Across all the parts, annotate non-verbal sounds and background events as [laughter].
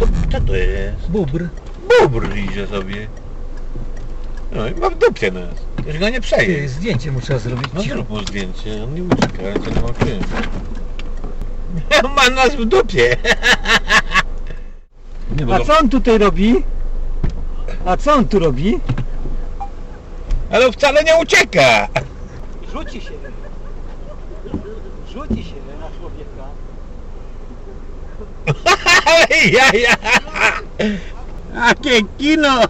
to, co to jest? Bubr. Bubr idzie sobie. No i ma w dupie nas. Już go nie Ty, przeje. zdjęcie mu trzeba zrobić. No zrób mu zdjęcie, on nie ucieka, ale to nie ma czym. [laughs] Ma nas w dupie. [laughs] Nie, bo A go- co on tutaj robi? A co on tu robi? Ale wcale nie ucieka. Rzuci się. Rzuci się na człowieka. Ja. Jakie kino.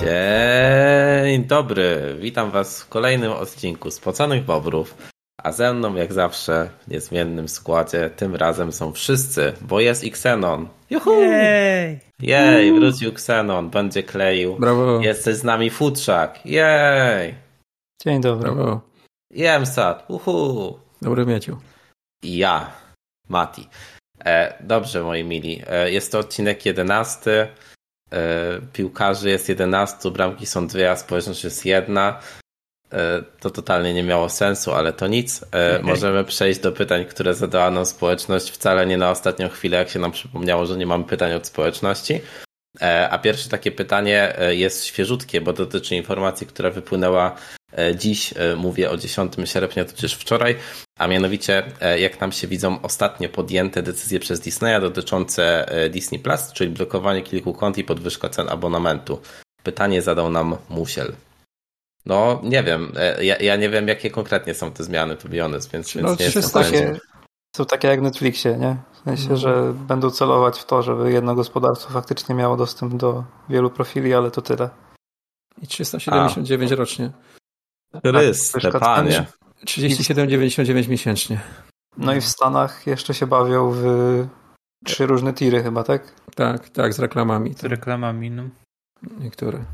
Dzień dobry, witam was w kolejnym odcinku Spoconych Bobrów, a ze mną jak zawsze w niezmiennym składzie, tym razem są wszyscy, bo jest i Xenon. Juhu! Jej! Jej, wrócił Xenon, będzie kleił. Brawo. Jesteś z nami Futrzak, jej! Dzień dobry. Brawo. Jemsat, uhu! Dobry mieciu. I ja, Mati. E, dobrze, moi mili. E, jest to odcinek 11. E, piłkarzy jest 11, bramki są dwie, a społeczność jest jedna. E, to totalnie nie miało sensu, ale to nic. E, możemy przejść do pytań, które zadała nam społeczność. Wcale nie na ostatnią chwilę, jak się nam przypomniało, że nie mamy pytań od społeczności. E, a pierwsze takie pytanie jest świeżutkie, bo dotyczy informacji, która wypłynęła dziś. Mówię o 10 sierpnia, tudzież wczoraj. A mianowicie, jak nam się widzą ostatnie podjęte decyzje przez Disneya dotyczące Disney Plus, czyli blokowanie kilku kont i podwyżka cen abonamentu. Pytanie zadał nam Musiel. No, nie wiem. e, Ja, ja nie wiem, jakie konkretnie są te zmiany, to be honest, więc, No, więc nie jestem 300 pewien. Takie, są takie jak w Netflixie, nie? W sensie, No. że będą celować w to, żeby jedno gospodarstwo faktycznie miało dostęp do wielu profili, ale to tyle. I 379 rocznie. Chryste, Podwyżka panie. 37,99 miesięcznie. No i w Stanach jeszcze się bawią w trzy różne tiry chyba, tak? Tak, tak, z reklamami. Z reklamami, no. niektóre.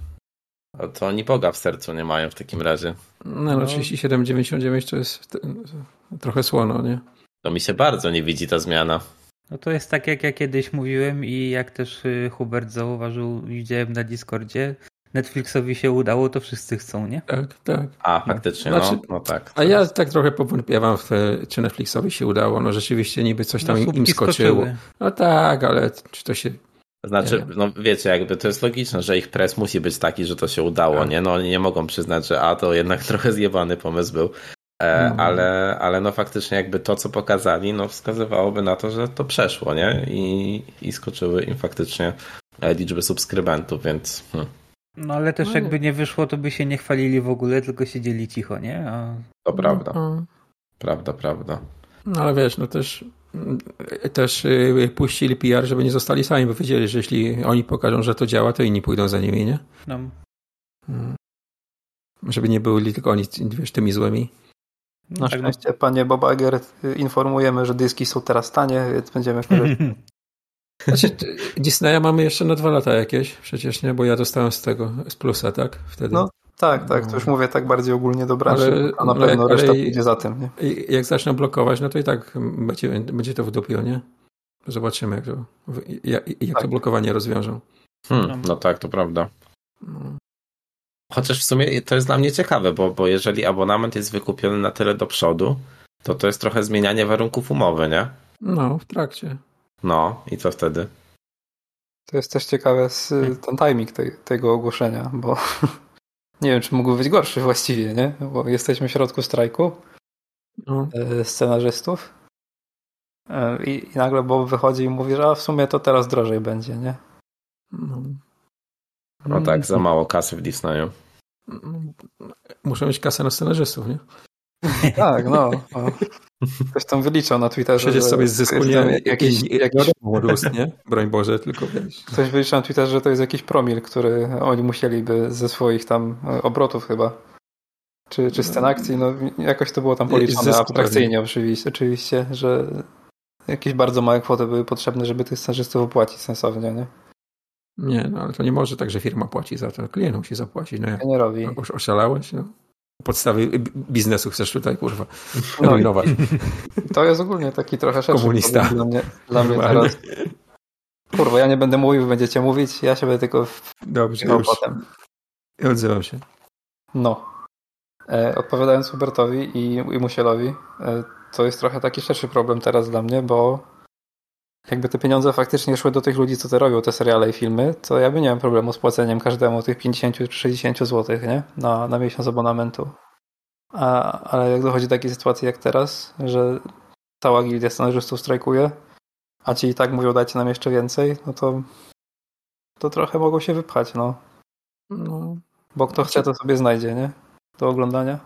O, To oni Boga w sercu nie mają w takim razie. No, no 37,99 to jest trochę słono, nie? To mi się bardzo nie widzi ta zmiana. No to jest tak, jak ja kiedyś mówiłem i jak też y, Hubert zauważył, widziałem na Discordzie. Netflixowi się udało, to wszyscy chcą, nie? Tak, tak. A, faktycznie, Znaczy- no, no tak. A ja tak trochę powątpiewam w te, czy Netflixowi się udało. No rzeczywiście niby coś tam No, im, skoczyło. skoczyły. No tak, ale czy to się... Znaczy, no wiecie, jakby to jest logiczne, że ich pres musi być taki, że to się udało, Tak. nie? No oni nie mogą przyznać, że a, to jednak [laughs] trochę zjebany pomysł był. E, No. ale, ale no faktycznie jakby to, co pokazali, no wskazywałoby na to, że to przeszło, nie? I, i skoczyły im faktycznie liczby subskrybentów, więc hm, No ale też No jakby nie wyszło, to by się nie chwalili w ogóle, tylko siedzieli cicho, nie? A to prawda, No, prawda, prawda. no ale wiesz, no też też y, puścili PR, żeby nie zostali sami, bo wiedzieli, że jeśli oni pokażą, że to działa, to inni pójdą za nimi, nie? no, Mm. Żeby nie byli tylko oni, wiesz, tymi złymi. Na tak, no. szczęście, panie Bobager, informujemy, że dyski są teraz tanie, więc będziemy korzystać. [laughs] Znaczy, Disneya mamy jeszcze na dwa lata jakieś, przecież nie, bo ja dostałem z tego, z plusa, tak? Wtedy. No, Tak, tak, to już mówię tak bardziej ogólnie do branży, Ale- a na ale- pewno ale- reszta pójdzie za tym, nie? Jak zaczną blokować, no to i tak będzie, będzie to w dupie, nie? Zobaczymy, jak to, jak, jak to Tak. blokowanie rozwiążą. Hmm, no tak, to prawda. No. Chociaż w sumie to jest dla mnie ciekawe, bo, bo jeżeli abonament jest wykupiony na tyle do przodu, to to jest trochę zmienianie warunków umowy, nie? No, w trakcie. No, i co wtedy? To jest też ciekawe z, ten timing tej, tego ogłoszenia, bo [laughs] nie wiem, czy mógłby być gorszy właściwie, nie? Bo jesteśmy w środku strajku No. e, scenarzystów e, i, i nagle Bob wychodzi i mówi, że a w sumie to teraz drożej będzie, nie? No. No tak, za mało kasy w Disneyu. Muszę mieć kasę na scenarzystów, nie? Tak, no. no. Ktoś tam wyliczał na Twitterze, Przecież że sobie jakiś, jakiś, rósł, nie? Broń Boże, tylko wiesz. Ktoś wyliczył na Twitterze, że to jest jakiś promil, który oni musieliby ze swoich tam e, obrotów chyba. Czy, czy scen akcji, no jakoś to było tam policzone abstrakcyjnie oczywiście, oczywiście, że jakieś bardzo małe kwoty były potrzebne, żeby tych scenarzystów opłacić sensownie, nie? Nie, no ale to nie może tak, że firma płaci za to. Klient musi zapłacić. No jak Nie robi. osz- oszalałeś? No. Podstawy bi- biznesu chcesz tutaj, kurwa, No. rujnować. [laughs] To jest ogólnie taki trochę szerszy Komunista. problem dla mnie, dla mnie teraz. Kurwa, ja nie będę mówił, będziecie mówić, ja się będę tylko w- Dobrze, No, już potem. odzywam się. No. E, odpowiadając Hubertowi i, i Musielowi, e, to jest trochę taki szerszy problem teraz dla mnie, bo jakby te pieniądze faktycznie szły do tych ludzi, co te robią te seriale i filmy, to ja by nie miałem problemu z płaceniem każdemu tych 50 czy 60 zł, nie? Na, na miesiąc abonamentu. A, ale jak dochodzi do takiej sytuacji jak teraz, że cała gildia scenarzystów strajkuje, a ci i tak mówią dajcie nam jeszcze więcej, no to to trochę mogą się wypchać, no. No, Bo kto chce, to sobie znajdzie, nie? Do oglądania.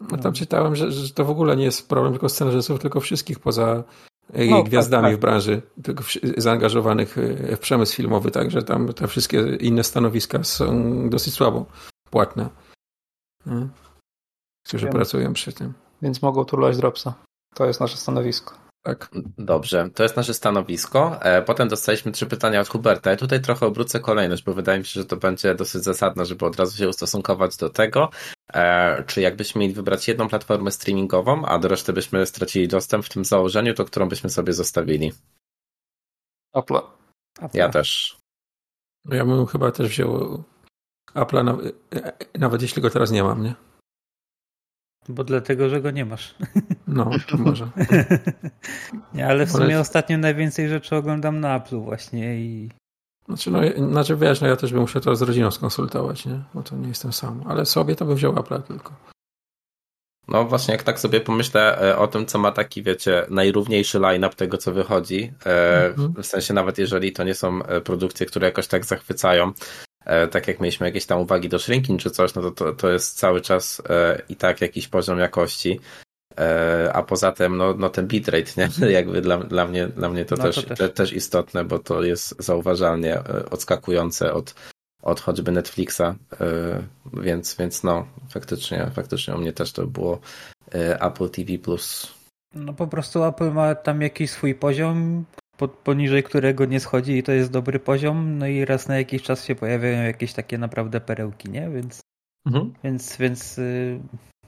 no tam czytałem, że, że to w ogóle nie jest problem tylko scenarzystów, tylko wszystkich poza e, No, gwiazdami tak, tak. w branży, tylko wszy- zaangażowanych e, w przemysł filmowy, także tam te wszystkie inne stanowiska są dosyć słabo płatne. Nie? Którzy Wiem. pracują przy tym. Więc mogą turlać dropsa. To jest nasze stanowisko. Tak. Dobrze, to jest nasze stanowisko. E, Potem dostaliśmy trzy pytania od Huberta. Ja tutaj trochę obrócę kolejność, bo wydaje mi się, że to będzie dosyć zasadne, żeby od razu się ustosunkować do tego. E, Czy jakbyśmy mieli wybrać jedną platformę streamingową, a do reszty byśmy stracili dostęp w tym założeniu, to którą byśmy sobie zostawili? Apple. Ja też. No Ja bym chyba też wziął Apple'a, naw- e, nawet jeśli go teraz nie mam, nie? Bo dlatego, że go nie masz. No, to [laughs] może. nie, ale w sumie ostatnio najwięcej rzeczy oglądam na Apple właśnie i Znaczy, no, znaczy wiesz, no ja też bym musiał to z rodziną skonsultować, nie? Bo to nie jestem sam. Ale sobie to bym wziął Apple'a tylko. No właśnie, jak tak sobie pomyślę e, o tym, co ma taki, wiecie, najrówniejszy line-up tego, co wychodzi, e, Mhm. w sensie nawet jeżeli to nie są e, produkcje, które jakoś tak zachwycają, tak jak mieliśmy jakieś tam uwagi do shrinking czy coś, no to, to, to jest cały czas i tak jakiś poziom jakości. E, A poza tym, no, no ten bitrate, nie? [laughs] Jakby dla, dla mnie, dla mnie to, No, też, to też. Te, też istotne, bo to jest zauważalnie e, odskakujące od, od choćby Netflixa, e, więc, więc no, faktycznie, faktycznie u mnie też to było Apple TV+. no po prostu Apple ma tam jakiś swój poziom, poniżej którego nie schodzi i to jest dobry poziom, no i raz na jakiś czas się pojawiają jakieś takie naprawdę perełki, nie? Więc, Mhm. więc, więc y,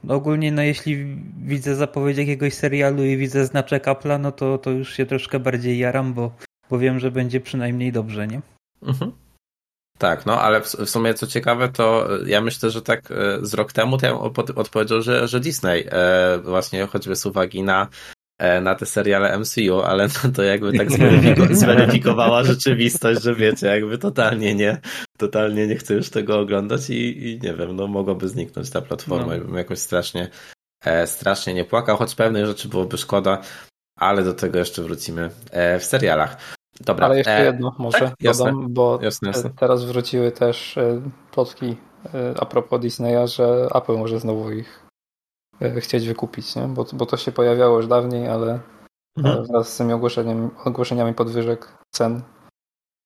ogólnie no jeśli widzę zapowiedź jakiegoś serialu i widzę znaczek Apple'a, no to, to już się troszkę bardziej jaram, bo, bo wiem, że będzie przynajmniej dobrze, nie? Mhm. Tak, no ale w, w sumie co ciekawe, to e, ja myślę, że tak e, z rok temu to ja odpowiedział, że, że Disney e, właśnie choćby z uwagi na, na te seriale MCU, ale no to jakby tak zweryfiko- [laughs] zweryfikowała rzeczywistość, że wiecie, jakby totalnie nie, totalnie nie chcę już tego oglądać i, i nie wiem, no mogłaby zniknąć ta platforma No. i bym jakoś strasznie, e, strasznie nie płakał, choć pewnych rzeczy byłoby szkoda, ale do tego jeszcze wrócimy e, w serialach. Dobra, Ale jeszcze e, jedno może tak? Jasne. dodam, bo Jasne, jasne. e, teraz wróciły też e, plotki e, a propos Disneya, że Apple może znowu ich e, chcieć wykupić, nie? Bo, bo to się pojawiało już dawniej, ale Mhm. e, wraz z tymi ogłoszeniem, ogłoszeniami podwyżek cen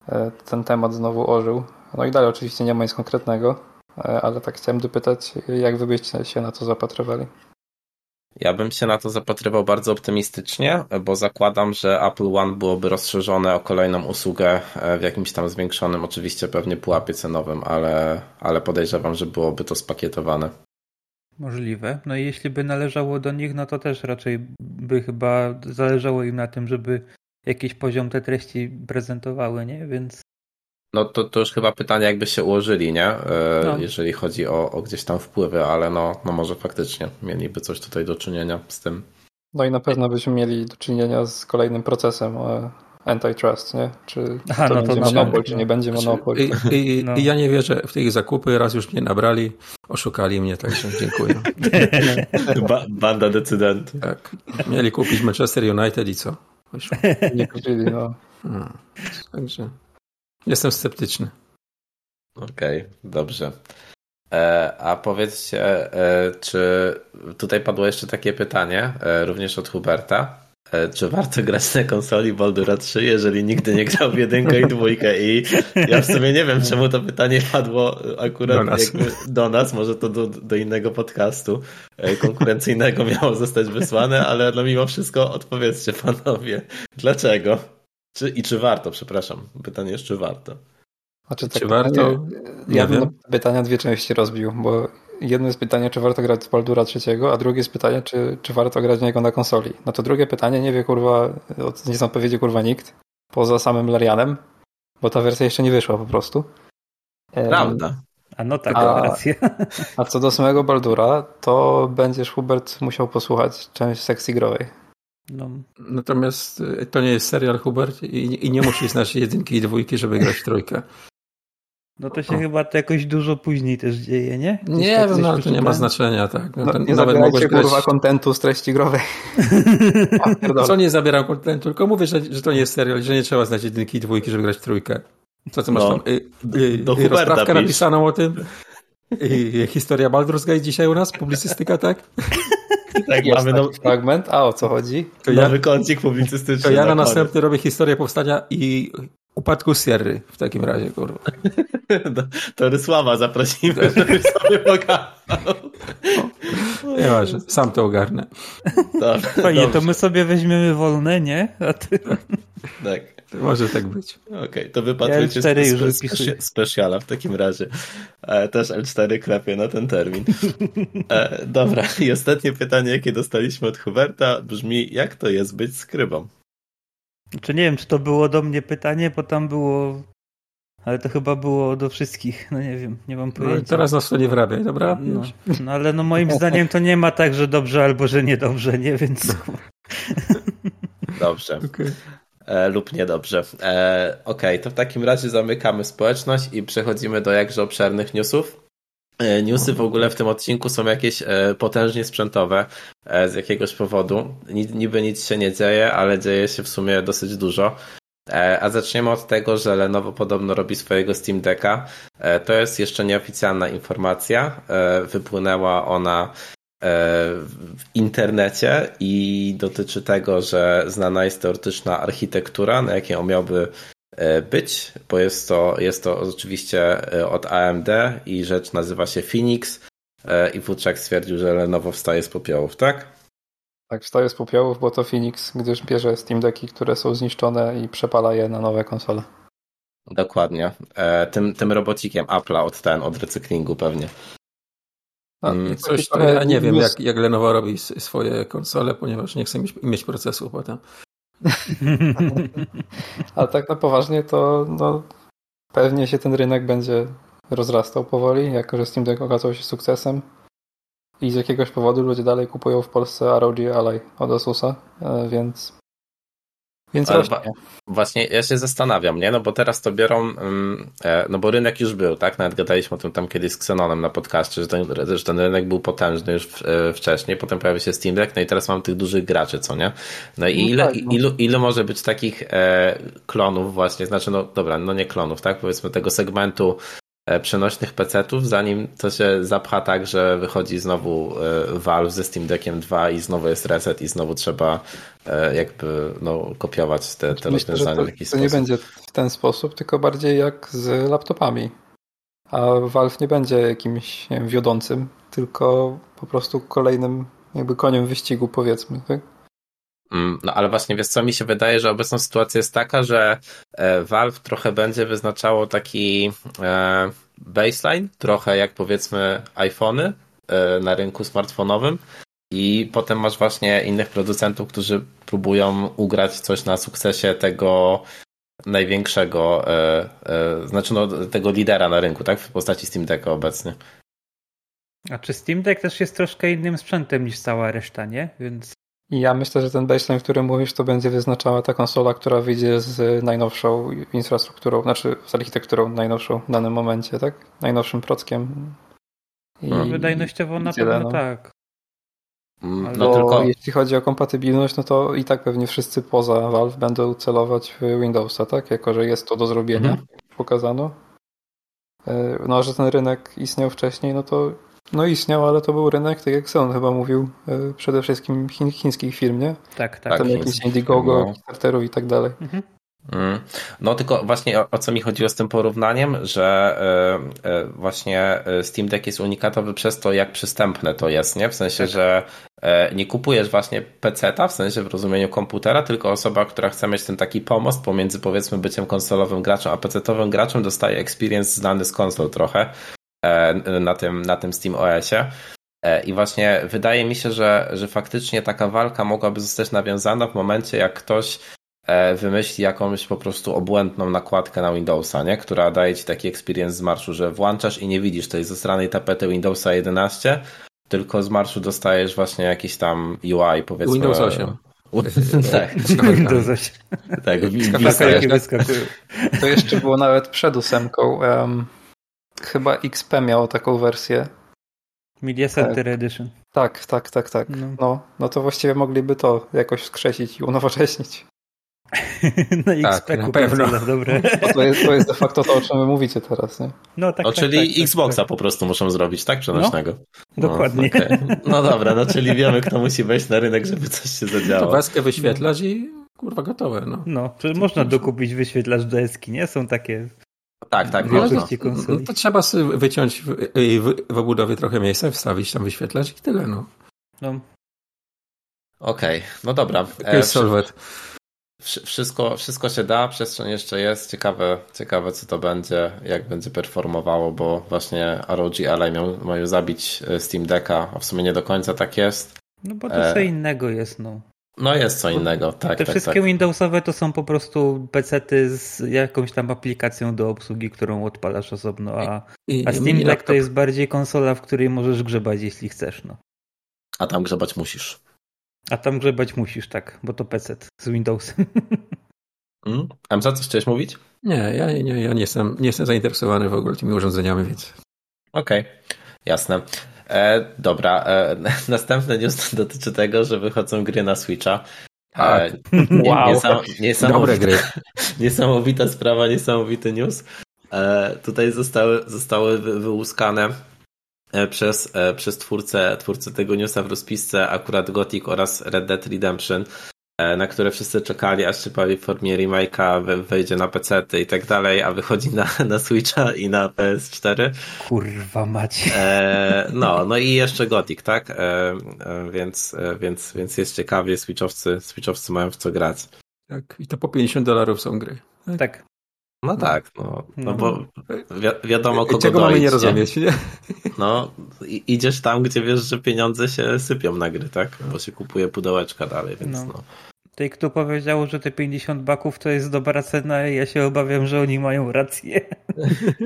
e, ten temat znowu ożył. No i dalej oczywiście nie ma nic konkretnego, e, ale tak chciałem dopytać, jak wy byście się na to zapatrywali? Ja bym się na to zapatrywał bardzo optymistycznie, bo zakładam, że Apple One byłoby rozszerzone o kolejną usługę e, w jakimś tam zwiększonym, oczywiście pewnie pułapie cenowym, ale, ale podejrzewam, że byłoby to spakietowane. Możliwe. No i jeśli by należało do nich, no to też raczej by chyba zależało im na tym, żeby jakiś poziom te treści prezentowały, nie? Więc No to, to już chyba pytanie, jakby się ułożyli, nie? E, No. Jeżeli chodzi o, o gdzieś tam wpływy, ale no, no może faktycznie mieliby coś tutaj do czynienia z tym. No i na pewno byśmy mieli do czynienia z kolejnym procesem e, antitrust, nie? Czy Aha, to no to będzie monopol, czy nie będzie Znaczy, monopol. I, i, No. I ja nie wierzę w te ich zakupy, raz już mnie nabrali, oszukali mnie, także dziękuję. [laughs] Ba- banda decydentów. Tak. Mieli kupić Manchester United i co? Nie kupili, no. Hmm. Także jestem sceptyczny. Okej, dobrze. E, a powiedzcie, e, czy tutaj padło jeszcze takie pytanie, e, również od Huberta. E, czy warto grać na konsoli Baldura 3, jeżeli nigdy nie grał w jedynkę i dwójkę? I ja w sumie nie wiem, czemu to pytanie padło akurat Do nas. jakby do nas, może to do, do innego podcastu e, konkurencyjnego [laughs] miało zostać wysłane, ale no mimo wszystko odpowiedzcie panowie, dlaczego? Czy, I czy warto, przepraszam, pytanie jest, czy warto? Znaczy, Czy tak, warto? Ja, ja bym pytania dwie części rozbił, bo jedno jest pytanie, czy warto grać z Baldura trzeciego, a drugie jest pytanie, czy, czy warto grać w niego na konsoli. No to drugie pytanie nie wie kurwa, nie odpowiedzi kurwa nikt, poza samym Larianem, bo ta wersja jeszcze nie wyszła po prostu. Prawda. A no tak, A- rację. [laughs] A co do samego Baldura, to będziesz Hubert musiał posłuchać część sekcji growej. No, Natomiast y, to nie jest serial Hubert i, i nie musisz znać jedynki i dwójki, żeby grać w trójkę. No to się chyba to jakoś dużo później też dzieje, nie? Gdzieś Nie tak wiem, no, to nie ma znaczenia, tak. No, No, nie zabierajcie grać... kurwa kontentu z treści growej. [laughs] Ja. Co nie zabierał kontentu, tylko mówię, że, że to nie jest serial, że nie trzeba znać jedynki i dwójki, żeby grać w trójkę. Co ty masz No, tam? Y, y, do y, rozprawkę pisz. napisaną o tym? Y, y, historia Baldur's Gate dzisiaj u nas? Publicystyka, tak? Tak, Jest mamy taki now, fragment. A o co chodzi? To ja, nowy kącik publicystyczny. to ja na następny robię historię powstania i upadku Sierry w takim razie, kurwa. [laughs] To- To Rysława zaprosimy, [laughs] żeby sobie pokazał. Nieważne, sam to ogarnę. Dobra, Fajnie, to dobrze, my sobie weźmiemy wolne, nie? A ty... Tak. Może tak być. Okej, to wypatrujcie Ja L4 już spe- specjala w takim razie. E, też L4 klepie na ten termin. E, dobra, i ostatnie pytanie, jakie dostaliśmy od Huberta, brzmi, jak to jest być skrybą? Czy nie wiem, czy to było do mnie pytanie, bo tam było... Ale to chyba było do wszystkich, no nie wiem, nie mam No, pojęcia. teraz nas to nie wrabiaj, dobra? No, no ale no moim [laughs] zdaniem to nie ma tak, że dobrze albo że niedobrze, nie? Więc Dobrze. Okej. E, lub niedobrze. E, Okej, to w takim razie zamykamy społeczność i przechodzimy do jakże obszernych newsów. E, Newsy w ogóle w tym odcinku są jakieś e, potężnie sprzętowe e, z jakiegoś powodu. Ni- Niby nic się nie dzieje, ale dzieje się w sumie dosyć dużo. A zaczniemy od tego, że Lenovo podobno robi swojego Steam Decka. To jest jeszcze nieoficjalna informacja. Wypłynęła ona w internecie i dotyczy tego, że znana jest teoretyczna architektura, na jakiej on miałby być, bo jest to, jest to oczywiście e, od AMD i rzecz nazywa się Phoenix e, i Wódczak stwierdził, że Lenovo wstaje z popiołów, tak? Tak, wstaje z popiołów, bo to Phoenix, gdyż bierze Steam Decki, które są zniszczone i przepala je na nowe konsole. Dokładnie. E, Tym, tym robocikiem Apple'a od ten, od recyklingu pewnie. A, Mm, Coś, trochę ja nie wiem, jak, jak Lenovo robi swoje konsole, ponieważ nie chce mieć, mieć procesu potem. [laughs] Ale tak na poważnie to no, pewnie się ten rynek będzie rozrastał powoli, jako że Steam Deck okazał się sukcesem. I z jakiegoś powodu ludzie dalej kupują w Polsce ROG Ally od Asusa, e, więc więc wa- Właśnie ja się zastanawiam, nie? No bo teraz to biorą, mm, e, no bo rynek już był, tak? Nawet gadaliśmy o tym tam kiedyś z Xenonem na podcaście, że ten, że ten rynek był potężny już e, wcześniej, potem pojawił się Steam Deck, no i teraz mam tych dużych graczy, co nie? No i No ile, tak, no. ilu, ilu może być takich e, klonów właśnie, znaczy no dobra, no nie klonów, tak? Powiedzmy tego segmentu przenośnych PC-ów, zanim to się zapcha tak, że wychodzi znowu e, Valve ze Steam Deckiem 2 i znowu jest reset i znowu trzeba e, jakby no, kopiować te, te Myślę, rozwiązania to, w jakiś to nie sposób. będzie w ten sposób, tylko bardziej jak z laptopami. A Valve nie będzie jakimś nie wiem, wiodącym, tylko po prostu kolejnym jakby koniem wyścigu, powiedzmy. Tak? Mm, No ale właśnie wiesz co, mi się wydaje, że obecna sytuacja jest taka, że e, Valve trochę będzie wyznaczało taki e, baseline, trochę jak powiedzmy iPhony e, na rynku smartfonowym i potem masz właśnie innych producentów, którzy próbują ugrać coś na sukcesie tego największego, znaczy no, tego lidera na rynku, tak? W postaci Steam Decka obecnie. A czy Steam Deck też jest troszkę innym sprzętem niż cała reszta, nie? Więc I ja myślę, że ten baseline, o którym mówisz, to będzie wyznaczała ta konsola, która wyjdzie z najnowszą infrastrukturą, znaczy z architekturą najnowszą w danym momencie, tak? Najnowszym prockiem. I, No, wydajnościowo na pewno no. tak. Mm, Ale- No tylko... jeśli chodzi o kompatybilność, no to i tak pewnie wszyscy poza Valve będą celować w Windowsa, tak? Jako, że jest to do zrobienia, Mhm. pokazano. E, No, a że ten rynek istniał wcześniej, no to no istniał, ale to był rynek, tak jak Son chyba mówił, e, przede wszystkim chin, chińskich firm, nie? Tak, tak. Tak, Tam jakieś Indiegogo, no. I tak dalej. Mhm. Mm. No tylko właśnie o, o co mi chodziło z tym porównaniem, że e, e, właśnie Steam Deck jest unikatowy przez to, jak przystępne to jest, nie? W sensie, że e, nie kupujesz właśnie PC-ta, w sensie w rozumieniu komputera, tylko osoba, która chce mieć ten taki pomost pomiędzy powiedzmy byciem konsolowym graczem, a PC-towym graczem dostaje experience znany z konsol trochę na tym, na tym Steam OS-ie. E, I właśnie wydaje mi się, że, że faktycznie taka walka mogłaby zostać nawiązana w momencie, jak ktoś e, wymyśli jakąś po prostu obłędną nakładkę na Windowsa, nie? która daje ci taki experience z marszu, że włączasz i nie widzisz tej zestranej tapety Windowsa 11, tylko z marszu dostajesz właśnie jakiś tam UI, powiedzmy. Windows 8. [laughs] [laughs] tak, Windows 8. tak. Latarki wyskakują. To jeszcze było nawet przed ósemką. Um, chyba XP miało taką wersję. Media Center Edition. Tak, tak, tak, tak. No. No, no to właściwie mogliby to jakoś skrzesić i unowocześnić. [laughs] Na Tak, XP na pewno. cele, dobre. [laughs] To jest, to jest de facto to, o czym wy mówicie teraz, nie? No tak, O, tak, czyli tak, tak, Xboxa tak. po prostu muszą zrobić, tak? Przenośnego. Dokładnie. No, okej. no [laughs] dobra, no czyli wiemy, kto musi wejść na rynek, żeby coś się To zadziało. weskę wyświetlać i kurwa gotowe, no. No, czy można dokupić wyświetlacz do eski, nie? Są takie Tak, tak, w można. większości No konsoli. to trzeba sobie wyciąć w, w, w obudowie trochę miejsca, wstawić tam wyświetlacz i tyle, no. No, Okej, no dobra. To E, wszy- wszystko, wszystko się da, przestrzeń jeszcze jest. Ciekawe, ciekawe co to będzie, jak będzie performowało, bo właśnie ROG Ally miał, mają zabić e, Steam Decka, a w sumie nie do końca tak jest. no bo to E. co innego jest, no. No jest co innego, tak, Te tak, wszystkie tak. Windowsowe to są po prostu pecety z jakąś tam aplikacją do obsługi, którą odpalasz osobno, a, I, a Steam Deck to jest bardziej konsola, w której możesz grzebać, jeśli chcesz, no. A tam grzebać musisz. A tam grzebać musisz, tak, bo to pecet z Windowsem. [laughs] Mm? Emza, coś chciałeś mówić? Nie, ja, nie, ja nie, jestem, nie jestem zainteresowany w ogóle tymi urządzeniami, więc Okej, jasne. E, dobra, e, [laughs] następny news dotyczy tego, że wychodzą gry na Switcha. Tak. E, nie, Wow. niesam, niesamowita, dobre gry. [laughs] niesamowita sprawa, niesamowity news. E, tutaj zostały, zostały wy, wyłuskane e, przez, e, przez twórcę, twórcę tego newsa w rozpisce akurat Gothic oraz Red Dead Redemption, e, na które wszyscy czekali, aż czypali w formie remake'a, we- wejdzie na PC i tak dalej, a wychodzi na, [laughs] na Switcha i na PS4. Kurwa macie. E, no, no i jeszcze Gothic, tak? E, e, więc, e, więc, więc jest ciekawie, Switchowcy, Switchowcy mają w co grać. Tak, i to po 50 dolarów są gry. Tak. No tak, no, no No. bo wi wiadomo kogo Czego mamy nie rozumieć, nie? [laughs] No, idziesz tam, gdzie wiesz, że pieniądze się sypią na gry, tak? Bo się kupuje pudełeczka dalej, więc No. no. Tej, kto powiedział, że te 50 baków to jest dobra cena, ja się obawiam, że oni mają rację. [laughs]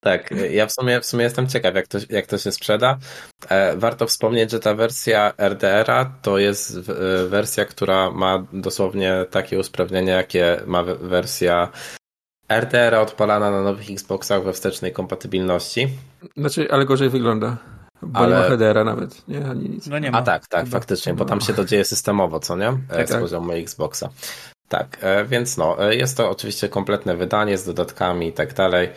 Tak, ja w sumie, w sumie jestem ciekaw, jak to, jak to się sprzeda. E, warto wspomnieć, że ta wersja RDR-a to jest e, wersja, która ma dosłownie takie usprawnienia, jakie ma we- wersja RDR-a odpalana na nowych Xboxach we wstecznej kompatybilności. Znaczy, ale gorzej wygląda. Bo Ale- nie ma headera nawet, nie? Ani nic. No nie ma. A tak, tak, Chyba. faktycznie, bo tam się to dzieje systemowo, co nie? E, Z tak. poziomu Xboxa. Tak, e, więc no, e, jest to oczywiście kompletne wydanie z dodatkami i tak dalej.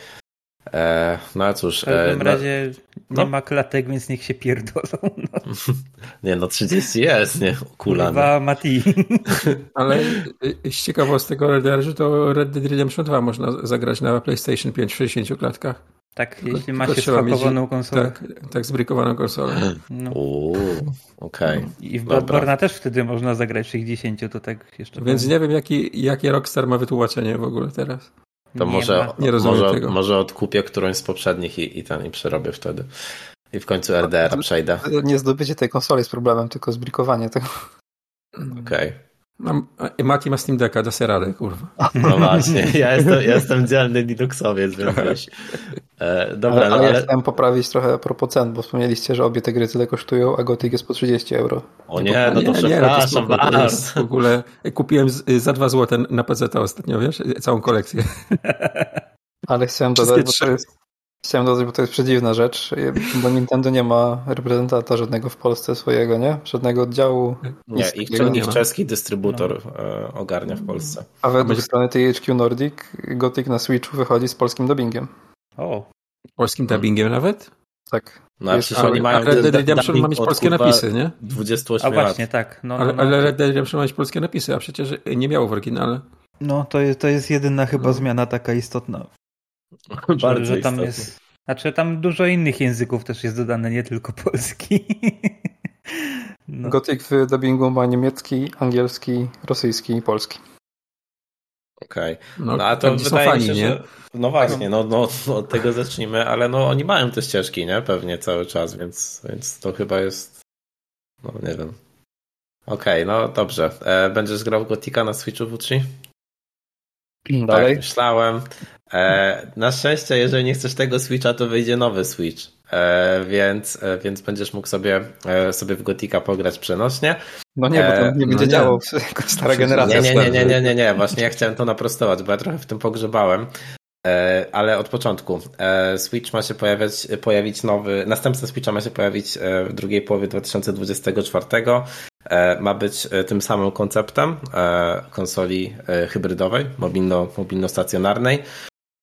E, No a cóż, W każdym e, razie no. nie ma klatek, więc niech się pierdolą. No, [laughs] nie no, 30 jest, nie? Kulane. kurwa Mati. [laughs] Ale y, z ciekawostek o RDR, że to Red Dead Redemption 2 można zagrać na PlayStation 5 w 60 klatkach. Tak, Tylko- jeśli ma się spakowaną konsolę. Tak, tak zbrykowaną konsolę. [laughs] No. Okej. I w. Bloodborne'a też wtedy można zagrać w 60, to tak jeszcze Więc powiem. nie wiem, jaki, jakie Rockstar ma wytłumaczenie w ogóle teraz. To Nie może, ma. Nie rozumiem może, tego. może odkupię którąś z poprzednich i, i ten i przerobię wtedy. I w końcu RDR-a przejdę. Nie zdobycie tej konsoli jest problemem, tylko zbrikowanie tego. Okej. Mam, a- Mati ma Steam Decka, da sobie radę, kurwa. No właśnie, [laughs] ja jestem, ja jestem dzielny Linuxowiec, więc [laughs] wiesz. E, dobra, ale, no ale ja ale... chciałem poprawić trochę a propos cen, bo wspomnieliście, że obie te gry tyle kosztują, a Gothic jest po 30 euro. O nie, no to no przepraszam spoko, to was. jest W ogóle kupiłem z, za 2 złote na PC ostatnio, wiesz? Całą kolekcję. [laughs] Ale chciałem dodać, bo to jest, chciałem dodać, bo to jest przedziwna rzecz, bo Nintendo nie ma reprezentanta żadnego w Polsce swojego, nie? Żadnego oddziału. Nie, ich, nie ich czeski dystrybutor e, ogarnia w Polsce. A według strony THQ Nordic Gothic na Switchu wychodzi z polskim dubbingiem. O, Polskim dubbingiem nawet. Tak. No a Jest- przecież ale- oni mają A Red Dead Redemption ma mieć polskie kurwa, napisy, nie? 28 a lat. właśnie, tak. No, no, Ale, no, ale Red Dead Redemption ma mieć polskie napisy, a przecież nie miało w oryginale. no to, jest, to jest jedyna chyba No. zmiana taka istotna. [laughs] Bardzo że tam istotne. jest. Znaczy tam dużo innych języków też jest dodane, nie tylko polski. [laughs] No. Gothic w dubbingu ma niemiecki, angielski, rosyjski i polski. Okej. No, No a to są wydaje fani, mi się, nie? że... No właśnie, no, no od tego zacznijmy, ale no oni mają te ścieżki, nie? Pewnie cały czas, więc, więc to chyba jest... No nie wiem. Okej, no dobrze. E, będziesz grał Gotika na Switchu W3? Dalej. Tak, myślałem. E, na szczęście, jeżeli nie chcesz tego Switcha, to wyjdzie nowy Switch. E, więc, e, więc będziesz mógł sobie, e, sobie w Gotika pograć przenośnie. No nie, bo to nie no będzie nie. działał jako stara generacja. Nie, nie, nie, nie, nie, nie, nie, właśnie ja chciałem to naprostować, bo ja trochę w tym pogrzebałem. Ale od początku. Switch ma się pojawiać, pojawić nowy, następca Switcha ma się pojawić w drugiej połowie 2024. E, Ma być tym samym konceptem konsoli hybrydowej, mobilno, mobilno-stacjonarnej.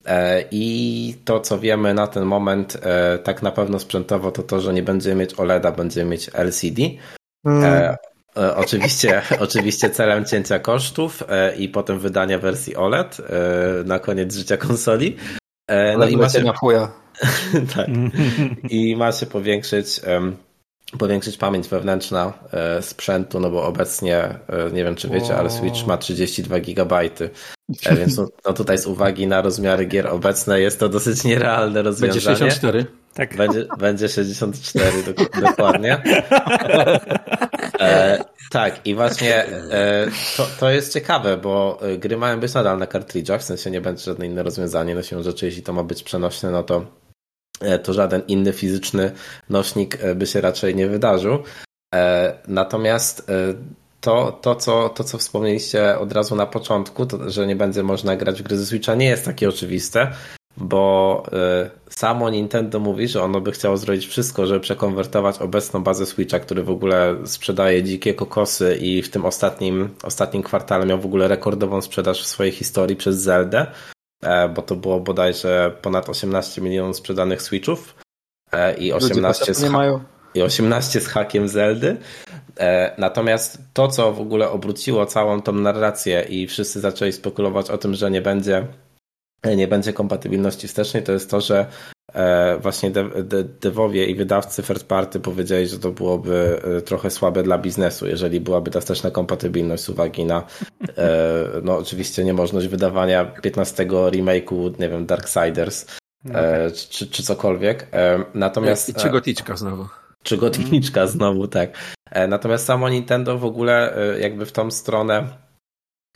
E, I to, co wiemy na ten moment, e, tak na pewno sprzętowo, to to, że nie będziemy mieć OLEDa, będziemy mieć LCD. Mm, E, oczywiście, [laughs] oczywiście celem cięcia kosztów i potem wydania wersji OLED na koniec życia konsoli. No ale i ma się, na chuja. [laughs] tak, i ma się powiększyć, powiększyć pamięć wewnętrzna e, sprzętu, no bo obecnie, e, nie wiem czy wiecie, ale Switch ma 32 gigabajty. E, Więc no, no tutaj z uwagi na rozmiary gier obecne jest to dosyć nierealne Będzie rozwiązanie. 64. Tak. Będzie, będzie 64 dok- dokładnie. [laughs] E, tak, i właśnie e, to, to jest ciekawe, bo gry mają być nadal na kartridżach, w sensie nie będzie żadne inne rozwiązanie. No siłą rzeczy, jeśli to ma być przenośne, no to, to żaden inny fizyczny nośnik e, by się raczej nie wydarzył. E, natomiast e, to, to, co, to, co wspomnieliście od razu na początku, to, że nie będzie można grać w gry ze Switcha, nie jest takie oczywiste bo samo Nintendo mówi, że ono by chciało zrobić wszystko, żeby przekonwertować obecną bazę Switcha, który w ogóle sprzedaje dzikie kokosy i w tym ostatnim, ostatnim kwartale miał w ogóle rekordową sprzedaż w swojej historii przez Zeldę, e, bo to było bodajże ponad 18 milionów sprzedanych Switchów e, i Ludzie 18 PSP z, i 18 z hakiem Zeldy. E, Natomiast to, co w ogóle obróciło całą tą narrację i wszyscy zaczęli spekulować o tym, że nie będzie, nie będzie kompatybilności wstecznej, to jest to, że e, właśnie dev, de, devowie i wydawcy third party powiedzieli, że to byłoby e, trochę słabe dla biznesu, jeżeli byłaby ta wsteczna kompatybilność z uwagi na e, no oczywiście niemożność wydawania 15 remake'u, nie wiem, Darksiders e, czy, czy cokolwiek. E, Natomiast I czy goticzka znowu. czy gotowniczka znowu, tak. E, Natomiast samo Nintendo w ogóle e, jakby w tą stronę e,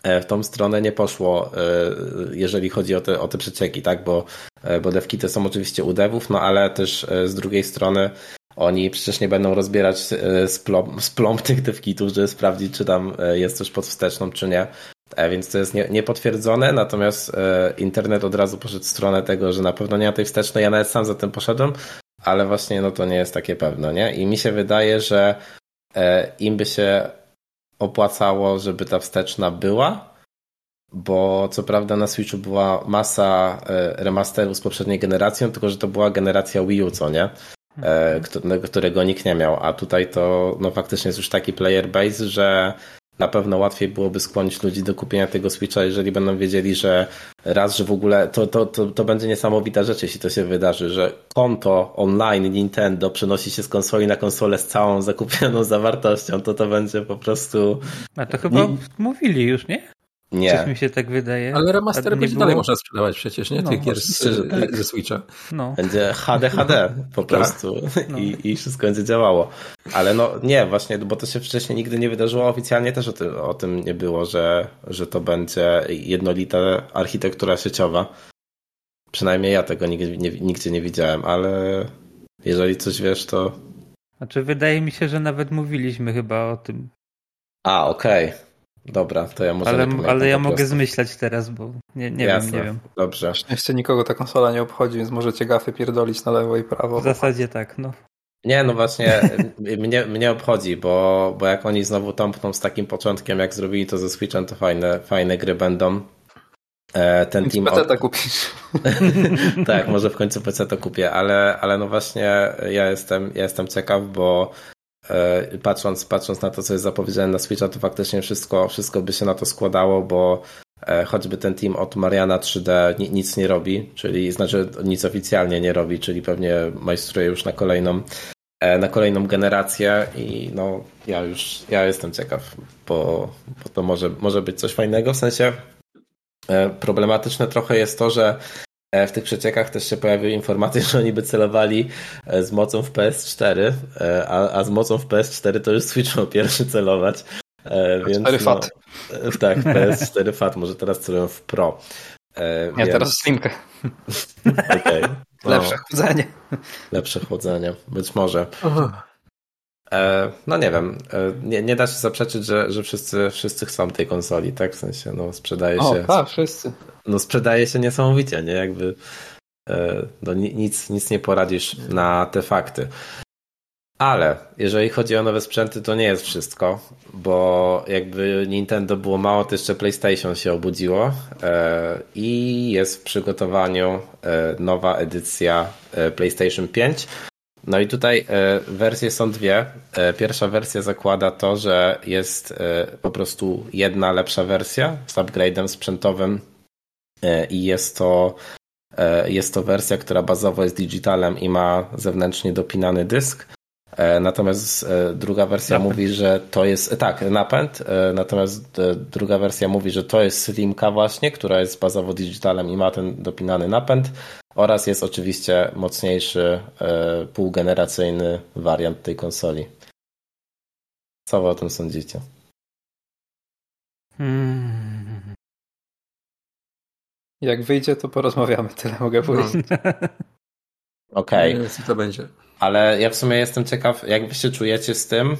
w tą stronę nie poszło, e, jeżeli chodzi o te, o te przecieki, tak, bo, e, bo devkity są oczywiście u devów, no ale też e, z drugiej strony oni przecież nie będą rozbierać e, z plomb, tych devkitów, żeby sprawdzić, czy tam e, jest coś pod wsteczną, czy nie. E, Więc to jest nie- niepotwierdzone, natomiast e, internet od razu poszedł w stronę tego, że na pewno nie ma tej wstecznej. Ja nawet sam za tym poszedłem, ale właśnie no to nie jest takie pewne, nie? I mi się wydaje, że e, im by się opłacało, żeby ta wsteczna była, bo co prawda na Switchu była masa e, remasterów z poprzedniej generacji, tylko że to była generacja Wii U, co nie? E, któ- którego nikt nie miał, a tutaj to no faktycznie jest już taki player base, że na pewno łatwiej byłoby skłonić ludzi do kupienia tego Switcha, jeżeli będą wiedzieli, że raz, że w ogóle to, to, to, to będzie niesamowita rzecz, jeśli to się wydarzy, że konto online Nintendo przenosi się z konsoli na konsolę z całą zakupioną zawartością, to to będzie po prostu A to chyba Nie- mówili już, nie? Coś nie. mi się tak wydaje. Ale remastery będzie dalej można sprzedawać przecież, nie? No, Tych gier z, tak. ze Switcha. No. Będzie HD, HD po prostu No. I, i wszystko będzie działało. Ale no nie, właśnie, bo to się wcześniej nigdy nie wydarzyło, oficjalnie też o tym, o tym nie było, że, że to będzie jednolita architektura sieciowa. Przynajmniej ja tego nigdy nie, nigdzie nie widziałem, ale jeżeli coś wiesz, to... Znaczy wydaje mi się, że nawet mówiliśmy chyba o tym. A, okej. Dobra, to ja może Ale, ale ja mogę zmyślać teraz, bo nie, nie Jasne. wiem, nie wiem. Dobrze. Jeszcze nikogo ta konsola nie obchodzi, więc możecie gafy pierdolić na lewo i prawo. W zasadzie tak, no. Nie, no właśnie, [laughs] mnie, mnie obchodzi, bo, bo jak oni znowu tąpną z takim początkiem, jak zrobili to ze Switchem, to fajne, fajne gry będą. E, Ten team. PC Od... ta [laughs] kupisz. [laughs] tak, może w końcu PC to kupię, ale, ale no właśnie ja jestem, ja jestem ciekaw, bo patrząc, patrząc na to, co jest zapowiedziane na Switcha, to faktycznie wszystko, wszystko by się na to składało, bo e, choćby ten team od Mariana 3D ni- nic nie robi, czyli znaczy nic oficjalnie nie robi, czyli pewnie majstruje już na kolejną e, na kolejną generację i no ja już ja jestem ciekaw, bo, bo to może, może być coś fajnego, w sensie. E, problematyczne trochę jest to, że E, W tych przeciekach też się pojawiły informacje, [laughs] że oni by celowali e, z mocą w PS4, e, a, a z mocą w PS4 to już Switch miał [laughs] pierwszy celować. E, Więc, 4 FAT. No, e, tak, PS4 FAT, może teraz celują w Pro. E, Nie, więc- teraz Slimkę. [laughs] okej. No, Lepsze chłodzenie. lepsze chłodzenie, być może. E, no nie wiem, e, nie, nie da się zaprzeczyć, że, że wszyscy, wszyscy chcą tej konsoli, tak? W sensie, no sprzedaje O, się, tak, wszyscy. no sprzedaje się niesamowicie, nie? Jakby e, no ni- nic, nic nie poradzisz na te fakty. Ale jeżeli chodzi o nowe sprzęty, to nie jest wszystko, bo jakby Nintendo było mało, to jeszcze PlayStation się obudziło e, i jest w przygotowaniu e, nowa edycja e, PlayStation 5. No i tutaj e, wersje są dwie. E, Pierwsza wersja zakłada to, że jest e, po prostu jedna lepsza wersja z upgrade'em sprzętowym i jest to jest to wersja, która bazowo jest digitalem i ma zewnętrznie dopinany dysk. Natomiast druga wersja Napęd. mówi, że to jest tak, napęd. Natomiast druga wersja mówi, że to jest Slimka właśnie, która jest bazowo digitalem i ma ten dopinany napęd. Oraz jest oczywiście mocniejszy e, półgeneracyjny wariant tej konsoli. Co wy o tym sądzicie? Hmm. Jak wyjdzie, to porozmawiamy. Tyle mogę No. powiedzieć. [laughs] Okej. Nie wiem, co to będzie. Ale ja w sumie jestem ciekaw, jak wy się czujecie z tym,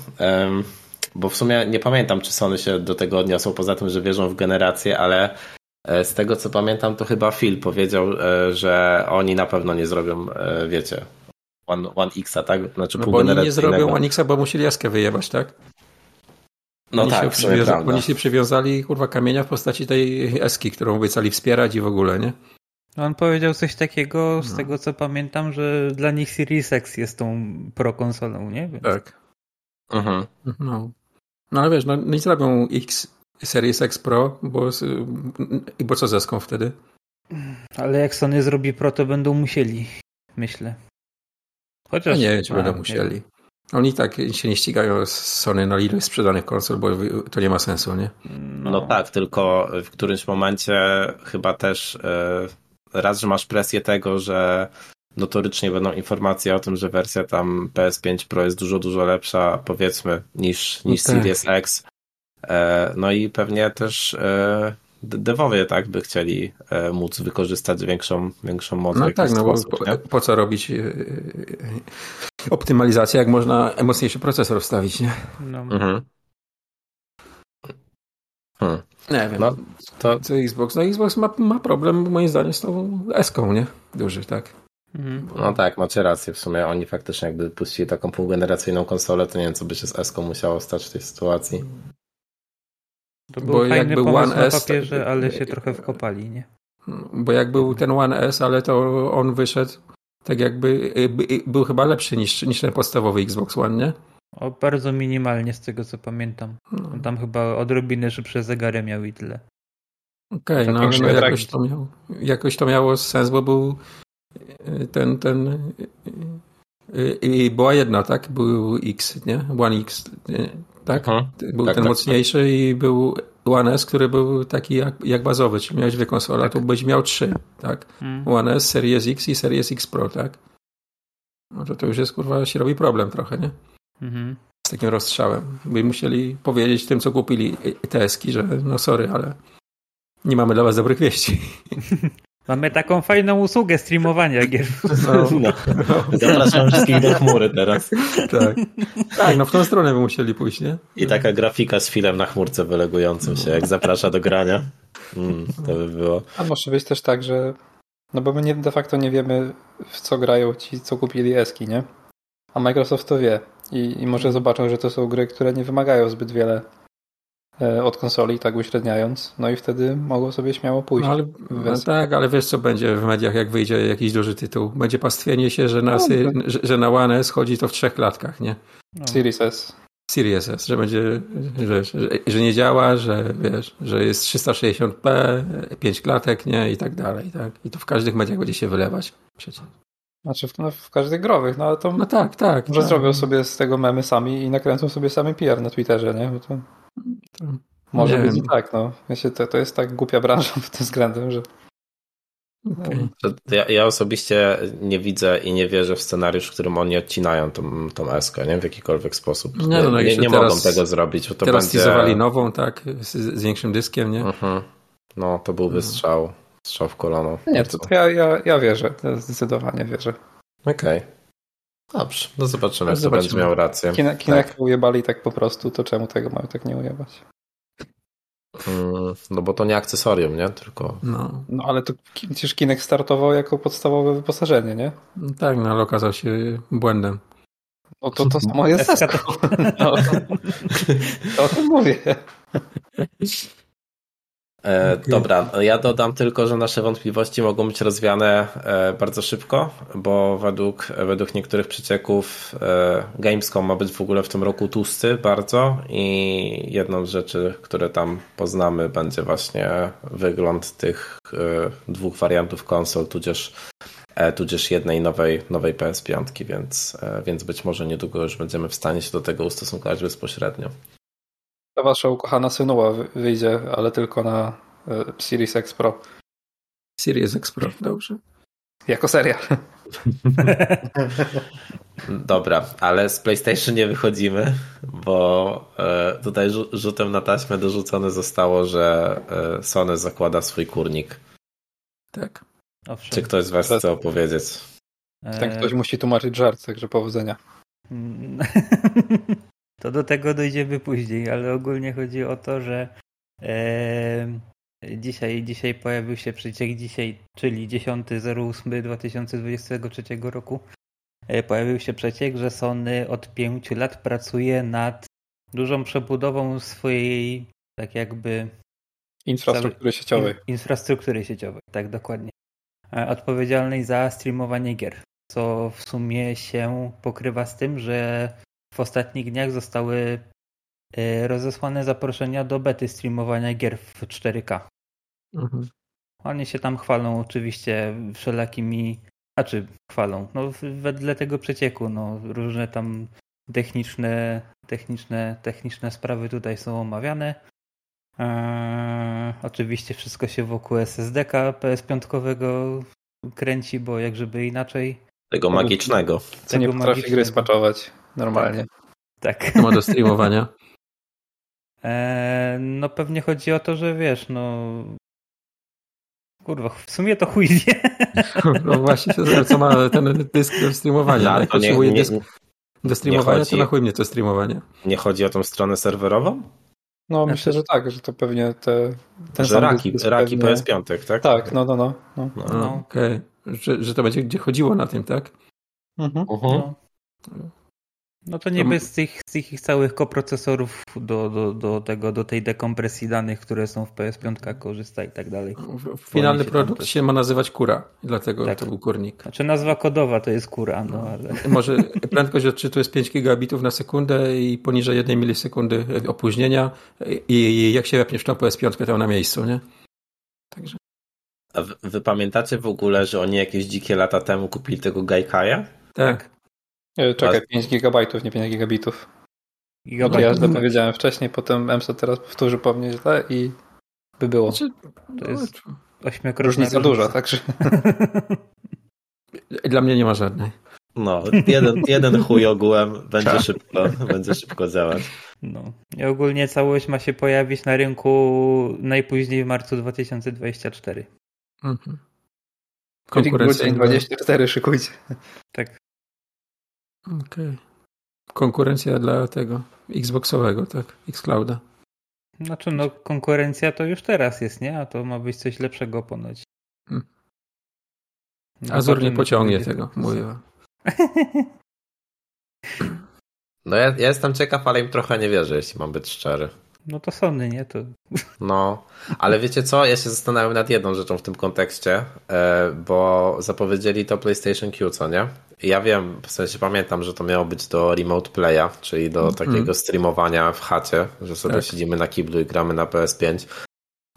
bo w sumie nie pamiętam, czy Sony się do tego odniosą, poza tym, że wierzą w generację, ale z tego co pamiętam, to chyba Phil powiedział, e, że oni na pewno nie zrobią, e, wiecie, One, One Xa, tak? Znaczy No bo oni nie zrobią One Xa, bo musieli jaskę wyjebać, tak? No oni tak, się. Oni się przywiązali, kurwa, kamienia w postaci tej eski, którą obiecali wspierać i w ogóle, nie? On powiedział coś takiego, z No. tego co pamiętam, że dla nich Series X jest tą pro konsolą, nie? Więc... Tak. Mhm. No. No ale wiesz, no nie zrobią X Series X Pro, bo, bo co zeską wtedy? Ale jak Sony zrobi pro, to będą musieli, myślę. No Chociaż... nie wiem, czy będą nie musieli. Oni tak się nie ścigają z Sony na ilość sprzedanych konsol, bo to nie ma sensu, nie? No. tak, tylko w którymś momencie chyba też e, raz, że masz presję tego, że notorycznie będą informacje o tym, że wersja tam PS5 Pro jest dużo, dużo lepsza, powiedzmy, niż, niż No tak. Series X. E, no i pewnie też e, de- devowie tak by chcieli e, móc wykorzystać większą, większą moc. No tak, no bo po, po co robić optymalizację, jak można mocniejszy procesor wstawić, nie? No. Mhm. Hmm. Nie wiem. No, to Co Xbox? No Xbox ma, ma problem moim zdaniem z tą eską, nie? Duży, tak. Mhm. No tak, macie rację. W sumie oni faktycznie jakby puścili taką półgeneracyjną konsolę, to nie wiem, co by się z Eską musiało stać w tej sytuacji. To Bo był fajny jakby pomysł One na S- papierze, ale się trochę wkopali, nie? Bo jak był ten One S, ale to on wyszedł tak jakby, by- był chyba lepszy niż, niż ten podstawowy Xbox One, nie? O, bardzo minimalnie z tego co pamiętam. No. Tam chyba odrobinę szybsze zegary miał i tyle. Okej, Tak no no, jakoś, to miał, jakoś to miało sens, bo był y, ten, ten i była jedna, tak? Był X, nie? One X, nie? Tak? Mhm. Był Tak, ten tak, mocniejszy i był One S, który był taki jak, jak bazowy, czyli miałeś dwie konsole, Tak. tu byś miał trzy, tak? Mm. One S, Series X i Series X Pro, tak? No to to już jest, kurwa, się robi problem trochę, nie? Mhm. Z takim rozstrzałem. By musieli powiedzieć tym, co kupili te eski, że no sorry, ale nie mamy dla was dobrych wieści. [laughs] Mamy taką fajną usługę streamowania gier. No, [laughs] No. Zapraszam wszystkich do chmury teraz. tak. tak, no w tą stronę by musieli pójść, nie? I taka grafika z filem na chmurce wylegującym się, jak zaprasza do grania. Mm, to by było. A może być też tak, że. No bo my nie, de facto nie wiemy, w co grają ci, co kupili Eski, nie? A Microsoft to wie. I, I może zobaczą, że to są gry, które nie wymagają zbyt wiele od konsoli, tak uśredniając. No i wtedy mogą sobie śmiało pójść. No, ale, no tak, ale wiesz co będzie w mediach, jak wyjdzie jakiś duży tytuł? Będzie pastwienie się, że na, sy, że, że na One S chodzi to w trzech klatkach, nie? No. Series S. Series S, że będzie, że, że, że nie działa, że wiesz, że jest 360p, 5 klatek, nie? I tak dalej, tak? I to w każdych mediach będzie się wylewać przecież. Znaczy w, no, w każdych growych, no ale to No tak, tak. może tak. zrobią sobie z tego memy sami i nakręcą sobie sami PR na Twitterze, nie? Bo to To- może Nie być wiem. i tak, no. Wiecie, to, to jest tak głupia branża [laughs] pod tym względem, że Okej. To Ja, ja osobiście nie widzę i nie wierzę w scenariusz, w którym oni odcinają tą, tą eskę, nie? W jakikolwiek sposób. Nie, no, no nie, nie teraz- mogą tego zrobić, bo to Teraz będzie... nową, tak, z, z większym dyskiem, nie? Mhm. No, to byłby strzał. Strzał w kolano. Nie, to, to ja, ja, ja wierzę, to zdecydowanie wierzę. Okej. Dobrze, no zobaczymy, No kto zobaczymy. będzie miał rację. Kinect Tak. ujebali tak po prostu, to czemu tego mają tak nie ujebać? Mm, No bo to nie akcesorium, nie? Tylko... No. No ale to przecież Kinect startował jako podstawowe wyposażenie, nie? no tak, no ale okazał się błędem. No to to samo jest. [laughs] No, to o tym mówię. [laughs] E, Okej. Dobra, ja dodam tylko, że nasze wątpliwości mogą być rozwiane e, bardzo szybko, bo według, według niektórych przecieków e, Gamescom ma być w ogóle w tym roku tłusty bardzo i jedną z rzeczy, które tam poznamy będzie właśnie wygląd tych dwóch wariantów konsol, tudzież, tudzież jednej nowej, nowej PS5, więc, więc być może niedługo już będziemy w stanie się do tego ustosunkować bezpośrednio. Ta wasza ukochana synuła wy- wyjdzie, ale tylko na e, Series X Pro. Series X Pro, dobrze. Jako serial. [laughs] Dobra, ale z PlayStation nie wychodzimy, bo e, tutaj rzu- rzutem na taśmę dorzucone zostało, że e, Sony zakłada swój kurnik. Tak. Owszem. Czy ktoś z Was chce opowiedzieć? Ten E, ktoś musi tłumaczyć żart, także powodzenia. [laughs] To do tego dojdziemy później, ale ogólnie chodzi o to, że e, dzisiaj, dzisiaj pojawił się przeciek dzisiaj, czyli 10.08.2023 roku. E, pojawił się przeciek, że Sony od 5 lat pracuje nad dużą przebudową swojej tak jakby Infrastruktury sieciowej. in- infrastruktury sieciowej, tak dokładnie. E, Odpowiedzialnej za streamowanie gier, co w sumie się pokrywa z tym, że w ostatnich dniach zostały e, rozesłane zaproszenia do bety streamowania gier w 4K. Mhm. Oni się tam chwalą oczywiście wszelakimi, znaczy chwalą, no wedle tego przecieku, no różne tam techniczne, techniczne, techniczne sprawy tutaj są omawiane. Eee, oczywiście wszystko się wokół SSD-ka PS5 kręci, bo jak żeby inaczej. Tego magicznego. Co nie potrafi gry magicznego. spaczować normalnie. Tak. To ma do streamowania. Eee, [laughs] no pewnie chodzi o to, że wiesz, no kurwa, w sumie to chuj wie. [laughs] No właśnie, co ma ten dysk do streamowania. Ale Jak to nie, potrzebuje nie, dysk do streamowania, chodzi- to na chuj mnie to streamowanie. nie chodzi o tą stronę serwerową? No Znaczy- myślę, że tak, że to pewnie te, ten że raki, dysk raki pewnie... PS5, tak? Tak, no, no, no. no. No. No. Okej. Że, że to będzie gdzie chodziło na tym, tak? Mhm. Mhm. No. No to nie To- bez tych, z tych ich całych koprocesorów do, do, do, tego, do tej dekompresji danych, które są w PS5 korzysta i tak dalej. W- Finalny produkt też- się ma nazywać Kura, dlatego Tak. to był kurnik. Znaczy nazwa kodowa to jest kura, no ale [laughs] Może prędkość odczytu jest 5 gigabitów na sekundę i poniżej 1 milisekundy opóźnienia i jak się wepniesz tą PS5 to na miejscu, nie? Także A wy, wy pamiętacie w ogóle, że oni jakieś dzikie lata temu kupili tego Gaikaja? tak. E, Czekaj, Ale- 5 gigabajtów, nie 5 gigabitów. gigabajt. Ja źle powiedziałem wcześniej, potem EMSO teraz powtórzy po mnie źle i by było. Znaczy, To jest- no, ośmiokrotna Różnica duża, także [laughs] Dla mnie nie ma żadnej. No, jeden, jeden chuj ogółem będzie szybko, będzie szybko działać. No. I ogólnie całość ma się pojawić na rynku najpóźniej w marcu 2024. Mhm. Konkurencja Konkurencja, 24 szykujcie. Tak. Okej. Konkurencja dla tego Xboxowego, tak? Xclouda. Znaczy no konkurencja to już teraz jest, nie? A to ma być coś lepszego ponoć. Hmm. No, Azur nie pociągnie tego, mówię. [laughs] No ja, ja jestem ciekaw, ale im trochę nie wierzę, jeśli mam być szczery. No to Sony, nie? To No, ale wiecie co? Ja się zastanawiam nad jedną rzeczą w tym kontekście, e, bo zapowiedzieli to PlayStation Q, co nie? Ja wiem, w sensie pamiętam, że to miało być do remote playa, czyli do takiego streamowania w chacie, że sobie Tak. siedzimy na kiblu i gramy na PS5.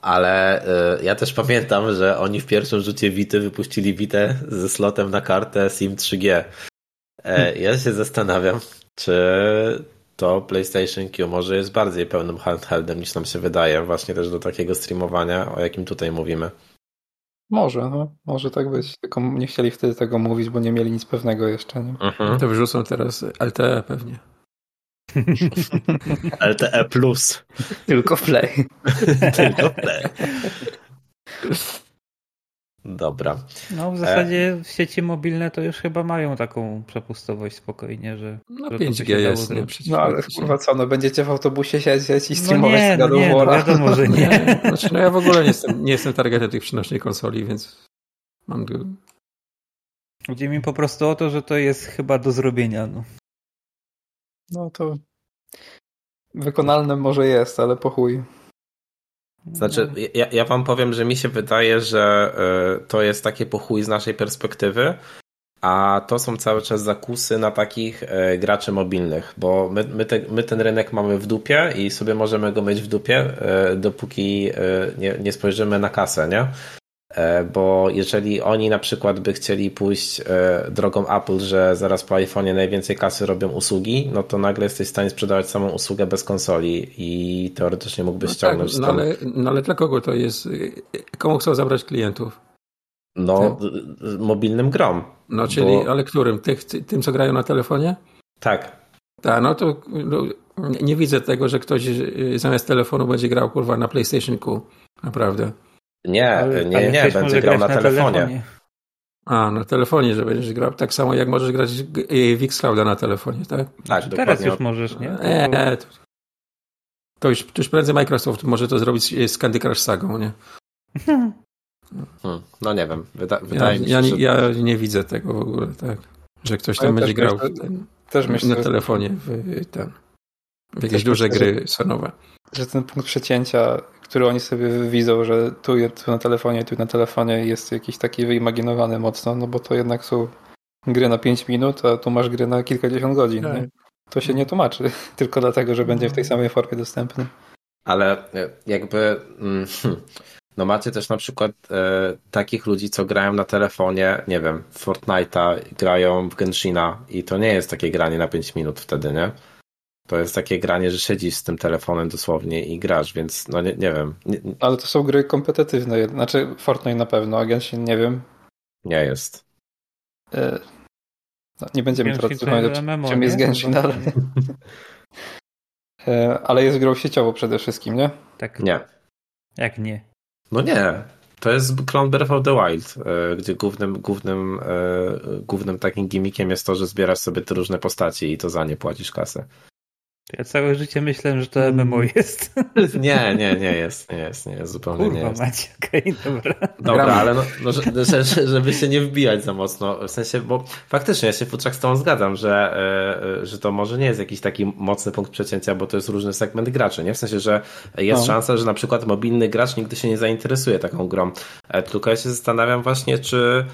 Ale e, ja też pamiętam, że oni w pierwszym rzucie Vity wypuścili Vitę ze slotem na kartę SIM 3G. E, ja się zastanawiam, czy to PlayStation Q może jest bardziej pełnym handheldem niż nam się wydaje, właśnie też do takiego streamowania, o jakim tutaj mówimy. Może, no, może tak być. Tylko nie chcieli wtedy tego mówić, bo nie mieli nic pewnego jeszcze. Nie? Mhm. To wyrzucą teraz LTE pewnie. [laughs] LTE Plus. Tylko play. [laughs] Tylko play. Dobra. No w zasadzie sieci mobilne to już chyba mają taką przepustowość spokojnie, że... No że to by 5G się dało jest, nie? Przecież No ale kurwa co, no będziecie w autobusie siedzieć i No streamować nie, z no God of nie, no wiadomo, że nie. [laughs] [laughs] Znaczy, no ja w ogóle nie jestem, nie jestem targetem tych przenośnych konsoli, więc mam Chodzi mi po prostu o to, że to jest chyba do zrobienia. No. No to wykonalne może jest, ale po chuj. Znaczy, ja, ja wam powiem, że mi się wydaje, że y, to jest takie pochuj z naszej perspektywy, a to są cały czas zakusy na takich y, graczy mobilnych, bo my, my, te, my ten rynek mamy w dupie i sobie możemy go mieć w dupie, y, dopóki nie, nie spojrzymy na kasę, nie? E, Bo jeżeli oni na przykład by chcieli pójść e, drogą Apple, że zaraz po iPhone'ie najwięcej kasy robią usługi, no to nagle jesteś w stanie sprzedawać samą usługę bez konsoli i teoretycznie mógłbyś No tak, ściągnąć no, tam ale, no ale dla kogo to jest? Komu chcą zabrać klientów? No, y, mobilnym grom. No czyli, Bo- ale którym? Tych, ty- tym, co grają na telefonie? Tak. Tak, no to no, nie, nie widzę tego, że ktoś y, zamiast telefonu będzie grał kurwa na PlayStation Q. Naprawdę. Nie, Ale- nie, ale nie, będzie grał grać na telefonie. A, na telefonie, że będziesz grał. Tak samo jak możesz grać w Xclouda na telefonie, tak? Tak, Teraz dokładnie. już możesz, nie? Nie, to, to, już, to już prędzej Microsoft może to zrobić z Candy Crush sagą, nie? Hmm, no nie wiem, Wyda, Ja, wydaje mi się, ja, że... nie- ja nie widzę tego w ogóle, tak. Że ktoś tam Ja będzie też grał myślę- w ten, Też myślę, na telefonie w, ten, w jakieś duże myślę, gry sonowe. że ten punkt przecięcia, który oni sobie widzą, że tu, tu na telefonie, tu na telefonie jest jakiś taki wyimaginowany mocno, no bo to jednak są gry na 5 minut, a tu masz gry na kilkadziesiąt godzin. Tak. Nie? To się nie tłumaczy, [laughs] tylko dlatego, że będzie w tej samej formie dostępny. Ale e, jakby... mm, hmm, No macie też na przykład e, takich ludzi, co grają na telefonie, nie wiem, w Fortnite'a, grają w Genshina i to nie jest takie granie na 5 minut wtedy, nie? To jest takie granie, że siedzisz z tym telefonem dosłownie i grasz, więc no nie, nie wiem, nie, Ale to są gry kompetytywne, znaczy Fortnite na pewno, a Genshin nie wiem. nie jest. E, No, nie będziemy Genshin teraz rozmawiać, MMO, czym jest nie? Genshin, ale... [laughs] E, ale jest grą sieciową przede wszystkim, nie? Tak. Nie. Jak nie? No nie. To jest Clone Breath of the Wild, e, gdzie głównym, głównym, głównym takim gimmickiem jest to, że zbierasz sobie te różne postaci i to za nie płacisz kasę. Ja całe życie myślałem, że to Mm. MMO jest. [laughs] Nie, nie, nie jest, nie jest, nie jest, zupełnie nie Kurwa jest. macie, okej, dobra. Dobra, Gramy. ale no, no że, że, że, żeby się nie wbijać za mocno, w sensie, bo faktycznie ja się futrzak z tą zgadzam, że, e, e, że to może nie jest jakiś taki mocny punkt przecięcia, bo to jest różny segment graczy, nie? W sensie, że jest No. szansa, że na przykład mobilny gracz nigdy się nie zainteresuje taką grą. E, Tylko ja się zastanawiam właśnie, czy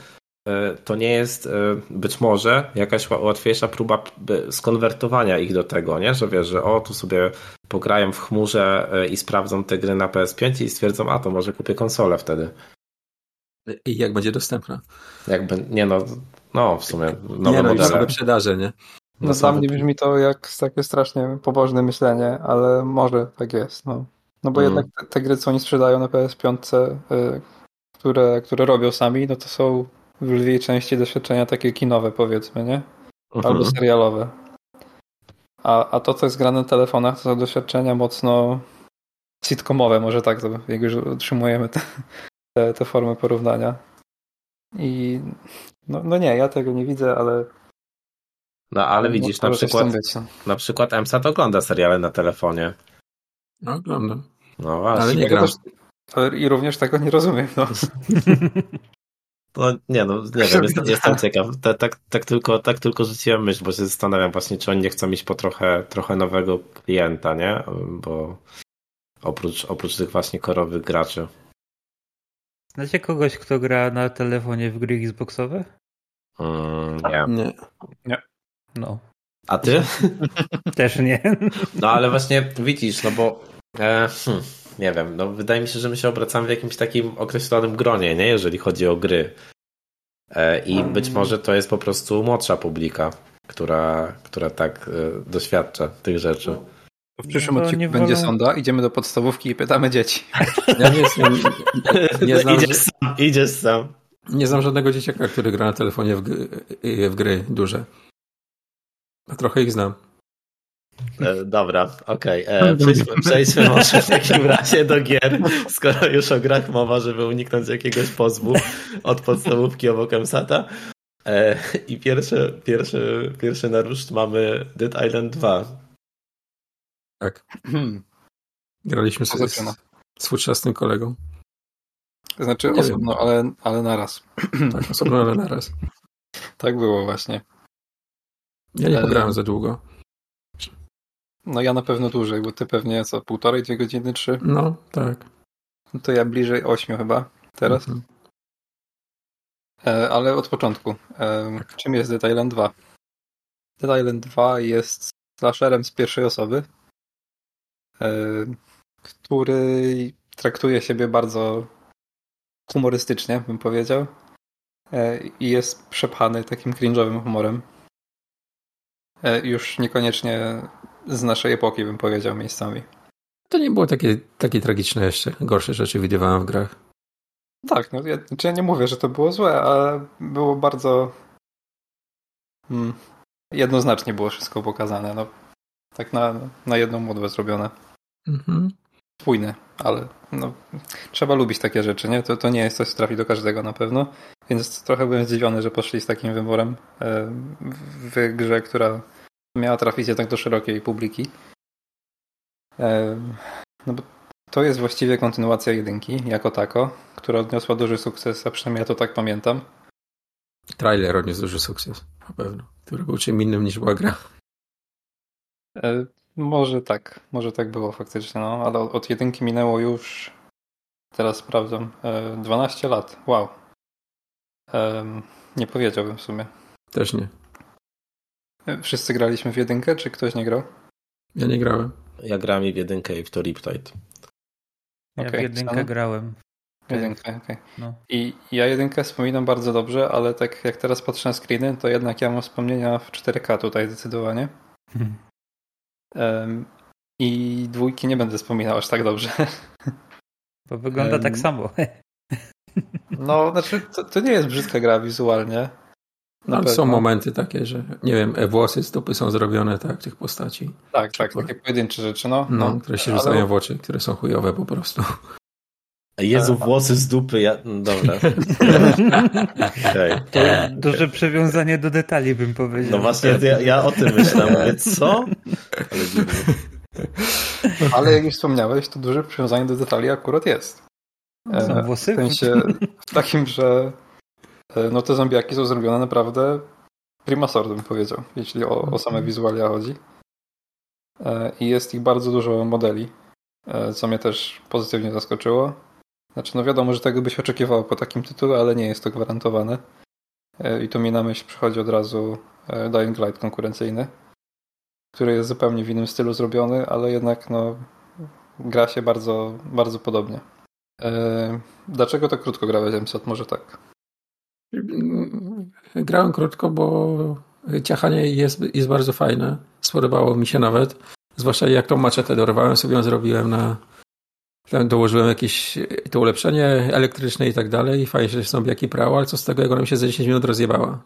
to nie jest e, być może jakaś ła- łatwiejsza próba skonwertowania ich do tego, nie? Że wiesz, że o, tu sobie pograją w chmurze e, i sprawdzą te gry na PS5 i stwierdzą, a to może kupię konsolę wtedy. I jak będzie dostępna. Jakby, nie no, no w sumie nowe nie, no, i modele. są wyprzedaże, nie? No, No, są mnie wy- brzmi to jak takie strasznie pobożne myślenie, ale może tak jest. No, no bo Mm. jednak te, te gry, co oni sprzedają na PS5, y, które, które robią sami, no to są w lwiej części doświadczenia takie kinowe, powiedzmy, nie? Mhm. Albo serialowe. A, a to, co jest grane na telefonach, to są doświadczenia mocno sitcomowe, może tak, to, jak już utrzymujemy te, te, te formy porównania. I no, no nie, ja tego nie widzę, ale. No ale widzisz, na przykład, no. na przykład EMSAT ogląda seriale na telefonie. No, oglądam. No właśnie. Ale nie ale I również tego nie rozumiem. No. [laughs] No nie no, nie wiem, [laughs] jestem, jestem ciekaw. Tak, tak, tak, tylko, tak tylko rzuciłem myśl, bo się zastanawiam właśnie, czy oni nie chcą mieć po trochę, trochę nowego klienta, nie? Bo oprócz, oprócz tych właśnie korowych graczy. Znacie kogoś, kto gra na telefonie w gry Xboxowe? Mm, nie. Nie. No, A ty? [laughs] też nie. No ale właśnie widzisz, no bo e, hmm, nie wiem, no wydaje mi się, że my się obracamy w jakimś takim określonym gronie, nie? Jeżeli chodzi o gry. E, I być może to jest po prostu młodsza publika, która, która tak e, doświadcza tych rzeczy. W przyszłym No odcinku nie będzie wolno- sonda, idziemy do podstawówki i pytamy dzieci. [laughs] Ja nie, znam, [laughs] nie, znam, idziesz sam, idziesz sam. nie znam żadnego dzieciaka, który gra na telefonie w, gry- w gry duże. A trochę ich znam. E, dobra, okej. E, Przejdźmy, przejdźmy może w takim razie do gier, skoro już o grach mowa, żeby uniknąć jakiegoś pozwu od podstawówki obok MSATA. E, I pierwszy, pierwszy, pierwszy na ruszt mamy Dead Island 2. Tak. Hmm. Graliśmy sobie z, z futrzastym kolegą. To znaczy Nie osobno, ale, ale naraz. Tak, osobno, ale naraz. Tak było właśnie. Ja nie pograłem za długo. No ja na pewno dłużej, bo ty pewnie co, półtorej, dwie godziny, trzy? No, tak. No to ja bliżej ośmiu chyba teraz. Mhm. E, ale od początku. E, czym jest Dead Island 2? Dead Island 2 jest slasherem z pierwszej osoby, e, który traktuje siebie bardzo humorystycznie, bym powiedział. E, I jest przepchany takim cringe'owym humorem. E, już niekoniecznie z naszej epoki, bym powiedział, miejscami. To nie było takie, takie tragiczne jeszcze. Gorsze rzeczy widywałem w grach. Tak, no ja, znaczy ja nie mówię, że to było złe, ale było bardzo mm, jednoznacznie było wszystko pokazane. No, tak na, na jedną modłę zrobione. Mhm. Spójne, ale no, trzeba lubić takie rzeczy, nie? To, to nie jest coś, co trafi do każdego na pewno. Więc trochę byłem zdziwiony, że poszli z takim wyborem e, w grze, która miała trafić jednak do szerokiej publiki. E, no bo to jest właściwie kontynuacja jedynki, jako tako, która odniosła duży sukces, a przynajmniej ja to tak pamiętam. Trailer odniósł duży sukces, na pewno. Który był czym innym niż była gra. E, może tak, może tak było faktycznie, no, ale od, jedynki minęło już, teraz sprawdzam, e, 12 lat. Wow. Nie powiedziałbym w sumie. Też nie. Wszyscy graliśmy w jedynkę, czy ktoś nie grał? Ja nie grałem. Ja grałem i w jedynkę i w to Riptide. Ja Okej, w jedynkę Stan? grałem. Jedynkę, okej. No. I ja jedynkę wspominam bardzo dobrze, ale tak jak teraz patrzę na screeny, to jednak ja mam wspomnienia w 4K tutaj zdecydowanie. Em, I dwójki nie będę wspominał aż tak dobrze. [laughs] Bo wygląda Em, tak samo. [laughs] No, znaczy, to, to nie jest brzydka gra wizualnie. No, ale są momenty takie, że nie wiem, e, włosy z dupy są zrobione, tak, tych postaci. Tak, tak, takie pojedyncze rzeczy, no. No, które się ale- rzucają w oczy, które są chujowe po prostu. Jezu, włosy z dupy, ja... no Dobra. [laughs] Okej. To duże przywiązanie do detali bym powiedział. No właśnie, ja, ja o tym myślałem. Mówię, co? Ale dziwnie. Ale jak już wspomniałeś, to duże przywiązanie do detali akurat jest. Są E, włosy? W sensie w takim, że no te zombiaki są zrobione naprawdę prima sortem, bym powiedział, jeśli o, o same wizualia chodzi. E, I jest ich bardzo dużo modeli, e, co mnie też pozytywnie zaskoczyło. Znaczy, no wiadomo, że tego byś oczekiwał po takim tytule, ale nie jest to gwarantowane. E, I tu mi na myśl przychodzi od razu e, Dying Light konkurencyjny, który jest zupełnie w innym stylu zrobiony, ale jednak no, gra się bardzo, bardzo podobnie. E, Dlaczego tak krótko grałeś MSAT? Może tak. Grałem krótko, bo ciachanie jest, jest bardzo fajne. Spodobało mi się nawet. Zwłaszcza jak tą maczetę dorwałem, sobie ją zrobiłem na... Tam dołożyłem jakieś to ulepszenie elektryczne i tak dalej i fajnie się zombiaki prało, ale co z tego, jak ona mi się za 10 minut rozjebała.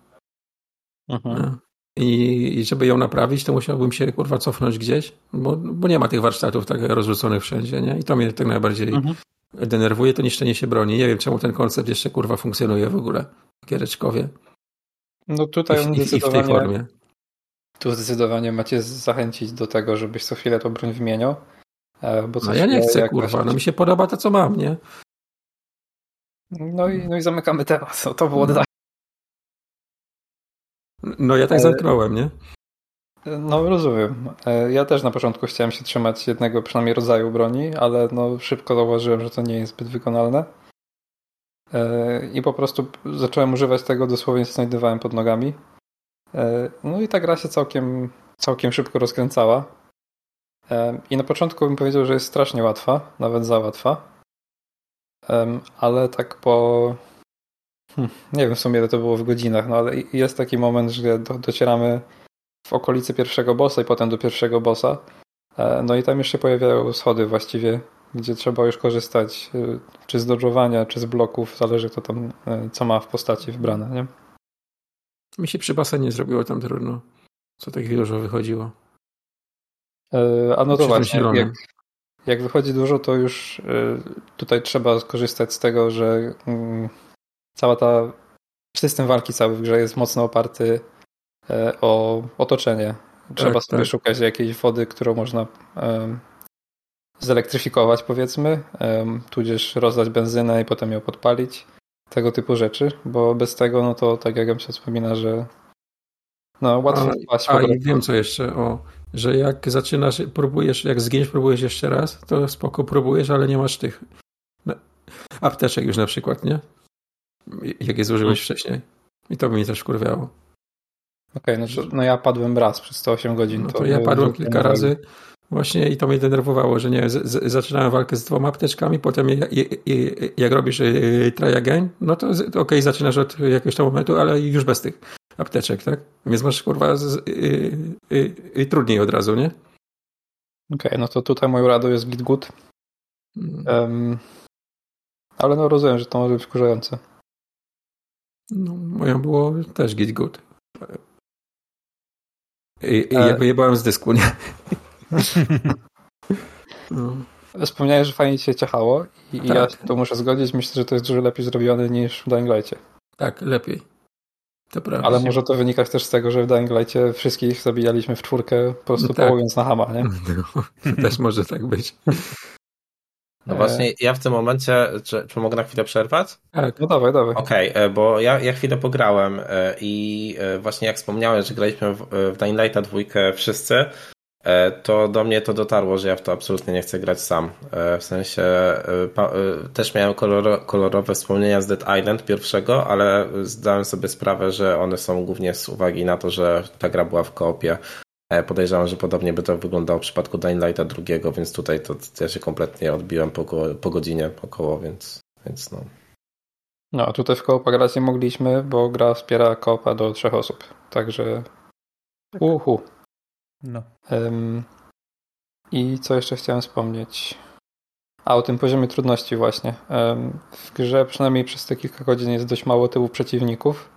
No. I, I żeby ją naprawić, to musiałbym się kurwa cofnąć gdzieś, bo, bo nie ma tych warsztatów tak rozrzuconych wszędzie, nie? I to mnie tak najbardziej Mhm. denerwuje, to niszczenie się broni. Nie wiem, czemu ten koncept jeszcze kurwa funkcjonuje w ogóle Giereczkowie. No tutaj i, I w tej formie. tu zdecydowanie macie zachęcić do tego, żebyś co chwilę tą broń wymieniał. e, Bo No ja nie chcę, jakaś- kurwa. No mi się podoba to, co mam, nie? No i, no i zamykamy temat. No, to było No. No ja tak Ale- zamknąłem, nie? No rozumiem. E, Ja też na początku chciałem się trzymać jednego przynajmniej rodzaju broni, ale no szybko zauważyłem, że to nie jest zbyt wykonalne. E, I po prostu zacząłem używać tego dosłownie co znajdowałem pod nogami. E, No i ta gra się całkiem, całkiem szybko rozkręcała. E, I na początku bym powiedział, że jest strasznie łatwa, nawet za łatwa. Ale tak po... Hmm, nie wiem w sumie ile to było w godzinach, no ale jest taki moment, że do, docieramy w okolicy pierwszego bossa i potem do pierwszego bossa. No i tam się pojawiają schody właściwie, gdzie trzeba już korzystać y, czy z dodżowania, czy z bloków, zależy kto tam, y, co ma w postaci wybrane, nie? Mi się przy basenie zrobiło tam trudno. Co tak dużo wychodziło. E, A no to właśnie, jak, jak wychodzi dużo, to już y, tutaj trzeba skorzystać z tego, że mm, cała ta system walki cały w grze jest mocno oparty e, o otoczenie. Trzeba Tak, sobie tak. szukać jakiejś wody, którą można zelektryfikować, powiedzmy, tudzież rozlać benzynę i potem ją podpalić. Tego typu rzeczy, bo bez tego, no to tak jak się wspomina, że no łatwo A, wpaść w a ogóle. i wiem co jeszcze, o, że jak zaczynasz, próbujesz, jak zginiesz, próbujesz jeszcze raz, to spoko próbujesz, ale nie masz tych no, apteczek już na przykład, nie? Jak je zużyłeś wcześniej. I to by mnie też wkurwiało. Okej, no, to- no ja padłem raz przez 108 godzin. No to ja padłem kilka razy właśnie i to mnie denerwowało, że nie, z, z, zaczynałem walkę z dwoma apteczkami, potem je, je, je, jak robisz y, try again, no to, okej, zaczynasz od jakiegoś tam momentu, ale już bez tych apteczek, tak? Więc masz kurwa z, y, y, y, trudniej od razu, nie? Okej, no to tutaj moją radą jest git good. Mm. Ale no rozumiem, że to może być wkurzające. No, moją było też git good. I, i E- ja wyjebałem z dysku, nie? No. Wspomniałeś, że fajnie ci się ciachało i i ja Tak. się to muszę zgodzić. Myślę, że to jest dużo lepiej zrobione niż w Dying Light'cie. Tak, lepiej. To prawda. Ale może to wynikać też z tego, że w Dying Light'cie wszystkich zabijaliśmy w czwórkę po prostu No tak. połując na hama, nie? [laughs] No, to też może tak być. No właśnie, ja w tym momencie, czy, czy mogę na chwilę przerwać? Tak. No dawaj, dawaj. Okej, e, bo ja, ja chwilę pograłem e, i e, właśnie jak wspomniałeś, że graliśmy w, w Dying Lighta dwójkę wszyscy, to do mnie to dotarło, że ja w to absolutnie nie chcę grać sam. E, W sensie e, e, też miałem koloro, kolorowe wspomnienia z Dead Island pierwszego, ale zdałem sobie sprawę, że one są głównie z uwagi na to, że ta gra była w koopie. E, Podejrzewam, że podobnie by to wyglądało w przypadku Dying Lighta drugiego, więc tutaj to, to ja się kompletnie odbiłem po, po godzinie około, więc, więc no. No, a tutaj w koopa grać nie mogliśmy, bo gra wspiera koopa do trzech osób. Także uhu. No. Em, I co jeszcze chciałem wspomnieć? A o tym poziomie trudności właśnie. Em, W grze przynajmniej przez te kilka godzin jest dość mało tyłu przeciwników,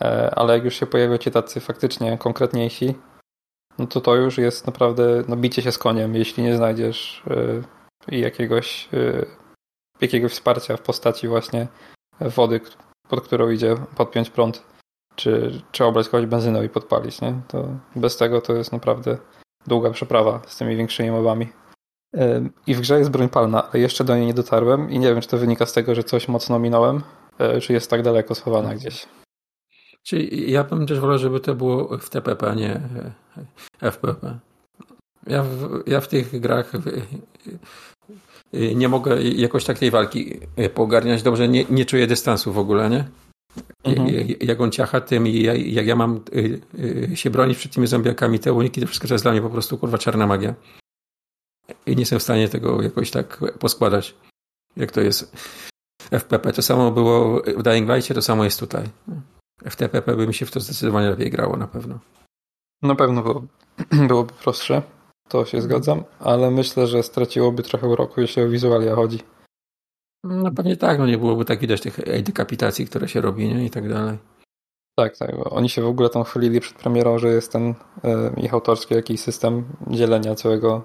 e, ale jak już się pojawią ci tacy faktycznie konkretniejsi, no to to już jest naprawdę no, bicie się z koniem, jeśli nie znajdziesz e, jakiegoś, e, jakiegoś wsparcia w postaci właśnie wody, pod którą idzie podpiąć prąd, czy, czy obrać kogoś benzyną i podpalić, nie? To bez tego to jest naprawdę długa przeprawa z tymi większymi mobami. I w grze jest broń palna, ale jeszcze do niej nie dotarłem i nie wiem, czy to wynika z tego, że coś mocno minąłem, e, czy jest tak daleko schowana gdzieś. Czyli ja bym też wolał, żeby to było w TPP, a nie e, FPP. Ja w, ja w tych grach e, nie mogę jakoś tak tej walki pogarniać dobrze, nie, nie czuję dystansu w ogóle, nie? Mhm. Jak- on ciacha tym i ja- jak ja mam y, y, się bronić przed tymi zombiakami, te uniki, to wszystko to jest dla mnie po prostu kurwa czarna magia. I nie jestem w stanie tego jakoś tak poskładać, jak to jest FPP. To samo było w Dying Light'cie, to samo jest tutaj. W TPP by mi się w to zdecydowanie lepiej grało na pewno. Na pewno było, [clears throat] byłoby prostsze, to się zgadzam, ale myślę, że straciłoby trochę uroku, jeśli o wizualia chodzi. No pewnie tak, no nie byłoby tak widać tych dekapitacji, które się robi, nie? I tak dalej. Tak, tak. Oni się w ogóle tam chwalili przed premierą, że jest ten e, ich autorski jakiś system dzielenia całego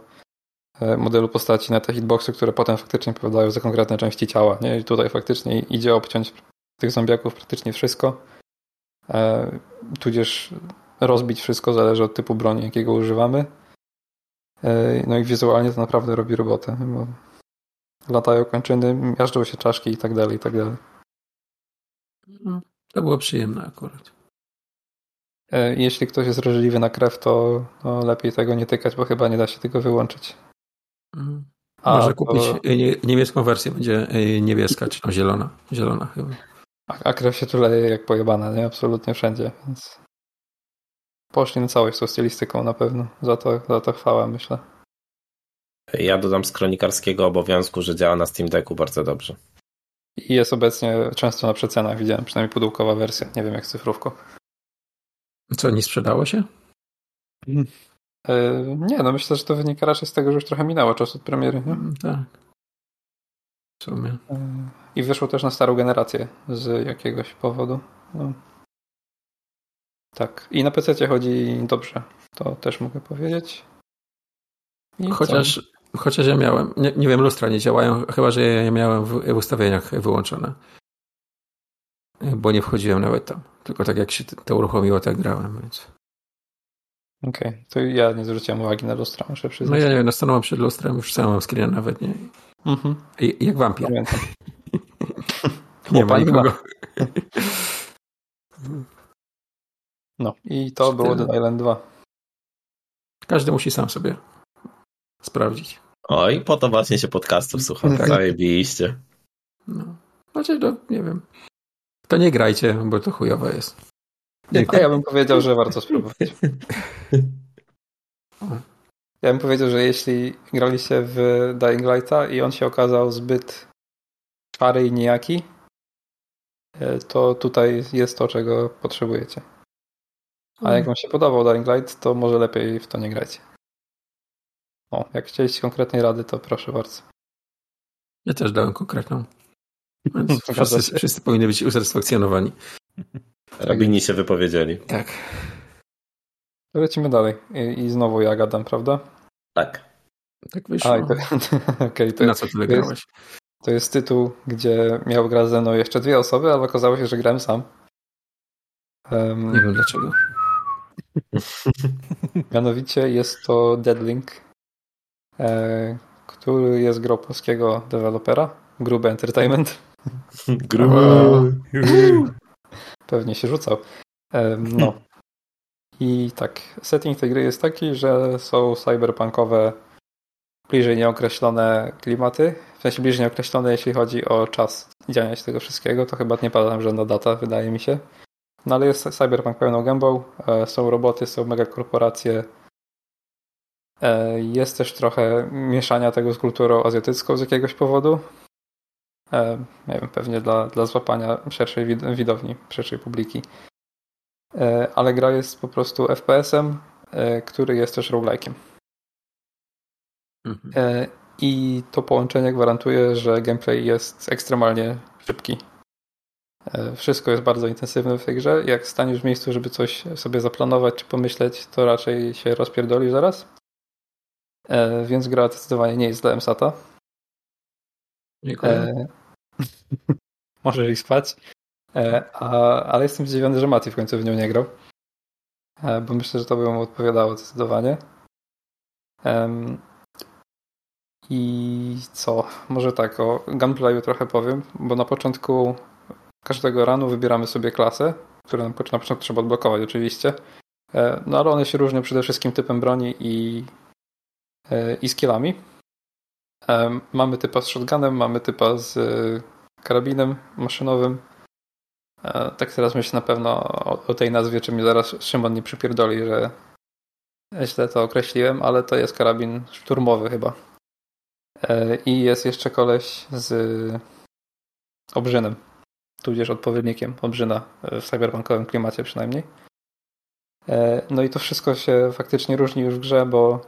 e, modelu postaci na te hitboxy, które potem faktycznie odpowiadają za konkretne części ciała. Nie? I tutaj faktycznie idzie obciąć tych zombiaków praktycznie wszystko. E, tudzież rozbić wszystko, zależy od typu broni, jakiego używamy. E, no i wizualnie to naprawdę robi robotę, bo latają kończyny, miażdżą się czaszki i tak dalej, i tak dalej. No, to było przyjemne akurat. E, Jeśli ktoś jest wrażliwy na krew, to no, lepiej tego nie tykać, bo chyba nie da się tego wyłączyć. Mhm. A, Można to- kupić nie, niemiecką wersję, będzie y, niebieska, czy tam zielona. Zielona chyba. A, a krew się tu leje jak pojebana, nie? Absolutnie wszędzie, więc poszli na całość z tą stylistyką na pewno. Za to, za to chwała, myślę. Ja dodam z kronikarskiego obowiązku, że działa na Steam Decku bardzo dobrze. I jest obecnie często na przecenach, widziałem przynajmniej pudełkowa wersja, nie wiem jak z cyfrówką. Co, nie sprzedało się? E, nie, no myślę, że to wynika raczej z tego, że już trochę minęło czas od premiery. Nie? Mm, Tak. W sumie. E, I wyszło też na starą generację z jakiegoś powodu. No. Tak. I na PC chodzi dobrze. To też mogę powiedzieć. I Chociaż, chociaż ja miałem, nie, nie wiem, lustra nie działają, chyba że ja miałem w, w ustawieniach wyłączone. Bo nie wchodziłem nawet tam. Tylko tak jak się to uruchomiło, tak grałem, więc. Okej, to ja nie zwróciłem uwagi na lustra, muszę No przyznać. ja nie wiem, stanąłem przed lustrem, już sam mam screena nawet, nie? Mhm. I, jak wampir. Pamiętam. [laughs] Nie ma nikogo. No i to było. Dead Island 2. Każdy musi sam sobie sprawdzić. Oj, po to właśnie się podcastów słucha. Tak. [laughs] Zajebiście. No. Znaczy, no, nie wiem. To nie grajcie, bo to chujowe jest. Nie, a ja bym powiedział, że warto spróbować. [laughs] Ja bym powiedział, że jeśli graliście w Dying Lighta i on się okazał zbyt szary i nijaki, e, to tutaj jest to, czego potrzebujecie. A jak wam się podobał Dying Light, to może lepiej w to nie grajcie. O, jak chcieliście konkretnej rady, to proszę bardzo. Ja też dałem konkretną. Więc [laughs] wszyscy, wszyscy powinni być usatysfakcjonowani. Rabini się wypowiedzieli. Tak. To lecimy dalej. I, i znowu ja gadam, prawda? Tak. Tak wyszło. A, to, [laughs] okej, to, Na jest, co tyle to jest- grałeś? to jest tytuł, gdzie miał grać ze mną jeszcze dwie osoby, ale okazało się, że grałem sam. Em, Nie wiem dlaczego. [laughs] Mianowicie jest to Deadlink, który jest grą polskiego dewelopera, Grube Entertainment. [laughs] Grubo. [laughs] Pewnie się rzucał. E, no. I tak, setting tej gry jest taki, że są cyberpunkowe, bliżej nieokreślone klimaty. W sensie bliżej nieokreślone, jeśli chodzi o czas działania się tego wszystkiego. To chyba nie pada tam żadna data, wydaje mi się. No ale jest cyberpunk pełną gębą. E, są roboty, są megakorporacje. E, jest też trochę mieszania tego z kulturą azjatycką z jakiegoś powodu. E, nie wiem, pewnie dla, dla złapania szerszej wid- widowni, szerszej publiki. E, ale gra jest po prostu FPS-em, e, który jest też roguelike'iem. Mhm. E, I to połączenie gwarantuje, że gameplay jest ekstremalnie szybki. E, Wszystko jest bardzo intensywne w tej grze. Jak staniesz w miejscu, żeby coś sobie zaplanować czy pomyśleć, to raczej się rozpierdolisz zaraz. E, Więc gra zdecydowanie nie jest dla MSATA. Dziękuję. E, [laughs] Możesz ich spać. E, a, ale jestem zdziwiony, że Mati w końcu w nią nie grał. E, bo myślę, że to by mu odpowiadało zdecydowanie. I co? Może tak, o gunplayu trochę powiem, bo na początku każdego ranu wybieramy sobie klasę, które na poc- na początku trzeba odblokować oczywiście. E, No ale one się różnią przede wszystkim typem broni i, i skillami. Em, Mamy typa z shotgunem, mamy typa z e, karabinem maszynowym. E, Tak teraz myślę na pewno o, o tej nazwie, czy mnie zaraz Szymon nie przypierdoli, że źle to określiłem, ale to jest karabin szturmowy chyba. E, I jest jeszcze koleś z obrzynem, tudzież odpowiednikiem obrzyna w cyberpunkowym klimacie przynajmniej. E, No i to wszystko się faktycznie różni już w grze, bo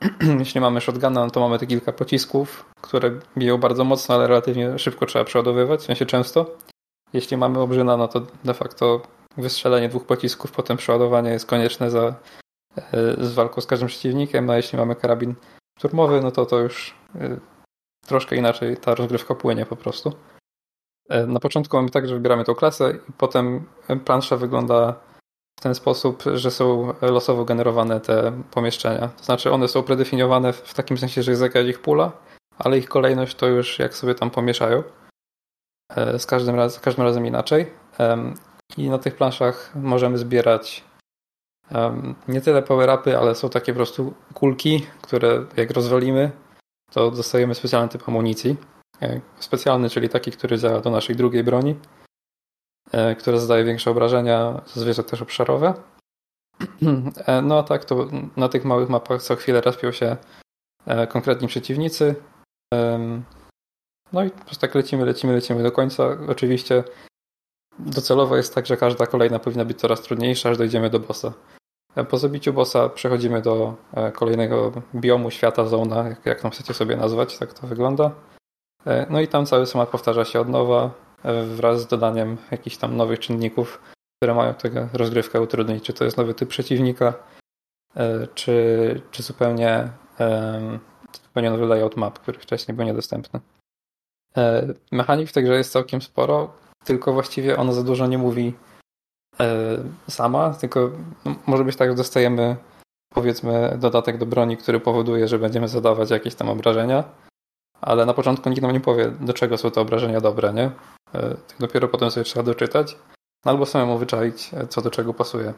[clears throat] jeśli mamy shotguna, no to mamy te kilka pocisków, które biją bardzo mocno, ale relatywnie szybko trzeba przeładowywać, w sensie często. Jeśli mamy obrzyna, no to de facto wystrzelenie dwóch pocisków, potem przeładowanie jest konieczne za, e, z walką z każdym przeciwnikiem, a jeśli mamy karabin szturmowy, no to to już e, troszkę inaczej ta rozgrywka płynie po prostu. E, Na początku mamy tak, że wybieramy tą klasę i potem plansza wygląda w ten sposób, że są losowo generowane te pomieszczenia. To znaczy one są predefiniowane w takim sensie, że jest jakaś ich pula, ale ich kolejność to już jak sobie tam pomieszają. E, Z każdym, raz, każdym razem inaczej. I na tych planszach możemy zbierać nie tyle power-upy, ale są takie po prostu kulki, które jak rozwalimy, to dostajemy specjalny typ amunicji. E, Specjalny, czyli taki, który działa do naszej drugiej broni, e, która zadaje większe obrażenia, zazwyczaj też obszarowe. E, No a tak, to na tych małych mapach co chwilę respią się e, konkretni przeciwnicy. No i po prostu tak lecimy, lecimy, lecimy do końca. Oczywiście docelowo jest tak, że każda kolejna powinna być coraz trudniejsza, aż dojdziemy do bossa. Po zabiciu bossa przechodzimy do kolejnego biomu świata, zona, jak, jak tam chcecie sobie nazwać, tak to wygląda. No i tam cały schemat powtarza się od nowa wraz z dodaniem jakichś tam nowych czynników, które mają tę rozgrywkę utrudnić. Czy to jest nowy typ przeciwnika, czy, czy zupełnie, zupełnie nowy layout map, który wcześniej był niedostępny. Mechanik w tej grze jest całkiem sporo, tylko właściwie ona za dużo nie mówi sama, tylko może być tak, że dostajemy powiedzmy dodatek do broni, który powoduje, że będziemy zadawać jakieś tam obrażenia, ale na początku nikt nam nie powie, do czego są te obrażenia dobre, nie? Tak dopiero potem sobie trzeba doczytać, albo samemu wyczaić, co do czego pasuje.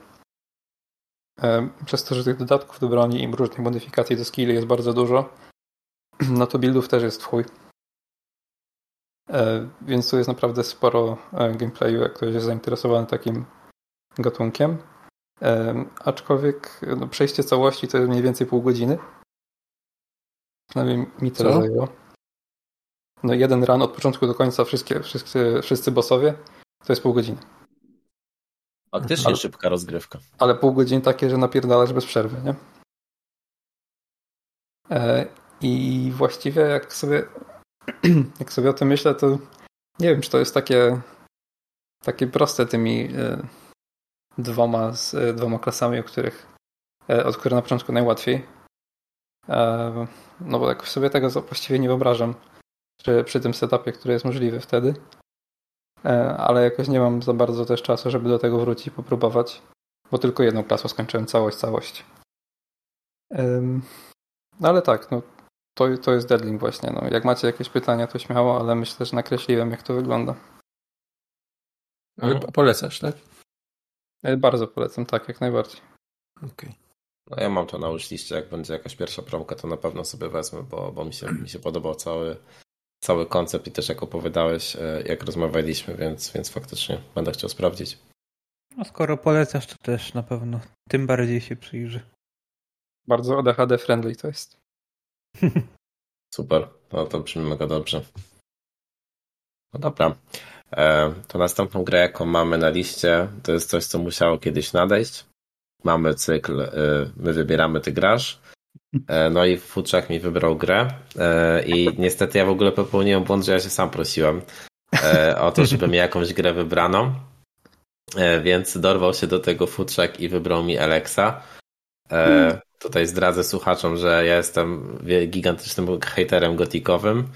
Przez to, że tych dodatków do broni i różnych modyfikacji do skilli jest bardzo dużo, [clears throat] no to buildów też jest w chuj. Więc tu jest naprawdę sporo gameplayu, jak ktoś jest zainteresowany takim gatunkiem. Aczkolwiek no, przejście całości to jest mniej więcej pół godziny. Przynajmniej mi tyle Co? zajęło. No jeden run od początku do końca, wszystkie, wszyscy, wszyscy bossowie, to jest pół godziny. Faktycznie ale, szybka rozgrywka. Ale pół godziny takie, że napierdalasz bez przerwy, nie? E, I właściwie jak sobie [clears throat] jak sobie o tym myślę, to nie wiem, czy to jest takie takie proste tymi e, dwoma, z, e, dwoma klasami, o których, od których na początku najłatwiej. No bo jak sobie tego właściwie nie wyobrażam przy, przy tym setupie, który jest możliwy wtedy. E, ale jakoś nie mam za bardzo też czasu, żeby do tego wrócić i popróbować, bo tylko jedną klasę skończyłem całość, całość. No ale tak, no, to, to jest Deadlink właśnie. No, jak macie jakieś pytania, to śmiało, ale myślę, że nakreśliłem, jak to wygląda. Ale polecasz, tak? E, bardzo polecam, tak, jak najbardziej. Okej. Okay. No ja mam to na liście, jak będzie jakaś pierwsza promka, to na pewno sobie wezmę, bo, bo mi, się, mi się podobał cały, cały koncept i też jak opowiadałeś, e, jak rozmawialiśmy, więc, więc faktycznie będę chciał sprawdzić. No skoro polecasz, to też na pewno tym bardziej się przyjrzy. Bardzo ADHD friendly to jest. [laughs] Super, no to brzmi mega dobrze. No dobra. E, to następną grę, jaką mamy na liście, to jest coś, co musiało kiedyś nadejść. Mamy cykl, e, my wybieramy, ty grasz. E, no i Futrzak mi wybrał grę e, i niestety ja w ogóle popełniłem błąd, że ja się sam prosiłem e, o to, żeby mi jakąś grę wybrano. Więc dorwał się do tego Futrzak i wybrał mi Alexa. Tutaj zdradzę słuchaczom, że ja jestem gigantycznym haterem gotikowym.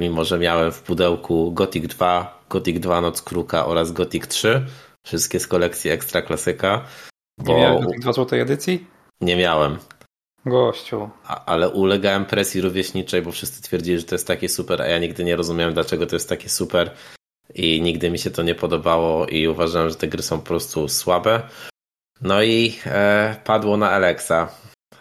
Mimo, że miałem w pudełku Gothic 2, Gothic 2 Noc Kruka oraz Gothic 3. Wszystkie z kolekcji Ekstra Klasyka. Bo... Nie miałem Gothic 2 złotej edycji? Nie miałem. Gościu. A, ale ulegałem presji rówieśniczej, bo wszyscy twierdzili, że to jest takie super, a ja nigdy nie rozumiałem, dlaczego to jest takie super i nigdy mi się to nie podobało i uważałem, że te gry są po prostu słabe. No i e, padło na Alexa.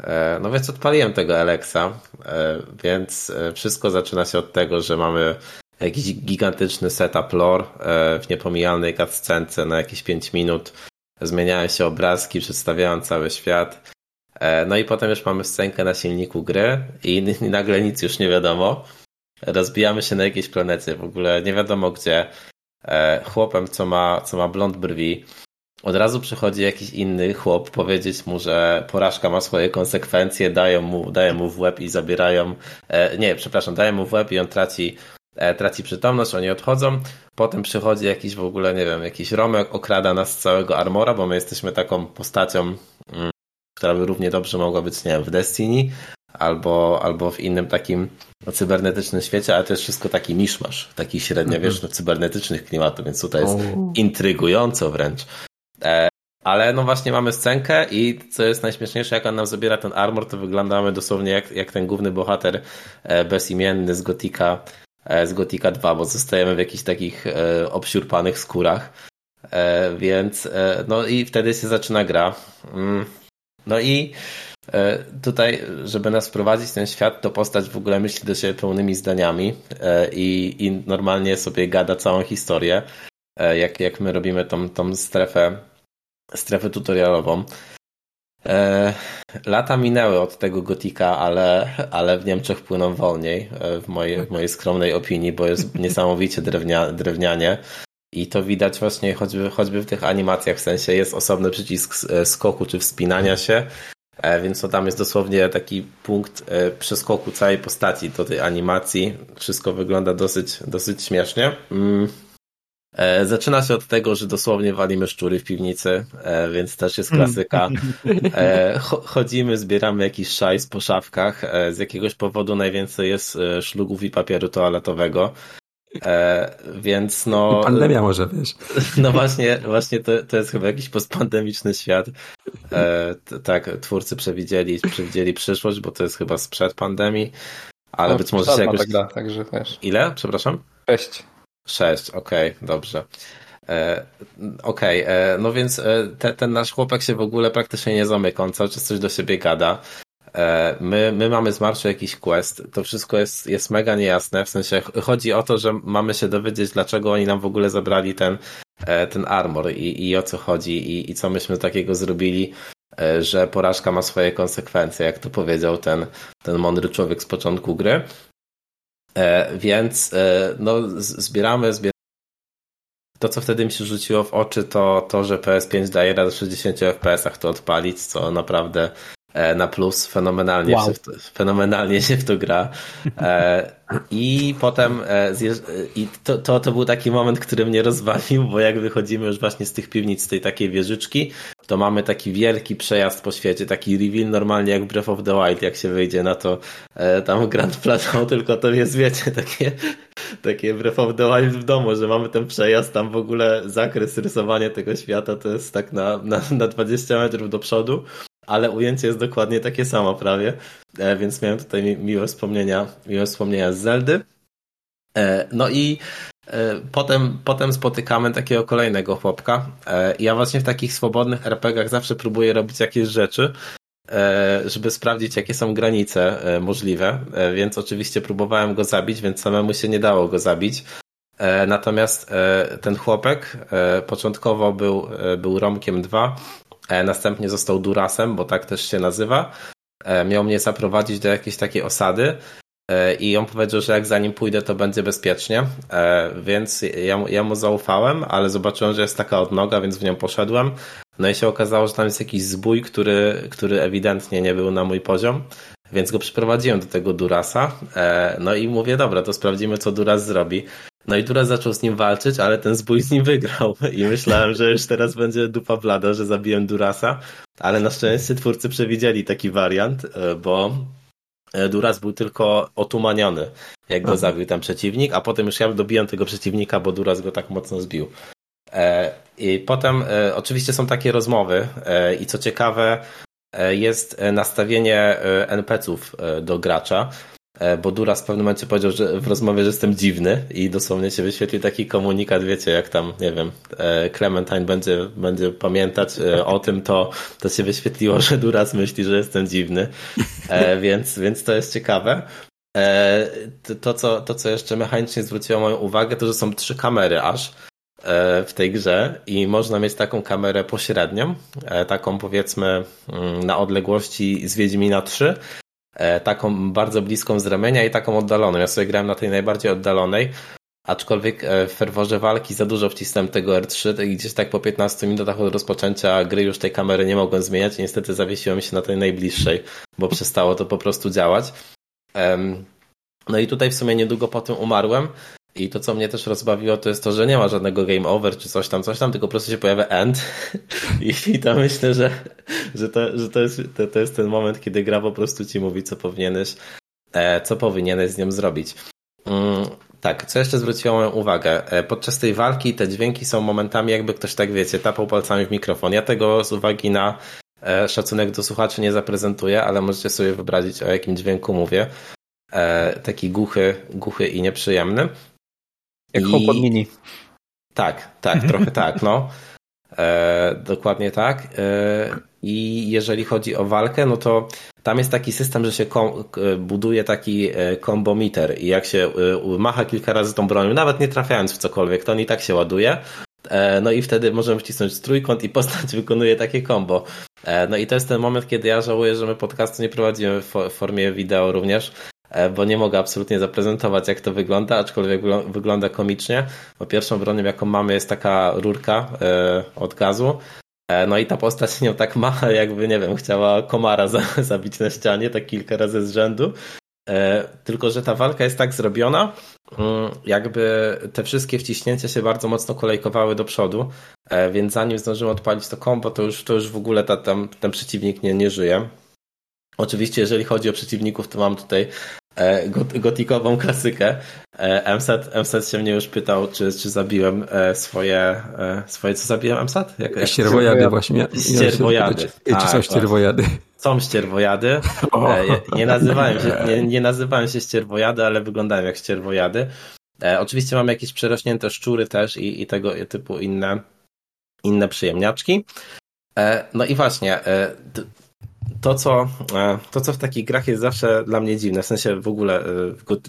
E, no więc odpaliłem tego Alexa, e, więc e, wszystko zaczyna się od tego, że mamy jakiś gigantyczny setup lore e, w niepomijalnej cutscence na jakieś 5 minut. Zmieniają się obrazki, przedstawiają cały świat. E, no i potem już mamy scenkę na silniku gry i nagle nic już nie wiadomo. Rozbijamy się na jakiejś planecie, w ogóle nie wiadomo gdzie. E, chłopem, co ma, co ma blond brwi, od razu przychodzi jakiś inny chłop powiedzieć mu, że porażka ma swoje konsekwencje, dają mu, dają mu w łeb i zabierają, e, nie, przepraszam, dają mu w łeb i on traci, traci przytomność, oni odchodzą. Potem przychodzi jakiś w ogóle, nie wiem, jakiś Romek, okrada nas z całego armora, bo my jesteśmy taką postacią mm, która by równie dobrze mogła być, nie wiem, w Destiny albo, albo w innym takim cybernetycznym świecie, ale to jest wszystko taki miszmasz, taki średniowieczny mm -hmm. cybernetycznych klimatów, więc tutaj jest intrygująco wręcz. E, ale no właśnie mamy scenkę i co jest najśmieszniejsze, jak on nam zabiera ten armor, to wyglądamy dosłownie jak, jak ten główny bohater e, bezimienny z Gotika, e, z Gotika 2, bo zostajemy w jakichś takich obsiurpanych skórach. Więc no i wtedy się zaczyna gra. No i e, tutaj, żeby nas wprowadzić w ten świat, to postać w ogóle myśli do siebie pełnymi zdaniami e, i, i normalnie sobie gada całą historię, e, jak, jak my robimy tą, tą strefę, strefę tutorialową. Lata minęły od tego gotika, ale, ale w Niemczech płyną wolniej, w mojej, w mojej skromnej opinii, bo jest niesamowicie drewnia, drewnianie I to widać właśnie choćby, choćby w tych animacjach, w sensie jest osobny przycisk e, skoku czy wspinania się, e, więc to tam jest dosłownie taki punkt e, przeskoku całej postaci do tej animacji. Wszystko wygląda dosyć, dosyć śmiesznie. Mm. Zaczyna się od tego, że dosłownie walimy szczury w piwnicy, więc też jest klasyka. [laughs] Chodzimy, zbieramy jakiś szajs po szafkach. Z jakiegoś powodu najwięcej jest szlugów i papieru toaletowego. E, więc no. Pandemia może wiesz. [laughs] No właśnie, właśnie to, to jest chyba jakiś postpandemiczny świat. E, t, tak, twórcy przewidzieli, przewidzieli przyszłość, bo to jest chyba sprzed pandemii, ale no, być może się jakoś. Tak da, także wiesz. Ile? Przepraszam? Sześć. Sześć, okej, okay, dobrze. E, okej, okay, e, no więc e, te, ten nasz chłopak się w ogóle praktycznie nie zamyka, on cały czas coś do siebie gada. E, my, my mamy z marszu jakiś quest. To wszystko jest, jest mega niejasne. W sensie chodzi o to, że mamy się dowiedzieć, dlaczego oni nam w ogóle zabrali ten, e, ten armor i, i o co chodzi i, i co myśmy takiego zrobili, e, że porażka ma swoje konsekwencje, jak to powiedział ten, ten mądry człowiek z początku gry. Więc no, zbieramy, zbieramy. To, co wtedy mi się rzuciło w oczy, to to, że PS5 daje radę 60 FPS-ach to odpalić, co naprawdę na plus, fenomenalnie, wow. się, w to, fenomenalnie się w to gra. E, I potem e, i to, to, to był taki moment, który mnie rozwalił, bo jak wychodzimy już właśnie z tych piwnic, z tej takiej wieżyczki, to mamy taki wielki przejazd po świecie, taki reveal normalnie jak Breath of the Wild, jak się wyjdzie na to tam Grand Plateau, [laughs] tylko to jest, wiecie, takie, takie Breath of the Wild w domu, że mamy ten przejazd, tam w ogóle zakres rysowania tego świata to jest tak na, na, na 20 metrów do przodu ale ujęcie jest dokładnie takie samo prawie, e, więc miałem tutaj miłe wspomnienia, miłe wspomnienia z Zeldy. E, no i e, potem, potem spotykamy takiego kolejnego chłopka. Ja właśnie w takich swobodnych RPGach zawsze próbuję robić jakieś rzeczy, żeby sprawdzić, jakie są granice możliwe, więc oczywiście próbowałem go zabić, więc samemu się nie dało go zabić. Natomiast ten chłopek początkowo był, był Romkiem 2, E, następnie został Durasem, bo tak też się nazywa. E, miał mnie zaprowadzić do jakiejś takiej osady e, i on powiedział, że jak za nim pójdę, to będzie bezpiecznie. Więc ja, ja mu zaufałem, ale zobaczyłem, że jest taka odnoga, więc w nią poszedłem. No i się okazało, że tam jest jakiś zbój, który, który ewidentnie nie był na mój poziom. Więc go przyprowadziłem do tego Durasa. No i mówię, dobra, to sprawdzimy, co Duras zrobi. No i Duras zaczął z nim walczyć, ale ten zbój z nim wygrał. I myślałem, że już teraz będzie dupa blada, że zabiłem Durasa. Ale na szczęście twórcy przewidzieli taki wariant, e, bo e, Duras był tylko otumaniony, jak go zabił ten przeciwnik, a potem już ja dobiłem tego przeciwnika, bo Duras go tak mocno zbił. E, I potem oczywiście są takie rozmowy i co ciekawe jest nastawienie NPC-ów do gracza, bo Duras w pewnym momencie powiedział, że w rozmowie, że jestem dziwny i dosłownie się wyświetli taki komunikat, wiecie, jak tam, nie wiem, e, Clementine będzie, będzie pamiętać e, o tym, to, to się wyświetliło, że Duras myśli, że jestem dziwny, więc, więc to jest ciekawe. To co, to, co jeszcze mechanicznie zwróciło moją uwagę, to, że są trzy kamery aż w tej grze i można mieć taką kamerę pośrednią, taką powiedzmy mm, na odległości z Wiedźmina 3 E, taką bardzo bliską z ramienia i taką oddaloną. Ja sobie grałem na tej najbardziej oddalonej, aczkolwiek e, w ferworze walki za dużo wcisnąłem tego R3 i gdzieś tak po 15 minutach od rozpoczęcia gry już tej kamery nie mogłem zmieniać i niestety zawiesiłem się na tej najbliższej, bo przestało to po prostu działać. No i tutaj w sumie niedługo po tym umarłem i to, co mnie też rozbawiło, to jest to, że nie ma żadnego game over czy coś tam, coś tam, tylko po prostu się pojawia end. [laughs] I, i to myślę, że, że, to, że to, jest, to, to jest ten moment, kiedy gra po prostu ci mówi, co powinieneś, e, co powinieneś z nią zrobić. Mm, tak, co jeszcze zwróciło moją uwagę? E, podczas tej walki te dźwięki są momentami, jakby ktoś tak wiecie, tapał palcami w mikrofon. Ja tego z uwagi na e, szacunek do słuchaczy nie zaprezentuję, ale możecie sobie wyobrazić, o jakim dźwięku mówię. Taki głuchy, głuchy i nieprzyjemny. Jak I... HomePod Mini. Tak, tak, trochę [laughs] tak, no. E, dokładnie tak. E, I jeżeli chodzi o walkę, no to tam jest taki system, że się kom, buduje taki e, kombometer i jak się e, macha kilka razy tą bronią, nawet nie trafiając w cokolwiek, to on i tak się ładuje. E, no i wtedy możemy wcisnąć trójkąt i [laughs] postać wykonuje takie combo. No i to jest ten moment, kiedy ja żałuję, że my podcastu nie prowadzimy w formie wideo również, bo nie mogę absolutnie zaprezentować, jak to wygląda, aczkolwiek wygląda komicznie. Bo pierwszą bronią, jaką mamy, jest taka rurka e, od gazu. No i ta postać nią tak ma, [laughs] jakby, nie wiem, chciała komara [laughs] zabić na ścianie, tak kilka razy z rzędu. Tylko, że ta walka jest tak zrobiona, mm, jakby te wszystkie wciśnięcia się bardzo mocno kolejkowały do przodu, więc zanim zdążyłem odpalić to kombo, to już, to już w ogóle ta, tam, ten przeciwnik nie, nie żyje. Oczywiście, jeżeli chodzi o przeciwników, to mam tutaj e, gotikową klasykę. E, MSAT, MSAT się mnie już pytał, czy, czy zabiłem e, swoje, swoje, co zabiłem MSAT? Jak, jak ścierwojady właśnie. Ścierwojady. Czy, czy są ścierwojady? Są ścierwojady. Nie nazywałem się, nie, nie nazywałem się ścierwojady, ale wyglądałem jak ścierwojady. Oczywiście mam jakieś przerośnięte szczury też i, i tego typu inne, inne przyjemniaczki. No i właśnie, to co, e, to, co w takich grach jest zawsze dla mnie dziwne, w sensie w ogóle e,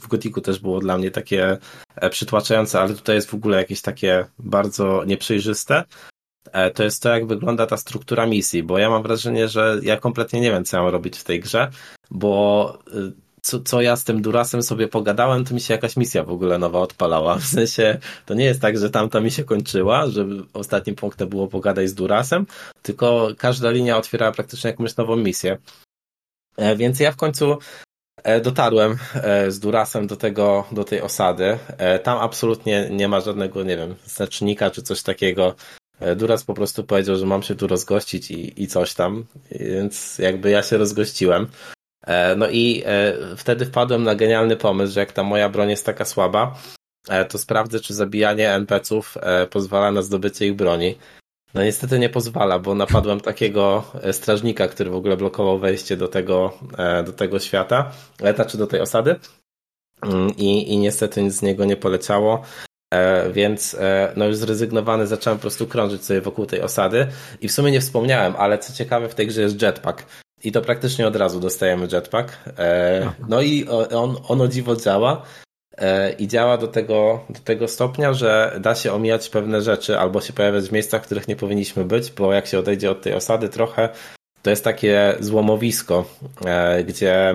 w Gotiku też było dla mnie takie e, przytłaczające, ale tutaj jest w ogóle jakieś takie bardzo nieprzejrzyste, to jest to, jak wygląda ta struktura misji, bo ja mam wrażenie, że ja kompletnie nie wiem, co mam robić w tej grze, bo co, co ja z tym Durasem sobie pogadałem, to mi się jakaś misja w ogóle nowa odpalała. W sensie, to nie jest tak, że tamta mi się kończyła, że ostatnim punktem było pogadać z Durasem, tylko każda linia otwierała praktycznie jakąś nową misję. E, więc ja w końcu e, dotarłem e, z Durasem do tego, do tej osady. Tam absolutnie nie ma żadnego, nie wiem, znacznika czy coś takiego. Duras po prostu powiedział, że mam się tu rozgościć i, i coś tam, więc jakby ja się rozgościłem. E, no i e, wtedy wpadłem na genialny pomysł, że jak ta moja broń jest taka słaba, e, to sprawdzę, czy zabijanie NPC-ów pozwala na zdobycie ich broni. No niestety nie pozwala, bo napadłem takiego strażnika, który w ogóle blokował wejście do tego, do tego świata, znaczy do tej osady. Mm, I, I niestety nic z niego nie poleciało. Więc no już zrezygnowany zacząłem po prostu krążyć sobie wokół tej osady i w sumie nie wspomniałem, ale co ciekawe w tej grze jest jetpack. I to praktycznie od razu dostajemy jetpack. E, no i on, ono dziwo działa. E, I działa do tego, do tego stopnia, że da się omijać pewne rzeczy albo się pojawiać w miejscach, w których nie powinniśmy być, bo jak się odejdzie od tej osady trochę, to jest takie złomowisko, e, gdzie,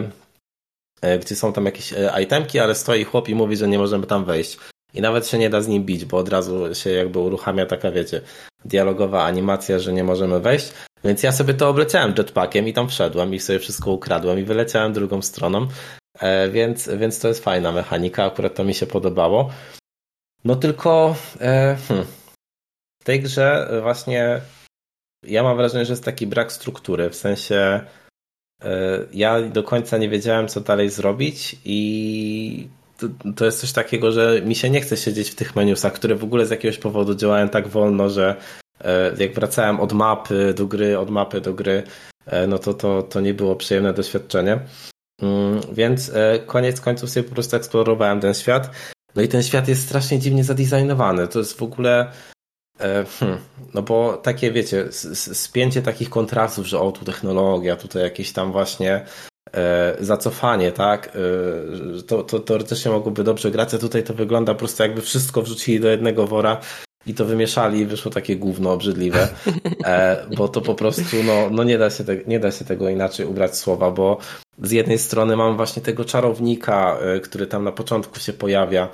gdzie są tam jakieś itemki, ale stoi chłop i mówi, że nie możemy tam wejść. I nawet się nie da z nim bić, bo od razu się jakby uruchamia taka, wiecie, dialogowa animacja, że nie możemy wejść. Więc ja sobie to obleciałem jetpackiem i tam wszedłem i sobie wszystko ukradłem i wyleciałem drugą stroną. E, więc, więc to jest fajna mechanika, akurat to mi się podobało. No tylko e, hmm, w tej grze właśnie ja mam wrażenie, że jest taki brak struktury, w sensie e, ja do końca nie wiedziałem, co dalej zrobić i to, to, jest coś takiego, że mi się nie chce siedzieć w tych menusach, które w ogóle z jakiegoś powodu działają tak wolno, że jak wracałem od mapy do gry, od mapy do gry, e, no to to, to nie było przyjemne doświadczenie. Mm, więc e, koniec końców sobie po prostu eksplorowałem ten świat. No i ten świat jest strasznie dziwnie zadesignowany. To jest w ogóle. Hmm, no bo takie wiecie, spięcie takich kontrastów, że o tu technologia, tutaj jakieś tam właśnie zacofanie, tak? To, to teoretycznie mogłoby dobrze grać, a tutaj to wygląda po prostu jakby wszystko wrzucili do jednego wora i to wymieszali i wyszło takie gówno obrzydliwe, [laughs] e, bo to po prostu no, no nie, da się te, nie da się tego inaczej ubrać słowa, bo z jednej strony mam właśnie tego czarownika, e, który tam na początku się pojawia,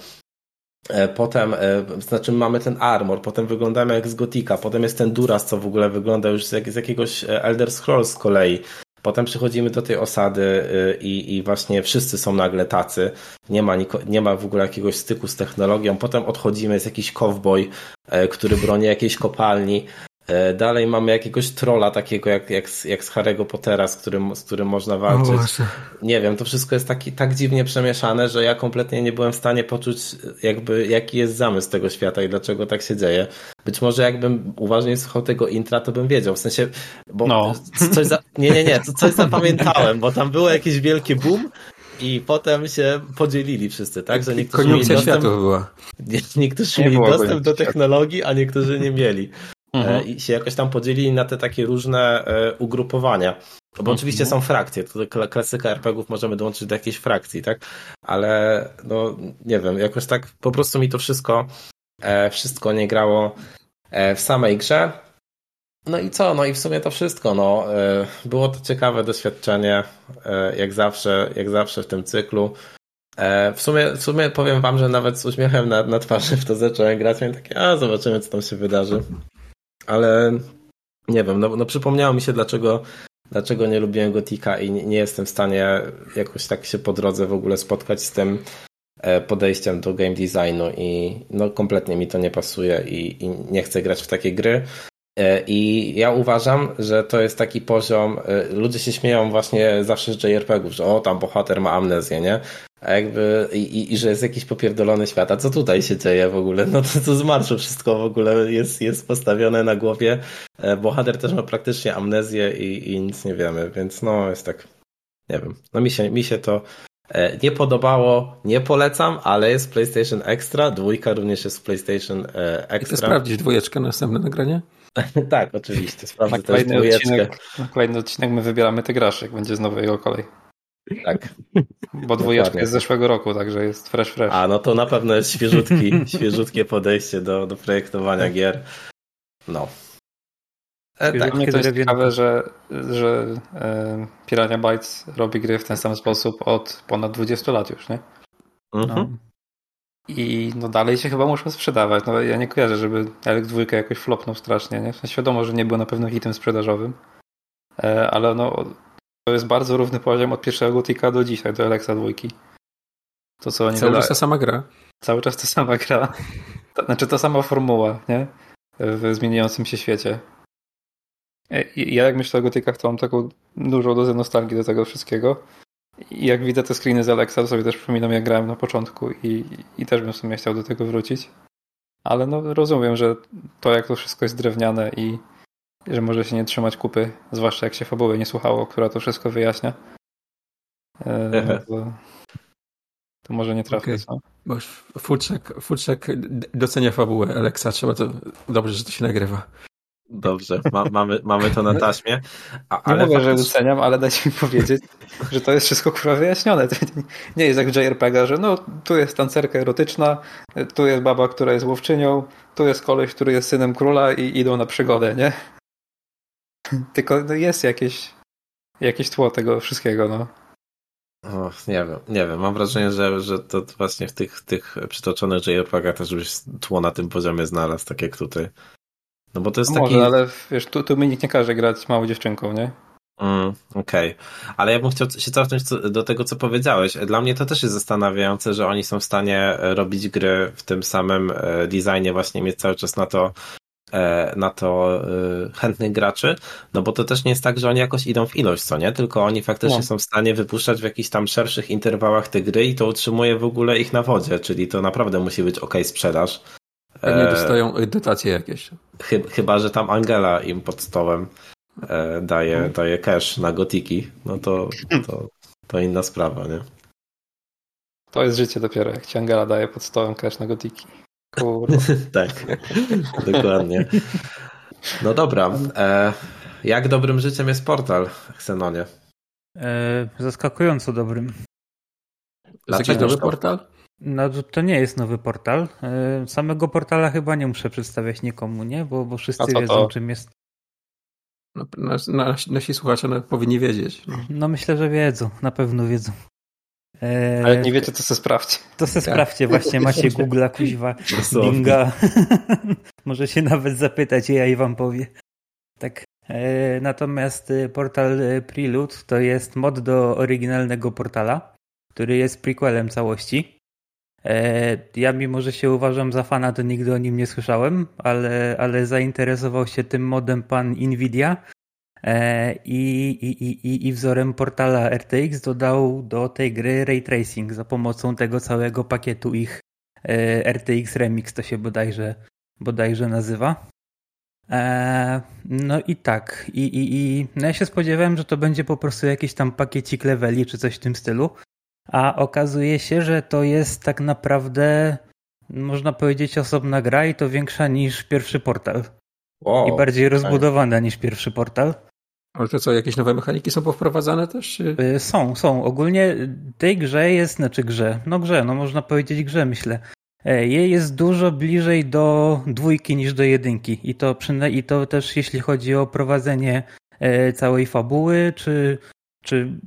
e, Potem, znaczy mamy ten armor, potem wyglądamy jak z Gotika, potem jest ten Duras, co w ogóle wygląda już z, jakiegoś Elder Scrolls z kolei. Potem przychodzimy do tej osady y, i, i właśnie wszyscy są nagle tacy. Nie ma, nie ma w ogóle jakiegoś styku z technologią. Potem odchodzimy, jest jakiś cowboy, e, który broni jakiejś kopalni. E, dalej mamy jakiegoś trola takiego jak, jak, jak z Harry'ego Pottera, z którym, z którym można walczyć. nie wiem, to wszystko jest taki, tak dziwnie przemieszane, że ja kompletnie nie byłem w stanie poczuć jakby jaki jest zamysł tego świata i dlaczego tak się dzieje. Być może jakbym uważnie słuchał tego intra, to bym wiedział. W sensie, bo no. coś za... nie, nie, nie, coś zapamiętałem, bo tam było jakieś wielkie boom i potem się podzielili wszyscy, tak? Że niektórzy mieli dostęp, była. niektórzy mieli dostęp do technologii, a niektórzy nie mieli. E, mhm. i się jakoś tam podzielili na te takie różne e, ugrupowania. Bo mhm. oczywiście są frakcje, to klasyka RPGów możemy dołączyć do jakiejś frakcji, tak? Ale no nie wiem, jakoś tak po prostu mi to wszystko e, wszystko nie grało w samej grze. No i co? No i w sumie to wszystko. No, e, było to ciekawe doświadczenie, e, jak zawsze, jak zawsze w tym cyklu. E, w sumie, w sumie powiem wam, że nawet z uśmiechem na, na twarzy w to zacząłem grać. Miałem takie, a zobaczymy, co tam się wydarzy. Ale nie wiem, no, no przypomniało mi się, dlaczego, dlaczego nie lubiłem Gotika i nie, nie jestem w stanie jakoś tak się po drodze w ogóle spotkać z tym podejściem do game designu i no kompletnie mi to nie pasuje i, i nie chcę grać w takie gry. E, I ja uważam, że to jest taki poziom, e, ludzie się śmieją właśnie zawsze z JRPG-ów, że o, tam bohater ma amnezję, nie? A jakby, i, i, że jest jakiś popierdolony świat. A co tutaj się dzieje w ogóle? No to, to z marszu wszystko w ogóle jest, jest postawione na głowie. E, bohater też ma praktycznie amnezję i, i nic nie wiemy, więc no jest tak, nie wiem. No mi się, mi się to nie podobało, nie polecam, ale jest PlayStation Extra, dwójka również jest w PlayStation Extra. Chcę sprawdzić dwójeczkę na następne nagranie? [laughs] tak, oczywiście. Sprawdzę też kolejny odcinek, na kolejny odcinek my wybieramy te grasze, jak będzie znowu jego kolej. Tak. Bo dwójeczka jest z zeszłego roku, także jest fresh, fresh. A, no to na pewno jest świeżutki, [laughs] świeżutkie podejście do, do projektowania gier. No. E, tak. Mnie to jest ciekawe, że, że e, Pirania Bytes robi gry w ten sam sposób od ponad 20 lat już, nie? Mhm. No. I no dalej się chyba muszą sprzedawać. No ja nie kojarzę, żeby Elk 2 jakoś flopnął strasznie, nie? W sensie wiadomo, że nie był na pewno hitem sprzedażowym, e, ale no to jest bardzo równy poziom od pierwszego Gotika do dzisiaj, do Alexa 2. To co oni Cały czas ta sama gra. Cały czas ta sama gra. To, znaczy ta sama formuła, nie? W zmieniającym się świecie. E, ja jak myślę o gotykach, to mam taką dużą dozę nostalgii do tego wszystkiego. I jak widzę te screeny z Alexa, to sobie też przypominam, jak grałem na początku i, i też bym w sumie chciał do tego wrócić. Ale no rozumiem, że to jak to wszystko jest drewniane i że może się nie trzymać kupy, zwłaszcza jak się fabuły nie słuchało, która to wszystko wyjaśnia. E, no to, to, może nie trafię. Okay. Bo Futrzak, Futrzak docenia fabułę Alexa, trzeba to dobrze, że to się nagrywa. Dobrze, ma, mamy, mamy to na taśmie. A, ale nie mówię, że doceniam, ale dajcie mi powiedzieć, że to jest wszystko kurwa wyjaśnione. To nie jest jak JRPG, że no tu jest tancerka erotyczna, tu jest baba, która jest łowczynią, tu jest koleś, który jest synem króla i idą na przygodę, nie? Tylko no, jest jakieś, jakieś tło tego wszystkiego, no. O, nie wiem, nie wiem. Mam wrażenie, że, że to właśnie w tych, tych przytoczonych JRPG też byś tło na tym poziomie znalazł, tak jak tutaj. No bo to jest no taki... Może, ale wiesz, tu, tu mi nikt nie każe grać małą dziewczynką, nie? Mm, Okej, okay. ale ja bym chciał się cofnąć do tego, co powiedziałeś. Dla mnie to też jest zastanawiające, że oni są w stanie e, robić gry w tym samym e, designie, właśnie mieć cały czas na to e, na to chętnych graczy, no bo to też nie jest tak, że oni jakoś idą w ilość, co nie? Tylko oni faktycznie no. są w stanie wypuszczać w jakichś tam szerszych interwałach te gry i to utrzymuje w ogóle ich na wodzie, czyli to naprawdę musi być ok sprzedaż. Pewnie e, dostają dotacje jakieś. Chyba, że tam Angela im pod stołem e, daje, hmm. daje cash na gotiki, no to, to, to inna sprawa, nie? To jest życie dopiero, jak ci Angela daje pod stołem cash na gotiki. [laughs] tak, dokładnie. No dobra. E, jak dobrym życiem jest portal, Xenonie? E, zaskakująco dobrym. Jest jakiś dobry portal? No to nie jest nowy portal. E, samego portala chyba nie muszę przedstawiać nikomu, nie? Bo, bo wszyscy wiedzą, to? czym jest. No, nasi, nasi słuchacze no, powinni wiedzieć. No. no. myślę, że wiedzą, na pewno wiedzą. E... Ale jak nie wiecie, to se sprawdźcie. To se tak. sprawdźcie, właśnie macie Google'a, kuźwa, Binga. [laughs] Może się nawet zapytać, ja i wam powie. Tak. E, natomiast portal Prelude to jest mod do oryginalnego portala, który jest prequelem całości. E, ja mimo, że się uważam za fana, to nigdy o nim nie słyszałem, ale, ale zainteresował się tym modem pan Nvidia e, i, i, i, i wzorem portala RTX dodał do tej gry ray tracing za pomocą tego całego pakietu ich e, RTX Remix to się bodajże, bodajże nazywa. No i tak. I, i, i no ja się spodziewałem, że to będzie po prostu jakiś tam pakiecik leveli czy coś w tym stylu a okazuje się, że to jest tak naprawdę, można powiedzieć, osobna gra i to większa niż pierwszy portal. Wow, I bardziej rozbudowana niż pierwszy portal. Ale to co, jakieś nowe mechaniki są powprowadzane też? Czy... Y, są, są. Ogólnie tej grze jest, znaczy grze, no grze, no można powiedzieć grze, myślę. E, je jest dużo bliżej do dwójki niż do jedynki. I to, przyna- i to też jeśli chodzi o prowadzenie e, całej fabuły, czy, czy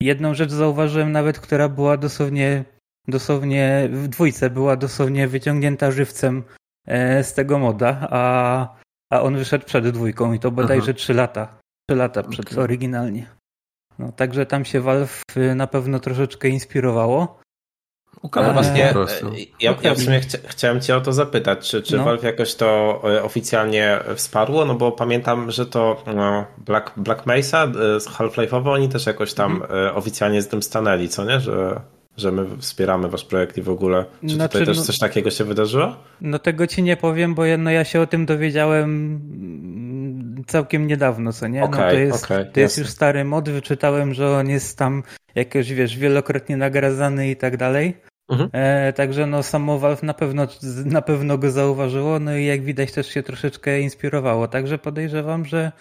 jedną rzecz zauważyłem nawet, która była dosłownie, dosłownie w dwójce była dosłownie wyciągnięta żywcem e, z tego moda, a, a on wyszedł przed dwójką i to bodajże Aha. 3 lata. 3 lata przed Okej. oryginalnie. No, także tam się Valve y, na pewno troszeczkę inspirowało. Ukazał No właśnie, e, ja, ja w sumie chcia, chciałem cię o to zapytać, czy, czy No. Valve jakoś to e, oficjalnie wsparło, no bo pamiętam, że to no, Black, Black Mesa e, z Half-Life'owo, oni też jakoś tam Mhm. oficjalnie z tym stanęli, co nie, że, że my wspieramy wasz projekt i w ogóle. Czy Znaczy, tutaj też no- coś takiego się wydarzyło? No tego ci nie powiem, bo ja, no ja się o tym dowiedziałem mm, całkiem niedawno, co nie? no Okej, to jest, okej, to jest już stary mod, wyczytałem, że on jest tam jakoś, wiesz, wielokrotnie nagradzany i tak dalej. Mhm. E, także no samo Valve na pewno, na pewno go zauważyło, no i jak widać też się troszeczkę inspirowało, także podejrzewam, że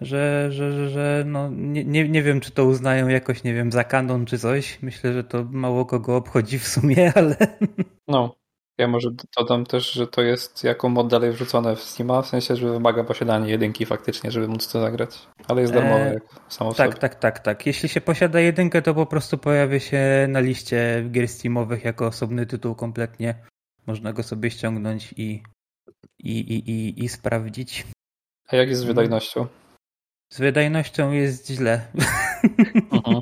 że, że, że, że no, nie, nie, nie wiem, czy to uznają jakoś, nie wiem, za kanon czy coś. Myślę, że to mało kogo obchodzi w sumie, [laughs] ale No. Ja może dodam też, że to jest jako mod dalej wrzucone w Steama, w sensie, że wymaga posiadania jedynki faktycznie, żeby móc to zagrać. Ale jest darmowe Eee, jak samo w Tak, sobie. tak, tak, tak. Jeśli się posiada jedynkę, to po prostu pojawia się na liście gier Steamowych jako osobny tytuł kompletnie. Można go sobie ściągnąć i, i, i, i, i sprawdzić. A jak jest z wydajnością? Z wydajnością jest źle. Mhm.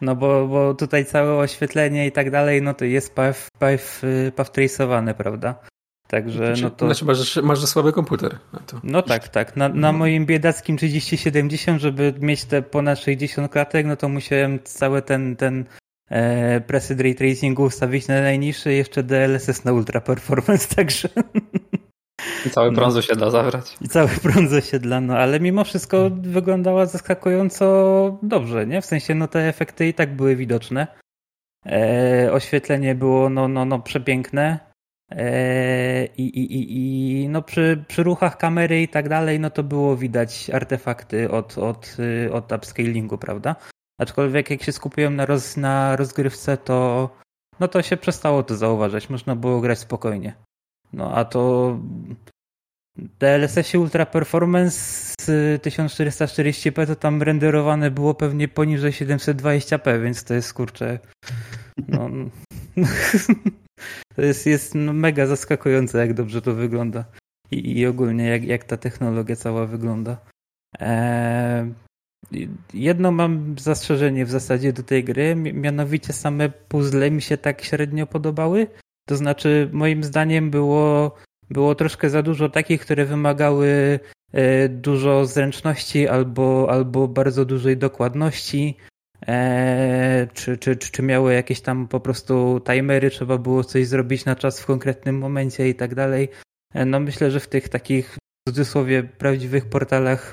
No bo, bo tutaj całe oświetlenie i tak dalej, no to jest path, path, y, path traceowane, prawda? Także no to... Znaczy masz, masz za słaby komputer. na to. No tak, tak. Na, na moim biedackim 3070, żeby mieć te ponad 60 klatek, no to musiałem cały ten, ten e, preset ray tracingu ustawić na najniższy jeszcze DLSS na ultra performance, także [laughs] I cały No. brązu się da zabrać. i cały [laughs] prąd z osiedla, no ale mimo wszystko wyglądała zaskakująco dobrze, nie? W sensie, no te efekty i tak były widoczne. E, oświetlenie było, no, no, no przepiękne. E, i, i, i, I no przy, przy ruchach kamery i tak dalej, no to było widać artefakty od, od, od upscalingu, prawda? Aczkolwiek jak się skupiłem na, roz, na rozgrywce, to no to się przestało to zauważać. Można było grać spokojnie. No a to DLSS-ie Ultra Performance z 1440p to tam renderowane było pewnie poniżej 720p, więc to jest kurczę. No, [laughs] to jest, jest no mega zaskakujące, jak dobrze to wygląda. I, i ogólnie jak, jak ta technologia cała wygląda. Eee, jedno mam zastrzeżenie w zasadzie do tej gry, mi- mianowicie same puzzle mi się tak średnio podobały. To znaczy, moim zdaniem było, było troszkę za dużo takich, które wymagały e, dużo zręczności albo, albo bardzo dużej dokładności. E, czy, czy, czy, miały jakieś tam po prostu timery, trzeba było coś zrobić na czas w konkretnym momencie i tak dalej. E, no myślę, że w tych takich w cudzysłowie prawdziwych portalach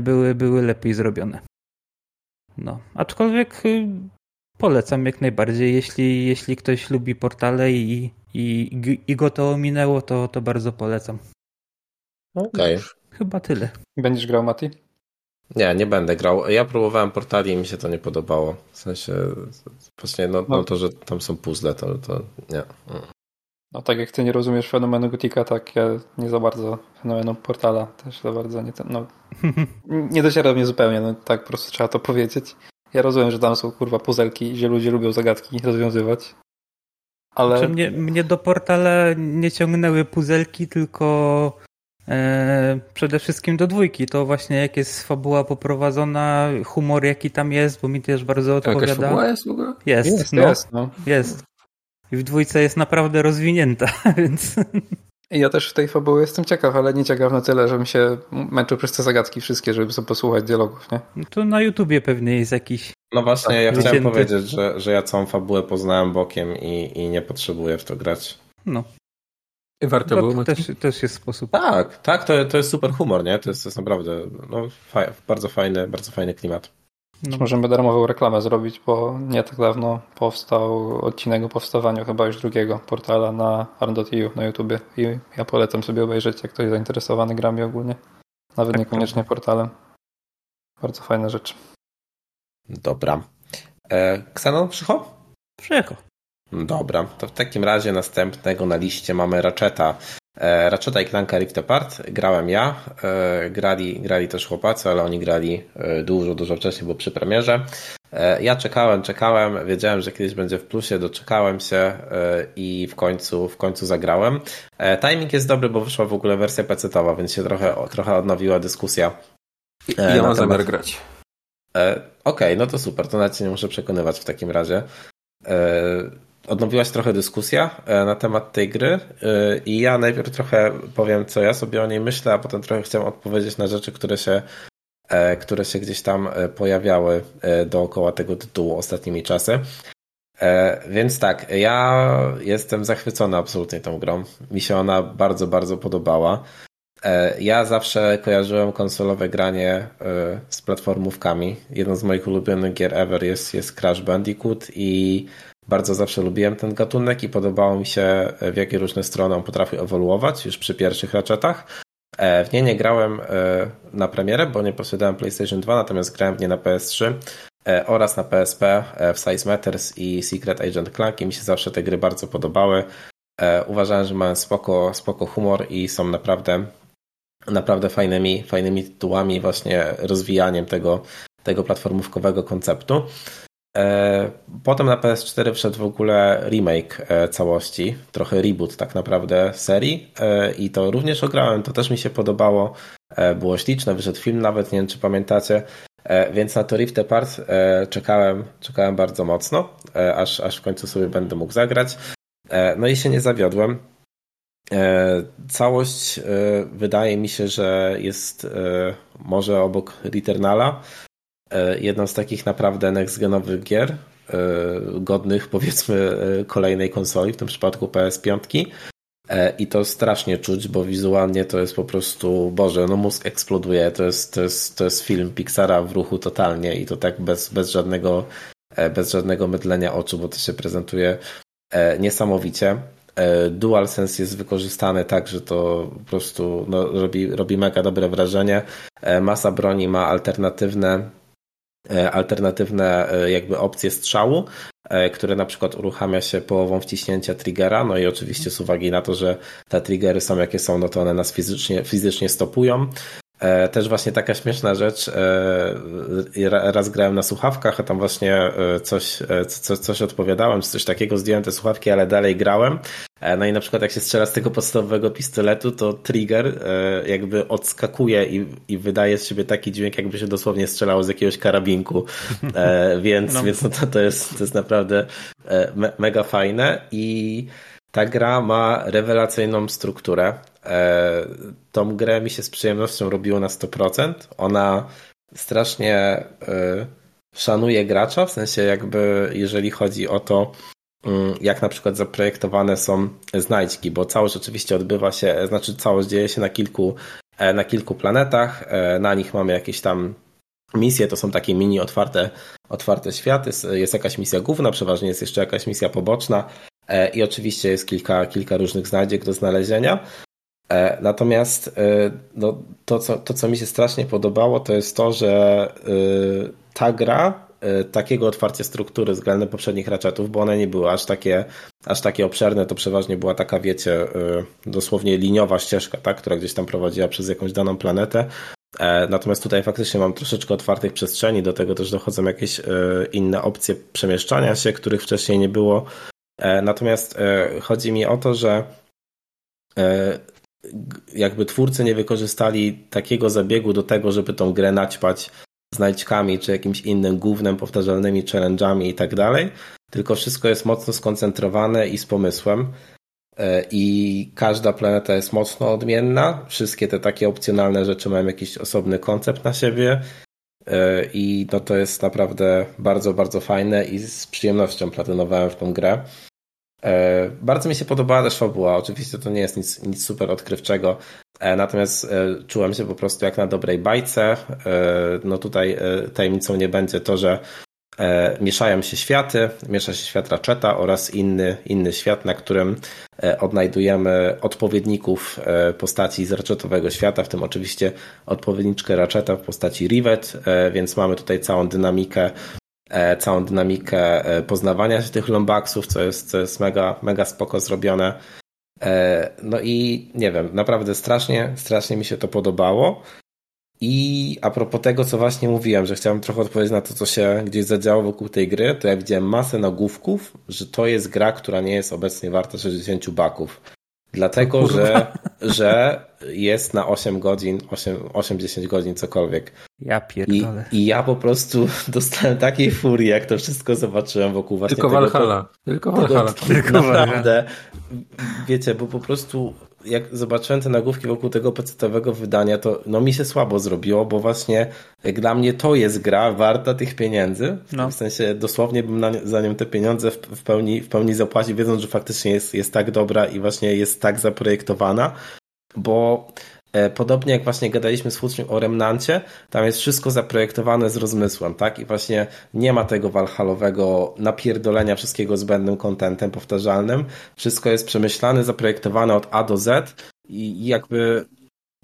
były, były lepiej zrobione. No, aczkolwiek y, polecam jak najbardziej, jeśli, jeśli ktoś lubi portale i, i, i go to ominęło, to, to bardzo polecam. Okej. Chyba tyle. Będziesz grał, Mati? Nie, nie będę grał. Ja próbowałem portali i mi się to nie podobało. W sensie właśnie no, no No. to, że tam są puzzle, to, to nie. Mm. No tak jak ty nie rozumiesz fenomenu Gotika, tak ja nie za bardzo fenomenu Portala też za bardzo nie ten, no [laughs] nie dociera do mnie zupełnie, no tak po prostu trzeba to powiedzieć. Ja rozumiem, że tam są kurwa puzelki, że ludzie lubią zagadki rozwiązywać. Ale Znaczy mnie, mnie do portala nie ciągnęły puzelki, tylko e, przede wszystkim do dwójki. To właśnie jak jest fabuła poprowadzona, humor jaki tam jest, bo mi też bardzo Jakaś odpowiada. fabuła jest w ogóle? Jest, jest, no, jest, no. jest. I w dwójce jest naprawdę rozwinięta, [laughs] więc ja też w tej fabuły jestem ciekaw, ale nie ciekaw na tyle, żebym się męczył przez te zagadki wszystkie, żeby sobie posłuchać dialogów, nie? to na YouTubie pewnie jest jakiś. No właśnie, ja chciałem Wycięty. powiedzieć, że, że ja całą fabułę poznałem bokiem i, i nie potrzebuję w to grać. No, Warto było. to Mati? też, też jest sposób. Tak, tak, to, to jest super humor, nie? To jest, to jest naprawdę no, faj, bardzo fajny, bardzo fajny klimat. No, Możemy darmową reklamę zrobić, bo nie tak dawno powstał odcinek o powstawaniu chyba już drugiego portala na arm.eu na YouTubie i ja polecam sobie obejrzeć, jak ktoś zainteresowany grami ogólnie. Nawet Tak, niekoniecznie portalem. Bardzo fajna rzecz. Dobra. E, Xenon, przycho? Przyjechał. Dobra, to w takim razie następnego na liście mamy Ratcheta. E, Ratcheta i Clanka Rift Apart grałem ja, e, grali, grali też chłopacy, ale oni grali e, dużo, dużo wcześniej, bo przy premierze. Ja czekałem, czekałem, wiedziałem, że kiedyś będzie w plusie, doczekałem się i w końcu, w końcu zagrałem. Timing jest dobry, bo wyszła w ogóle wersja pecetowa, więc się trochę, trochę odnowiła dyskusja. Ja mam zamiar grać. Okej, okay, no to super, to nawet nie muszę przekonywać w takim razie odnowiłaś trochę dyskusja e, na temat tej gry e, i ja najpierw trochę powiem, co ja sobie o niej myślę, a potem trochę chciałem odpowiedzieć na rzeczy, które się, e, które się gdzieś tam pojawiały dookoła tego tytułu ostatnimi czasy. Więc tak, ja jestem zachwycony absolutnie tą grą. Mi się ona bardzo, bardzo podobała. Ja zawsze kojarzyłem konsolowe granie z platformówkami. Jedną z moich ulubionych gier ever jest, jest Crash Bandicoot i bardzo zawsze lubiłem ten gatunek i podobało mi się, w jakie różne strony on potrafi ewoluować już przy pierwszych ratchetach. E, w nie nie grałem e, na premierę, bo nie posiadałem PlayStation 2, natomiast grałem w nie na PS3 e, oraz na PSP w Size Matters i Secret Agent Clank i mi się zawsze te gry bardzo podobały. Uważałem, że mają spoko, spoko humor i są naprawdę naprawdę fajnymi, fajnymi tytułami właśnie rozwijaniem tego, tego platformówkowego konceptu. E, potem na PS4 wszedł w ogóle remake e, całości, trochę reboot tak naprawdę serii e, i to również ograłem, to też mi się podobało. Było śliczne, wyszedł film nawet, nie wiem czy pamiętacie, więc na to Rift Apart czekałem, czekałem bardzo mocno, aż, aż w końcu sobie będę mógł zagrać. No i się nie zawiodłem. Całość wydaje mi się, że jest może obok Returnala, jedną z takich naprawdę next-genowych gier, e, godnych powiedzmy e, kolejnej konsoli, w tym przypadku PS5. I to strasznie czuć, bo wizualnie to jest po prostu, Boże, no mózg eksploduje. To jest, to jest, to jest film Pixara w ruchu totalnie i to tak bez, bez, żadnego, bez żadnego mydlenia oczu, bo to się prezentuje niesamowicie. DualSense jest wykorzystany tak, że to po prostu no, robi, robi mega dobre wrażenie. Masa broni ma alternatywne E, alternatywne e, jakby opcje strzału, e, które na przykład uruchamia się połową wciśnięcia triggera, no i oczywiście z uwagi na to, że te triggery są jakie są, no to one nas fizycznie, fizycznie stopują. Też właśnie taka śmieszna rzecz, raz grałem na słuchawkach, a tam właśnie coś, coś, coś odpowiadałem, czy coś takiego, zdjąłem te słuchawki, ale dalej grałem E, no i na przykład jak się strzela z tego podstawowego pistoletu, to trigger e, jakby odskakuje i, i wydaje z siebie taki dźwięk, jakby się dosłownie strzelało z jakiegoś karabinku. E, więc no. więc no to, to, jest, to jest naprawdę me, mega fajne i ta gra ma rewelacyjną strukturę. Tą grę mi się z przyjemnością robiło na 100%. Ona strasznie szanuje gracza, w sensie jakby jeżeli chodzi o to, Mm, jak na przykład zaprojektowane są znajdźki, bo całość oczywiście odbywa się, znaczy całość dzieje się na kilku, e, na kilku planetach, e, na nich mamy jakieś tam misje, to są takie mini otwarte, otwarte światy, jest jakaś misja główna, przeważnie jest jeszcze jakaś misja poboczna e, i oczywiście jest kilka, kilka różnych znajdziek do znalezienia. Natomiast no, to, co, to, co mi się strasznie podobało, to jest to, że ta gra E, takiego otwarcia struktury względem poprzednich ratchetów, bo one nie były aż takie, aż takie obszerne, to przeważnie była taka, wiecie, e, dosłownie liniowa ścieżka, tak, która gdzieś tam prowadziła przez jakąś daną planetę. E, natomiast tutaj faktycznie mam troszeczkę otwartych przestrzeni, do tego też dochodzą jakieś inne opcje przemieszczania się, których wcześniej nie było. Natomiast chodzi mi o to, że jakby twórcy nie wykorzystali takiego zabiegu do tego, żeby tą grę naćpać znajdźkami, czy jakimś innym głównym, powtarzalnymi challenge'ami i tak dalej, tylko wszystko jest mocno skoncentrowane i z pomysłem. E, I każda planeta jest mocno odmienna. Wszystkie te takie opcjonalne rzeczy mają jakiś osobny koncept na siebie. E, I no to jest naprawdę bardzo, bardzo fajne i z przyjemnością platynowałem w tą grę. E, bardzo mi się podobała też fabuła. Oczywiście to nie jest nic, nic super odkrywczego, e, natomiast e, czułem się po prostu jak na dobrej bajce. No tutaj tajemnicą nie będzie to, że mieszają się światy, miesza się świat Ratcheta oraz inny, inny świat, na którym odnajdujemy odpowiedników postaci z Ratchetowego świata, w tym oczywiście odpowiedniczkę Ratcheta w postaci Rivet, więc mamy tutaj całą dynamikę całą dynamikę e, poznawania się tych lombaksów, co jest, co jest mega, mega spoko zrobione. E, no i nie wiem, naprawdę strasznie, strasznie mi się to podobało. I a propos tego, co właśnie mówiłem, że chciałem trochę odpowiedzieć na to, co się gdzieś zadziało wokół tej gry, to ja widziałem masę nagłówków, że to jest gra, która nie jest obecnie warta 60 baków. Dlatego, że, że jest na 8 godzin, 8-10 godzin, cokolwiek. Ja I, pierdolę. I ja po prostu [laughs] dostałem takiej furii, jak to wszystko zobaczyłem wokół właśnie Tylko tego. Valhalla. Tylko Valhalla. [laughs] Tylko Naprawdę. Wiecie, bo po prostu jak zobaczyłem te nagłówki wokół tego pecetowego wydania, to no mi się słabo zrobiło, bo właśnie dla mnie to jest gra warta tych pieniędzy. No. W sensie dosłownie bym na, za nią te pieniądze w, w, pełni, w pełni zapłacił, wiedząc, że faktycznie jest, jest tak dobra i właśnie jest tak zaprojektowana, bo Podobnie jak właśnie gadaliśmy z Futrzym o Remnancie, tam jest wszystko zaprojektowane z rozmysłem, tak? I właśnie nie ma tego walhalowego napierdolenia wszystkiego zbędnym kontentem powtarzalnym. Wszystko jest przemyślane, zaprojektowane od A do Z i jakby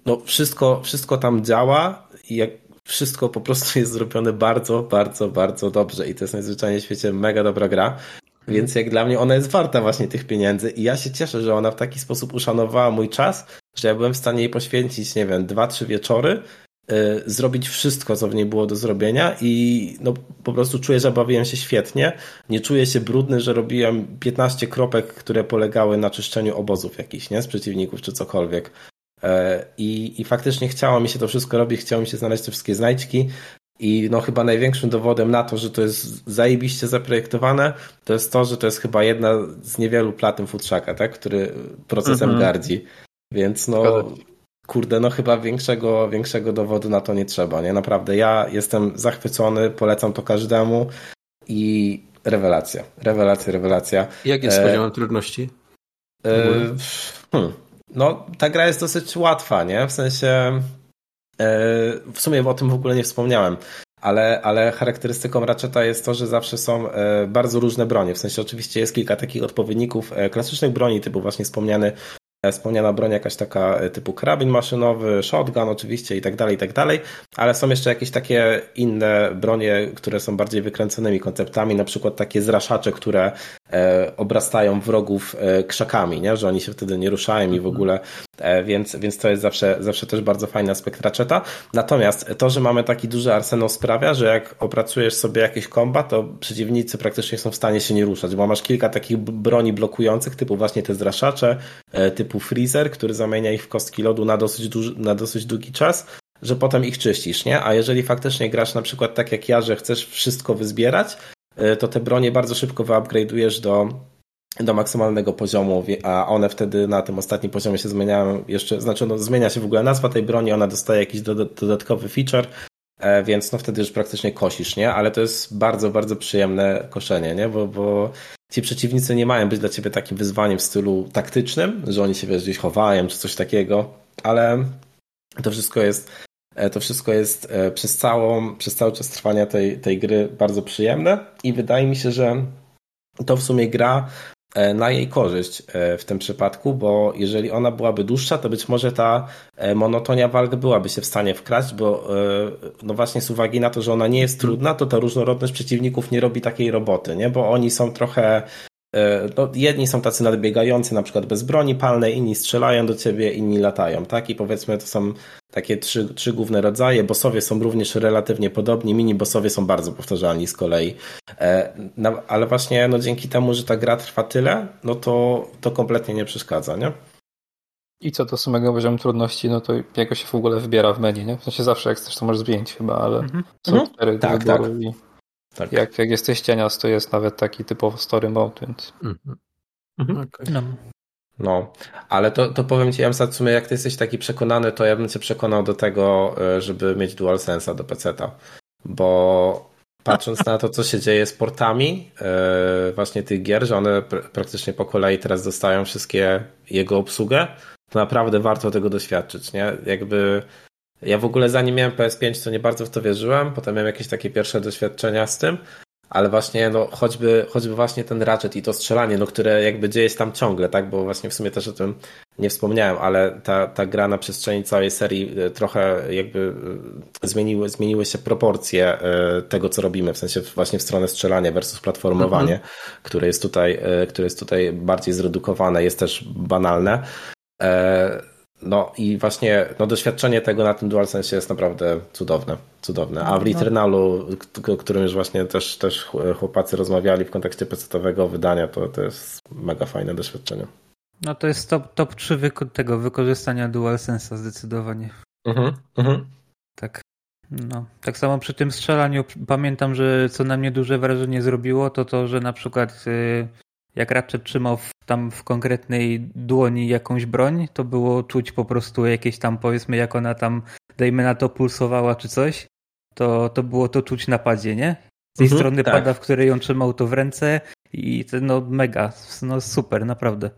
no wszystko, wszystko tam działa i jak wszystko po prostu jest zrobione bardzo, bardzo, bardzo dobrze i to jest najzwyczajniej w świecie mega dobra gra. Więc jak dla mnie ona jest warta właśnie tych pieniędzy i ja się cieszę, że ona w taki sposób uszanowała mój czas, że ja byłem w stanie jej poświęcić, nie wiem, dwa, trzy wieczory, yy, zrobić wszystko, co w niej było do zrobienia i no po prostu czuję, że bawiłem się świetnie. Nie czuję się brudny, że robiłem 15 kropek, które polegały na czyszczeniu obozów jakichś, nie? Z przeciwników czy cokolwiek. Yy, I, I faktycznie chciało mi się to wszystko robić, chciało mi się znaleźć te wszystkie znajdźki. I no chyba największym dowodem na to, że to jest zajebiście zaprojektowane, to jest to, że to jest chyba jedna z niewielu platyn Futrzaka, tak? który procesem Mhm. gardzi. Więc no, kurde, no chyba większego, większego dowodu na to nie trzeba, nie? Naprawdę, ja jestem zachwycony, polecam to każdemu i rewelacja, rewelacja, rewelacja. Jak jest E, poziomem trudności? E, hmm. No, ta gra jest dosyć łatwa, nie? W sensie, e, w sumie o tym w ogóle nie wspomniałem. Ale, ale charakterystyką Ratcheta jest to, że zawsze są e, bardzo różne bronie. W sensie oczywiście jest kilka takich odpowiedników e, klasycznych broni, typu właśnie wspomniany wspomniana broń jakaś taka e, typu karabin maszynowy, shotgun oczywiście i tak dalej, i tak dalej, ale są jeszcze jakieś takie inne bronie, które są bardziej wykręconymi konceptami, na przykład takie zraszacze, które e, obrastają wrogów e, krzakami, nie? że oni się wtedy nie ruszają i w ogóle, e, więc, więc to jest zawsze, zawsze też bardzo fajny aspekt Ratcheta. Natomiast to, że mamy taki duży arsenał sprawia, że jak opracujesz sobie jakiś kombat, to przeciwnicy praktycznie są w stanie się nie ruszać, bo masz kilka takich broni blokujących, typu właśnie te zraszacze, e, typu freezer, który zamienia ich w kostki lodu na dosyć, duży, na dosyć długi czas, że potem ich czyścisz, nie? A jeżeli faktycznie grasz na przykład tak jak ja, że chcesz wszystko wyzbierać, e, to te bronie bardzo szybko wyupgrade'ujesz do, do maksymalnego poziomu, a one wtedy na tym ostatnim poziomie się zmieniają jeszcze, znaczy no, zmienia się w ogóle nazwa tej broni, ona dostaje jakiś doda- dodatkowy feature, e, więc no wtedy już praktycznie kosisz, nie? Ale to jest bardzo, bardzo przyjemne koszenie, nie? Bo, bo ci przeciwnicy nie mają być dla ciebie takim wyzwaniem w stylu taktycznym, że oni się wiesz, gdzieś chowają czy coś takiego, ale to wszystko jest e, to wszystko jest e, przez, całą, przez cały czas trwania tej, tej gry bardzo przyjemne i wydaje mi się, że to w sumie gra e, na jej korzyść e, w tym przypadku, bo jeżeli ona byłaby dłuższa, to być może ta e, monotonia walk byłaby się w stanie wkraść, bo e, no właśnie z uwagi na to, że ona nie jest trudna, to ta różnorodność przeciwników nie robi takiej roboty, nie? bo oni są trochę e, no, jedni są tacy nadbiegający, na przykład bez broni palnej, inni strzelają do ciebie, inni latają, tak? I powiedzmy, to są takie trzy, trzy główne rodzaje. Bossowie są również relatywnie podobni, mini-bossowie są bardzo powtarzalni z kolei. E, no, ale właśnie no, dzięki temu, że ta gra trwa tyle, no to, to kompletnie nie przeszkadza, nie? I co do samego poziomu trudności, no to jego się w ogóle wybiera w menu, nie? W sensie zawsze jak chcesz, to możesz zmienić chyba, ale Mhm. są Mhm. cztery Tak, wyboru i Tak. jak, jak jesteś cienias, to jest nawet taki typowo story mode, więc Mhm. Mhm. Okej. No. No, ale to, to powiem Ci, Emsa, w sumie jak Ty jesteś taki przekonany, to ja bym Cię przekonał do tego, e, żeby mieć DualSense'a do PC-ta, bo patrząc na to, co się dzieje z portami e, właśnie tych gier, że one pr- praktycznie po kolei teraz dostają wszystkie jego obsługę, to naprawdę warto tego doświadczyć, nie? Jakby ja w ogóle zanim miałem PS5, to nie bardzo w to wierzyłem, potem miałem jakieś takie pierwsze doświadczenia z tym, ale właśnie no, choćby, choćby właśnie ten Ratchet i to strzelanie, no, które jakby dzieje się tam ciągle, tak, bo właśnie w sumie też o tym nie wspomniałem, ale ta, ta gra na przestrzeni całej serii e, trochę jakby e, zmieniły, zmieniły się proporcje e, tego, co robimy, w sensie właśnie w stronę strzelania versus platformowanie, mhm. które, jest tutaj, które jest tutaj bardziej zredukowane, jest też banalne. No i właśnie no, doświadczenie tego na tym DualSense jest naprawdę cudowne. cudowne. A w no. Returnalu, o którym już właśnie też, też chłopacy rozmawiali w kontekście pecetowego wydania, to, to jest mega fajne doświadczenie. No to jest top, top 3 wyko tego wykorzystania DualSense'a zdecydowanie. Mhm, mhm. Tak. No, tak samo przy tym strzelaniu pamiętam, że co na mnie duże wrażenie zrobiło, to to, że na przykład y, jak Ratchet trzymał w, tam w konkretnej dłoni jakąś broń, to było czuć po prostu jakieś tam, powiedzmy, jak ona tam, dajmy na to, pulsowała czy coś, to, to było to czuć na padzie, nie? Z tej mhm, strony tak. pada, w której ją trzymał to w ręce i to, no mega, no super, naprawdę.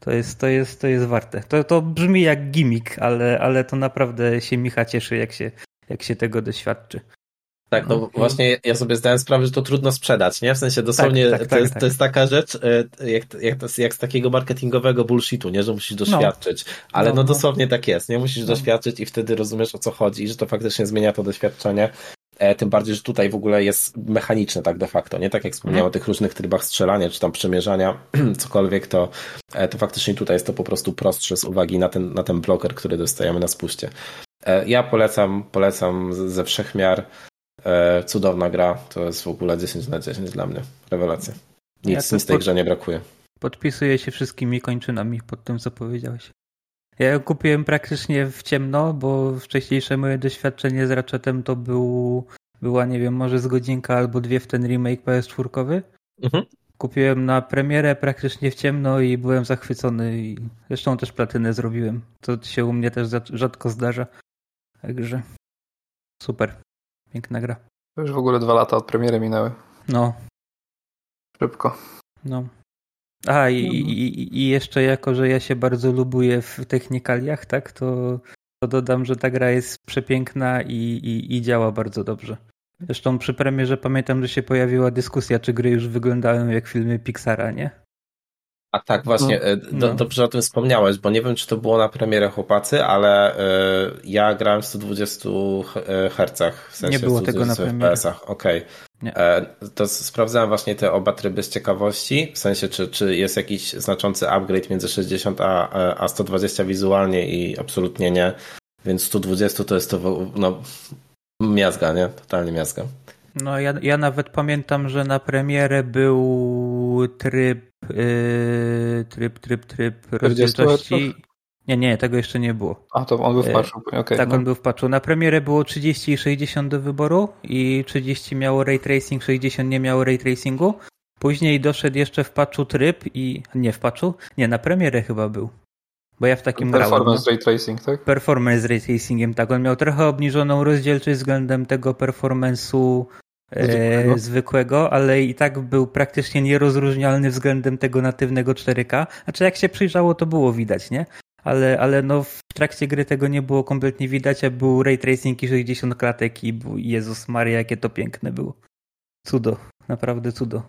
To jest, to jest, to jest warte. To, to brzmi jak gimmick, ale, ale to naprawdę się Micha cieszy, jak się, jak się tego doświadczy. Tak, no okay. właśnie ja sobie zdałem sprawę, że to trudno sprzedać, nie? W sensie dosłownie tak, tak, to, tak, jest, to jest taka rzecz, e, jak, jak, jak z takiego marketingowego bullshitu, nie? Że musisz no. doświadczyć. Ale no, no, no dosłownie tak jest, nie? Musisz no. doświadczyć i wtedy rozumiesz o co chodzi, że to faktycznie zmienia to doświadczenie. E, tym bardziej, że tutaj w ogóle jest mechaniczne tak de facto, nie? Tak jak wspomniałem o tych różnych trybach strzelania, czy tam przemierzania, [clears throat] cokolwiek, to, e, to faktycznie tutaj jest to po prostu prostsze z uwagi na ten, na ten bloker, który dostajemy na spuście. Ja polecam, polecam ze wszechmiar. E, cudowna gra, to jest w ogóle 10 na 10 dla mnie. Rewelacja. Nic, ja nic tej pod... grze nie brakuje. Podpisuję się wszystkimi kończynami pod tym, co powiedziałeś. Ja ją kupiłem praktycznie w ciemno, bo wcześniejsze moje doświadczenie z Ratchetem to był, była, nie wiem, może z godzinka albo dwie w ten remake PS4. Mhm. Kupiłem na premierę praktycznie w ciemno i byłem zachwycony. I zresztą też platynę zrobiłem. To się u mnie też rzadko zdarza. Także super. Piękna gra. To już w ogóle dwa lata od premiery minęły. No. Szybko. No. A i, i, i jeszcze jako, że ja się bardzo lubuję w technikaliach, tak, to, to dodam, że ta gra jest przepiękna i, i, i działa bardzo dobrze. Zresztą przy premierze pamiętam, że się pojawiła dyskusja, czy gry już wyglądają jak filmy Pixara, nie? A tak, właśnie, no, e, do, no. dobrze o tym wspomniałeś, bo nie wiem, czy to było na premierę chłopacy, ale y, ja grałem w 120 Hz, w sensie nie było tego na premierę. Okej. Okay. E, to sprawdzałem właśnie te oba tryby z ciekawości, w sensie, czy, czy jest jakiś znaczący upgrade między 60 a, a 120 wizualnie i absolutnie nie. Więc 120 to jest to, no, miazga, nie? Totalnie miazga. No ja, ja nawet pamiętam, że na premierę był tryb yy, tryb, tryb, tryb rozdzielczości. Nie, nie, tego jeszcze nie było. A, to on był w patchu, okay, Tak, no. on był w patchu. Na premierę było 30 i 60 do wyboru i 30 miało ray tracing, 60 nie miało ray tracingu. Później doszedł jeszcze w patchu tryb i... Nie, w patchu? Nie, na premierę chyba był. Bo ja w takim Performance grałem. Ray Tracing, tak? Performance Ray Tracingiem, tak. On miał trochę obniżoną rozdzielczość względem tego performance'u zwykłego. E, zwykłego, ale i tak był praktycznie nierozróżnialny względem tego natywnego 4K. Znaczy jak się przyjrzało, to było widać, nie? Ale, ale no w trakcie gry tego nie było kompletnie widać, a był ray tracing i 60 klatek i był, Jezus Maria, jakie to piękne było. Cudo, naprawdę cudo.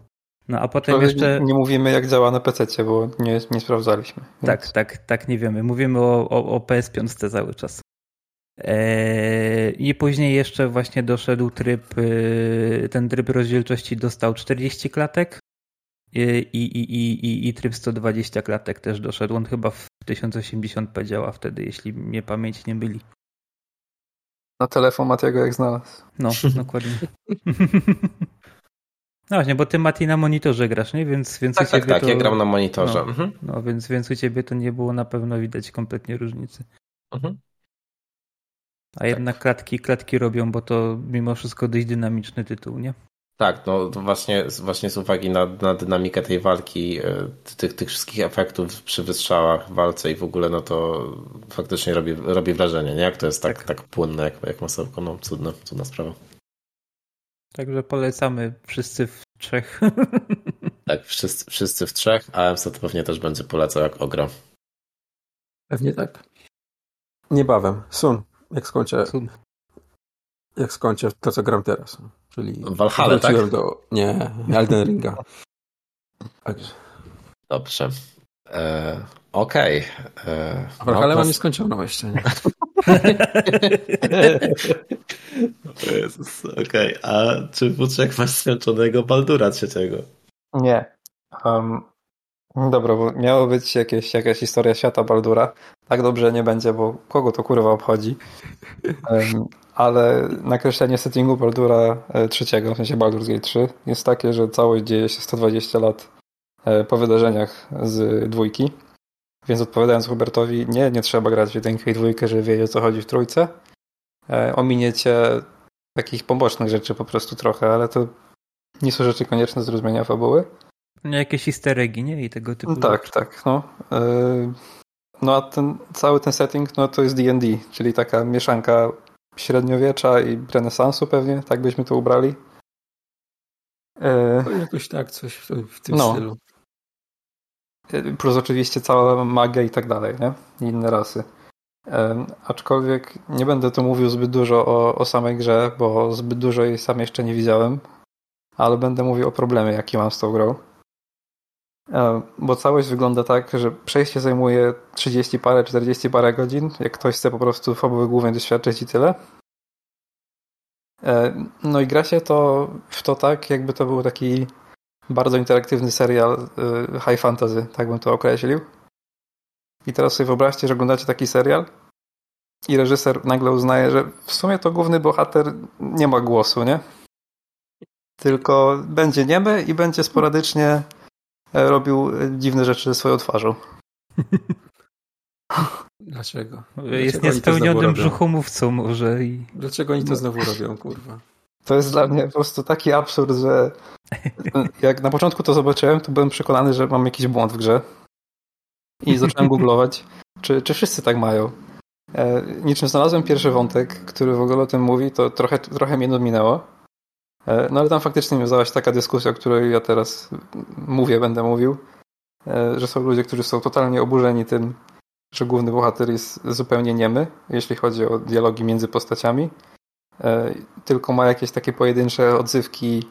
No a potem jeszcze... Nie mówimy jak działa na PC, bo nie, nie sprawdzaliśmy. Więc... Tak, tak, tak, nie wiemy. Mówimy o, o, o PS5 cały czas. Eee, I później jeszcze właśnie doszedł tryb, y, ten tryb rozdzielczości dostał 40 klatek i, i, i, i, i tryb 120 klatek też doszedł. On chyba w 1080p działa wtedy, jeśli mnie pamięć nie byli. Na telefon Matiego jak znalazł. No, [laughs] dokładnie. No właśnie, bo ty Mati na monitorze grasz, nie? Więc, więc tak, u tak, ciebie tak, to... ja gram na monitorze. No, mhm. no, więc, więc u ciebie to nie było na pewno widać kompletnie różnicy. Mhm. A jednak tak. klatki, klatki robią, bo to mimo wszystko dość dynamiczny tytuł, nie? Tak, no właśnie, właśnie z uwagi na, na dynamikę tej walki, e, tych, tych wszystkich efektów przy wystrzałach, walce i w ogóle, no to faktycznie robi, robi wrażenie, nie? Jak to jest tak, tak. tak płynne, jak, jak masełko, no cudne, cudna sprawa. Także polecamy wszyscy w trzech. [laughs] Tak, wszyscy, wszyscy w trzech, a MST pewnie też będzie polecał jak ogra. Pewnie tak. Niebawem. Sun jak skończę Jak skończę to, co gram teraz. Czyli Valhalla, tak? do... Nie, Elden Ringa. Także. Dobrze. E, Okej. E, A Valhalla no, mam nieskończoną jeszcze, nie? [laughs] Okej, a czy Wódrzek masz skończonego Baldura trzeciego? Nie. Um, dobra, bo miało być jakieś, jakaś historia świata Baldura. Tak dobrze nie będzie, bo kogo to kurwa obchodzi. Ale nakreślenie settingu Baldura e, trzeciego, w sensie Baldur's Gate 3, jest takie, że całość dzieje się 120 lat e, po wydarzeniach z dwójki. Więc odpowiadając Hubertowi, nie, nie trzeba grać w jedynkę i dwójkę, żeby wiedzieć o co chodzi w trójce. E, ominiecie takich pobocznych rzeczy po prostu trochę, ale to nie są rzeczy konieczne do zrozumienia fabuły. No, jakieś easter eggi, nie? I tego typu No tak, tak. No. Yy, no a ten cały ten setting no to jest D&D, czyli taka mieszanka średniowiecza i renesansu pewnie, tak byśmy to ubrali. Yy, To jakoś tak, coś w, w tym No. stylu. yy, plus oczywiście cała magia i tak dalej, nie? I inne rasy. Aczkolwiek nie będę tu mówił zbyt dużo o, o samej grze, bo zbyt dużo jej sam jeszcze nie widziałem, ale będę mówił o problemie, jaki mam z tą grą. E, Bo całość wygląda tak, że przejście zajmuje 30 parę, 40 parę godzin. Jak ktoś chce po prostu fabuły głównej doświadczyć i tyle. E, No i gra się to w to tak, jakby to był taki bardzo interaktywny serial e, high fantasy, tak bym to określił. I teraz sobie wyobraźcie, że oglądacie taki serial i reżyser nagle uznaje, że w sumie to główny bohater nie ma głosu, nie? Tylko będzie niemy i będzie sporadycznie robił e, dziwne rzeczy ze swoją twarzą. [laughs] Dlaczego? Jest Dlaczego znowu niespełnionym brzuchomówcą może i Dlaczego oni to znowu robią, kurwa? To jest dla mnie po prostu taki absurd, że jak na początku to zobaczyłem, to byłem przekonany, że mam jakiś błąd w grze. I zacząłem googlować, czy, czy wszyscy tak mają. E, niczym znalazłem pierwszy wątek, który w ogóle o tym mówi, to trochę, trochę mnie minęło. E, no ale tam faktycznie wiązała się taka dyskusja, o której ja teraz mówię, będę mówił, e, że są ludzie, którzy są totalnie oburzeni tym, że główny bohater jest zupełnie niemy, jeśli chodzi o dialogi między postaciami. E, tylko ma jakieś takie pojedyncze odzywki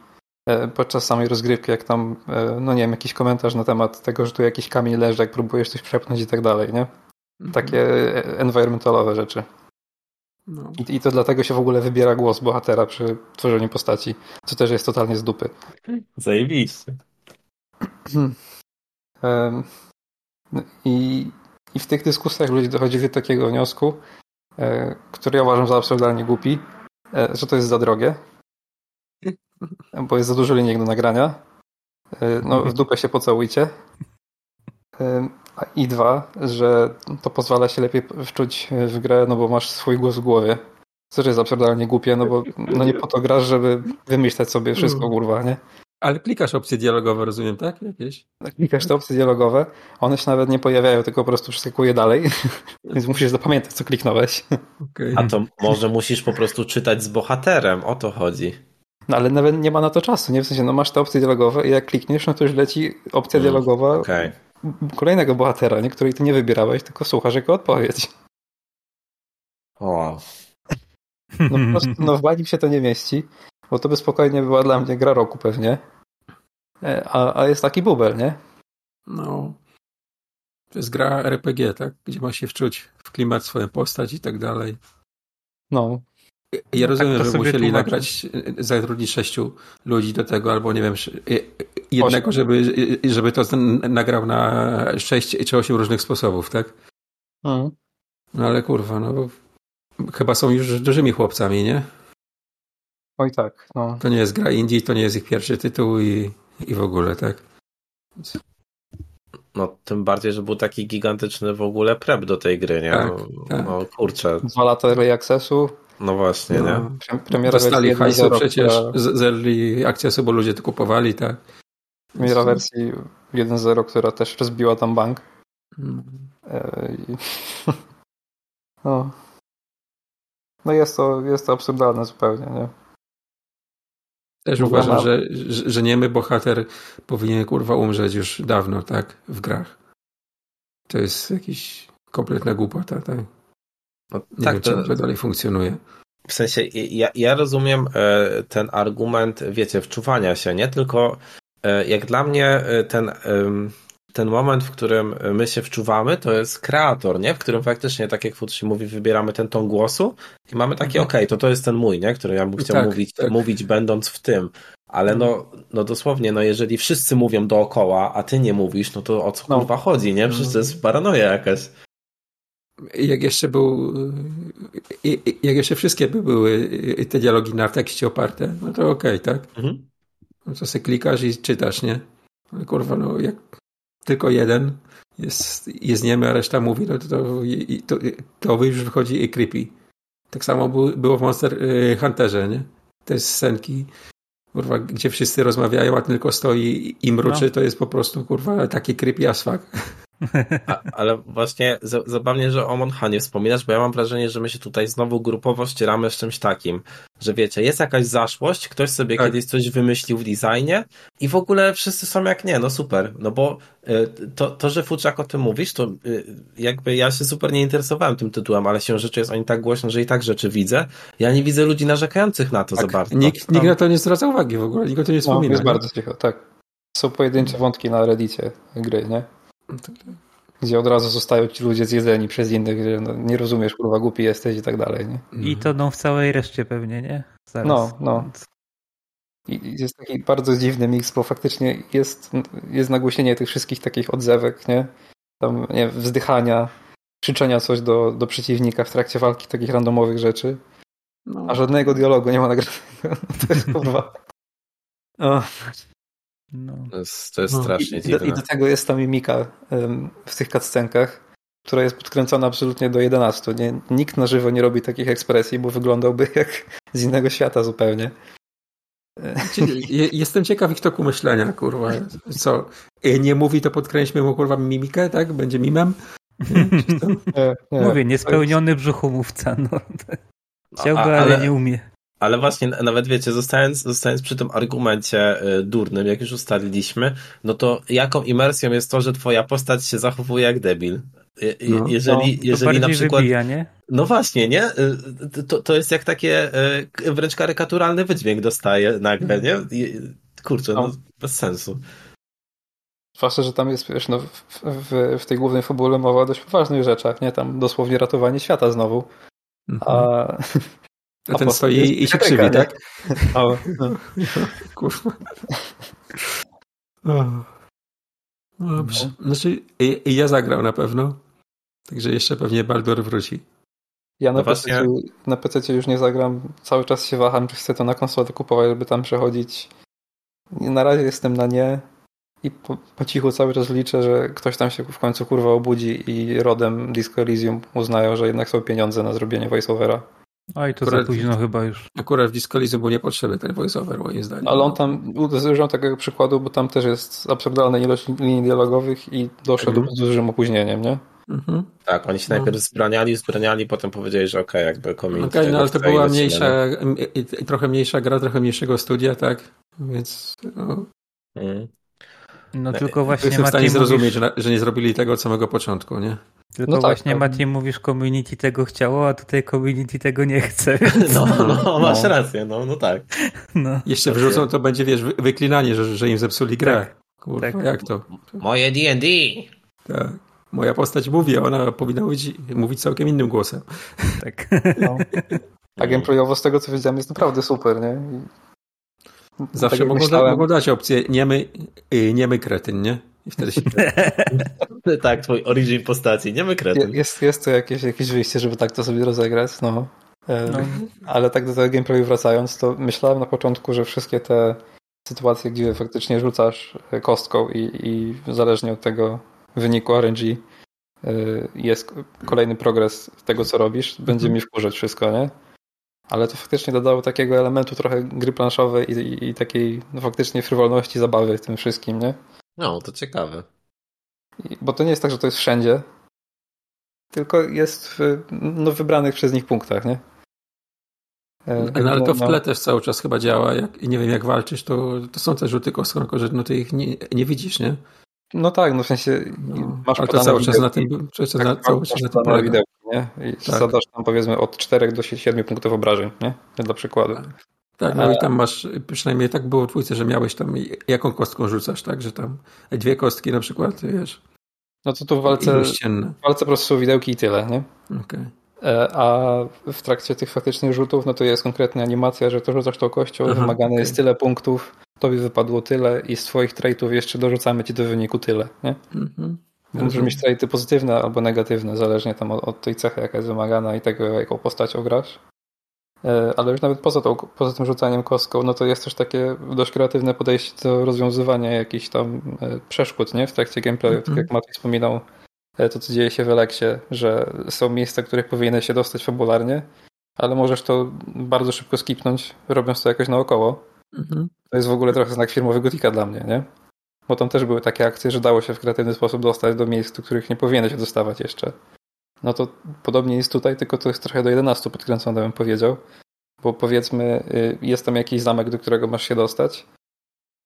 podczas samej rozgrywki, jak tam, no nie wiem, jakiś komentarz na temat tego, że tu jakiś kamień leży, jak próbujesz coś przepchnąć i tak dalej, nie? Takie e, environmentalowe rzeczy. No. I, I to dlatego się w ogóle wybiera głos bohatera przy tworzeniu postaci, co też jest totalnie z dupy. Zajebiście. [clears throat] I, I w tych dyskusjach ludzie dochodzili do takiego wniosku, e, który ja uważam za absurdalnie głupi, e, że to jest za drogie, bo jest za dużo linijek do nagrania. E, No, w dupę się pocałujcie. A- I dwa, że to pozwala się lepiej wczuć w grę, no bo masz swój głos w głowie. Co też jest absurdalnie głupie, no bo no nie po to grasz, żeby wymyślać sobie wszystko, kurwa, nie? Ale klikasz opcje dialogowe, rozumiem, tak? Jakieś? klikasz te opcje dialogowe, one się nawet nie pojawiają, tylko po prostu przeskakuje dalej, [laughs] więc musisz zapamiętać, co kliknąłeś. Okej. A to może musisz po prostu czytać z bohaterem, o to chodzi. No ale nawet nie ma na to czasu, nie? W sensie, no masz te opcje dialogowe i jak klikniesz, no to już leci opcja Mm, dialogowa Okej. Kolejnego bohatera, nie? której ty nie wybierałeś, tylko słuchasz jego odpowiedź. O, No po prostu, no w [laughs] bani się to nie mieści, bo to by spokojnie była dla mnie gra roku pewnie. E, A, a jest taki bubel, nie? No. To jest gra RPG, tak? Gdzie ma się wczuć w klimat swoją postać i tak dalej. No. Ja No, rozumiem, tak to że musieli nagrać, y, zatrudnić sześciu ludzi do tego, albo nie wiem, y- y- jednego, żeby, żeby to nagrał na sześć czy osiem różnych sposobów, tak? Mhm. No ale kurwa, no chyba są już dużymi chłopcami, nie? Oj tak, no. To nie jest gra indie, to nie jest ich pierwszy tytuł i, i w ogóle, tak? No tym bardziej, że był taki gigantyczny w ogóle prep do tej gry, nie? Tak, no, tak. no kurczę, Dwa lata early accessu, no właśnie, No. nie? pre- premiera Dostali 1.0, przecież z, z early accessu, bo ludzie to kupowali, tak? Premiera wersji 1.0, która też rozbiła tam bank. Mm. E, i- [laughs] No. No jest to, jest to absurdalne zupełnie, nie? Też uważam, że, że, że niemy bohater powinien kurwa umrzeć już dawno, tak? W grach. To jest jakiś kompletna głupota, tak? No, Nie tak, wiem, to, to dalej funkcjonuje. W sensie, ja, ja rozumiem e, ten argument, wiecie, wczuwania się, nie? Tylko e, jak dla mnie e, ten, ten moment, w którym my się wczuwamy, to jest kreator, nie? W którym faktycznie, tak jak się mówi, wybieramy ten ton głosu i mamy takie, Mhm. okej, okay, to to jest ten mój, nie? Który ja bym chciał Tak, mówić, tak. mówić będąc w tym. Ale no, no dosłownie, no jeżeli wszyscy mówią dookoła, a ty nie mówisz, no to o co No. kurwa chodzi, nie? Przecież to jest paranoja jakaś. Jak jeszcze był, jak jeszcze wszystkie by były te dialogi na tekście oparte, no to okej, tak? Mhm. No to klikasz i czytasz, nie? Ale kurwa, no jak tylko jeden jest, jest niemy, a reszta mówi, no to, to, to, to już wychodzi i creepy. Tak samo było, w Monster y, Hunterze, nie? Te scenki, kurwa, gdzie wszyscy rozmawiają, a tylko stoi i mruczy, No. to jest po prostu, kurwa, taki creepy as fuck. A, ale właśnie za- zabawnie, że o Monhanie wspominasz, bo ja mam wrażenie, że my się tutaj znowu grupowo ścieramy z czymś takim, że wiecie, jest jakaś zaszłość, ktoś sobie Tak. kiedyś coś wymyślił w designie i w ogóle wszyscy są jak nie, no super, no bo y, to, to że Fuczak o tym mówisz, to y, jakby ja się super nie interesowałem tym tytułem, ale się rzeczy jest o nim tak głośno, że i tak rzeczy widzę. Ja nie widzę ludzi narzekających na to za bardzo. Tak. Nikt, nikt na to nie zwraca uwagi w ogóle, nikt o tym nie No, wspomina. jest nie? bardzo cicho, tak. Są pojedyncze wątki na reddicie gry, nie? Gdzie od razu zostają ci ludzie zjedzeni przez innych, że no, nie rozumiesz, kurwa, głupi jesteś i tak dalej, nie? I to no w całej reszcie pewnie, nie? Zaraz. No, no. I jest taki bardzo dziwny miks, bo faktycznie jest, jest nagłośnienie tych wszystkich takich odzewek, nie? Tam, nie wzdychania, krzyczenia coś do, do przeciwnika w trakcie walki, takich randomowych rzeczy. No. A żadnego dialogu nie ma nagranego. [laughs] To jest kurwa. O. No. To jest, to jest No. strasznie I, do, dziwne. I do tego jest ta mimika w tych cutscenkach, która jest podkręcona absolutnie do 11. Nie, nikt na żywo nie robi takich ekspresji, bo wyglądałby jak z innego świata zupełnie. Je- Jestem ciekaw ich toku myślenia, kurwa. Co? e, Nie mówi, to podkręćmy mu, kurwa, mimikę, tak? Będzie mimem? Nie? [laughs] Nie, nie. Mówię, niespełniony brzuchomówca. No. Chciałby, ale, ale- nie umie. Ale właśnie, nawet wiecie, zostając, zostając przy tym argumencie y, durnym, jak już ustaliliśmy, no to jaką imersją jest to, że twoja postać się zachowuje jak debil? Je- No. jeżeli To jeżeli na bardziej przykład. wybija, nie? No właśnie, nie? Y, To, to jest jak takie y, wręcz karykaturalny wydźwięk dostaje nagle, nie? Kurczę, no No. bez sensu. Zwłaszcza, że tam jest, wiesz, no, w, w, w tej głównej fabule mowa o dość poważnych rzeczach, nie? Tam dosłownie ratowanie świata znowu. A, [laughs] A ten stoi jest i się krzywi, tak? o, no. [laughs] Kurwa. O. No Dobrze. Znaczy, i, i ja zagrał na pewno. Także jeszcze pewnie Baldur wróci. Ja na, No PC, na PC już nie zagram. Cały czas się waham, czy chcę to na konsolę kupować, żeby tam przechodzić. Na razie jestem na nie i po, po cichu cały czas liczę, że ktoś tam się w końcu kurwa obudzi i rodem Disco Elysium uznają, że jednak są pieniądze na zrobienie voiceovera. Oj, to Akurat- za późno chyba już. Akurat w Disco Elysium był niepotrzebny ten voiceover, moim zdaniem. Ale on tam, użyłem takiego przykładu, bo tam też jest absurdalna ilość linii dialogowych i doszedł Mhm. z dużym opóźnieniem, nie? Mhm. Tak, oni się No. najpierw zbraniali, zbraniali, potem powiedzieli, że okej, jakby community Okej, no tego ale to była mniejsza, no. i, i, trochę mniejsza gra, trochę mniejszego studia, tak? Więc no, Mm. No Nie, tylko właśnie jestem w stanie Maciej zrozumieć, mówisz, że, nie zrobili tego od samego początku, nie? tylko No tak, właśnie no. Maciej mówisz, community tego chciało, a tutaj community tego nie chce. [laughs] więc No, [laughs] no, masz rację, no, no tak. No. Jeszcze wrzucą, to będzie, wiesz, wy- wyklinanie, że, że im zepsuli grę. Tak. Kurwa, Tak. jak to? Moje D&D! Tak. Moja postać mówi, a ona powinna mówić, mówić całkiem innym głosem. Tak. [laughs] No. A gameplayowo z tego co widziałem jest naprawdę super, nie? Zawsze tak mogą, myślałem- mogą dać opcję niemy, niemy kretyn, nie? I wtedy się... [laughs] Tak, twój origin postaci, nie my Je- kretyn. Jest, jest to jakieś, jakieś wyjście, żeby tak to sobie rozegrać, no. E, No. Ale tak do tego gameplayu wracając, to myślałem na początku, że wszystkie te sytuacje, gdzie faktycznie rzucasz e, kostką i, i zależnie od tego wyniku RNG e, jest kolejny progres tego, co robisz, będzie mi wkurzać wszystko, nie? Ale to faktycznie dodało takiego elementu trochę gry planszowej i, i, i takiej no, faktycznie frywolności, zabawy w tym wszystkim, nie? No, to ciekawe. I- Bo to nie jest tak, że to jest wszędzie, tylko jest w no, wybranych przez nich punktach, nie? E, No, ale to w no, tle też cały czas chyba działa. Jak, I nie wiem, jak walczysz, to, to są te rzuty kostką, tylko że no ty ich nie, nie widzisz, nie? No tak, no w sensie No, masz ale to cały czas na tym, czas tak, na, cały czas na tym polega. widełki, nie? I Tak. zadasz tam powiedzmy od 4 do 7 punktów obrażeń, nie? Dla przykładu. Tak, no i tam masz, przynajmniej tak było w dwójce, że miałeś tam, jaką kostką rzucasz, tak, że tam dwie kostki na przykład, wiesz, No to tu w walce, w walce po prostu są widełki i tyle, nie? Okej. E, A w trakcie tych faktycznych rzutów, no to jest konkretna animacja, że to rzucasz tą kością, Aha, wymagane okej. jest tyle punktów, tobie wypadło tyle i z twoich traitów jeszcze dorzucamy ci do wyniku tyle, nie? Mhm. Możesz Rozumiem. mieć traity pozytywne albo negatywne, zależnie tam od, od tej cechy, jaka jest wymagana i tego, jaką postacią grasz. E, Ale już nawet poza, tą, poza tym rzucaniem kostką, no to jest też takie dość kreatywne podejście do rozwiązywania jakichś tam e, przeszkód nie? w trakcie gameplayu. Tak Mhm. jak Maty wspominał, e, to co dzieje się w Eleksie, że są miejsca, których powinieneś się dostać fabularnie, ale możesz to bardzo szybko skipnąć, robiąc to jakoś naokoło. Mhm. To jest w ogóle trochę znak firmowy Gotika dla mnie, nie? Bo tam też były takie akcje, że dało się w kreatywny sposób dostać do miejsc, do których nie powinno się dostawać jeszcze. No to podobnie jest tutaj, tylko to jest trochę do 11 podkręcone, bym powiedział. Bo powiedzmy, y, jest tam jakiś zamek, do którego masz się dostać,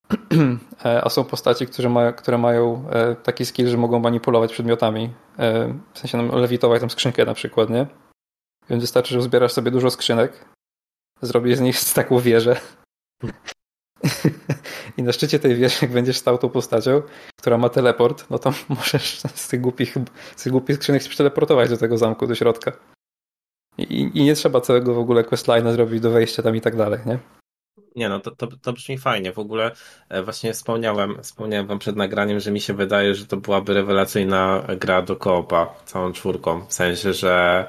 [clears throat] E, a są postaci, które, mają, które mają e, taki skill, że mogą manipulować przedmiotami. E, W sensie no, lewitować tam skrzynkę na przykład, nie? Więc wystarczy, że zbierasz sobie dużo skrzynek, zrobisz z nich [laughs] taką wieżę i na szczycie tej wieży, jak będziesz stał tą postacią, która ma teleport, no to [laughs] możesz z tych głupich, z tych głupich skrzynek się przeteleportować do tego zamku, do środka. I, I nie trzeba całego w ogóle questline'a zrobić do wejścia tam i tak dalej, nie? Nie no, to, to, to brzmi fajnie. W ogóle e, właśnie wspomniałem, wspomniałem wam przed nagraniem, że mi się wydaje, że to byłaby rewelacyjna gra do koopa całą czwórką. W sensie, że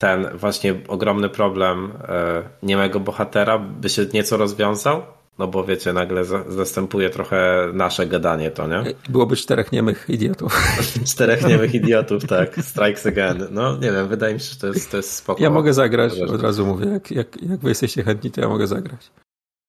ten właśnie ogromny problem e, niemego bohatera by się nieco rozwiązał. No bo wiecie, nagle za, zastępuje trochę nasze gadanie to, nie? Byłoby czterech niemych idiotów. [laughs] Czterech niemych idiotów, tak. [laughs] Strikes again. No nie wiem, wydaje mi się, że to jest, to jest spoko. Ja mogę zagrać, od razu mówię, jak, jak, jak wy jesteście chętni, to ja mogę zagrać.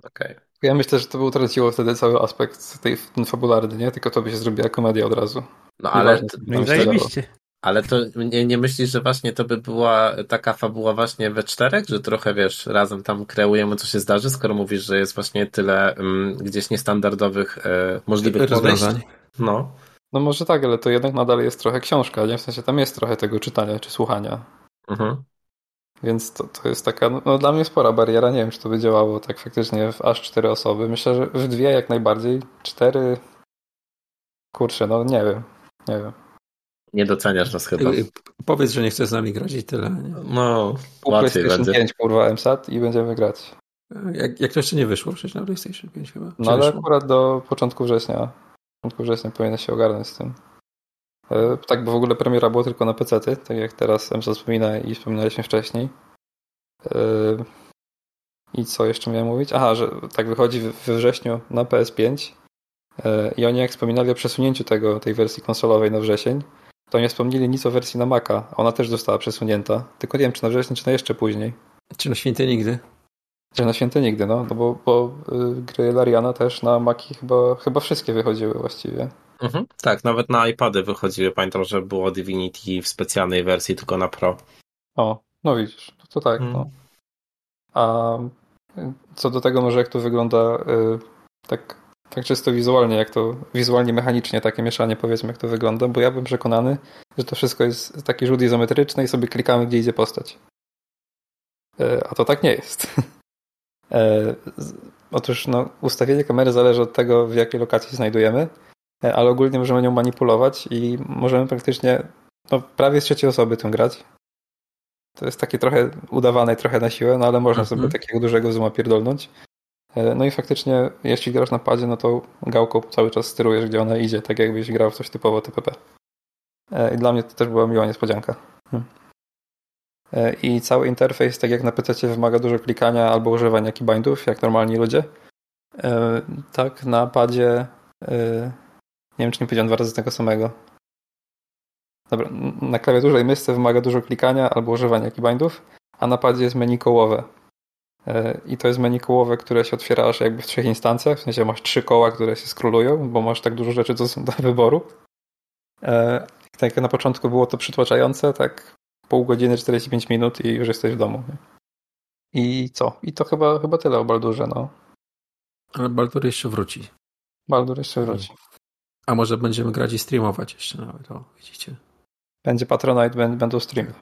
Okej. Ja myślę, że to by utraciło wtedy cały aspekt tej ten fabularny, nie? Tylko to by się zrobiła komedia od razu. No ale, zajebiście. Ale to nie, nie myślisz, że właśnie to by była taka fabuła właśnie we czterech, że trochę wiesz, razem tam kreujemy, co się zdarzy, skoro mówisz, że jest właśnie tyle mm, gdzieś niestandardowych e, możliwych Rozwiązań. No. No może tak, ale to jednak nadal jest trochę książka, nie? W sensie tam jest trochę tego czytania czy słuchania. Mhm. Więc to, to jest taka, no, no dla mnie spora bariera. Nie wiem, czy to by działało tak faktycznie w aż cztery osoby. Myślę, że w dwie jak najbardziej. Cztery. Kurczę, no nie wiem. Nie wiem. Nie doceniasz nas chyba. Y, y, Powiedz, że nie chcesz z nami grać i tyle. Nie? No, Pół łatwiej PlayStation będzie. 5, kurwa, MSAT i będziemy grać. Jak, jak to jeszcze nie wyszło przecież na PlayStation 5 chyba. Czy No ale wyszło? akurat do początku września. Początku września powinien się ogarnąć z tym. E, Tak, bo w ogóle premiera była tylko na PC, tak jak teraz MSAT wspomina i wspominaliśmy wcześniej. E, I co jeszcze miałem mówić? Aha, że tak wychodzi w- we wrześniu na PS5 e, i oni jak wspominali o przesunięciu tego, tej wersji konsolowej na wrzesień, to nie wspomnieli nic o wersji na Maca. Ona też została przesunięta. Tylko nie wiem, czy na wrzesień, czy na jeszcze później. Czy na święty nigdy? Czy na święty nigdy, no, no bo, bo y, gry Lariana też na Maki chyba, chyba wszystkie wychodziły właściwie. Mhm. Tak, nawet na iPady wychodziły. Pamiętam, że było Divinity w specjalnej wersji tylko na Pro. O, no widzisz, to, to tak, Mm. no. A co do tego może jak to wygląda y, tak, tak czysto wizualnie, jak to wizualnie, mechanicznie takie mieszanie powiedzmy jak to wygląda, bo ja bym przekonany, że to wszystko jest taki rzut izometryczny i sobie klikamy gdzie idzie postać. E, A to tak nie jest. [laughs] E, Otóż no, ustawienie kamery zależy od tego, w jakiej lokacji się znajdujemy, e, ale ogólnie możemy nią manipulować i możemy praktycznie no, prawie z trzeciej osoby tym grać. To jest takie trochę udawane trochę na siłę, no ale można Mhm. sobie takiego dużego zooma pierdolnąć. E, No i faktycznie, jeśli grasz na padzie, no to gałką cały czas sterujesz, gdzie ona idzie, tak jakbyś grał w coś typowo TPP. E, I dla mnie to też była miła niespodzianka. Hmm. E, I cały interfejs, tak jak na PC, wymaga dużo klikania albo używania keybindów, jak normalni ludzie. Tak, na padzie nie wiem, czy nie powiedziałem dwa razy tego samego. Dobra, na klawiaturze i myszce wymaga dużo klikania albo używania keybindów, a na padzie jest menu kołowe. E, I to jest menu kołowe, które się otwiera aż jakby w trzech instancjach, w sensie masz trzy koła, które się skrolują, bo masz tak dużo rzeczy do, do [laughs] wyboru. E, Tak jak na początku było to przytłaczające, tak pół godziny, 45 minut i już jesteś w domu. I co? I to chyba, chyba tyle o Baldurze, no. Ale Baldur jeszcze wróci. Baldur jeszcze wróci. A może będziemy grać i streamować jeszcze nawet, o, widzicie. Będzie Patronite, bę- będą streamy.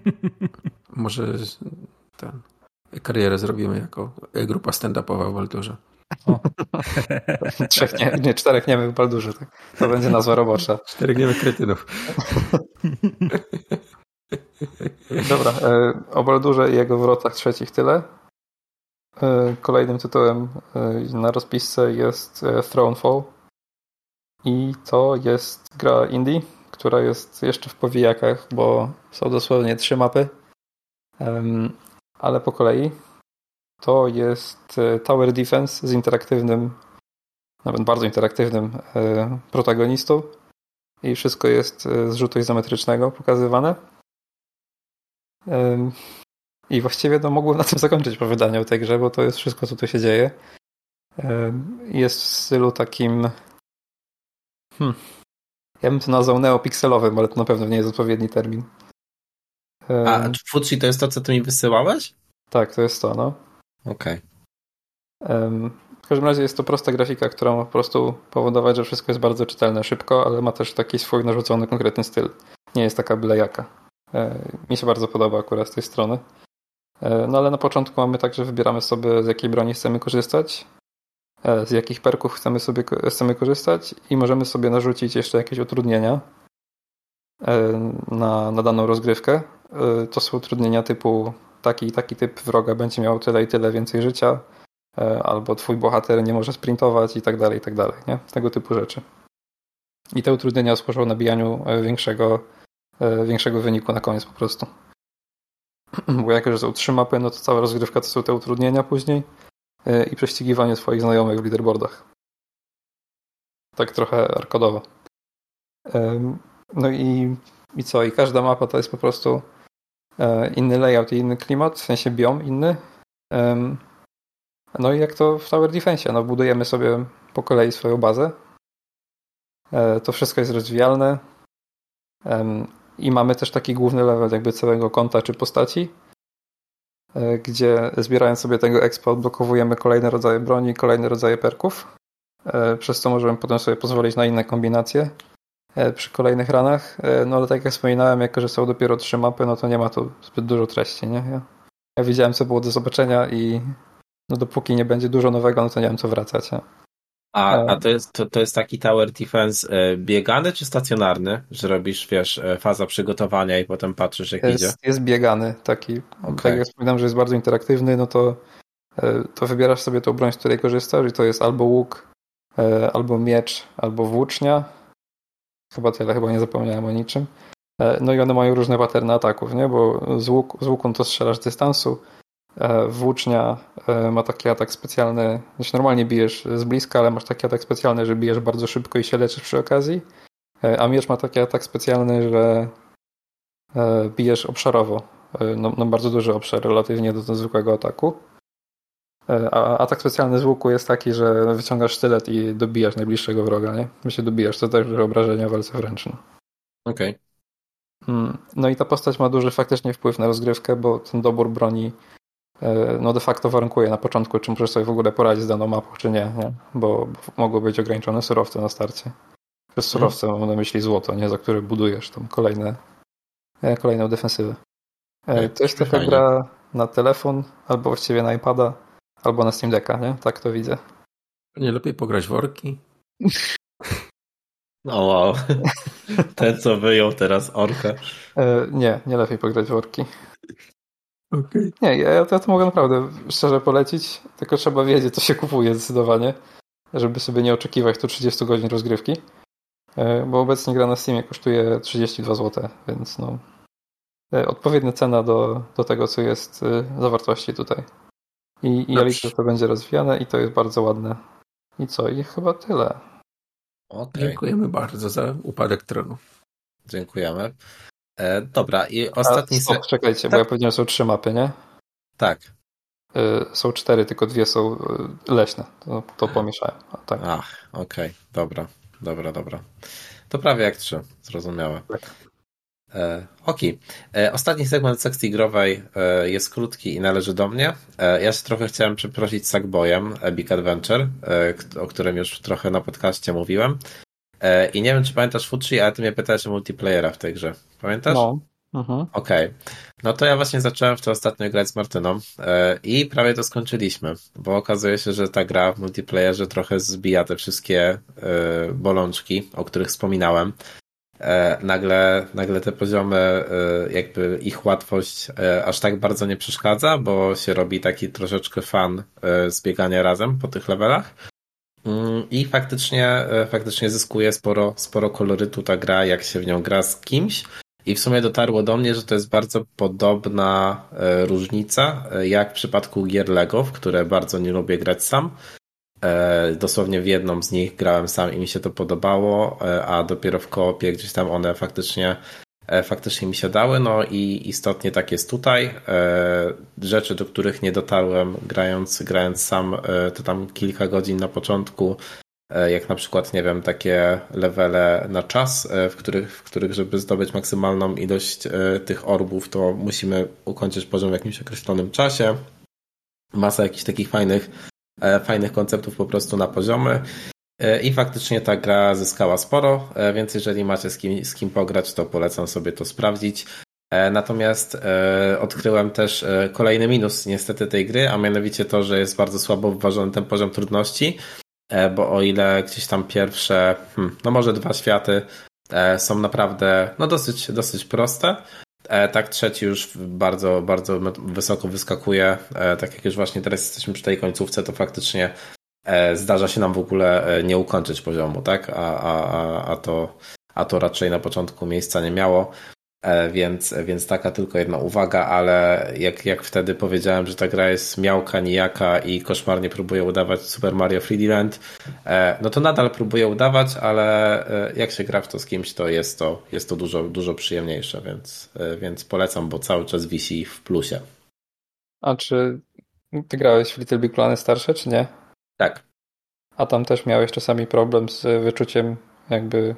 [laughs] Może ten, karierę zrobimy jako grupa stand-upowa w Baldurze. [laughs] Trzech nie, nie, czterech niemych w Baldurze. Tak. To będzie nazwa robocza. [laughs] Czterech niemych kretynów. [laughs] Dobra, e, o Baldurze i jego wrotach trzecich tyle. E, kolejnym tytułem e, na rozpisce jest Thronefall. I to jest gra indie, która jest jeszcze w powijakach, bo są dosłownie trzy mapy. Ale po kolei to jest Tower Defense z interaktywnym, nawet bardzo interaktywnym protagonistą. I wszystko jest z rzutu izometrycznego pokazywane. I właściwie no, mogłem na tym zakończyć opowiadanie o tej grze, bo to jest wszystko, co tu się dzieje. Jest w stylu takim. Hmm. Ja bym to nazwał neopikselowym, ale to na pewno nie jest odpowiedni termin. A Futsi to jest to, co ty mi wysyłałeś? Tak, to jest to, no. Okej. Okay. W każdym razie jest to prosta grafika, która ma po prostu powodować, że wszystko jest bardzo czytelne szybko, ale ma też taki swój narzucony konkretny styl. Nie jest taka byle jaka. E, mi się bardzo podoba akurat z tej strony. E, no ale na początku mamy tak, że wybieramy sobie z jakiej broni chcemy korzystać, e, z jakich perków chcemy sobie chcemy korzystać i możemy sobie narzucić jeszcze jakieś utrudnienia na, na daną rozgrywkę. To są utrudnienia typu taki taki typ wroga będzie miał tyle i tyle więcej życia, albo twój bohater nie może sprintować i tak dalej, i tak dalej, nie? Tego typu rzeczy. I te utrudnienia służą nabijaniu większego E, większego wyniku na koniec po prostu. [clears throat] Bo jak już są trzy mapy, no to cała rozgrywka to są te utrudnienia później i prześcigiwanie swoich znajomych w leaderboardach. Tak trochę arkadowo. No i, i co? I każda mapa to jest po prostu inny layout i inny klimat, w sensie biom inny. No i jak to w Tower Defense, no budujemy sobie po kolei swoją bazę. To wszystko jest rozwijalne. I mamy też taki główny level jakby całego konta czy postaci, e, gdzie zbierając sobie tego expo odblokowujemy kolejne rodzaje broni, kolejne rodzaje perków, e, przez co możemy potem sobie pozwolić na inne kombinacje e, przy kolejnych ranach. No ale tak jak wspominałem, jako że są dopiero trzy mapy, no to nie ma tu zbyt dużo treści, nie? Ja, ja widziałem, co było do zobaczenia i no dopóki nie będzie dużo nowego, no to nie wiem, co wracać. Nie? A, a to, jest, to, to jest taki tower defense e, biegany czy stacjonarny? Że robisz, wiesz, e, faza przygotowania i potem patrzysz jak jest, idzie? Jest biegany taki. Okay. Tak jak wspominam, że jest bardzo interaktywny, no to, e, to wybierasz sobie tą broń, z której korzystasz i to jest albo łuk, albo miecz, albo włócznia. Chyba tyle, chyba nie zapomniałem o niczym. No i one mają różne paterny ataków, nie? Bo z, łuk, z łuku to strzelasz z dystansu, E, włócznia e, ma taki atak specjalny, znaczy normalnie bijesz z bliska, ale masz taki atak specjalny, że bijesz bardzo szybko i się leczysz przy okazji, e, a miecz ma taki atak specjalny, że bijesz obszarowo. No, no bardzo duży obszar relatywnie do, do zwykłego ataku. A atak specjalny z łuku jest taki, że wyciągasz sztylet i dobijasz najbliższego wroga, nie? My się dobijasz, to też obrażenia w walce wręcz. No. Okej. Okay. Hmm. No i ta postać ma duży faktycznie wpływ na rozgrywkę, bo ten dobór broni E, no de facto warunkuje na początku, czy możesz sobie w ogóle poradzić z daną mapą, czy nie, nie? Bo, bo mogą być ograniczone surowce na starcie. Przez mhm. surowce hmm. mam na myśli złoto, nie? Za które budujesz tam kolejne, e, kolejną defensywę. E, to jest taka gra na telefon, albo właściwie na iPada, albo na Steam Decka, nie? Tak to widzę. Nie lepiej pograć w orki? [laughs] No wow. [laughs] Ten, co wyjął teraz orkę. Nie, nie lepiej pograć w orki. Okay. Nie, ja, ja to mogę naprawdę szczerze polecić, tylko trzeba wiedzieć, co się kupuje zdecydowanie, żeby sobie nie oczekiwać tu 30 godzin rozgrywki, e, bo obecnie gra na Steamie kosztuje 32 zł, więc no e, odpowiednia cena do, do tego, co jest e, zawartości tutaj. I, i ja liczę, że to będzie rozwijane i to jest bardzo ładne. I co? I chyba tyle. Okay. Dziękujemy bardzo za upadek tronu. Dziękujemy. E, dobra, i ostatni... A, stop, czekajcie, tak? bo ja powiedziałem, że są trzy mapy, nie? Tak. E, są cztery, tylko dwie są e, leśne. To, to pomieszałem. Tak. Ach, okej, okay. dobra, dobra, dobra. To prawie jak trzy, zrozumiałe. Tak. E, Okej. Okay. Ostatni segment sekcji growej e, jest krótki i należy do mnie. E, ja się trochę chciałem przeprosić Sackboyem Epic Adventure, o którym już trochę na podcaście mówiłem. I nie wiem, czy pamiętasz Fucci, ale ty mnie pytałeś o multiplayera w tej grze. Pamiętasz? No, Mhm. Okej. No to ja właśnie zacząłem w to ostatnio grać z Martyną e, i prawie to skończyliśmy, bo okazuje się, że ta gra w multiplayerze trochę zbija te wszystkie e, bolączki, o których wspominałem. E, nagle, nagle te poziomy, e, jakby ich łatwość e, aż tak bardzo nie przeszkadza, bo się robi taki troszeczkę fan e, z biegania razem po tych levelach. Mm, I faktycznie, faktycznie zyskuje sporo, sporo kolorytu ta gra, jak się w nią gra z kimś. I w sumie dotarło do mnie, że to jest bardzo podobna różnica, jak w przypadku gier Lego, w które bardzo nie lubię grać sam. E, Dosłownie w jedną z nich grałem sam i mi się to podobało, e, a dopiero w koopie gdzieś tam one faktycznie, e, faktycznie mi się dały. No i istotnie tak jest tutaj. Rzeczy, do których nie dotarłem grając, grając sam, to tam kilka godzin na początku jak na przykład, nie wiem, takie levele na czas, w których, w których żeby zdobyć maksymalną ilość tych orbów, to musimy ukończyć poziom w jakimś określonym czasie. Masa jakichś takich fajnych, fajnych konceptów po prostu na poziomy. I faktycznie ta gra zyskała sporo, więc jeżeli macie z kim, z kim pograć, to polecam sobie to sprawdzić. Natomiast odkryłem też kolejny minus niestety tej gry, a mianowicie to, że jest bardzo słabo wyważony ten poziom trudności. E, bo o ile gdzieś tam pierwsze, hmm, no może dwa światy e, są naprawdę no dosyć, dosyć proste, e, tak trzeci już bardzo, bardzo wysoko wyskakuje, tak jak już właśnie teraz jesteśmy przy tej końcówce, to faktycznie zdarza się nam w ogóle nie ukończyć poziomu, tak, a, a, a, to, a to raczej na początku miejsca nie miało. E, więc, więc taka tylko jedna uwaga, ale jak, jak wtedy powiedziałem, że ta gra jest miałka, nijaka i koszmarnie próbuje udawać Super Mario 3D Land, e, no to nadal próbuję udawać, ale e, jak się gra w to z kimś, to jest to, jest to dużo, dużo przyjemniejsze, więc, więc polecam, bo cały czas wisi w plusie. A czy ty grałeś w Little Big Planet starsze, czy nie? Tak. A tam też miałeś czasami problem z wyczuciem jakby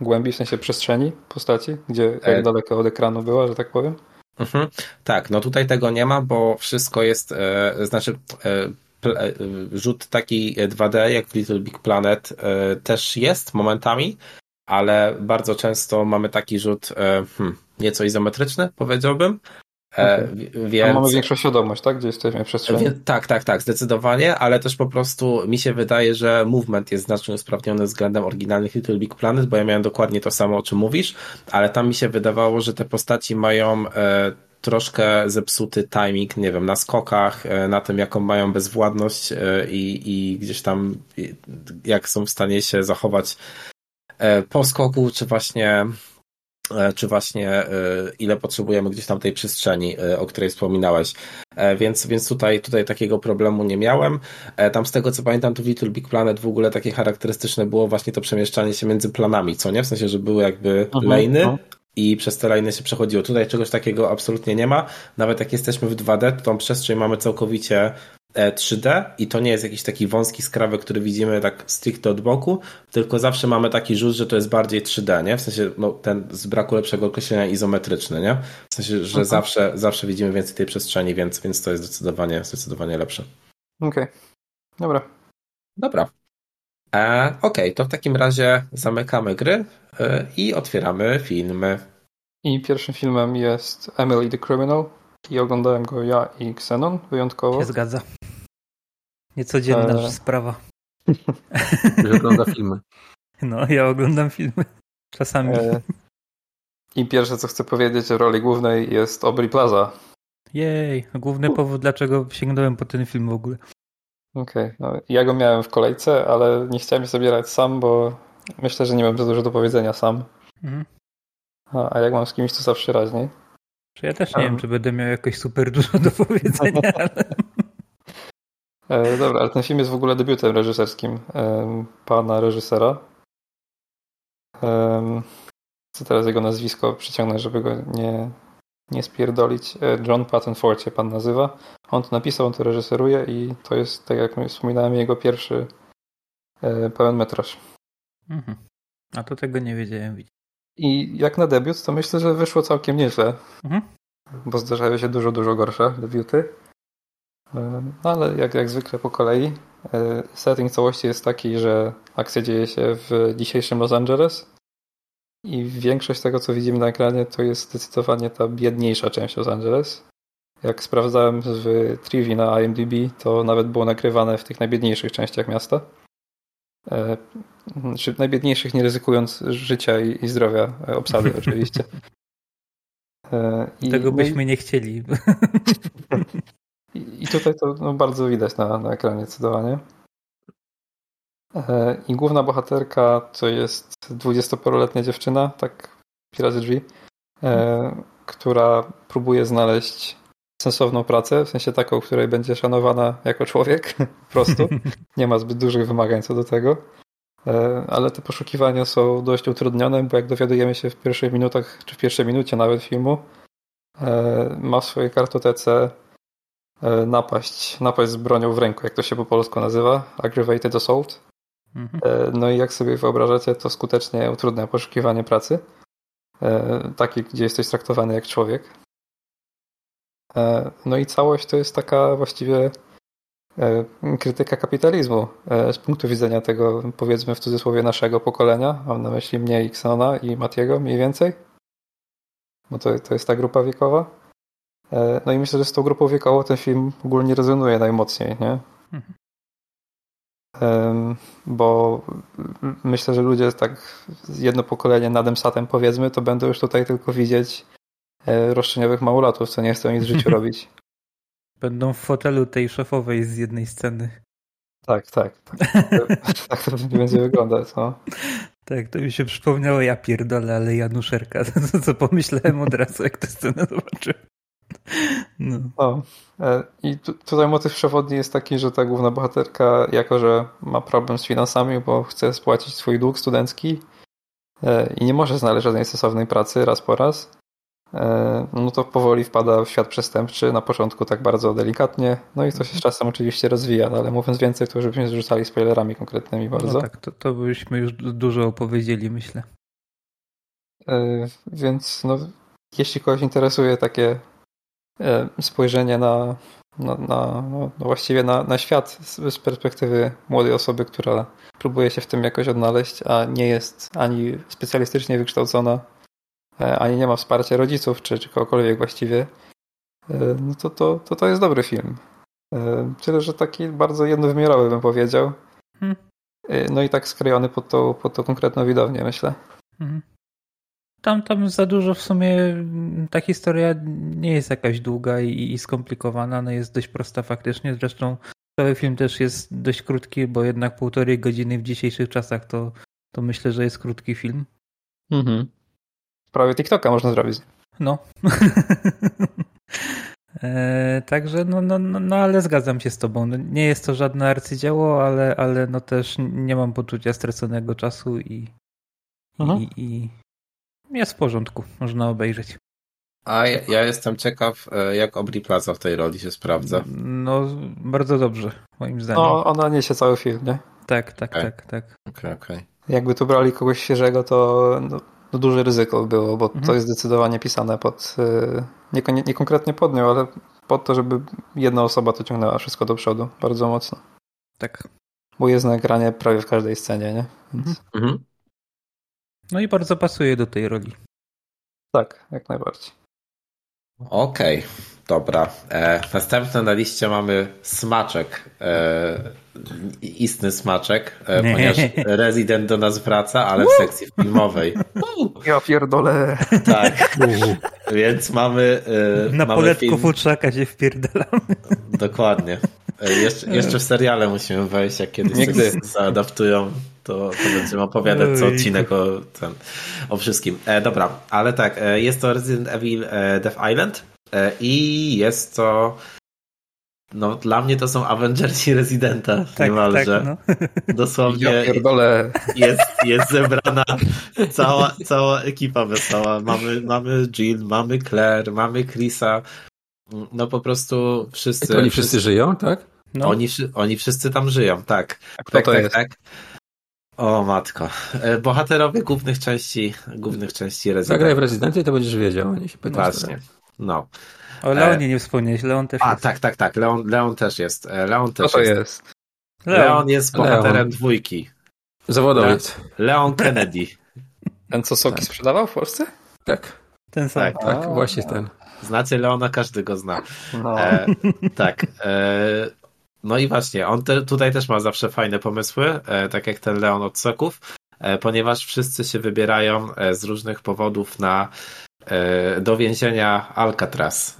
głębi, w sensie przestrzeni postaci, gdzie jak e... daleko od ekranu była, że tak powiem? Mhm. Tak, no tutaj tego nie ma, bo wszystko jest, e, znaczy e, e rzut taki 2D jak w Little Big Planet e, też jest momentami, ale bardzo często mamy taki rzut e, hmm, nieco izometryczny, powiedziałbym, E, okay. Więc... mamy większą świadomość, tak? Gdzie jesteśmy w przestrzeni. Tak, tak, tak, zdecydowanie, ale też po prostu mi się wydaje, że movement jest znacznie usprawniony względem oryginalnych Little Big Planet, bo ja miałem dokładnie to samo, o czym mówisz, ale tam mi się wydawało, że te postaci mają e, troszkę zepsuty timing, nie wiem, na skokach, e, na tym, jaką mają bezwładność e, i, i gdzieś tam jak są w stanie się zachować e, po skoku, czy właśnie E, czy właśnie e, ile potrzebujemy gdzieś tam tej przestrzeni, e, o której wspominałeś. Więc, więc tutaj, tutaj takiego problemu nie miałem. Tam z tego co pamiętam, to w Little Big Planet w ogóle takie charakterystyczne było właśnie to przemieszczanie się między planami, co nie? W sensie, że były jakby mhm, lejny no. i przez te lejny się przechodziło. Tutaj czegoś takiego absolutnie nie ma. Nawet jak jesteśmy w 2D, to tą przestrzeń mamy całkowicie 3D i to nie jest jakiś taki wąski skrawek, który widzimy tak stricte od boku, tylko zawsze mamy taki rzut, że to jest bardziej 3D, nie? W sensie, no, ten z braku lepszego określenia izometryczny, nie? W sensie, że zawsze, zawsze widzimy więcej tej przestrzeni, więc, więc to jest zdecydowanie, zdecydowanie lepsze. Okej. Okay. Dobra. Dobra. E, Okej, okay, to w takim razie zamykamy gry e, i otwieramy filmy. I pierwszym filmem jest Emily the Criminal i oglądałem go ja i Xenon wyjątkowo. Się zgadza. Niecodzienna e... sprawa. [laughs] Że ogląda filmy. No, ja oglądam filmy. Czasami. E... I pierwsze, co chcę powiedzieć o roli głównej jest Aubrey Plaza. Jej, główny powód, dlaczego sięgnąłem po ten film w ogóle. Okej, okay, no, ja go miałem w kolejce, ale nie chciałem sobie grać sam, bo myślę, że nie mam za dużo do powiedzenia sam. Mhm. A, a jak mam z kimś, to zawsze raźniej. Ja też nie um. wiem, czy będę miał jakoś super dużo do powiedzenia, [laughs] ale... E, dobra, ale ten film jest w ogóle debiutem reżyserskim pana reżysera. Co teraz jego nazwisko przyciągnę, żeby go nie, nie spierdolić. E, John Patton Ford się pan nazywa. On to napisał, on to reżyseruje i to jest, tak jak wspominałem, jego pierwszy e, pełen metraż. Mhm. A to tego nie wiedziałem. I jak na debiut, to myślę, że wyszło całkiem nieźle. Mhm. Bo zdarzają się dużo, dużo gorsze debiuty. No ale jak, jak zwykle po kolei. E, setting całości jest taki, że akcja dzieje się w dzisiejszym Los Angeles. I większość tego, co widzimy na ekranie, to jest zdecydowanie ta biedniejsza część Los Angeles. Jak sprawdzałem w Trivi na IMDb, to nawet było nakrywane w tych najbiedniejszych częściach miasta. E, czy najbiedniejszych, nie ryzykując życia i, zdrowia e, obsady, [laughs] oczywiście. I, Tego no byśmy nie chcieli. [laughs] i, tutaj to no, bardzo widać na, na ekranie zdecydowanie. E, I główna bohaterka to jest dwudziestoparoletnia dziewczyna, tak pi razy drzwi, e, która próbuje znaleźć sensowną pracę, w sensie taką, której będzie szanowana jako człowiek, [laughs] po prostu. Nie ma zbyt dużych wymagań co do tego. E, Ale te poszukiwania są dość utrudnione, bo jak dowiadujemy się w pierwszych minutach, czy w pierwszej minucie nawet filmu, e, ma w swojej kartotece napaść, napaść z bronią w ręku, jak to się po polsku nazywa, aggravated assault. Mhm. E, No i jak sobie wyobrażacie, to skutecznie utrudnia poszukiwanie pracy. E, Takiej, gdzie jesteś traktowany jak człowiek. E, No i całość to jest taka właściwie e, krytyka kapitalizmu e, z punktu widzenia tego, powiedzmy w cudzysłowie, naszego pokolenia. Mam na myśli mnie i Xona i Matiego mniej więcej. Bo to, to jest ta grupa wiekowa. E, No i myślę, że z tą grupą wiekową ten film ogólnie rezonuje najmocniej, nie? Mhm. Bo myślę, że ludzie tak jedno pokolenie nad Emsatem powiedzmy, to będą już tutaj tylko widzieć e, roszczeniowych małolatów, co nie chcą nic w życiu [laughs] robić. Będą w fotelu tej szefowej z jednej sceny. Tak, tak. Tak, [laughs] tak to będzie wyglądać. No. Tak, to mi się przypomniało, ja pierdolę, ale Januszerka. [laughs] Co pomyślałem od razu, jak tę scenę zobaczyłem. No. No. E, I tu, tutaj motyw przewodni jest taki, że ta główna bohaterka, jako że ma problem z finansami, bo chce spłacić swój dług studencki e, i nie może znaleźć żadnej stosownej pracy raz po raz, e, no to powoli wpada w świat przestępczy, na początku tak bardzo delikatnie, no i to się z czasem oczywiście rozwija, no ale mówiąc więcej, to żebyśmy zrzucali spoilerami konkretnymi bardzo. No tak, to, to byśmy już du- dużo opowiedzieli, myślę. Więc no, jeśli kogoś interesuje takie spojrzenie na, na, na no, no właściwie na, na świat z, z perspektywy młodej osoby, która próbuje się w tym jakoś odnaleźć, a nie jest ani specjalistycznie wykształcona, e, ani nie ma wsparcia rodziców, czy, czy kogokolwiek właściwie, e, no to, to, to to jest dobry film. E, Tyle, że taki bardzo jednowymiarowy bym powiedział. Hmm. E, No i tak skrojony pod tą, pod tą konkretną widownię, myślę. Mhm. Tam, tam za dużo w sumie mm, ta historia nie jest jakaś długa i, i skomplikowana, no jest dość prosta faktycznie. Zresztą cały film też jest dość krótki, bo jednak półtorej godziny w dzisiejszych czasach to, to myślę, że jest krótki film. Mhm. Prawie TikToka można zrobić. No. [laughs] e, także, no, no, no, no, ale zgadzam się z tobą. No, nie jest to żadne arcydzieło, ale, ale no też nie mam poczucia straconego czasu i, i, i jest w porządku. Można obejrzeć. A ja, ja jestem ciekaw, e, jak Aubrey Plaza w tej roli się sprawdza. No, bardzo dobrze, moim zdaniem. No, ona niesie cały film, nie? Tak, tak, Okej. tak, tak. Okej, okej. Jakby tu brali kogoś świeżego, to no, no duże ryzyko było, bo Mhm. to jest zdecydowanie pisane pod, y, nie, konie- nie konkretnie pod nią, ale pod to, żeby jedna osoba to ciągnęła wszystko do przodu, bardzo mocno. tak. Bo jest na ekranie prawie w każdej scenie, nie? Więc, Mhm. No i bardzo pasuje do tej roli. Tak, jak najbardziej. Okej, dobra. E, następne na liście mamy smaczek. E, istny smaczek, e, Nie. ponieważ Resident do nas wraca, ale w sekcji filmowej. Ja pierdolę. Tak. Więc mamy. E, Na mamy poletku film, futrzaka się wpierdalamy. Dokładnie. E, Jeszcze, jeszcze w seriale musimy wejść, jak kiedyś Nigdy. zaadaptują, to, to będziemy opowiadać co odcinek o, ten, o wszystkim. E, dobra, ale tak, e, jest to Resident Evil e, Death Island e, i jest to no dla mnie to są Avengersi Residenta Tak, niemalże. tak, no. [laughs] Dosłownie Ja jest, jest zebrana cała, cała ekipa wesoła. Mamy, mamy Jill, mamy Claire, mamy Chrisa. No po prostu wszyscy. To oni wszyscy żyją, tak? no. Oni, oni wszyscy tam żyją, tak. Kto tak, to tak, jest? tak. O matko. E, Bohaterowie głównych części, głównych części Zagraj w. Rezydencie, to będziesz wiedział. Nie się pytasz Właśnie. No. O Leonie nie wspomniałeś, Leon też A, jest. tak, tak, tak. Leon, Leon też jest. E, Leon Kto też to jest. jest? Leon jest bohaterem Leon. dwójki. Zawodowiec. Leon Kennedy. Ten, co soki Tak. sprzedawał w Polsce? Tak, Ten sam. Tak. tak, A. właśnie ten. Znacie Leona, każdy go zna. No. E, tak. E, no i właśnie, on te, tutaj też ma zawsze fajne pomysły, e, tak jak ten Leon od soków, e, ponieważ wszyscy się wybierają e, z różnych powodów na e, do więzienia Alcatraz.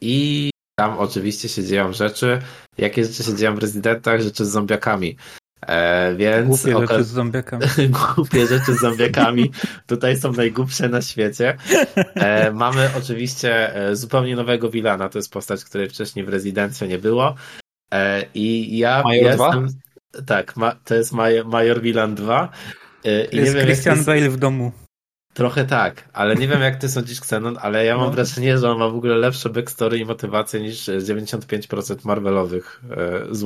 I tam oczywiście się dzieją rzeczy. Jakie rzeczy się dzieją w rezydentach? Rzeczy z zombiakami. E, więc Głupie oka- rzeczy z zombiakami. [laughs] głupie rzeczy z zombiakami tutaj są najgłupsze na świecie. E, mamy oczywiście e, zupełnie nowego Wilana, to jest postać, której wcześniej w Rezydencji nie było. E, I ja Major jestem... Tak, ma, to jest Major, Major Wilan 2. E, To I jest nie wiem, jak Christian ty, Bale w domu. Trochę tak, ale nie wiem jak ty sądzisz Xenon, ale ja mam No. wrażenie, że on ma w ogóle lepsze backstory i motywację niż 95% Marvelowych e, z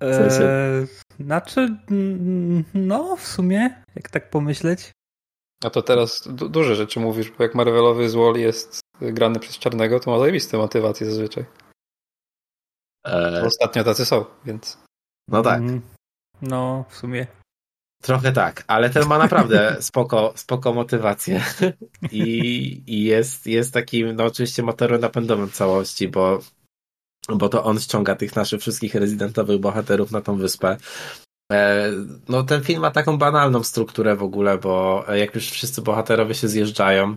Wally. sensie- Eee, znaczy, mm, no w sumie, jak tak pomyśleć. A to teraz du- duże rzeczy mówisz, bo jak Marvelowy z Wall jest grany przez Czarnego, to ma zajebiste motywacje zazwyczaj. E, Ostatnio tacy są, więc... no tak. Mm, No, w sumie. Trochę tak, ale ten ma naprawdę [laughs] spoko, spoko motywację i, i jest, jest takim, no oczywiście motorem napędowym całości, bo, bo to on ściąga tych naszych wszystkich rezydentowych bohaterów na tą wyspę. E, No ten film ma taką banalną strukturę w ogóle, bo jak już wszyscy bohaterowie się zjeżdżają,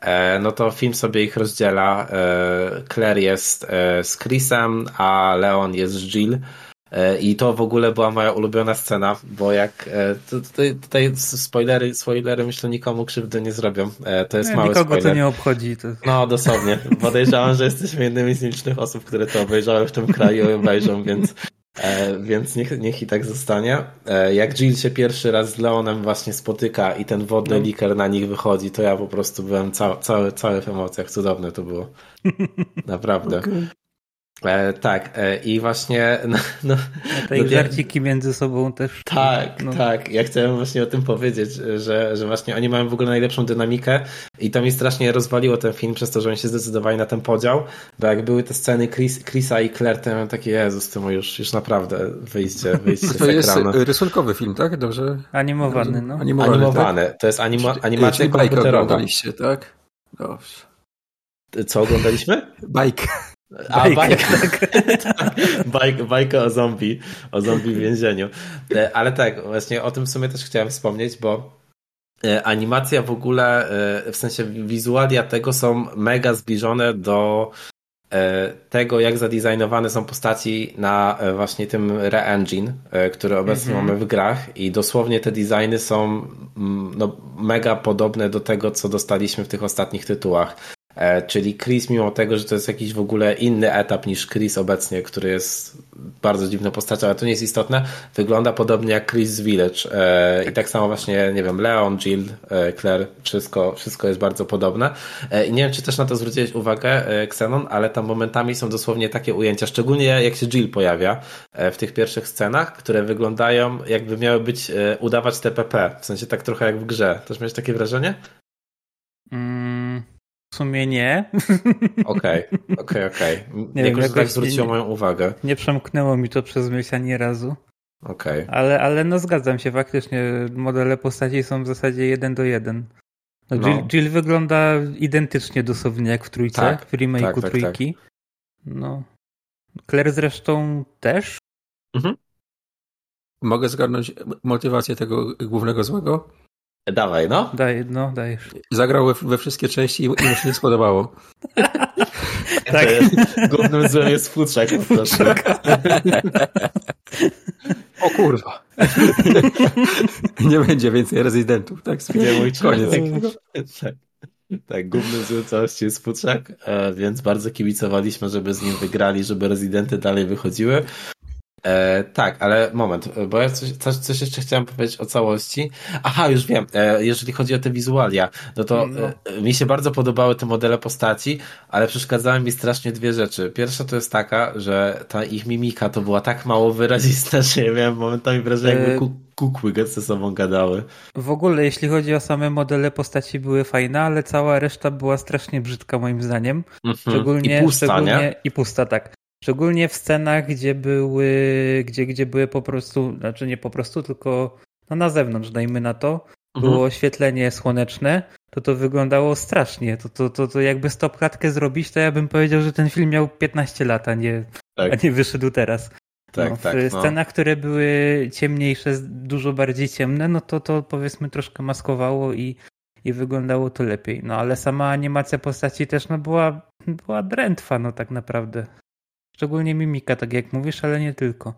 e, no to film sobie ich rozdziela. E, Claire jest e, z Chrisem, a Leon jest z Jill. E, I to w ogóle była moja ulubiona scena, bo jak e, tu- tutaj, tutaj spoilery, spoilery myślę nikomu krzywdy nie zrobią. E, To jest Nie, mały nikogo spoiler. to nie obchodzi. To... No dosłownie. Podejrzewam, że jesteśmy jednymi z nielicznych osób, które to obejrzały w tym kraju i obejrzą, więc, e, więc niech, niech i tak zostanie. E, jak Jill się pierwszy raz z Leonem właśnie spotyka i ten wodny No. liker na nich wychodzi, to ja po prostu byłem ca cały, cały w emocjach. Cudowne to było. [laughs] Naprawdę. E, tak, e, i właśnie [laughs] no, no, Te no, żarciki między sobą też. tak, no. tak. Ja chciałem właśnie o tym powiedzieć, że, że właśnie oni mają w ogóle najlepszą dynamikę i to mi strasznie rozwaliło ten film przez to, że oni się zdecydowali na ten podział, bo jak były te sceny Chris, Chrisa i Claire, to ja miałem takie, Jezus, to już, już naprawdę wyjście, wyjście z To jest ekranu. rysunkowy film, tak? Dobrze? Animowany, no. Animowany, Animowany. To jest anima, Tak? animacja Czyli bajkę komputerowa. oglądaliście, tak? Dobrze. Co oglądaliśmy? Bajkę. A, Bajkę, bajkę. [laughs] tak. Bajkę, bajkę o zombie, o zombie w więzieniu. E, Ale tak, właśnie o tym w sumie też chciałem wspomnieć, bo e, animacja w ogóle, e, w sensie wizualia tego są mega zbliżone do tego, jak zadizajnowane są postaci na właśnie tym Re-Engine, który obecnie Mhm. mamy w grach i dosłownie te designy są mm, no, mega podobne do tego, co dostaliśmy w tych ostatnich tytułach. E, Czyli Chris, mimo tego, że to jest jakiś w ogóle inny etap niż Chris obecnie, który jest bardzo dziwną postacią, ale to nie jest istotne, wygląda podobnie jak Chris z Village. E, I tak samo właśnie, nie wiem, Leon, Jill, e, Claire, wszystko, wszystko jest bardzo podobne. I nie wiem, czy też na to zwróciłeś uwagę, Xenon, ale tam momentami są dosłownie takie ujęcia, szczególnie jak się Jill pojawia w tych pierwszych scenach, które wyglądają jakby miały być, udawać TPP, w sensie tak trochę jak w grze. Też miałeś takie wrażenie? W sumie nie. Okej, [laughs] okej, okej. Jakoś tak zwróciło nie- moją uwagę. Nie przemknęło mi to przez myśl ani razu. Okej. Ale, ale no zgadzam się, faktycznie modele postaci są w zasadzie jeden do jeden. No, No. Jill, Jill wygląda identycznie dosłownie jak w trójce, Tak, w remake'u tak, tak, trójki. No. Claire zresztą też. Mogę zgarnąć motywację tego głównego złego? Dawaj, no. Daj, no, dajesz. Zagrał we, we wszystkie części i, i mu się nie spodobało. [laughs] Tak. [laughs] Głównym złem jest futrzak prostu. O kurwa. [laughs] nie będzie więcej rezydentów, tak? Gdzie mój Koniec. Koniec. Tak. Tak, głównym złem całości jest futrzak, e, więc bardzo kibicowaliśmy, żeby z nim wygrali, żeby rezydenty dalej wychodziły. E, tak, ale moment, bo ja coś, coś, coś jeszcze chciałem powiedzieć o całości. Aha, już wiem, e, jeżeli chodzi o te wizualia, no to No. e, mi się bardzo podobały te modele postaci, ale przeszkadzały mi strasznie dwie rzeczy. Pierwsza to jest taka, że ta ich mimika to była tak mało wyrazista, [laughs] że ja miałem momentami wrażenie, jakby E, ku- kukły ze sobą gadały. W ogóle, jeśli chodzi o same modele postaci, były fajne, ale cała reszta była strasznie brzydka, moim zdaniem. Mhm. Szczególnie, I pusta, szczególnie nie? i pusta, tak. Szczególnie w scenach, gdzie były, gdzie, gdzie były po prostu, znaczy nie po prostu, tylko no na zewnątrz, dajmy na to, było Mhm. oświetlenie słoneczne, to to wyglądało strasznie. To, to, to, to jakby stopklatkę zrobić, to ja bym powiedział, że ten film miał 15 lat, a nie, Tak. a nie wyszedł teraz. Tak, no, tak. w No. scenach, które były ciemniejsze, dużo bardziej ciemne, no to to powiedzmy troszkę maskowało i, i wyglądało to lepiej. No ale sama animacja postaci też no była, była drętwa, no tak naprawdę. Szczególnie mimika, tak jak mówisz, ale nie tylko.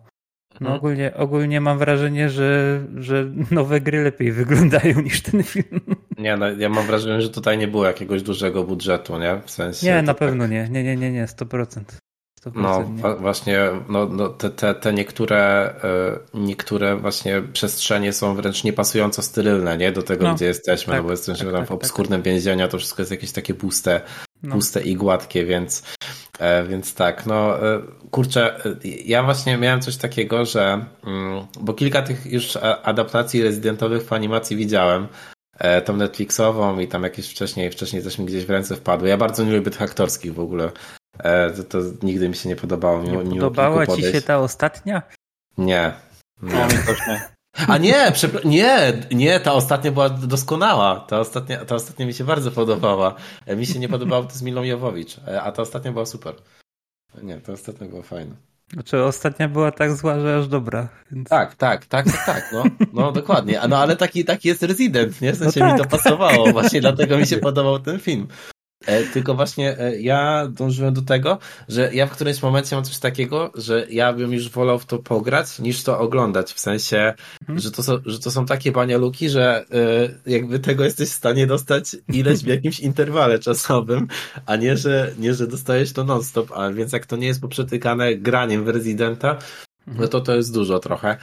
No Mhm. ogólnie, ogólnie mam wrażenie, że, że nowe gry lepiej wyglądają niż ten film. Nie, no, ja mam wrażenie, że tutaj nie było jakiegoś dużego budżetu, nie? W sensie. Nie, na tak- pewno nie. Nie, nie, nie, nie, 100%. 100% No nie. właśnie no, no, te, te, te niektóre, e, niektóre właśnie przestrzenie są wręcz niepasująco sterylne, nie? Do tego, No, gdzie jesteśmy, tak, no bo jesteśmy tak, tam tak, w tak. obskurnym więzieniu, a to wszystko jest jakieś takie puste, No. puste i gładkie, więc, więc tak, no e, kurczę, e, ja właśnie miałem coś takiego, że mm, bo kilka tych już adaptacji rezydentowych w animacji widziałem, e, tą Netflixową i tam jakieś wcześniej, wcześniej coś mi gdzieś w ręce wpadły. Ja bardzo nie lubię tych aktorskich w ogóle. E, To, to nigdy mi się nie podobało. Mimo, Nie podobała ci się ta ostatnia? Nie. nie. No, mi też nie. A nie, nie, nie, ta ostatnia była doskonała. Ta ostatnia, ta ostatnia mi się bardzo podobała. E, Mi się nie podobało to z Milą Jowowicz, e, a ta ostatnia była super. Nie, ta ostatnia była fajna. Znaczy ostatnia była tak zła, że aż dobra. Więc... Tak, tak, tak, tak, tak, no, no dokładnie. No ale taki, taki jest rezydent, nie? W sensie No mi tak, to pasowało, właśnie dlatego mi się podobał ten film. E, tylko właśnie e, ja dążyłem do tego, że ja w którymś momencie mam coś takiego, że ja bym już wolał w to pograć, niż to oglądać. W sensie, Mhm. że, to są, że to są takie banialuki, że e, jakby tego jesteś w stanie dostać ileś w jakimś [laughs] interwale czasowym, a nie, że, nie, że dostajesz to non-stop. A więc jak to nie jest poprzetykane graniem w Residenta, no to to jest dużo trochę.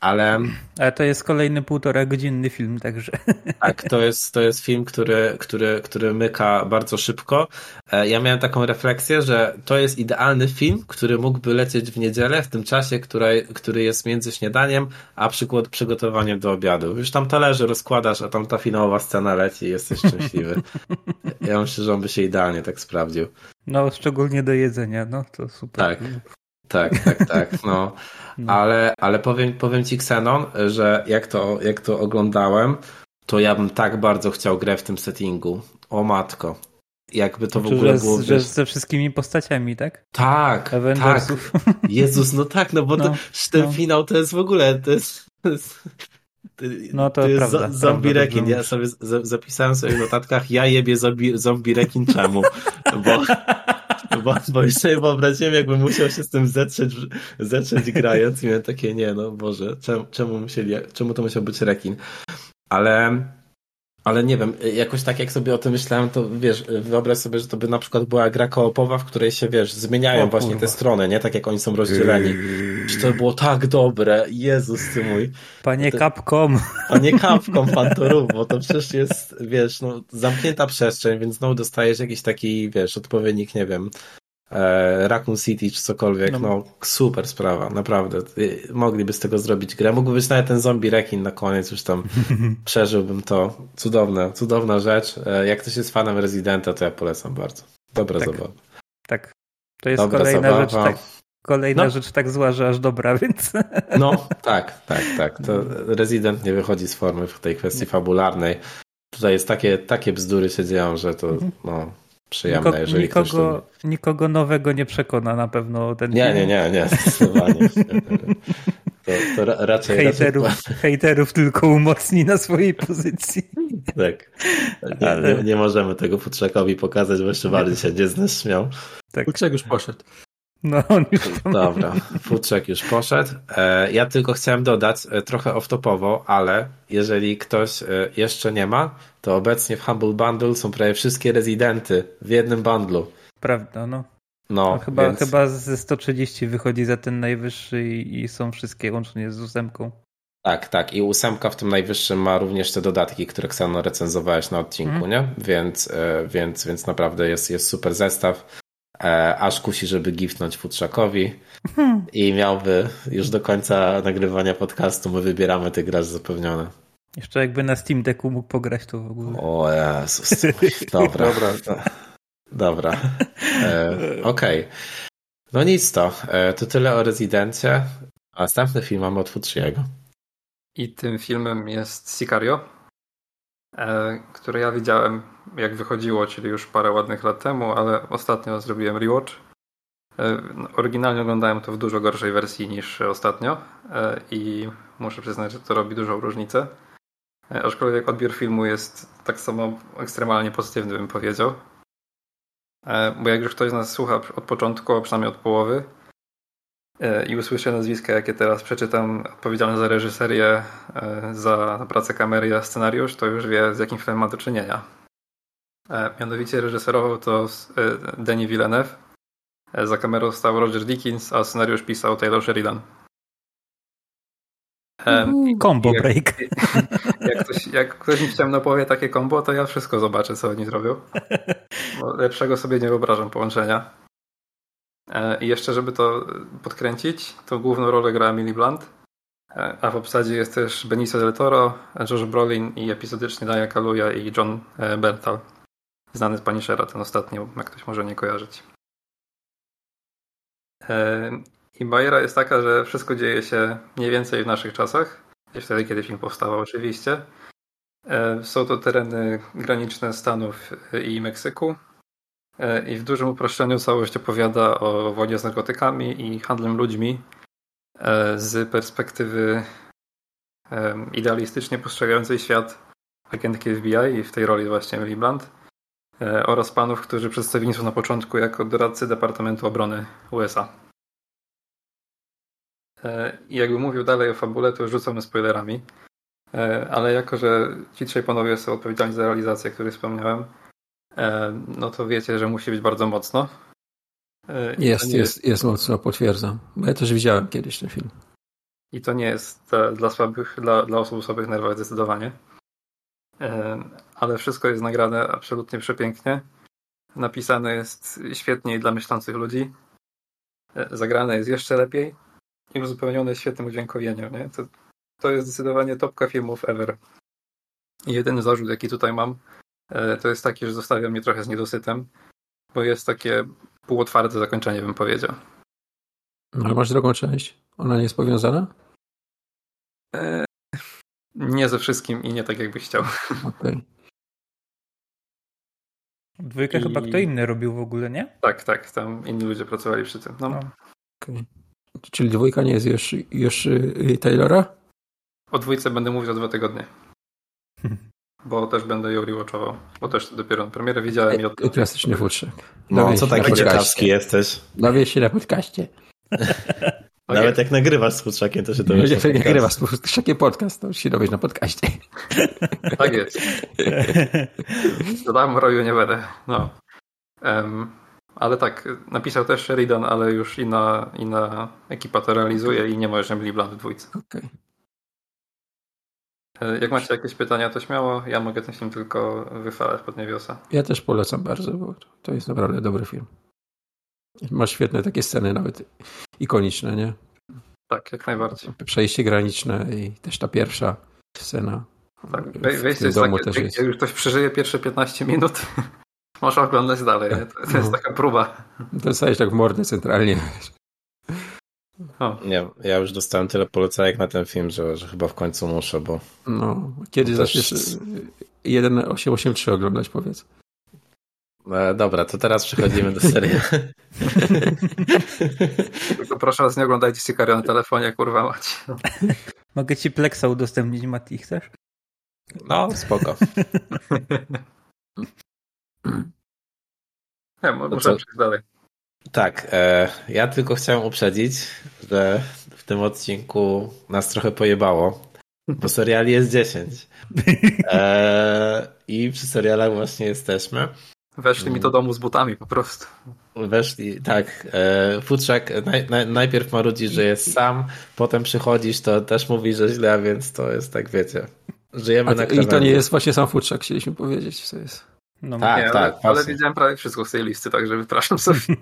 Ale Ale to jest kolejny półtora godzinny film, także. [laughs] tak, to jest, to jest film, który, który, który myka bardzo szybko. E, Ja miałem taką refleksję, że to jest idealny film, który mógłby lecieć w niedzielę, w tym czasie, który, który jest między śniadaniem, a przykład przygotowaniem do obiadu. Już tam talerze rozkładasz, a tam ta finałowa scena leci i jesteś szczęśliwy. [laughs] Ja myślę, że on by się idealnie tak sprawdził. No, szczególnie do jedzenia, no to super. Tak. Tak, tak, tak, no. No. Ale, ale powiem, powiem ci, Xenon, że jak to, jak to oglądałem, to ja bym tak bardzo chciał grę w tym settingu. O matko. Jakby to w Znaczy, ogóle że, było... że ze wszystkimi postaciami, tak? Tak, tak. Jezus, no tak, no bo No, to, ten no. finał to jest w ogóle, to jest... To jest No to jest prawda, zo- zombie prawda, rekin. Ja sobie zapisałem sobie w notatkach, ja jebie zombie, zombie rekin czemu? [laughs] Bo, bo, bo już sobie wyobraziłem, jakbym musiał się z tym zetrzeć, zetrzeć grając i miałem takie, nie no Boże, czemu, czemu, musieli, czemu to musiał być rekin? Ale, ale nie wiem, jakoś tak jak sobie o tym myślałem, to wiesz, wyobraź sobie, że to by na przykład była gra koopowa, w której się, wiesz, zmieniają O właśnie kurwa. te strony, nie? Tak jak oni są rozdzieleni. Że to było tak dobre, Jezus ty mój. Panie to- Capcom. A nie kapką [laughs] fantorów, bo to przecież jest, wiesz, no, zamknięta przestrzeń, więc znowu dostajesz jakiś taki, wiesz, odpowiednik, nie wiem, e, Raccoon City czy cokolwiek, No. no. super sprawa, naprawdę. Y, Mogliby z tego zrobić grę. Mógłby być nawet ten zombie rekin na koniec, już tam [laughs] przeżyłbym to. Cudowne, cudowna rzecz. E, jak ktoś jest fanem Residenta, to ja polecam bardzo. Dobra Tak. zabawa. Tak. To jest Dobra kolejna zabawa. rzecz tak. Kolejna No. rzecz tak zła, że aż dobra, [laughs] więc. No, tak, tak, tak. To Resident nie wychodzi z formy w tej kwestii fabularnej. Tutaj jest takie, takie bzdury się dzieją, że to no, przyjemne, Niko, jeżeli ktoś nikogo, lubi. nikogo nowego nie przekona na pewno ten Nie, film. nie, nie, nie, zdecydowanie. To, to ra, raczej, Hejterów, raczej hejterów tylko umocni na swojej pozycji. tak. Nie, Ale- nie, nie możemy tego futrzakowi pokazać, bo jeszcze bardziej się nie z nas śmiał. Tak. Kurczak już poszedł. No, [laughs] tam... Dobra, futrzak już poszedł. E, ja tylko chciałem dodać, e, trochę off-topowo, ale jeżeli ktoś e, jeszcze nie ma, to obecnie w Humble Bundle są prawie wszystkie rezydenty w jednym bundlu. Prawda, no. No, no chyba, więc... chyba ze 130 wychodzi za ten najwyższy i, i są wszystkie łącznie z ósemką. Tak, tak. I ósemka w tym najwyższym ma również te dodatki, które Ksano recenzowałeś na odcinku, Mhm. nie? Więc, więc, więc naprawdę jest, jest super zestaw. E, aż kusi, żeby giftnąć futrzakowi i miałby już do końca nagrywania podcastu, my wybieramy tych graczy zapewnione. Jeszcze jakby na Steam Decku mógł pograć to w ogóle. O Jezus. Dobra. [laughs] Dobra. Dobra. E, Okej. No nic to. E, to tyle o Rezydencie. Następny film mamy od Futriego. I tym filmem jest Sicario. E, które ja widziałem jak wychodziło, czyli już parę ładnych lat temu, ale ostatnio zrobiłem rewatch. E, no, Oryginalnie oglądałem to w dużo gorszej wersji niż ostatnio e, i muszę przyznać, że to robi dużą różnicę. Aczkolwiek odbiór filmu jest tak samo ekstremalnie pozytywny, bym powiedział. Bo jak już ktoś z nas słucha od początku, a przynajmniej od połowy, i usłyszę nazwiska, jakie teraz przeczytam, odpowiedzialne za reżyserię, e, za pracę kamery, a scenariusz, to już wie, z jakim filmem ma do czynienia. E, Mianowicie reżyserował to e, Denis Villeneuve, e, za kamerą stał Roger Dickens, a scenariusz pisał Taylor Sheridan. E, Combo jak- break. [laughs] Jak ktoś, jak ktoś mi wciągnął powie takie kombo, to ja wszystko zobaczę, co oni zrobią. [laughs] Bo lepszego sobie nie wyobrażam połączenia. E, I jeszcze, żeby to podkręcić, to główną rolę gra Emily Blunt, e, a w obsadzie jest też Benicio del Toro, Josh Brolin i epizodycznie Daya Kaluuya i John e, Bertal. Znany z Punishera, ten ostatni, jak ktoś może nie kojarzyć. I bajera jest taka, że wszystko dzieje się mniej więcej w naszych czasach, wtedy, kiedy film powstawał oczywiście. Są to tereny graniczne Stanów i Meksyku. E, I w dużym uproszczeniu całość opowiada o wojnie z narkotykami i handlem ludźmi e, z perspektywy em, idealistycznie postrzegającej świat agentki FBI i w tej roli właśnie Emily Blunt e, oraz panów, którzy przedstawieni są na początku jako doradcy Departamentu Obrony USA. E, I jakby mówił dalej o fabule, to rzucamy spoilerami. E, Ale jako, że ci trzej panowie są odpowiedzialni za realizację, o której wspomniałem, e, no to wiecie, że musi być bardzo mocno. E, Jest, jest, jest mocno, potwierdzam. Bo ja też widziałem kiedyś ten film. I to nie jest e, dla słabych, dla, dla osób o słabych nerwach zdecydowanie. E, Ale wszystko jest nagrane absolutnie przepięknie. Napisane jest świetnie dla myślących ludzi. E, Zagrane jest jeszcze lepiej i uzupełnione świetnym udźwiękowieniem. Nie? To, to jest zdecydowanie topka filmów ever. I jedyny zarzut, jaki tutaj mam, e, to jest taki, że zostawia mnie trochę z niedosytem, bo jest takie półotwarte zakończenie, bym powiedział. No, ale masz drugą część. Ona nie jest powiązana? E, Nie ze wszystkim i nie tak, jakbyś chciał. Okej. Dwójkę I- chyba kto inny robił w ogóle, nie? Tak, tak, tam inni ludzie pracowali przy tym. No, No. okej. Czyli dwójka nie jest już, już y, Taylora? O dwójce będę mówił za dwa tygodnie. [laughs] Bo też będę ją rewatchował. Bo też dopiero na premierę widziałem i od... Klasyczny futrzak. No, co taki ciekawski jesteś? Dowiedz się na podcaście. Okej. [laughs] Nawet jak nagrywasz z futrzakiem, to się to Jeżeli nie nagrywasz futrzakiem podcast, to już się dowiesz na podcaście. [laughs] Tak jest. [laughs] Dodałem roju nie będę. No. Em, ale tak, napisał też Sheridan, ale już inna, inna ekipa to realizuje i nie ma już Emily Blunt w dwójce. Okej. E, Jak macie jakieś pytania, to śmiało. Ja mogę ten film tylko wyfalać pod niewiosa. Ja też polecam bardzo, bo to jest naprawdę dobry film. Masz świetne takie sceny, nawet ikoniczne, nie? Tak, jak najbardziej. Przejście graniczne i też ta pierwsza scena. Tak, wejście jest domu takie, też jak, jest. jak już ktoś przeżyje pierwsze 15 minut, [laughs] może oglądać dalej. To, to jest No. taka próba. Dostajesz tak w mordę centralnie. Nie, ja już dostałem tyle polecajek na ten film, że, że chyba w końcu muszę, bo No, kiedy zaczniesz też- y, 1883 oglądać, powiedz. e, dobra, to teraz przechodzimy do serii. [laughs] tylko proszę was, nie oglądajcie Sicario na telefonie, kurwa. No. [laughs] Mogę ci Plexa udostępnić, Mati, chcesz? No, spoko. [laughs] Nie, mo- To muszę co? przejść dalej. Tak, e, ja tylko chciałem uprzedzić, że w tym odcinku nas trochę pojebało, bo seriali jest 10. E, I przy serialach właśnie jesteśmy. Weszli mi do domu z butami po prostu. Weszli, tak. E, Futrzak naj, naj, najpierw marudzi, że jest sam, potem przychodzisz, to też mówi, że źle, a więc to jest tak, wiecie. Żyjemy A na to, I to krawędzi. nie jest właśnie sam futrzak, chcieliśmy powiedzieć. Co jest. No, Tak, nie, tak, ale, ale właśnie. widziałem prawie wszystko z tej listy, także wypraszam sobie. [laughs]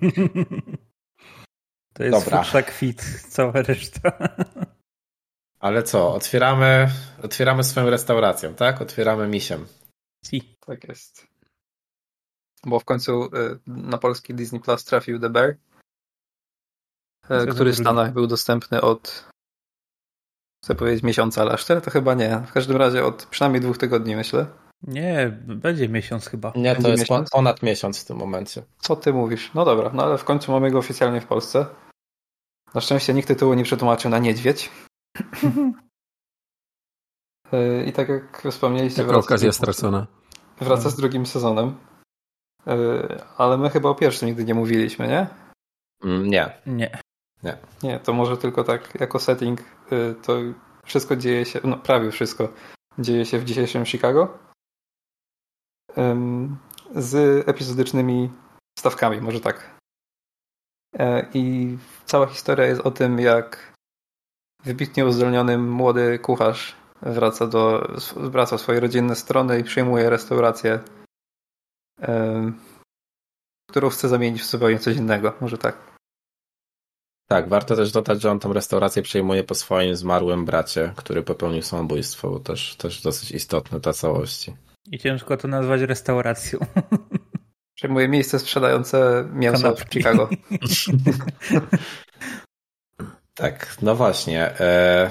To jest Dobra. futrzak fit, cała reszta. [laughs] Ale co, otwieramy, otwieramy swoją restauracją, tak? Otwieramy misiem. Si. Tak jest. Bo w końcu y, na polski Disney Plus trafił The Bear, y, który w? Stanach był dostępny od chcę powiedzieć miesiąca, ale aż tyle to chyba nie. W każdym razie od przynajmniej dwóch tygodni myślę. Nie, będzie miesiąc chyba. Nie, to Będzie jest miesiąc? ponad miesiąc w tym momencie. Co ty mówisz? No dobra, no ale w końcu mamy go oficjalnie w Polsce. Na szczęście nikt tytułu nie przetłumaczył na niedźwiedź. Yy, [laughs] I tak jak wspomnieliście, Taka okazja stracona. wraca z drugim sezonem. Yy, Ale my chyba o pierwszym nigdy nie mówiliśmy, nie? Mm, Nie. Nie. Nie, to może tylko tak jako setting yy, to wszystko dzieje się, no prawie wszystko dzieje się w dzisiejszym Chicago. Z epizodycznymi stawkami, może tak. E, I cała historia jest o tym, jak wybitnie uzdolniony młody kucharz wraca do wraca w swoje rodzinne strony i przyjmuje restaurację, którą chce zamienić w zupełnie coś innego. Może tak. Tak, warto też dodać, że on tą restaurację przejmuje po swoim zmarłym bracie, który popełnił samobójstwo, bo też, też dosyć istotne dla całości. I ciężko to nazwać restauracją. [laughs] Przejmuje miejsce sprzedające mięso Kanapki. w Chicago. [laughs] Tak, no właśnie. E,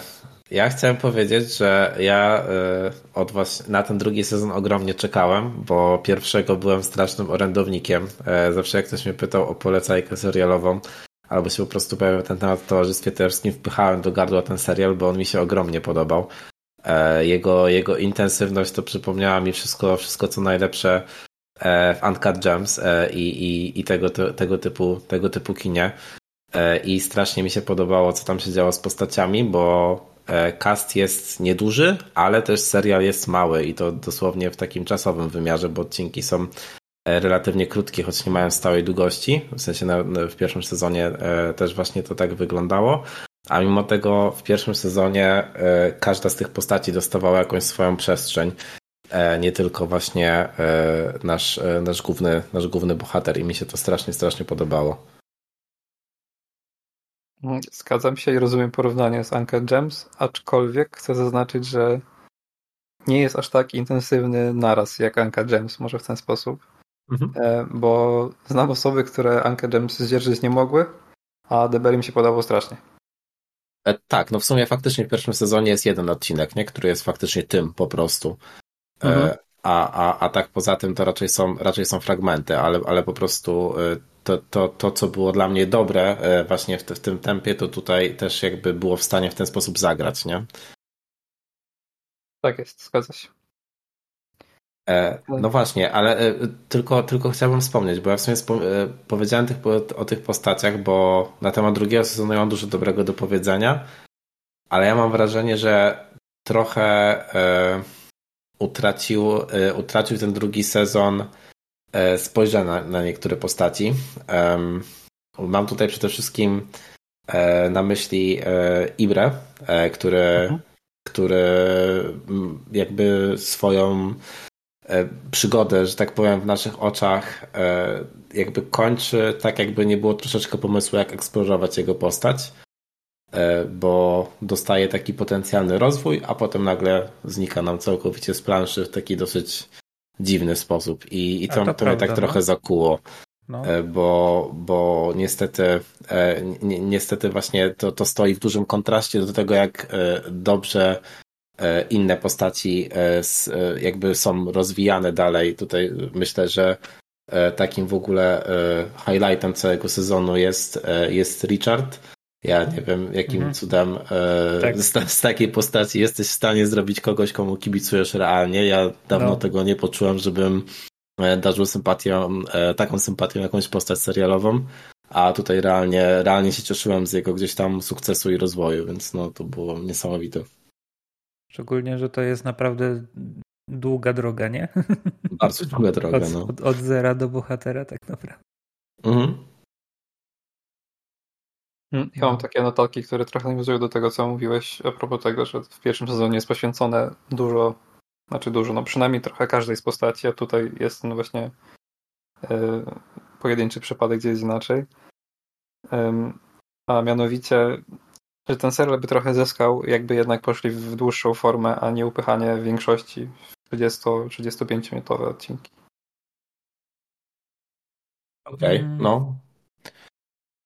ja chciałem powiedzieć, że ja e, od was na ten drugi sezon ogromnie czekałem, bo pierwszego byłem strasznym orędownikiem. E, zawsze jak ktoś mnie pytał o polecajkę serialową, albo się po prostu pojawiał ten temat w towarzystwie towarzyskim, wpychałem do gardła ten serial, bo on mi się ogromnie podobał. E, jego, jego intensywność to przypomniała mi wszystko, wszystko co najlepsze e, w Uncut Gems e, i, i, i tego, tego, typu, tego typu kinie. I strasznie mi się podobało, co tam się działo z postaciami, bo cast jest nieduży, ale też serial jest mały i to dosłownie w takim czasowym wymiarze, bo odcinki są relatywnie krótkie, choć nie mają stałej długości. W sensie na, w pierwszym sezonie też właśnie to tak wyglądało. A mimo tego w pierwszym sezonie e, każda z tych postaci dostawała jakąś swoją przestrzeń. E, nie tylko właśnie e, nasz, nasz, główny, nasz główny bohater i mi się to strasznie, strasznie podobało. Mm, Zgadzam się i rozumiem porównanie z Uncle Gems, aczkolwiek chcę zaznaczyć, że nie jest aż tak intensywny naraz jak Uncle Gems, może w ten sposób. Mhm. Bo znam osoby, które Uncle Gems zdzierżyć nie mogły, a DBR im się podobał strasznie. E, Tak, no w sumie faktycznie w pierwszym sezonie jest jeden odcinek, nie? który jest faktycznie tym po prostu. E, Mhm. A, a, a tak poza tym to raczej są, raczej są fragmenty, ale, ale po prostu e, to, to, to, co było dla mnie dobre właśnie w, te- w tym tempie, to tutaj też jakby było w stanie w ten sposób zagrać, nie? Tak jest, zgadza się. E, No właśnie, ale e, tylko, tylko chciałbym wspomnieć, bo ja w sumie e, powiedziałem tych, o tych postaciach, bo na temat drugiego sezonu ja mam dużo dobrego do powiedzenia, ale ja mam wrażenie, że trochę utracił, utracił ten drugi sezon spojrzenia na, na niektóre postaci. Mam tutaj przede wszystkim na myśli Ibre, który, Mhm. który jakby swoją przygodę, że tak powiem, w naszych oczach e, jakby kończy tak, jakby nie było troszeczkę pomysłu, jak eksplorować jego postać, e, bo dostaje taki potencjalny rozwój, a potem nagle znika nam całkowicie z planszy w taki dosyć dziwny sposób i, i to, to to mnie tak prawda, trochę no. zakuło. No. E, bo, bo niestety, e, ni- niestety właśnie to, to stoi w dużym kontraście do tego, jak e, dobrze e, inne postaci e, e, jakby są rozwijane dalej. Tutaj myślę, że e, takim w ogóle e, highlightem całego sezonu jest, e, jest Richard. Ja nie wiem, jakim Mhm. cudem e, Tak. z, z takiej postaci jesteś w stanie zrobić kogoś, komu kibicujesz realnie. Ja dawno No. tego nie poczułem, żebym e, darzył sympatią, e, taką sympatią jakąś postać serialową, a tutaj realnie, realnie się cieszyłem z jego gdzieś tam sukcesu i rozwoju, więc no to było niesamowite. Szczególnie, że to jest naprawdę długa droga, nie? [laughs] Bardzo długa droga, Od, no. od, od zera do bohatera tak naprawdę. Mhm. Mm, Ja mam takie notatki, które trochę nawiązują do tego, co mówiłeś a propos tego, że w pierwszym sezonie jest poświęcone dużo, znaczy dużo, no przynajmniej trochę każdej z postaci, a tutaj jest ten właśnie e, pojedynczy przypadek, gdzie jest inaczej. A mianowicie, że ten serial by trochę zyskał, jakby jednak poszli w dłuższą formę, a nie upychanie w większości w 30-35 minutowe odcinki. Okej, Mm. no.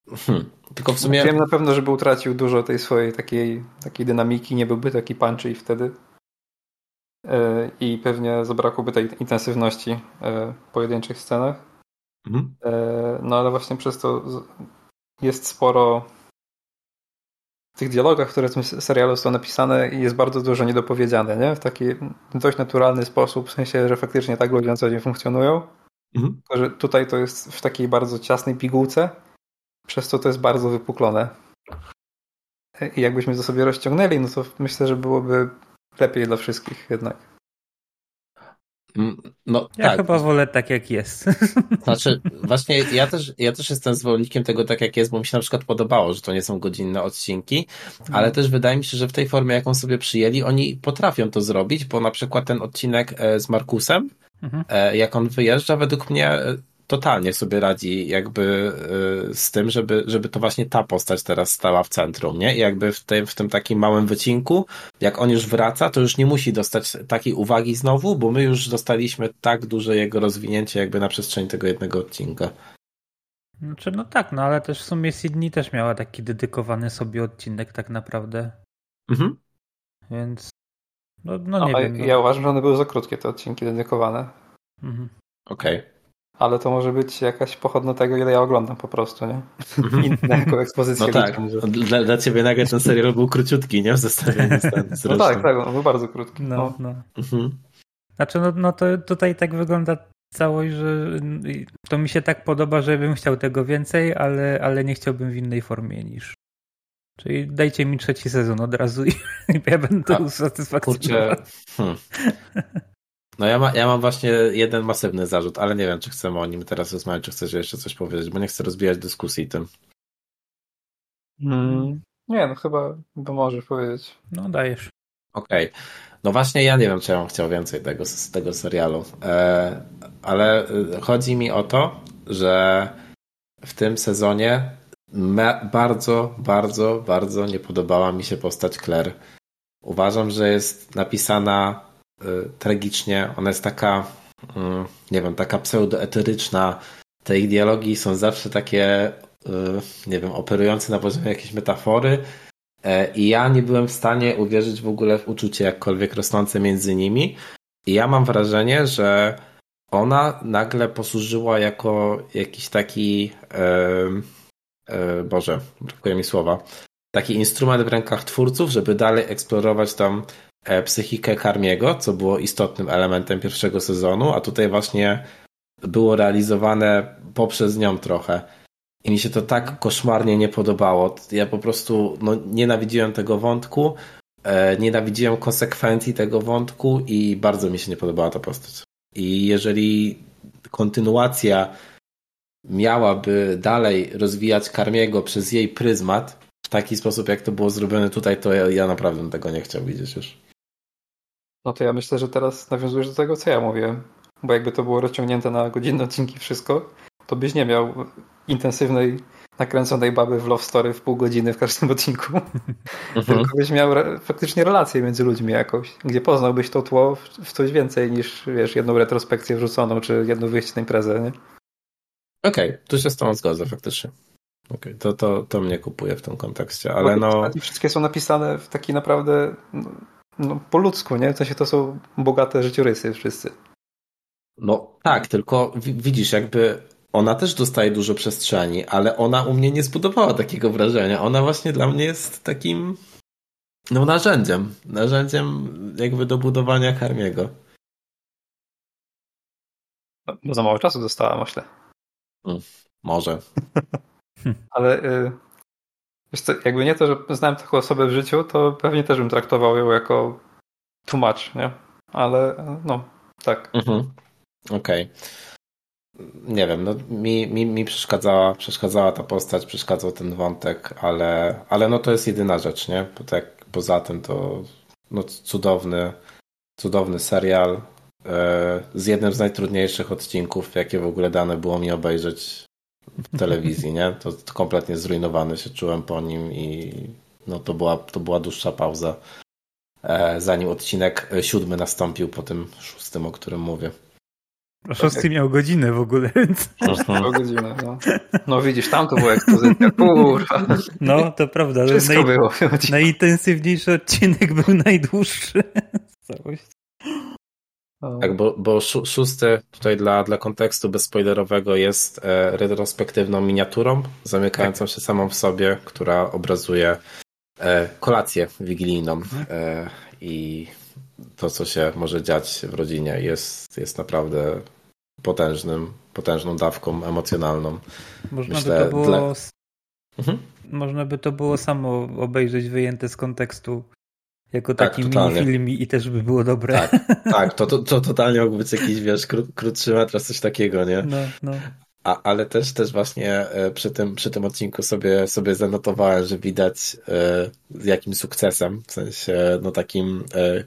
Hmm. Tylko w sumie... Wiem na pewno, żeby utracił dużo tej swojej takiej, takiej dynamiki, nie byłby taki punchy wtedy. e, i pewnie zabrakłoby tej intensywności e, w pojedynczych scenach. Mhm. E, No ale właśnie przez to jest sporo tych dialogach, które w tym serialu są napisane jest bardzo dużo niedopowiedziane, nie? W taki dość naturalny sposób, w sensie, że faktycznie tak ludzie na co dzień funkcjonują. Mhm. Tylko, że tutaj to jest w takiej bardzo ciasnej pigułce, przez co to jest bardzo wypuklone. I jakbyśmy to sobie rozciągnęli, no to myślę, że byłoby lepiej dla wszystkich jednak. Mm, No Ja tak. chyba wolę tak jak jest. [laughs] Znaczy, właśnie ja też, ja też jestem zwolennikiem tego tak jak jest, bo mi się na przykład podobało, że to nie są godzinne odcinki, ale też wydaje mi się, że w tej formie, jaką sobie przyjęli, oni potrafią to zrobić, bo na przykład ten odcinek e, z Markusem, Mhm. e, jak on wyjeżdża, według mnie e, totalnie sobie radzi jakby e, z tym, żeby, żeby to właśnie ta postać teraz stała w centrum, nie? I jakby w tym, w tym takim małym wycinku, jak on już wraca, to już nie musi dostać takiej uwagi znowu, bo my już dostaliśmy tak duże jego rozwinięcie jakby na przestrzeni tego jednego odcinka. Znaczy, no tak, no ale też w sumie Sydney też miała taki dedykowany sobie odcinek tak naprawdę, Mhm. więc no, no No, nie a wiem. No. ja uważam, że one były za krótkie, te odcinki dedykowane. Mhm. Okej. Ale to może być jakaś pochodna tego, ile ja oglądam po prostu, nie? Mhm. Inna jako ekspozycja. No tak, dla, dla ciebie nagle ten serial był króciutki, nie? W zestawieniu z, [laughs] No tak, tak, on był bardzo krótki. No, No. no. Mhm. Znaczy, no, no to tutaj tak wygląda całość, że to mi się tak podoba, że bym chciał tego więcej, ale, ale nie chciałbym w innej formie niż. Czyli dajcie mi trzeci sezon od razu i [laughs] ja będę A, usatysfakcjonowany. Hmm. No ja, ma, ja mam właśnie jeden masywny zarzut, ale nie wiem, czy chcemy o nim teraz rozmawiać, czy chcesz jeszcze coś powiedzieć, bo nie chcę rozbijać dyskusji tym. Mm. Nie, no chyba, chyba możesz powiedzieć. No dajesz. Okej. No właśnie ja nie wiem, czy ja bym chciał więcej tego, z tego serialu. E, ale e, chodzi mi o to, że w tym sezonie me, bardzo, bardzo, bardzo nie podobała mi się postać Claire. Uważam, że jest napisana tragicznie. Ona jest taka, mm, nie wiem, taka pseudoeteryczna. Te ich dialogi są zawsze takie, e, nie wiem, operujące na poziomie jakiejś metafory. E, I ja nie byłem w stanie uwierzyć w ogóle w uczucie jakkolwiek rosnące między nimi. I ja mam wrażenie, że ona nagle posłużyła jako jakiś taki, e, e, Boże, brakuje mi słowa, taki instrument w rękach twórców, żeby dalej eksplorować tam psychikę Karmiego, co było istotnym elementem pierwszego sezonu, a tutaj właśnie było realizowane poprzez nią trochę. I mi się to tak koszmarnie nie podobało. Ja po prostu no, nienawidziłem tego wątku, e, nienawidziłem konsekwencji tego wątku i bardzo mi się nie podobała ta postać. I jeżeli kontynuacja miałaby dalej rozwijać Karmiego przez jej pryzmat w taki sposób, jak to było zrobione tutaj, to ja, ja naprawdę tego nie chciał widzieć już. No to ja myślę, że teraz nawiązujesz do tego, co ja mówiłem. Bo jakby to było rozciągnięte na godzinne odcinki wszystko, to byś nie miał intensywnej, nakręconej baby w love story w pół godziny w każdym odcinku. [laughs] Mhm. Tylko byś miał re- faktycznie relację między ludźmi jakąś, gdzie poznałbyś to tło w, coś więcej niż, wiesz, jedną retrospekcję wrzuconą, czy jedno wyjście na imprezę, nie? Okej, tu się z tą zgodzę faktycznie. Okej, to, to, to mnie kupuje w tym kontekście, ale Bo no... Wszystkie są napisane w taki naprawdę no, no, po ludzku, nie? W sensie to są bogate życiorysy wszyscy. No tak, tylko wi- widzisz, jakby ona też dostaje dużo przestrzeni, ale ona u mnie nie zbudowała takiego wrażenia. Ona właśnie dla mnie jest takim no narzędziem, narzędziem jakby do budowania Karmiego. No, za mało czasu dostała, myślę. Może. [laughs] Ale y, wiesz co, jakby nie to, że znałem taką osobę w życiu, to pewnie też bym traktował ją jako tłumacz, nie? Ale no, tak. Mhm. Okej. Nie wiem, no mi, mi, mi przeszkadzała, przeszkadzała ta postać, przeszkadzał ten wątek, ale, ale no to jest jedyna rzecz, nie? Bo tak poza tym to no cudowny, cudowny serial e, z jednym z najtrudniejszych odcinków, jakie w ogóle dane było mi obejrzeć w telewizji, nie? To, to kompletnie zrujnowany się czułem po nim i no to była, to była dłuższa pauza, e, zanim odcinek siódmy nastąpił po tym szóstym, o którym mówię. Szósty miał godzinę w ogóle, więc Pół godziny, no. no widzisz, tam to była ekspozycja. Kurwa, no to prawda. wszystko Naj, było. najintensywniejszy odcinek był najdłuższy. Całość. O, Tak, bo, bo szó- szósty tutaj dla, dla kontekstu bezspoilerowego jest e, retrospektywną miniaturą, zamykającą się samą w sobie, która obrazuje e, kolację wigilijną e, i to, co się może dziać w rodzinie jest, jest naprawdę potężnym, potężną dawką emocjonalną. Można Myślę, by to było. dla- Mhm. Można by to było samo obejrzeć wyjęte z kontekstu. Jako Tak, taki totalnie. minifilm i też by było dobre. Tak, [laughs] tak, to, to, to totalnie mógł być jakiś, wiesz, kró, krótszy metr, coś takiego, nie? No, no. A, ale też, też właśnie e, przy tym, przy tym odcinku sobie, sobie zanotowałem, że widać e, z jakim sukcesem, w sensie no takim, e,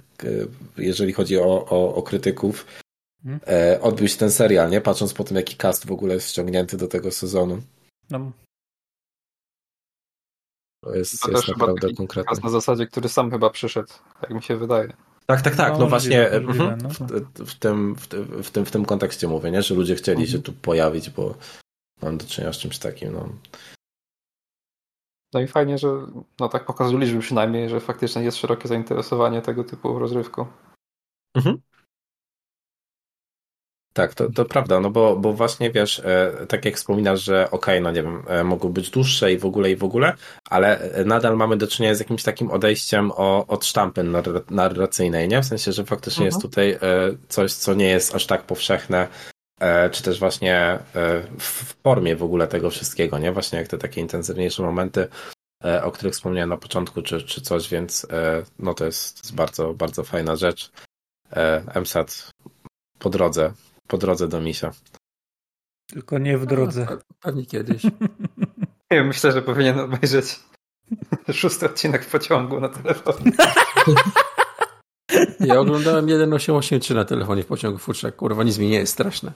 jeżeli chodzi o, o, o krytyków, Mhm. odbił się ten serial, nie? Patrząc po tym, jaki cast w ogóle jest ściągnięty do tego sezonu. no. To jest, To jest naprawdę konkretne. Na zasadzie, który sam chyba przyszedł, jak mi się wydaje. Tak, tak, tak. No, No, właśnie mhm, no. w, w, tym, w, tym- w, tym, w tym kontekście mówię, nie? że ludzie chcieli się tu pojawić, bo mam do czynienia z czymś takim. No. No i fajnie, że no tak pokazują liczby przynajmniej, że faktycznie jest szerokie zainteresowanie tego typu rozrywką. Mhm. Tak, to, to prawda, no bo, bo właśnie wiesz, e, tak jak wspominasz, że okej, no nie wiem, e, mogą być dłuższe i w ogóle i w ogóle, ale e, nadal mamy do czynienia z jakimś takim odejściem o, od sztampy narra- narracyjnej, nie? W sensie, że faktycznie jest Mhm. tutaj coś, co nie jest aż tak powszechne, czy też właśnie w formie w ogóle tego wszystkiego, nie? Właśnie jak te takie intensywniejsze momenty, o których wspomniałem na początku, czy, czy coś, więc no to jest, to jest bardzo, bardzo fajna rzecz. MSAT po drodze, po drodze do misia. Tylko nie w drodze. No, pe- pewnie kiedyś. [laughs] Nie wiem, myślę, że powinien obejrzeć [laughs] szósty odcinek w pociągu na telefonie. [laughs] Ja oglądałem 1883 na telefonie w pociągu futrzak. Kurwa, nic mi nie jest straszne.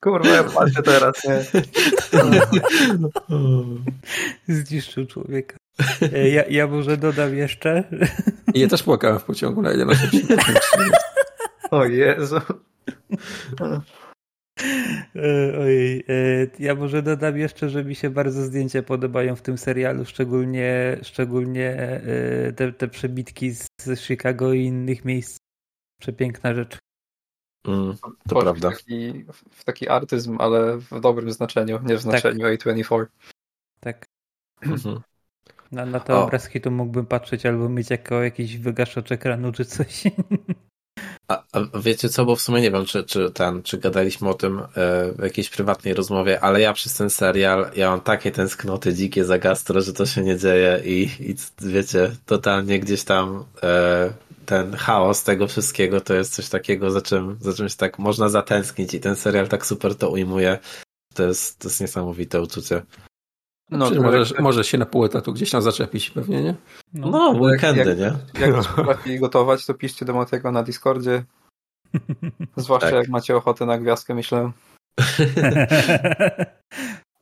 Kurwa, ja patrzę teraz, nie? Zniszczył człowieka. E, Ja, ja może dodam jeszcze, ja też płakałem w pociągu na 1883. O Jezu. E, Ojej, e, ja może dodam jeszcze, że mi się bardzo zdjęcia podobają w tym serialu, szczególnie, szczególnie e, te, te przebitki z Chicago i innych miejsc. Przepiękna rzecz. Mm, to Poszedł prawda. W taki, w taki artyzm, ale w dobrym znaczeniu, nie w znaczeniu A24. Tak. Mhm. Na, na te O. obrazki to mógłbym patrzeć albo mieć jako jakiś wygaszacz ekranu czy coś. [laughs] A, a wiecie co, bo w sumie nie wiem, czy, czy ten, czy gadaliśmy o tym e, w jakiejś prywatnej rozmowie, ale ja przez ten serial, ja mam takie tęsknoty dzikie za gastro, że to się nie dzieje i, i wiecie, totalnie gdzieś tam e, ten chaos tego wszystkiego to jest coś takiego, za czym, za czymś tak można zatęsknić i ten serial tak super to ujmuje. To jest, to jest niesamowite uczucie. No, możesz, jak, możesz się na pół etatu gdzieś tam zaczepić pewnie, nie? No. No, weekendy, jak- nie? jak potrafi gotować, to piszcie do Matego na Discordzie. [laughs] Zwłaszcza Tak. jak macie ochotę na gwiazdkę, myślę.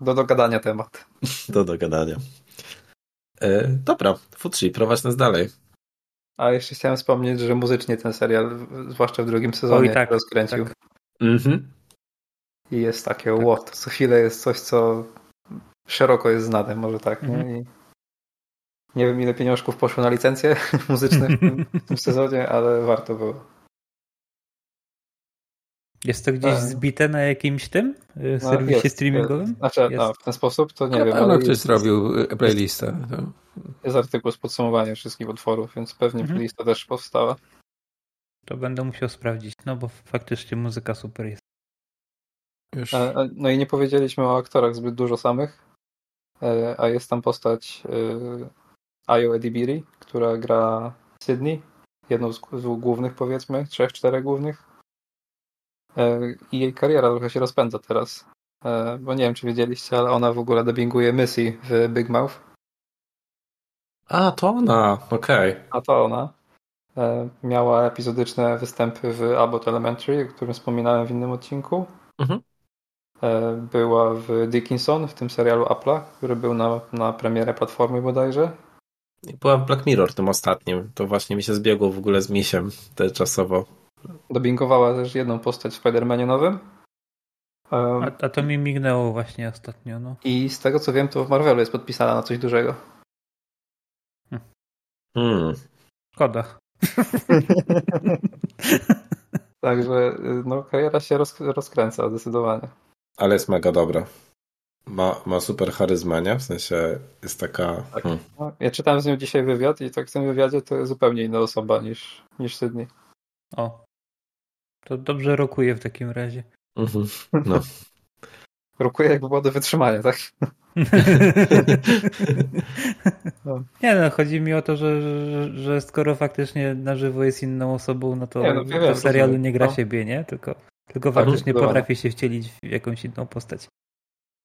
Do dogadania temat. Do dogadania. E, dobra, Futsi, prowadź nas dalej. A jeszcze chciałem wspomnieć, że muzycznie ten serial, zwłaszcza w drugim sezonie, Oj, tak, rozkręcił. tak. Mhm. I jest takie, what, co chwilę jest coś, co szeroko jest znane, może tak. nie? Mhm. I nie wiem, ile pieniążków poszło na licencje [laughs] muzyczne w tym, w tym sezonie, ale warto było. Jest to gdzieś Tak. zbite na jakimś tym y, No, serwisie jest, streamingowym? Jest. Znaczy, Jest. no, w ten sposób to nie Na wiem, pewno ale ktoś jest, zrobił e, playlistę. To. jest artykuł z podsumowaniem wszystkich utworów, więc pewnie Mhm. playlista też powstała. To będę musiał sprawdzić, no bo faktycznie muzyka super jest. Już. No i nie powiedzieliśmy o aktorach zbyt dużo samych, a jest tam postać e, Ayo Edibiri, która gra Sydney, jedną z, głównych powiedzmy, trzech, czterech głównych. E, I jej kariera trochę się rozpędza teraz, E, bo nie wiem czy wiedzieliście, ale ona w ogóle dubbinguje Missy w Big Mouth, A, to ona, okej. a to ona. E, Miała epizodyczne występy w Abbott Elementary, o którym wspominałem w innym odcinku. Mhm. E, Była w Dickinson, w tym serialu Apple'a, który był na, na premierę platformy bodajże. I Była w Black Mirror tym ostatnim. To właśnie mi się zbiegło w ogóle z misiem te czasowo. Dubbingowała też jedną postać w Spider-Manie nowym. E, A, a to mi mignęło właśnie ostatnio, no. I z tego co wiem, to w Marvelu jest podpisana na coś dużego. Hmm. Szkoda. [laughs] Także y, no, kariera się roz, rozkręca zdecydowanie. Ale jest mega dobra. Ma, ma super charyzmę, nie? W sensie jest taka... Tak. Hmm. No, ja czytałem z nią dzisiaj wywiad i tak w tym wywiadzie to jest zupełnie inna osoba niż, niż Sydney. O. To dobrze rokuje w takim razie. Mhm. [laughs] No. Rokuje jak było do wytrzymania, tak? [laughs] No. Nie no, chodzi mi o to, że, że, że skoro faktycznie na żywo jest inną osobą, no to Nie, no, w serialu rozumiem. nie gra No. siebie, nie? Tylko, tylko Mhm, faktycznie potrafi się wcielić w jakąś inną postać.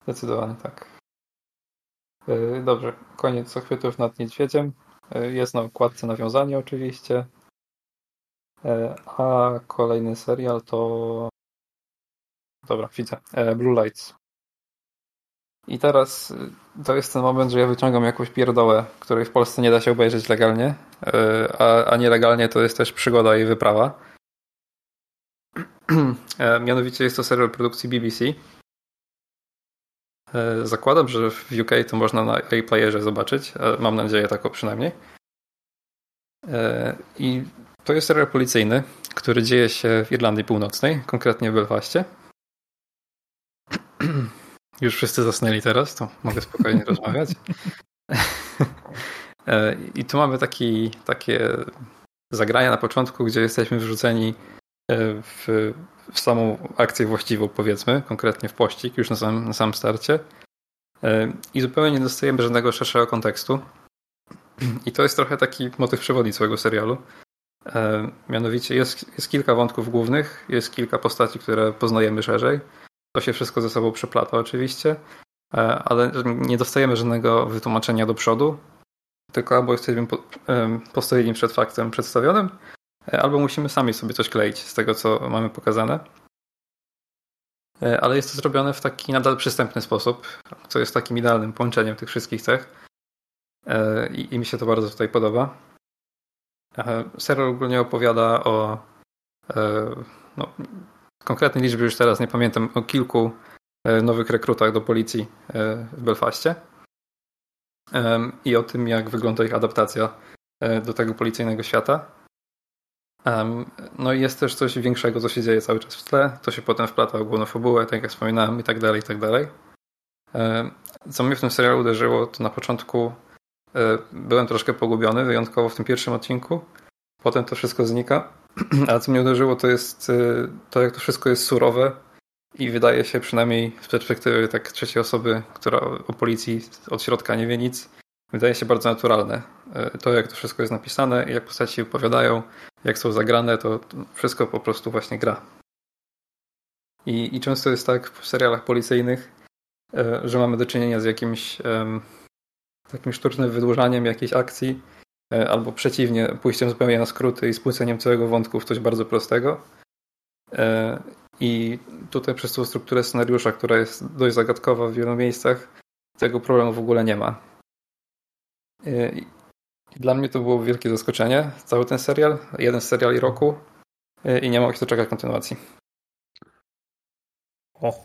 Zdecydowanie tak. Yy, Dobrze, koniec ochwytów nad niedźwiedziem. Yy, Jest na okładce nawiązanie oczywiście. Yy, A kolejny serial to... Dobra, widzę. Blue Lights. I teraz to jest ten moment, że ja wyciągam jakąś pierdołę, której w Polsce nie da się obejrzeć legalnie, a, a nielegalnie to jest też przygoda i wyprawa. Yy, Mianowicie jest to serial produkcji BBC. E, Zakładam, że w UK to można na iPlayerze zobaczyć. e, Mam nadzieję taką przynajmniej. E, I to jest serial policyjny, który dzieje się w Irlandii Północnej, konkretnie w Belfaście. [clears throat] Już wszyscy zasnęli teraz, to mogę spokojnie [laughs] rozmawiać. E, I tu mamy taki, takie zagrania na początku, gdzie jesteśmy wrzuceni e, w, w samą akcję właściwą, powiedzmy, konkretnie w pościg, już na samym, na samym starcie. E, I zupełnie nie dostajemy żadnego szerszego kontekstu. [clears throat] I to jest trochę taki motyw przewodni całego serialu. E, Mianowicie jest, jest kilka wątków głównych, jest kilka postaci, które poznajemy szerzej. To się wszystko ze sobą przeplata oczywiście, e, ale nie dostajemy żadnego wytłumaczenia do przodu, tylko albo jesteśmy postawieni przed faktem przedstawionym, e, albo musimy sami sobie coś kleić z tego, co mamy pokazane. E, Ale jest to zrobione w taki nadal przystępny sposób, co jest takim idealnym połączeniem tych wszystkich cech. E, I, i mi się to bardzo tutaj podoba. E, Serial ogólnie opowiada o e, no, konkretnej liczby już teraz nie pamiętam, o kilku e, nowych rekrutach do policji e, w Belfaście i o tym, jak wygląda ich adaptacja e, do tego policyjnego świata. No i jest też coś większego, co się dzieje cały czas w tle. To się potem wplata w główną fabułę, tak jak wspominałem, i tak dalej, i tak dalej. Co mnie w tym serialu uderzyło, to na początku e, byłem troszkę pogubiony, wyjątkowo w tym pierwszym odcinku. Potem to wszystko znika. [clears throat] Ale co mnie uderzyło, to jest e, to, jak to wszystko jest surowe i wydaje się przynajmniej z perspektywy tak trzeciej osoby, która o policji od środka nie wie nic, wydaje się bardzo naturalne. E, To, jak to wszystko jest napisane, jak postaci się wypowiadają, jak są zagrane, to wszystko po prostu właśnie gra. I, I często jest tak w serialach policyjnych, e, że mamy do czynienia z jakimś takim sztucznym wydłużaniem jakiejś akcji, e, albo przeciwnie, pójściem zupełnie na skróty i spłyceniem całego wątku w coś bardzo prostego. I tutaj przez tą strukturę scenariusza, która jest dość zagadkowa w wielu miejscach, tego problemu w ogóle nie ma. I Dla mnie to było wielkie zaskoczenie, cały ten serial, jeden z seriali roku e, i nie mogę się doczekać kontynuacji. O,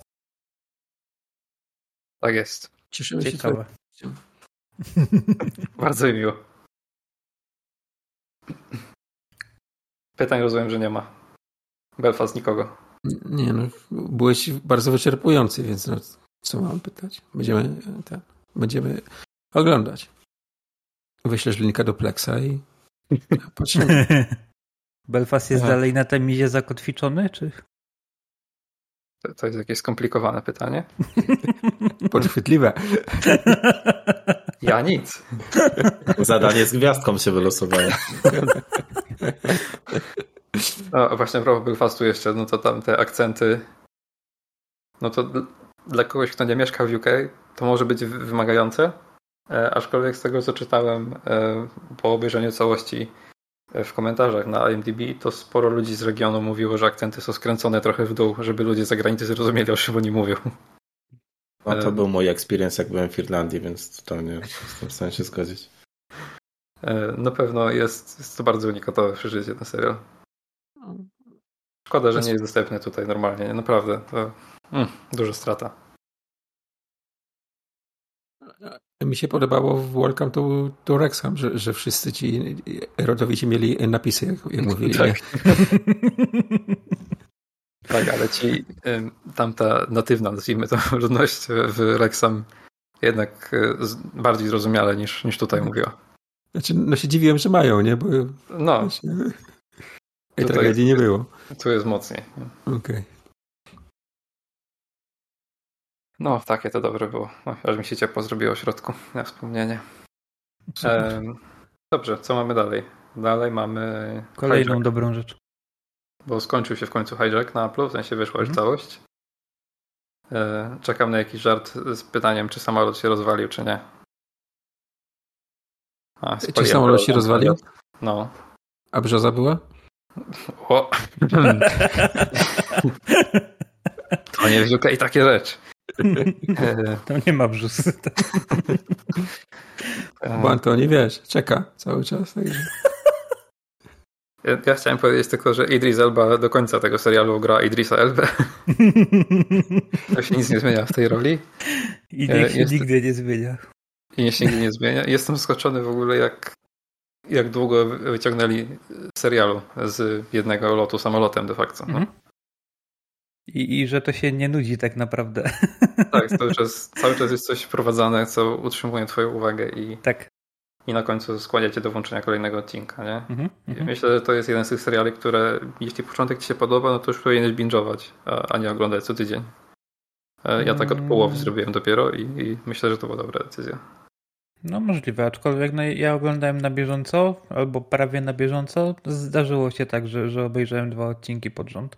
Tak jest. Cieszymy się ciekawe. [laughs] [laughs] Bardzo mi miło. Pytań rozumiem, że nie ma. Belfast nikogo. Nie no, byłeś bardzo wyczerpujący, więc no, co mam pytać? Będziemy, e, ten, będziemy oglądać. Wyślesz linka do Plexa i [laughs] patrzymy. Belfast jest Tak. dalej na temizie zakotwiczony, czy? To, to jest jakieś skomplikowane pytanie. [laughs] Podchwytliwe. Ja nic. Zadanie z gwiazdką się wylosowało. No, a właśnie propos Belfastu jeszcze, no to tam te akcenty, no to dl- dla kogoś, kto nie mieszka w UK, to może być wy- wymagające, aczkolwiek z tego, co czytałem e, po obejrzeniu całości e, w komentarzach na IMDb, to sporo ludzi z regionu mówiło, że akcenty są skręcone trochę w dół, żeby ludzie z zagranicy zrozumieli, o czym oni mówią. No to był mój experience, jak byłem w Irlandii, więc totalnie jestem w stanie się zgodzić. E, Na pewno jest, jest to bardzo unikatowe przeżycie ten serial. Szkoda, że nie jest dostępny tutaj normalnie, naprawdę. To mm, duża strata. Mi się podobało w Welcome to, to Wrexham, że, że wszyscy ci rodowici mieli napisy, jak, jak mówili. Tak. [laughs] Tak, ale ci tamta natywna, nazwijmy to, [laughs] ludność w Rexham jednak z- bardziej zrozumiale niż, niż tutaj mówiła. Znaczy, no się dziwiłem, że mają, nie? Bo No, właśnie, [laughs] tej tragedii nie było. tu jest mocniej. Okej. No, takie to dobre było. No, aż mi się ciepło zrobiło w środku, na wspomnienie. Em, dobrze, co mamy dalej? Dalej mamy Kolejną hijack, dobrą rzecz. bo skończył się w końcu hijack na Apple, w sensie wyszła już Mhm. całość. E, czekam na jakiś żart z pytaniem, czy samolot się rozwalił, czy nie. A, Czy samolot się rozwalił? No. A brzoza była? O. [laughs] to nie w UK takie rzecz. E, [laughs] Tam nie ma brzus. e, [laughs] Bo Antoni, wiesz, czeka cały czas. Także. ja, ja chciałem powiedzieć tylko, że Idris Elba do końca tego serialu gra Idrisa Elbę. [laughs] To się nic nie zmienia w tej roli. I E, niech się jest- nigdy nie zmienia. I nie się nigdy nie zmienia. Jestem zaskoczony w ogóle, jak, jak długo wyciągnęli serialu z jednego lotu samolotem de facto. No. Mhm. I, I że to się nie nudzi tak naprawdę. [laughs] Tak, cały czas, cały czas jest coś wprowadzane, co utrzymuje twoją uwagę i, tak. i na końcu skłania cię do włączenia kolejnego odcinka, nie? Mhm, mhm. Myślę, że to jest jeden z tych seriali, które jeśli początek ci się podoba, no to już powinieneś binge'ować, a, a nie oglądać co tydzień. E, Ja tak od Mm. połowy zrobiłem dopiero i, i myślę, że to była dobra decyzja. No możliwe, aczkolwiek no, ja oglądałem na bieżąco, albo prawie na bieżąco. Zdarzyło się tak, że, że obejrzałem dwa odcinki pod rząd.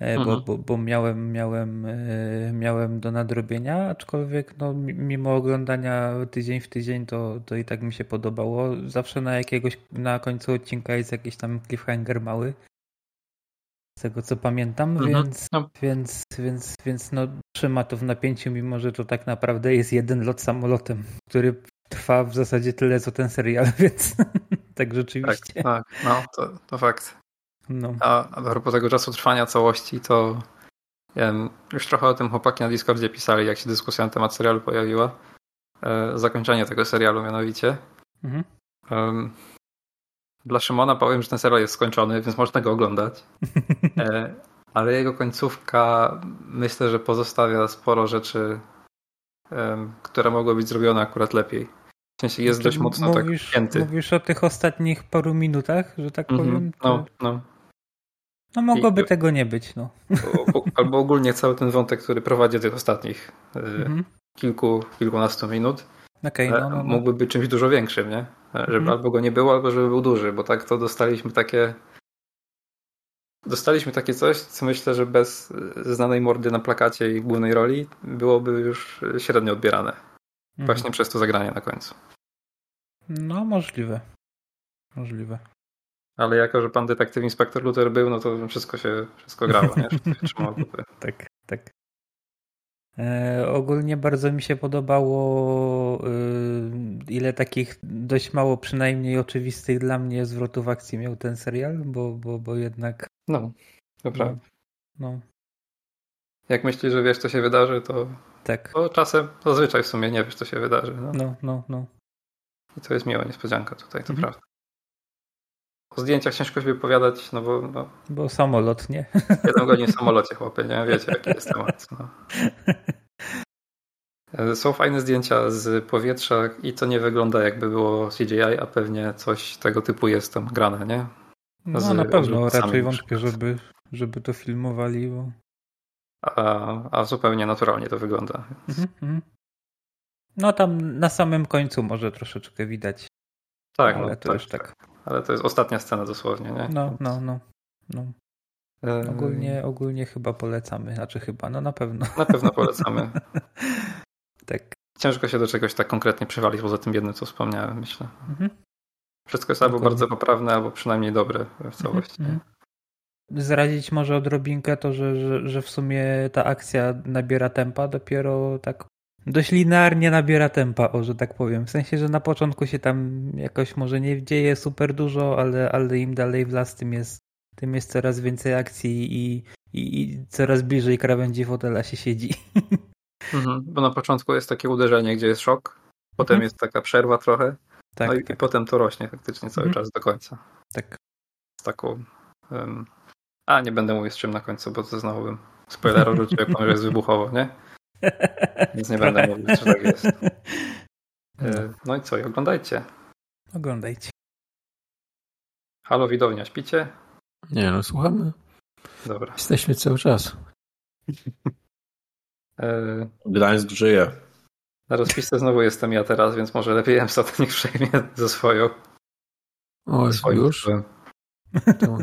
E, Bo, Mhm. bo, bo miałem, miałem, e, miałem do nadrobienia, aczkolwiek no, mi- mimo oglądania tydzień w tydzień, to, to i tak mi się podobało. Zawsze na jakiegoś, na końcu odcinka jest jakiś tam cliffhanger mały. Z tego co pamiętam, Mhm. więc, No. więc, więc, więc no, trzyma to w napięciu, mimo że to tak naprawdę jest jeden lot samolotem, który trwa w zasadzie tyle co ten serial, [laughs] więc tak Tak, rzeczywiście. tak, no to, to fakt. No. A, a propos tego czasu trwania całości, to em, już trochę o tym chłopaki na Discordzie pisali, jak się dyskusja na temat serialu pojawiła. E, zakończenie tego serialu mianowicie. Mhm. Em, dla Szymona powiem, że ten serial jest skończony, więc można go oglądać. [laughs] E, ale jego końcówka myślę, że pozostawia sporo rzeczy, em, które mogły być zrobione akurat lepiej. W sensie jest dość mocno tak mówisz, wpięty. mówisz o tych ostatnich paru minutach, że tak Mhm, powiem? To, No, no. No mogłoby i- tego nie być, no. Albo ogólnie cały ten wątek, który prowadzi tych ostatnich e, Mhm. kilku, kilkunastu minut, Okej, e, no, no, no. mógłby być czymś dużo większym, nie? E, Żeby Mhm. albo go nie było, albo żeby był duży, bo tak to dostaliśmy takie. Dostaliśmy takie coś, co myślę, że bez znanej mordy na plakacie i głównej roli byłoby już średnio odbierane. Mhm. Właśnie przez to zagranie na końcu. No możliwe. Możliwe. Ale jako, że pan detektyw inspektor Luther był, no to wszystko się wszystko grało, nie? Wszystko się. [laughs] Tak, tak. E, ogólnie bardzo mi się podobało, y, ile takich dość mało przynajmniej oczywistych dla mnie zwrotów akcji miał ten serial, bo, bo, bo jednak No, to prawda. no, Jak myślisz, że wiesz, co się wydarzy, to, tak. to czasem zazwyczaj w sumie nie wiesz, co się wydarzy. No. No, no, no. I to jest miła niespodzianka tutaj, to Mhm. prawda. O zdjęciach ciężko się wypowiadać, no bo no, Bo samolot, nie? [laughs] 7 godzin w samolocie, chłopie, nie wiecie, jaki jest temat. No. E, Są fajne zdjęcia z powietrza i to nie wygląda jakby było CGI, a pewnie coś tego typu jest tam grane, nie? No Z na pewno, raczej wątpię, żeby, żeby to filmowali, bo... A, a zupełnie naturalnie to wygląda. Mhm, mhm. No tam na samym końcu może troszeczkę widać, Tak, ale no, to tak, już tak. Ale to jest ostatnia scena dosłownie, nie? No, no, no. no. Ogólnie, ogólnie chyba polecamy, znaczy chyba, no na pewno. Na pewno polecamy. [laughs] tak. Ciężko się do czegoś tak konkretnie przywalić, poza tym jednym, co wspomniałem, myślę. Mhm. Wszystko jest albo Dokładnie. bardzo poprawne, albo przynajmniej dobre w całości. Mhm. Zrazić może odrobinkę to, że, że, że w sumie ta akcja nabiera tempa dopiero tak dość linearnie nabiera tempa, o że tak powiem. W sensie, że na początku się tam jakoś może nie dzieje super dużo, ale, ale im dalej w las, tym jest, tym jest coraz więcej akcji i, i, i coraz bliżej krawędzi fotela się siedzi. [laughs] Mhm. Bo na początku jest takie uderzenie, gdzie jest szok, Potem Mhm. jest taka przerwa trochę, Tak, no i, i tak, potem to rośnie faktycznie cały Mhm. czas do końca. tak. Z taką... em, a, nie będę mówił z czym na końcu, bo to znowu bym spoiler rzucił, jak że jest wybuchowo, nie? [laughs] Nic nie będę mówił, że tak jest. [laughs] E, No i co, i oglądajcie. Oglądajcie. Halo, widownia, śpicie? Nie no, słuchamy. Dobra. Jesteśmy cały czas. E, Gdańsk żyje. Na rozpisce znowu jestem ja teraz, więc może lepiej Emsat niech przejmie ze swoją. O, już? To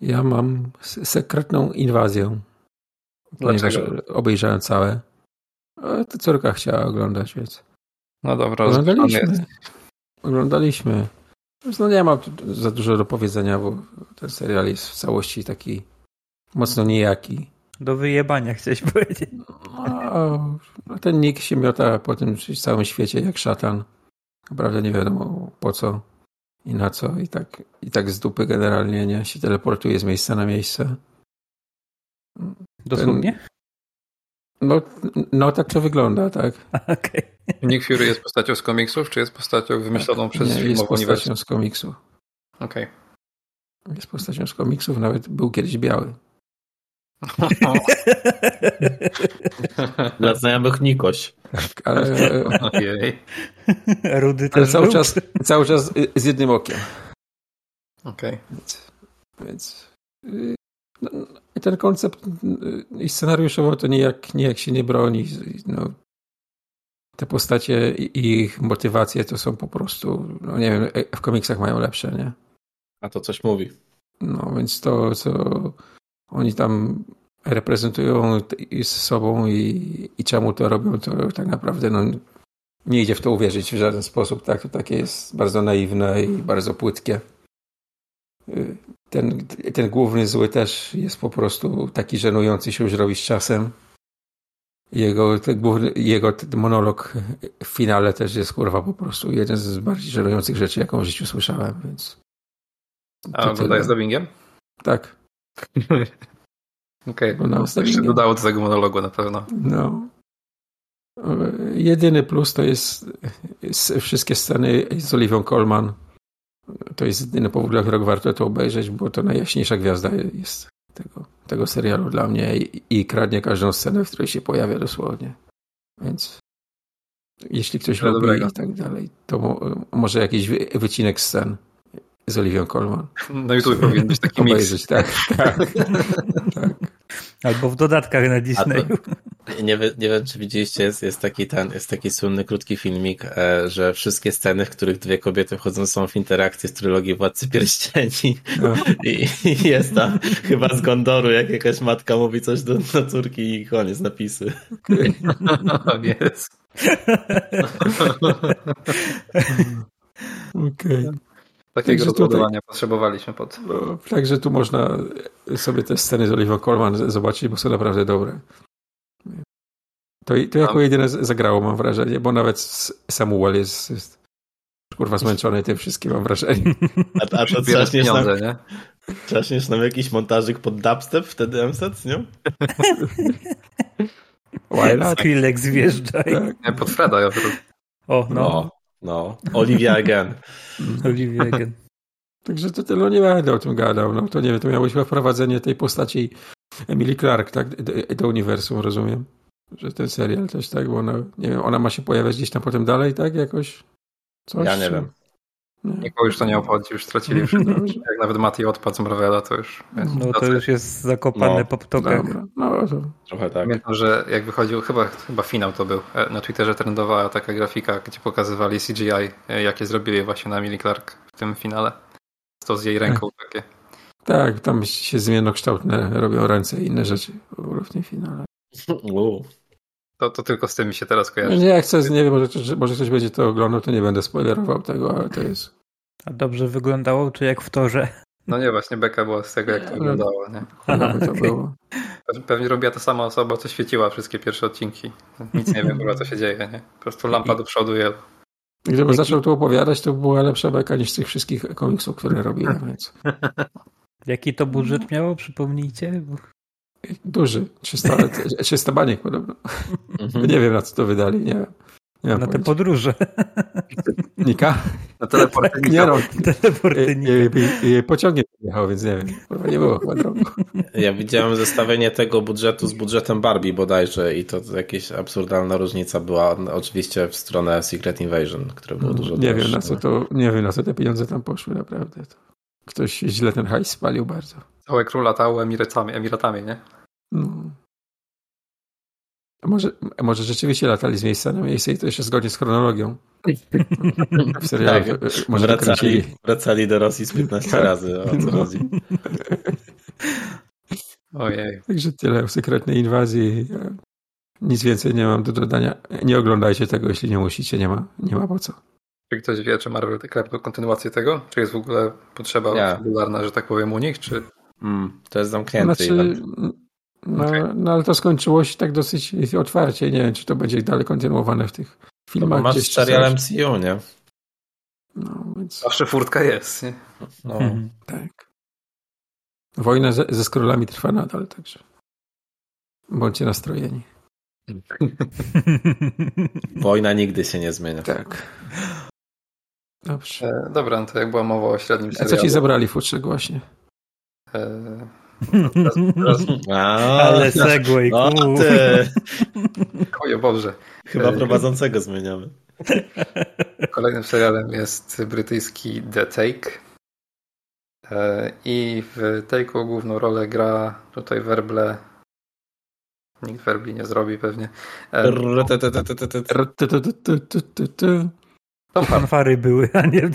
ja mam sekretną inwazję. Ponieważ Dlaczego? obejrzałem całe. A to córka chciała oglądać, więc No dobra, oglądaliśmy. Oglądaliśmy. No nie mam za dużo do powiedzenia, bo ten serial jest w całości taki mocno nijaki. Do wyjebania chciałeś powiedzieć. No ten Nick się miota po tym całym świecie jak szatan. Naprawdę nie wiadomo po co i na co. I tak, i tak z dupy generalnie nie się teleportuje z miejsca na miejsce. Dosłownie? No, no tak to wygląda, tak. [laughs] Okej. Nick Fury jest postacią z komiksów, czy jest postacią wymyśloną przez nie, jest postacią uniwersum? z komiksów. Okej. Jest postacią z komiksów, nawet był kiedyś biały. [laughs] Dla znajomych Nikoś. Ale, [laughs] Ojej. Rudy ale cały był? czas, cały czas z jednym okiem. Okej. Więc, więc yy, no, i ten koncept yy, i scenariuszowo to nijak, nijak się nie broni. No, te postacie i ich motywacje to są po prostu, no nie wiem, w komiksach mają lepsze, nie? A to coś mówi. No więc to, co oni tam reprezentują z sobą i, i czemu to robią, to tak naprawdę no, nie idzie w to uwierzyć w żaden sposób. Tak? To takie jest bardzo naiwne i bardzo płytkie. Ten, ten główny zły też jest po prostu taki żenujący się już robi z czasem. Jego, ten główny, jego ten monolog w finale też jest kurwa po prostu jeden z bardziej żenujących rzeczy, jaką w życiu słyszałem, więc. A to oglądałeś z dubbingiem? Tak. [laughs] Okej. To się dubbingiem. dodało do tego monologu na pewno. No. Jedyny plus to jest s- wszystkie sceny z Oliwią Colman. To jest jedyny powód, dla którego warto to obejrzeć, bo to najjaśniejsza gwiazda jest tego, tego serialu dla mnie i, i kradnie każdą scenę, w której się pojawia dosłownie. Więc jeśli ktoś Tyle lubi dobrego. i tak dalej, to mo, może jakiś wy, wycinek scen z Oliwią Colman Na YouTube powinien być taki mix. obejrzeć. Tak, [laughs] tak, tak. Albo w dodatkach na Disneyu. Nie, nie wiem, czy widzieliście, jest, jest taki ten, jest taki słynny, krótki filmik, e, że wszystkie sceny, w których dwie kobiety wchodzą są w interakcji z trylogii Władcy Pierścieni. No. I, I jest tam chyba z Gondoru, jak jakaś matka mówi coś do, do córki i koniec napisy. Jest. [laughs] Okej. Takiego Także tutaj- rozładowania potrzebowaliśmy pod. No, także tu można sobie te sceny z Olivą Colman zobaczyć, bo są naprawdę dobre. To, to jako Tam- jedyne zagrało, mam wrażenie, bo nawet Samuel jest, jest kurwa zmęczony tym wszystkim, mam wrażenie. A, a to nam, pieniądze, nie? trzaśniesz nam jakiś montażyk pod dubstep wtedy MSET, nie? Wildcat? Skrillex wjeżdżaj. Tak. Nie, pod Freda ja. O, no. No, no. Olivia again. [laughs] Olivia Egan. Także to tyle, no nie będę o tym gadał. No to nie wiem, to miało być chyba wprowadzenie tej postaci Emily Clark, tak, do, do uniwersum, rozumiem. Że ten serial też, tak, bo ona, nie wiem, ona ma się pojawiać gdzieś tam potem dalej, tak, jakoś? Coś, Ja nie czy- wiem. Nie. Nikogo już to nie obchodzi, już stracili [laughs] wszystko. Jak nawet Mati odpadł z Marvela, to już... No to już jest zakopane No, po ptokach. No to Trochę tak. Pamiętam, że jak wychodził, chyba, chyba finał to był, e, na Twitterze trendowała taka grafika, gdzie pokazywali CGI, e, jakie zrobili właśnie na Millie Clark w tym finale. To z jej ręką takie. Tak, tam się zmiennokształtne robią ręce i inne rzeczy w ogóle w tym finale. U. To, to tylko z tym mi się teraz No kojarzy. nie, jak chcę, nie wiem, może, może ktoś będzie to oglądał, to nie będę spoilerował tego, ale to jest... A dobrze wyglądało, czy jak w torze? No nie, właśnie beka była z tego, jak to Nie, wyglądało. Nie? Chujowe to okej. [laughs] było. Pe- Pewnie robiła ta sama osoba, co świeciła wszystkie pierwsze odcinki. Nic nie wiem chyba, co się dzieje. Nie? Po prostu lampa do przodu i Gdybym zaczął tu opowiadać, to była lepsza beka niż z tych wszystkich komiksów, które robiłem, więc... [laughs] Jaki to budżet miało, przypomnijcie? Bo... Duży, 300, 300 [laughs] baniek podobno. Mhm. Nie wiem, na co to wydali, nie wiem. Nie Na te pojęcia. podróże. Nika? Na teleporty Nie no, Teleporty jej, nie. jej, jej pociągiem jechał, więc nie wiem. Kurwa, nie było chyba drogo. Ja widziałem zestawienie tego budżetu z budżetem Barbie bodajże i to jakaś absurdalna różnica była oczywiście w stronę Secret Invasion, które było dużo No, Nie wiem, droższe. na co to, nie wiem, na co te pieniądze tam poszły, naprawdę. To ktoś źle ten hajs spalił bardzo. Całe król latało Emiratami, Emiratami, nie? No. A może, a może rzeczywiście latali z miejsca na miejsce i to jeszcze zgodnie z chronologią. [laughs] W serialu Tak, e, może wracali, wracali do Rosji z 15 Tak. razy, o co No. chodzi. Ojej. Także tyle o sekretnej inwazji. Nic więcej nie mam do dodania. Nie oglądajcie tego, jeśli nie musicie, nie ma, nie ma po co. Czy ktoś wie, czy Marvel klepnął kontynuację tego? Czy jest w ogóle potrzeba Nie. fabularna, że tak powiem, u nich? Czy Mm, to jest zamknięty Znaczy, event. no, Okej. no ale to skończyło się tak dosyć otwarcie. Nie wiem, czy to będzie dalej kontynuowane w tych No, filmach. bo masz serial. MCU, nie? No, więc zawsze furtka jest, nie? No. Mhm. tak. Wojna ze, ze skrólami trwa nadal, także bądźcie nastrojeni. Wojna nigdy się nie zmienia. Tak. Dobrze. E, dobra, no to jak była mowa o średnim A serialu. co ci zabrali futrzek właśnie? E, teraz, teraz, [laughs] A, Ale segway, no ty. [laughs] oje Boże. Chyba E, prowadzącego zmieniamy. Kolejnym serialem jest brytyjski The Take. E, I w Take'u główną rolę gra tutaj werble. Nikt werbli nie zrobi pewnie. Hardy. Fanfary były, a nie...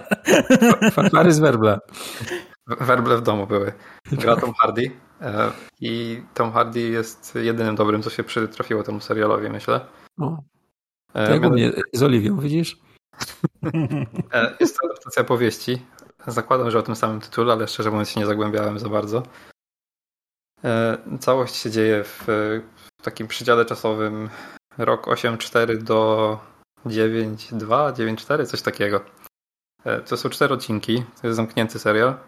[laughs] Fanfary z werbla. Werble w domu były. Gra Tom Hardy. E, I Tom Hardy jest jedynym dobrym, co się przytrafiło temu serialowi, myślę. O, E, tak mnie z Oliwią, widzisz? E, Jest to adaptacja powieści. Zakładam, że o tym samym tytule, ale szczerze mówiąc się nie zagłębiałem za bardzo. Całość się dzieje w, w takim przydziale czasowym rok 8.4 do 9.2, 9.4, coś takiego. E, To są cztery odcinki, to jest zamknięty serial.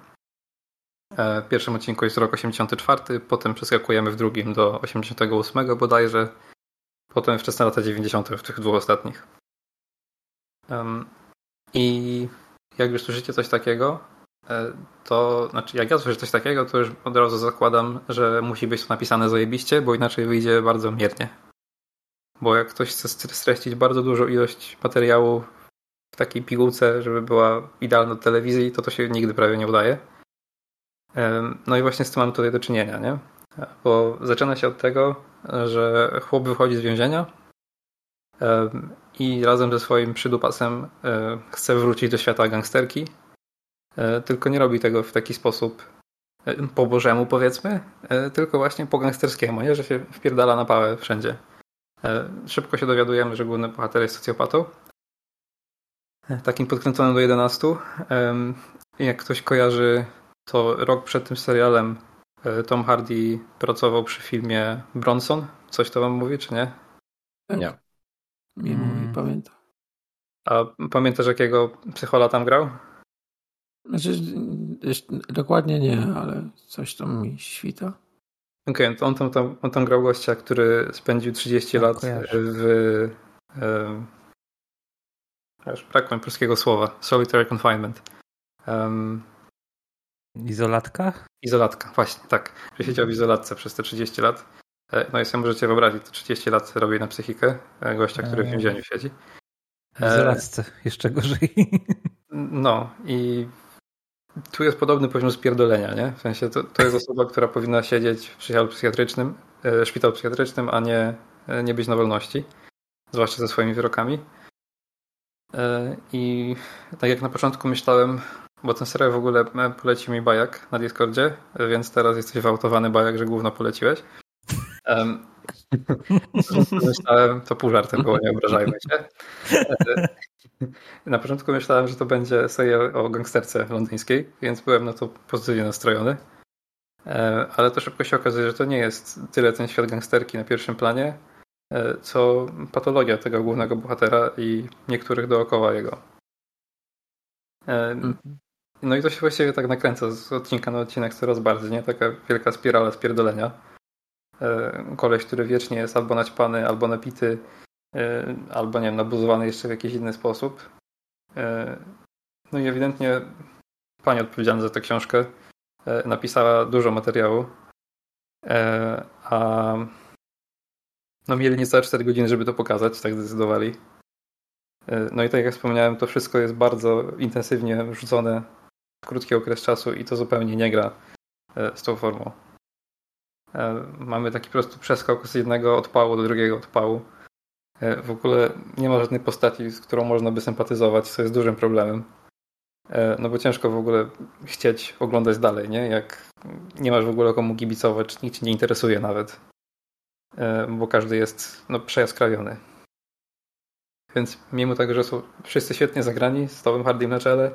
E, W pierwszym odcinku jest rok 84, potem przeskakujemy w drugim do 88 bodajże, potem wczesne lata 90 w tych dwóch ostatnich. I jak już słyszycie coś takiego, e, to znaczy jak ja słyszę coś takiego, to już od razu zakładam, że musi być to napisane zajebiście, bo inaczej wyjdzie bardzo miernie. Bo jak ktoś chce st- streścić bardzo dużą ilość materiału w takiej pigułce, żeby była idealna do telewizji, to to się nigdy prawie nie udaje. No i właśnie z tym mam tutaj do czynienia, nie? Bo zaczyna się od tego, że chłop wychodzi z więzienia i razem ze swoim przydupasem e, chce wrócić do świata gangsterki, e, tylko nie robi tego w taki sposób e, po bożemu powiedzmy, tylko właśnie po gangsterskiemu, nie? że się wpierdala na pałę wszędzie. E, Szybko się dowiadujemy, że główny bohater jest socjopatą, e, takim podkręconym do 11. Em, Jak ktoś kojarzy, to rok przed tym serialem e, Tom Hardy pracował przy filmie Bronson. Coś to wam mówi, czy nie? Nie. Nie Mm. mówi, pamiętam. A pamiętasz, jakiego psychola tam grał? Znaczy, dokładnie nie, ale coś tam mi świta. Okej, to on tam, tam, on tam grał gościa, który spędził 30 Tak, lat kojarzę. w. Um, już brakło mi polskiego słowa. Solitary confinement. Um, Izolatka? izolatka, właśnie, tak. Że siedział w izolatce przez te 30 lat. E, No i sobie możecie wyobrazić, to 30 lat robi na psychikę e, gościa, który w więzieniu siedzi. W izolatce. Jeszcze gorzej. No i tu jest podobny poziom spierdolenia, nie? W sensie to, to jest osoba, która powinna siedzieć w szpitalu psychiatrycznym, e, szpitalu psychiatrycznym, a nie, e, nie być na wolności. Zwłaszcza ze swoimi wyrokami. E, I tak jak na początku myślałem, bo ten serial w ogóle e, poleci mi Bajak na Discordzie, więc teraz jesteś wyautowany Bajak, że główno poleciłeś. Em, [laughs] myślałem, to pół żartem było, nie obrażajmy się. [laughs] Na początku myślałem, że to będzie serial o gangsterce londyńskiej, więc byłem na to pozytywnie nastrojony. E, Ale to szybko się okazuje, że to nie jest tyle ten świat gangsterki na pierwszym planie, e, co patologia tego głównego bohatera i niektórych dookoła jego. E, No i to się właściwie tak nakręca z odcinka na odcinek coraz bardziej, nie? Taka wielka spirala spierdolenia. Koleś, który wiecznie jest albo naćpany, albo napity, albo nie wiem, nabuzowany jeszcze w jakiś inny sposób. No i ewidentnie pani odpowiedzialna za tę książkę napisała dużo materiału, a no mieli niecałe 4 godziny, żeby to pokazać, tak zdecydowali. No i tak jak wspomniałem, to wszystko jest bardzo intensywnie rzucone w krótki okres czasu i to zupełnie nie gra z tą formą. Mamy taki po prostu przeskok z jednego odpału do drugiego odpału. W ogóle nie ma żadnej postaci, z którą można by sympatyzować, co jest dużym problemem. No bo ciężko w ogóle chcieć oglądać dalej, nie? Jak nie masz w ogóle komu kibicować, nikt cię nie interesuje nawet. Bo każdy jest no, przejaskrawiony. Więc mimo tego, że są wszyscy świetnie zagrani z Towem Hardym na czele,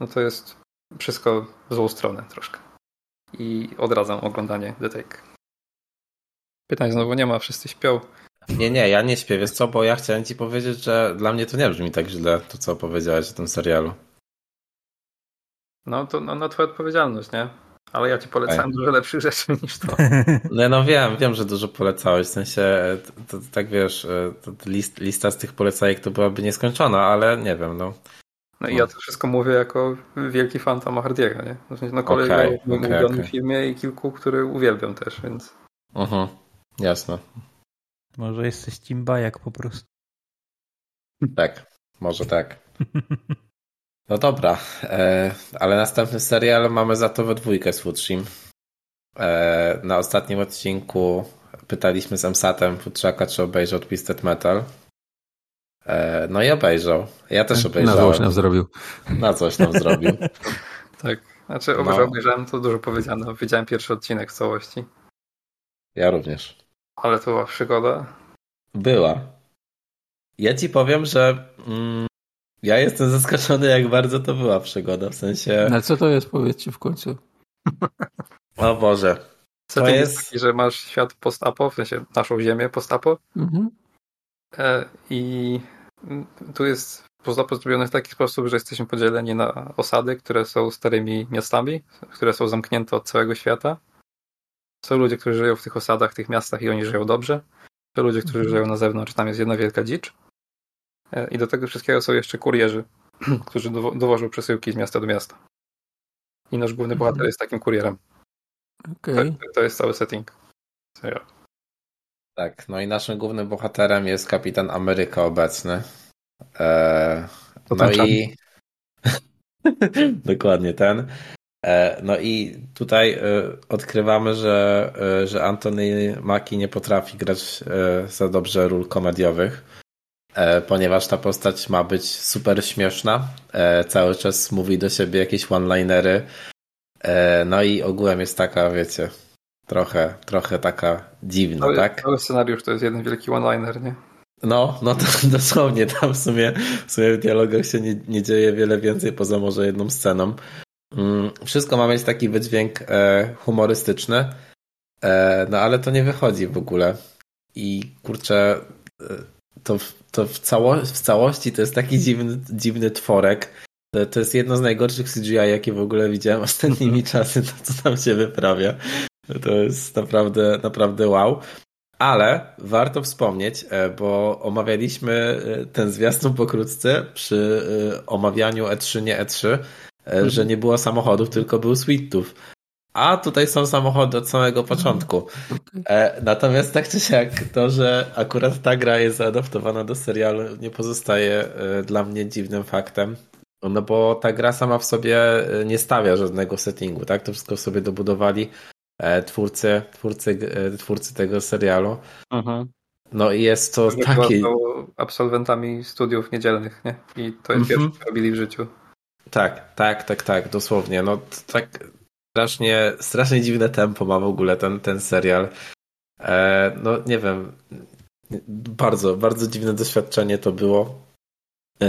no to jest wszystko w złą stronę troszkę. I odradzam oglądanie The Take. Pytań znowu nie ma, wszyscy śpią. Nie, nie, ja nie śpię, wiesz co, bo ja chciałem ci powiedzieć, że dla mnie to nie brzmi tak źle, to co powiedziałeś o tym serialu. No to no, no twoja odpowiedzialność, nie? Ale ja ci polecałem dużo lepszych rzeczy niż to. [laughs] No, no wiem, wiem, że dużo polecałeś, w sensie, to, to, tak wiesz, to, list, lista z tych polecajek to byłaby nieskończona, ale nie wiem, no. No i ja to wszystko mówię jako wielki fan Toma Hardiego, nie? W sensie, no kolega okay, w okay, okay. filmie i kilku, który uwielbiam też, więc... Mhm, uh -huh. jasne. Może jesteś Team Bajak po prostu. Tak, może tak. No dobra, e, ale następny serial mamy za to we dwójkę z Futrzim. E, na ostatnim odcinku pytaliśmy z Emsatem Futrzaka, czy obejrzał Twisted Metal. E, no i obejrzał. Ja też obejrzałem. Na coś nam zrobił. Na coś tam zrobił. [laughs] tak, znaczy no. obejrzałem, to dużo powiedziane. Widziałem pierwszy odcinek w całości. Ja również. Ale to była przygoda. Była. Ja ci powiem, że mm, ja jestem zaskoczony, jak bardzo to była przygoda, w sensie... Ale co to jest, powiedzcie w końcu? o Boże. Co to jest taki, że masz świat post-apo, w sensie naszą ziemię post-apo mhm. E, i tu jest post-apo zrobione w taki sposób, że jesteśmy podzieleni na osady, które są starymi miastami, które są zamknięte od całego świata. Są ludzie, którzy żyją w tych osadach, w tych miastach i oni żyją dobrze. Są ludzie, którzy mhm. żyją na zewnątrz, tam jest jedna wielka dzicz. E, I do tego wszystkiego są jeszcze kurierzy, [clears throat] którzy dowożą przesyłki z miasta do miasta. I nasz główny bohater jest takim kurierem. Okay. To, to, jest cały setting. Serio. Tak, no i naszym głównym bohaterem jest kapitan Ameryka obecny. Eee, no i [laughs] dokładnie ten. Eee, no i tutaj e, odkrywamy, że, e, że Anthony Mackie nie potrafi grać e, za dobrze ról komediowych. E, ponieważ ta postać ma być super śmieszna. E, cały czas mówi do siebie jakieś one-linery. E, no i ogółem jest taka, wiecie, trochę, trochę taka dziwna, cały, tak? Cały scenariusz to jest jeden wielki one-liner, nie? No, no to [laughs] dosłownie tam w sumie, w sumie w dialogach się nie, nie dzieje wiele więcej poza może jedną sceną. Mm, wszystko ma mieć taki wydźwięk humorystyczny, no ale to nie wychodzi w ogóle. I kurczę, to, to w, cało, w całości to jest taki [laughs] dziwny, dziwny tworek. To, to jest jedno z najgorszych CGI, jakie w ogóle widziałem ostatnimi [laughs] czasy, to co tam się wyprawia. To jest naprawdę, naprawdę wow. Ale warto wspomnieć, e, bo omawialiśmy e, ten zwiastun pokrótce przy e, omawianiu E3, nie E3, że nie było samochodów, tylko był suitów a tutaj są samochody od samego początku. E, natomiast tak czy siak, to, że akurat ta gra jest zaadaptowana do serialu, nie pozostaje e, dla mnie dziwnym faktem. No bo ta gra sama w sobie nie stawia żadnego settingu, tak? To wszystko sobie dobudowali twórcy, twórcy, twórcy tego serialu. Mhm. No i jest to taki... absolwentami studiów niedzielnych, nie? I to jest mhm. pierwsze, co robili w życiu. Tak, tak, tak, tak, dosłownie. No tak, strasznie, strasznie dziwne tempo ma w ogóle ten, ten serial. E, no nie wiem, bardzo, bardzo dziwne doświadczenie to było. E,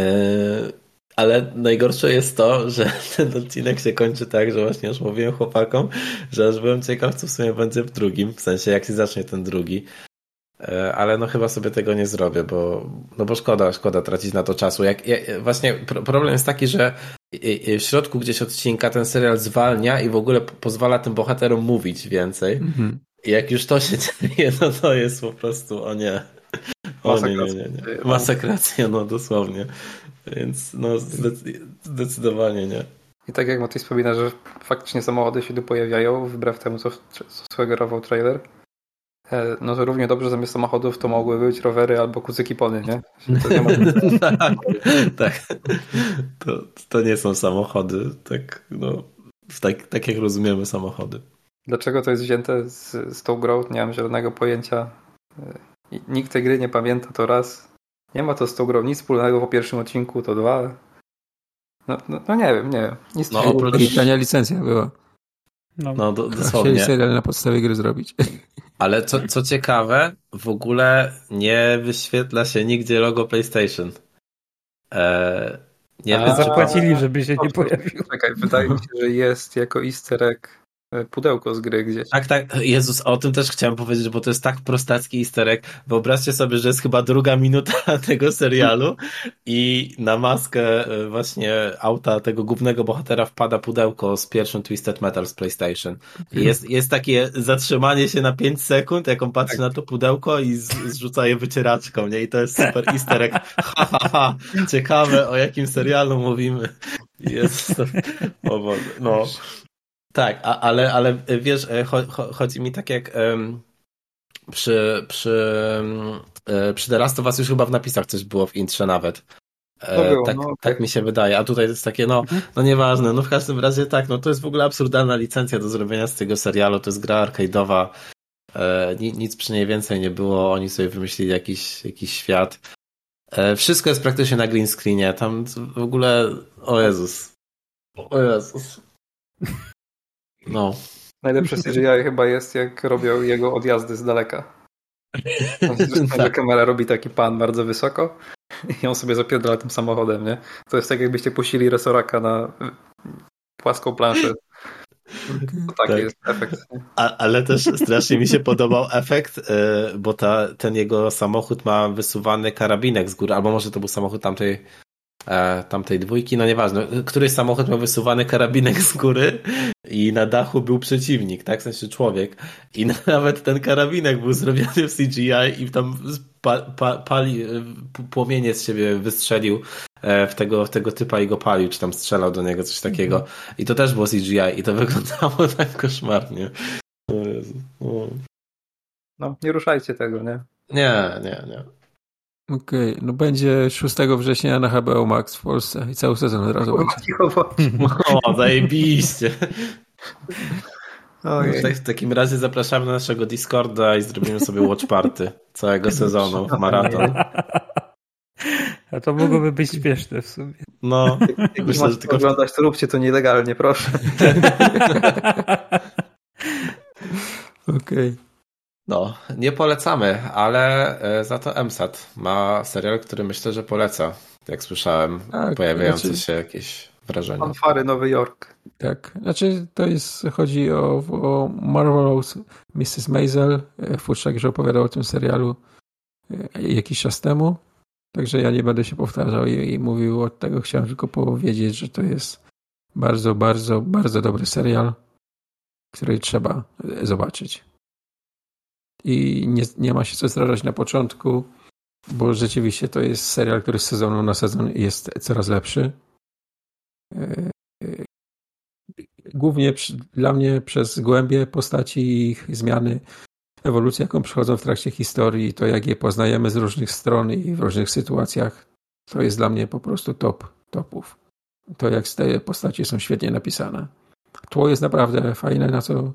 ale najgorsze jest to, że [laughs] ten odcinek się kończy tak, że właśnie już mówiłem chłopakom, że aż byłem ciekaw, co w sumie będzie w drugim, w sensie jak się zacznie ten drugi. E, ale no chyba sobie tego nie zrobię, bo, no bo szkoda, szkoda tracić na to czasu. Jak, jak właśnie problem jest taki, że w środku gdzieś odcinka ten serial zwalnia i w ogóle pozwala tym bohaterom mówić więcej. Mhm. I jak już to się [laughs] dzieje, no to jest po prostu, o nie, O nie, nie, nie, nie. Masakracja, no dosłownie. Więc no zdecy- zdecydowanie nie. I tak jak Matej wspomina, że faktycznie samochody się tu pojawiają, wbrew temu, co, co sugerował trailer, no to równie dobrze zamiast samochodów to mogły być rowery albo kucyki pony, nie? To nie ma... [laughs] tak, [laughs] tak. To, to nie są samochody, tak, no, tak, tak jak rozumiemy samochody. Dlaczego to jest wzięte z, z tą grą? Nie mam żadnego pojęcia. E, Nikt tej gry nie pamięta, to raz. Nie ma to z tą grą nic wspólnego po pierwszym odcinku, to dwa. No, no, no nie wiem, nie wiem. Nic No, nie oprócz- I tania licencja była. No, No do, Chcieli dosłownie. serial na podstawie gry zrobić. Ale co, co ciekawe, w ogóle nie wyświetla się nigdzie logo PlayStation. Eee, nie A, wiem, czy Zapłacili, żeby się nie pojawił. Czekaj, wydaje mi się, że jest jako easter egg pudełko z gry gdzieś. Tak, tak. Jezus, o tym też chciałem powiedzieć, bo to jest tak prostacki isterek. Wyobraźcie sobie, że jest chyba druga minuta [laughs] tego serialu i na maskę e, właśnie auta tego głównego bohatera wpada pudełko z pierwszym Twisted Metal z PlayStation. I jest, jest takie zatrzymanie się na 5 sekund, jak on patrzy na to pudełko i z, zrzuca je wycieraczką, nie? I to jest super isterek. [laughs] Ha, ha, ha. Ciekawe, o jakim serialu mówimy. Jest. O Boże, no. Tak, a, ale, ale wiesz, e, cho, cho, chodzi mi tak jak przy, przy, e, przy The Last of Us już chyba w napisach coś było w intrze nawet. E, było, tak, no, tak tak. mi się wydaje, a tutaj jest takie, no, no nieważne, no w każdym razie tak, no to jest w ogóle absurdalna licencja do zrobienia z tego serialu, to jest gra arcade'owa, e, ni- nic przy niej więcej nie było, oni sobie wymyślili jakiś, jakiś świat. E, wszystko jest praktycznie na green screenie, tam w ogóle, o Jezus, o Jezus. No. Najlepsze [laughs] CGI chyba jest, jak robią jego odjazdy z daleka. Że [laughs] kamera robi taki pan bardzo wysoko i on sobie zapierdala tym samochodem, nie? To jest tak, jakbyście puścili resoraka na płaską planszę. To taki Tak. jest efekt. A, ale też strasznie mi się podobał efekt, y, bo ta, ten jego samochód ma wysuwany karabinek z góry, albo może to był samochód tamtej, e, tamtej dwójki, no nieważne. Któryś samochód miał wysuwany karabinek z góry i na dachu był przeciwnik, tak? W sensie człowiek. I nawet ten karabinek był zrobiony w CGI i tam pa, pa, pali, p- płomienie z siebie wystrzelił e, w tego, w tego typa i go palił, czy tam strzelał do niego, coś takiego. I to też było CGI i to [laughs] wyglądało tak koszmarnie. O Jezu. O. No, nie ruszajcie tego, nie? Nie, nie, nie. Okej, no będzie 6 września na HBO Max w Polsce i cały sezon od razu będzie. [laughs] O, zajebiście. Ojej. Tak, w takim razie zapraszamy na naszego Discorda i zrobimy sobie watch party całego sezonu, [laughs] maraton. A to mogłoby być śmieszne w sumie. No, Jak myślę, że tylko oglądać, to róbcie to nielegalnie, proszę. [laughs] Okej. No, nie polecamy, ale e, za to MSAT ma serial, który myślę, że poleca. Jak słyszałem, Tak, pojawiające znaczy- się jakieś wrażenia. Fanfary Nowy Jork. Tak, znaczy to jest, chodzi o, o Marvelous Mrs. Maisel. E, Futrzak już opowiadał o tym serialu e, jakiś czas temu, także ja nie będę się powtarzał i, i mówił od tego. Chciałem tylko powiedzieć, że to jest bardzo, bardzo, bardzo dobry serial, który trzeba e, zobaczyć. I nie, nie ma się co zrażać na początku, bo rzeczywiście to jest serial, który z sezonu na sezon jest coraz lepszy. E, e, Głównie przy, dla mnie przez głębie postaci i ich zmiany, ewolucję, jaką przychodzą w trakcie historii, to jak je poznajemy z różnych stron i w różnych sytuacjach, to jest dla mnie po prostu top topów. To jak te postacie są świetnie napisane. Tło jest naprawdę fajne, na co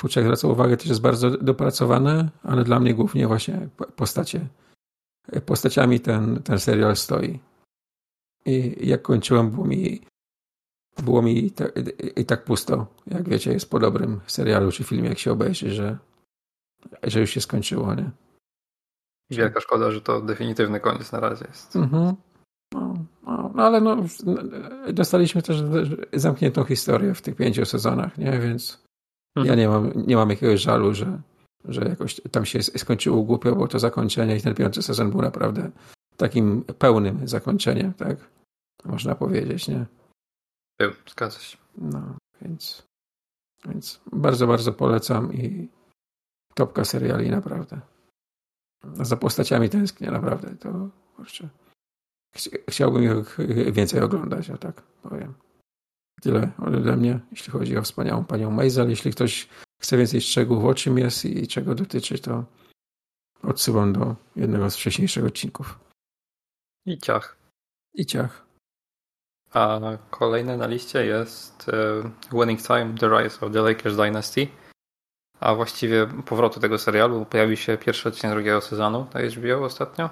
Fuczek zwracał uwagę, też jest bardzo dopracowane, ale dla mnie głównie właśnie postacie. Postaciami ten, ten serial stoi. I jak kończyłem, było mi było mi i tak, i tak pusto. Jak wiecie, jest po dobrym serialu czy filmie, jak się obejrzy, że, że już się skończyło, nie? Wielka szkoda, że to definitywny koniec na razie jest. Mhm. No, no, no, ale no, dostaliśmy też zamkniętą historię w tych pięciu sezonach, nie? Więc ja nie mam, nie mam jakiegoś żalu, że, że jakoś tam się skończyło głupio, bo to zakończenie i ten piąty sezon był naprawdę takim pełnym zakończeniem, tak? Można powiedzieć, nie? Był, zgadza się. No, więc, więc bardzo, bardzo polecam i topka seriali naprawdę. za postaciami tęsknię, naprawdę. To kurczę. Chciałbym ich więcej oglądać, a tak powiem. Tyle ode mnie, jeśli chodzi o wspaniałą panią Maisel. Jeśli ktoś chce więcej szczegółów, o czym jest i czego dotyczy, to odsyłam do jednego z wcześniejszych odcinków. I ciach. I ciach. A kolejne na liście jest uh, Winning Time, The Rise of the Lakers Dynasty. A właściwie powrotu tego serialu pojawił się pierwszy odcinek drugiego sezonu na HBO ostatnio.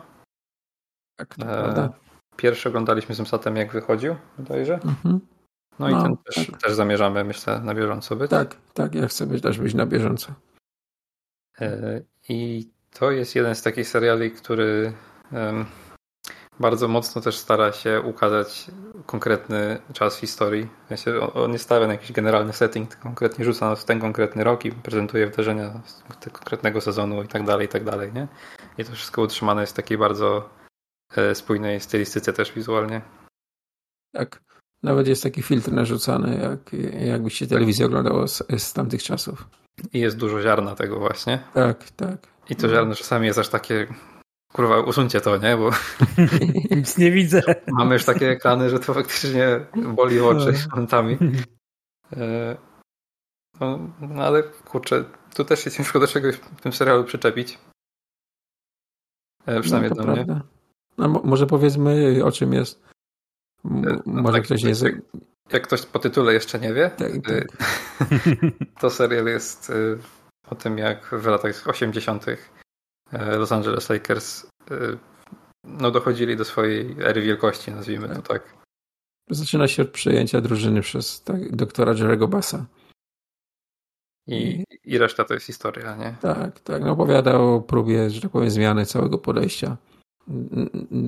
Tak, to e, Pierwszy oglądaliśmy z Msatem jak wychodził, bodajże. Mhm. No, no, i ten też, tak. też zamierzamy, myślę, na bieżąco być. Tak, tak, ja chcę być, też być na bieżąco. E, I to jest jeden z takich seriali, który bardzo mocno też stara się ukazać konkretny czas w historii. on nie stawia na jakiś generalny setting, tylko konkretnie rzuca nas w ten konkretny rok i prezentuje wydarzenia z konkretnego sezonu i tak dalej, i tak dalej. Nie? I to wszystko utrzymane jest w takiej bardzo e, spójnej stylistyce też wizualnie. Tak. Nawet jest taki filtr narzucany, jak, jakbyście telewizję oglądało z, z tamtych czasów. I jest dużo ziarna tego właśnie. Tak, tak. I to ziarno czasami jest aż takie Kurwa, usuńcie to, nie? Bo [laughs] nic nie widzę. Mamy już takie ekrany, że to faktycznie boli oczy momentami. E, no, no, ale kurczę, tu też się ciężko do czegoś w tym serialu przyczepić. E, przynajmniej no, do mnie. Prawda. No, może powiedzmy o czym jest. E, no, może tak, ktoś nie... Jak, jak ktoś po tytule jeszcze nie wie, tak, tak. [laughs] to serial jest o tym, jak w latach 80 E, Los Angeles Lakers no, dochodzili do swojej ery wielkości, nazwijmy to tak. Zaczyna się od przejęcia drużyny przez tak, doktora Jerego Bassa. I, I reszta to jest historia, nie? Tak, tak. No, opowiada o próbie, że tak powiem, zmiany całego podejścia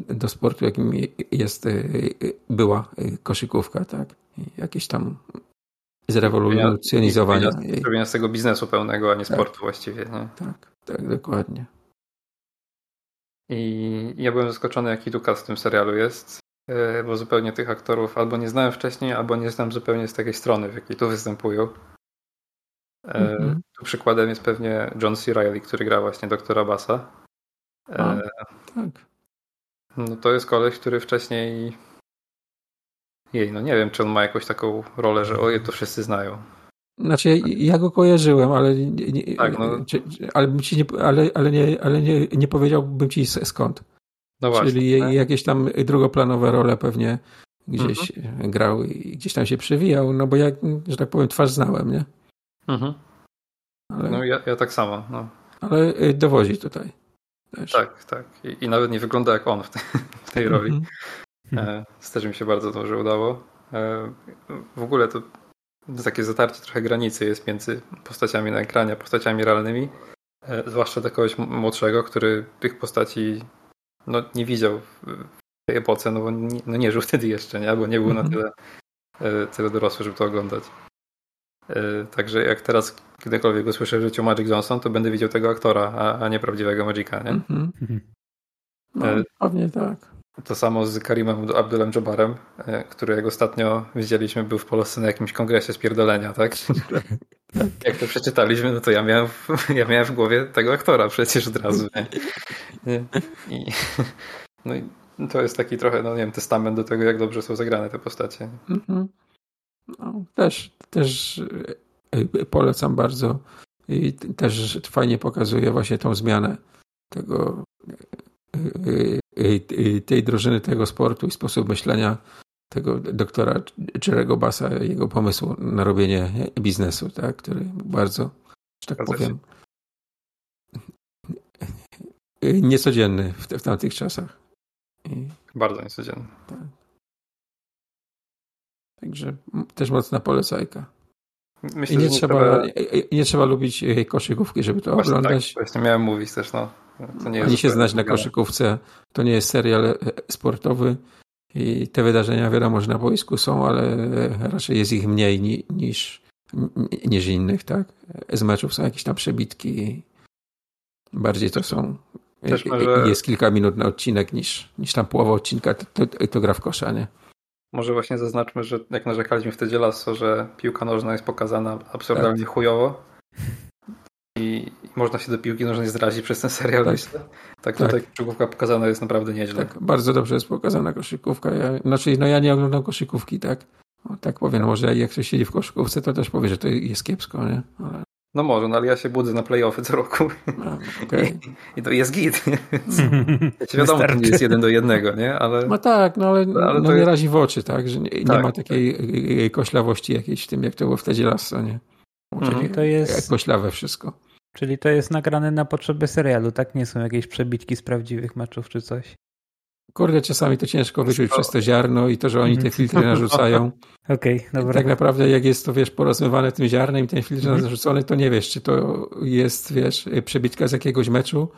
do sportu, jakim jest, e, była koszykówka, tak? Jakieś tam zrewolucjonizowanie. Robienia z tego biznesu pełnego, a nie tak. sportu właściwie, nie? Tak, tak, dokładnie. I ja byłem zaskoczony, jaki tu w tym serialu jest, e, bo zupełnie tych aktorów albo nie znałem wcześniej, albo nie znam zupełnie z takiej strony, w jakiej tu występują. Mm-hmm. Tu przykładem jest pewnie John C. Reilly, który gra właśnie doktora Bassa. A, tak. No to jest koleś, który wcześniej jej, no nie wiem, czy on ma jakąś taką rolę, że oje to wszyscy znają. Znaczy, ja, ja go kojarzyłem, ale, nie, tak, no. ale, ci nie, ale, ale, nie, ale nie, nie powiedziałbym ci skąd. No właśnie, Czyli tak? jakieś tam drugoplanowe role pewnie gdzieś mhm. grał i gdzieś tam się przewijał, no bo jak, że tak powiem, twarz znałem, nie? Mhm. Ale, no ja, ja tak samo. No. Ale y, dowodzi tutaj. Też. Tak, tak. I, I, nawet nie wygląda jak on w, te, w tej roli. Mhm. E, też mi się bardzo dobrze udało. E, w ogóle to takie zatarcie trochę granicy jest między postaciami na ekranie, a postaciami realnymi. E, zwłaszcza dla kogoś młodszego, który tych postaci no, nie widział w tej epoce, no bo nie, no nie żył wtedy jeszcze, nie? Albo nie był na mhm. tyle, e, tyle dorosły, żeby to oglądać. E, także jak teraz kiedykolwiek usłyszę w życiu Magic Johnson, to będę widział tego aktora, a, a nie prawdziwego Magica, nie? Mhm. No, pewnie tak. To samo z Karimem Abdulem Jobarem, e, który jak ostatnio widzieliśmy był w Polsce na jakimś kongresie spierdolenia, tak? [laughs] jak to przeczytaliśmy, no to ja miałem, w, [laughs] ja miałem w głowie tego aktora przecież od razu. Nie? I, no i to jest taki trochę, no nie wiem, testament do tego, jak dobrze są zagrane te postacie. Mhm. No, też, też e, polecam bardzo i też fajnie pokazuje właśnie tą zmianę tego y, y, tej drużyny, tego sportu i sposób myślenia tego doktora Jerego Bassa, jego pomysłu na robienie biznesu, tak, który bardzo, że tak powiem, niecodzienny w, w tamtych czasach. I, bardzo niecodzienny. Tak. Także też mocna polecajka. Myślę, I nie, trzeba, nie, nie, trzeba lubić koszykówki, żeby to właśnie oglądać. Tak, właśnie miałem mówić też, no. Ani się znać na koszykówce. To nie jest serial e, sportowy i te wydarzenia wiadomo, że na boisku są, ale raczej jest ich mniej niż, niż innych, tak? Z meczów są jakieś tam przebitki. Bardziej to są. Może... Jest kilka minut na odcinek niż, niż tam połowa odcinka to, to, to gra w kosza, nie? Może właśnie zaznaczmy, że jak narzekaliśmy wtedy lasso, że piłka nożna jest pokazana absurdalnie tak. chujowo, i, można się do piłki nożnej zrazić przez ten serial, Tak. myślę. Tak, Tak. tutaj koszykówka pokazana jest naprawdę nieźle. Tak, bardzo dobrze jest pokazana koszykówka. Ja, znaczy, no ja nie oglądam koszykówki, tak? O, tak powiem, może jak ktoś siedzi w koszykówce, to też powie, że to jest kiepsko, nie? Ale, No może, no ale ja się budzę na playoffy co roku no, [laughs] okej. i to jest git. [laughs] wiadomo, to nie jest jeden do jednego, nie? Ale No tak, no ale, Ale no, to nie jest- razi w oczy, tak? Że nie, nie Tak. ma takiej e, e, koślawości jakiejś w tym, jak to było wtedy Lasso, nie? Mhm. Czyli To jest- jak koślawe wszystko. Czyli to jest nagrane na potrzeby serialu, tak? Nie są jakieś przebitki z prawdziwych meczów czy coś. Kurde, czasami to ciężko wyczuć przez to ziarno i to, że oni te Mhm. filtry narzucają. [laughs] Okej, dobra. Tak naprawdę jak jest to, wiesz, porozmywane tym ziarnem i ten filtr Mhm. narzucony, to nie wiesz, czy to jest, wiesz, przebitka z jakiegoś meczu,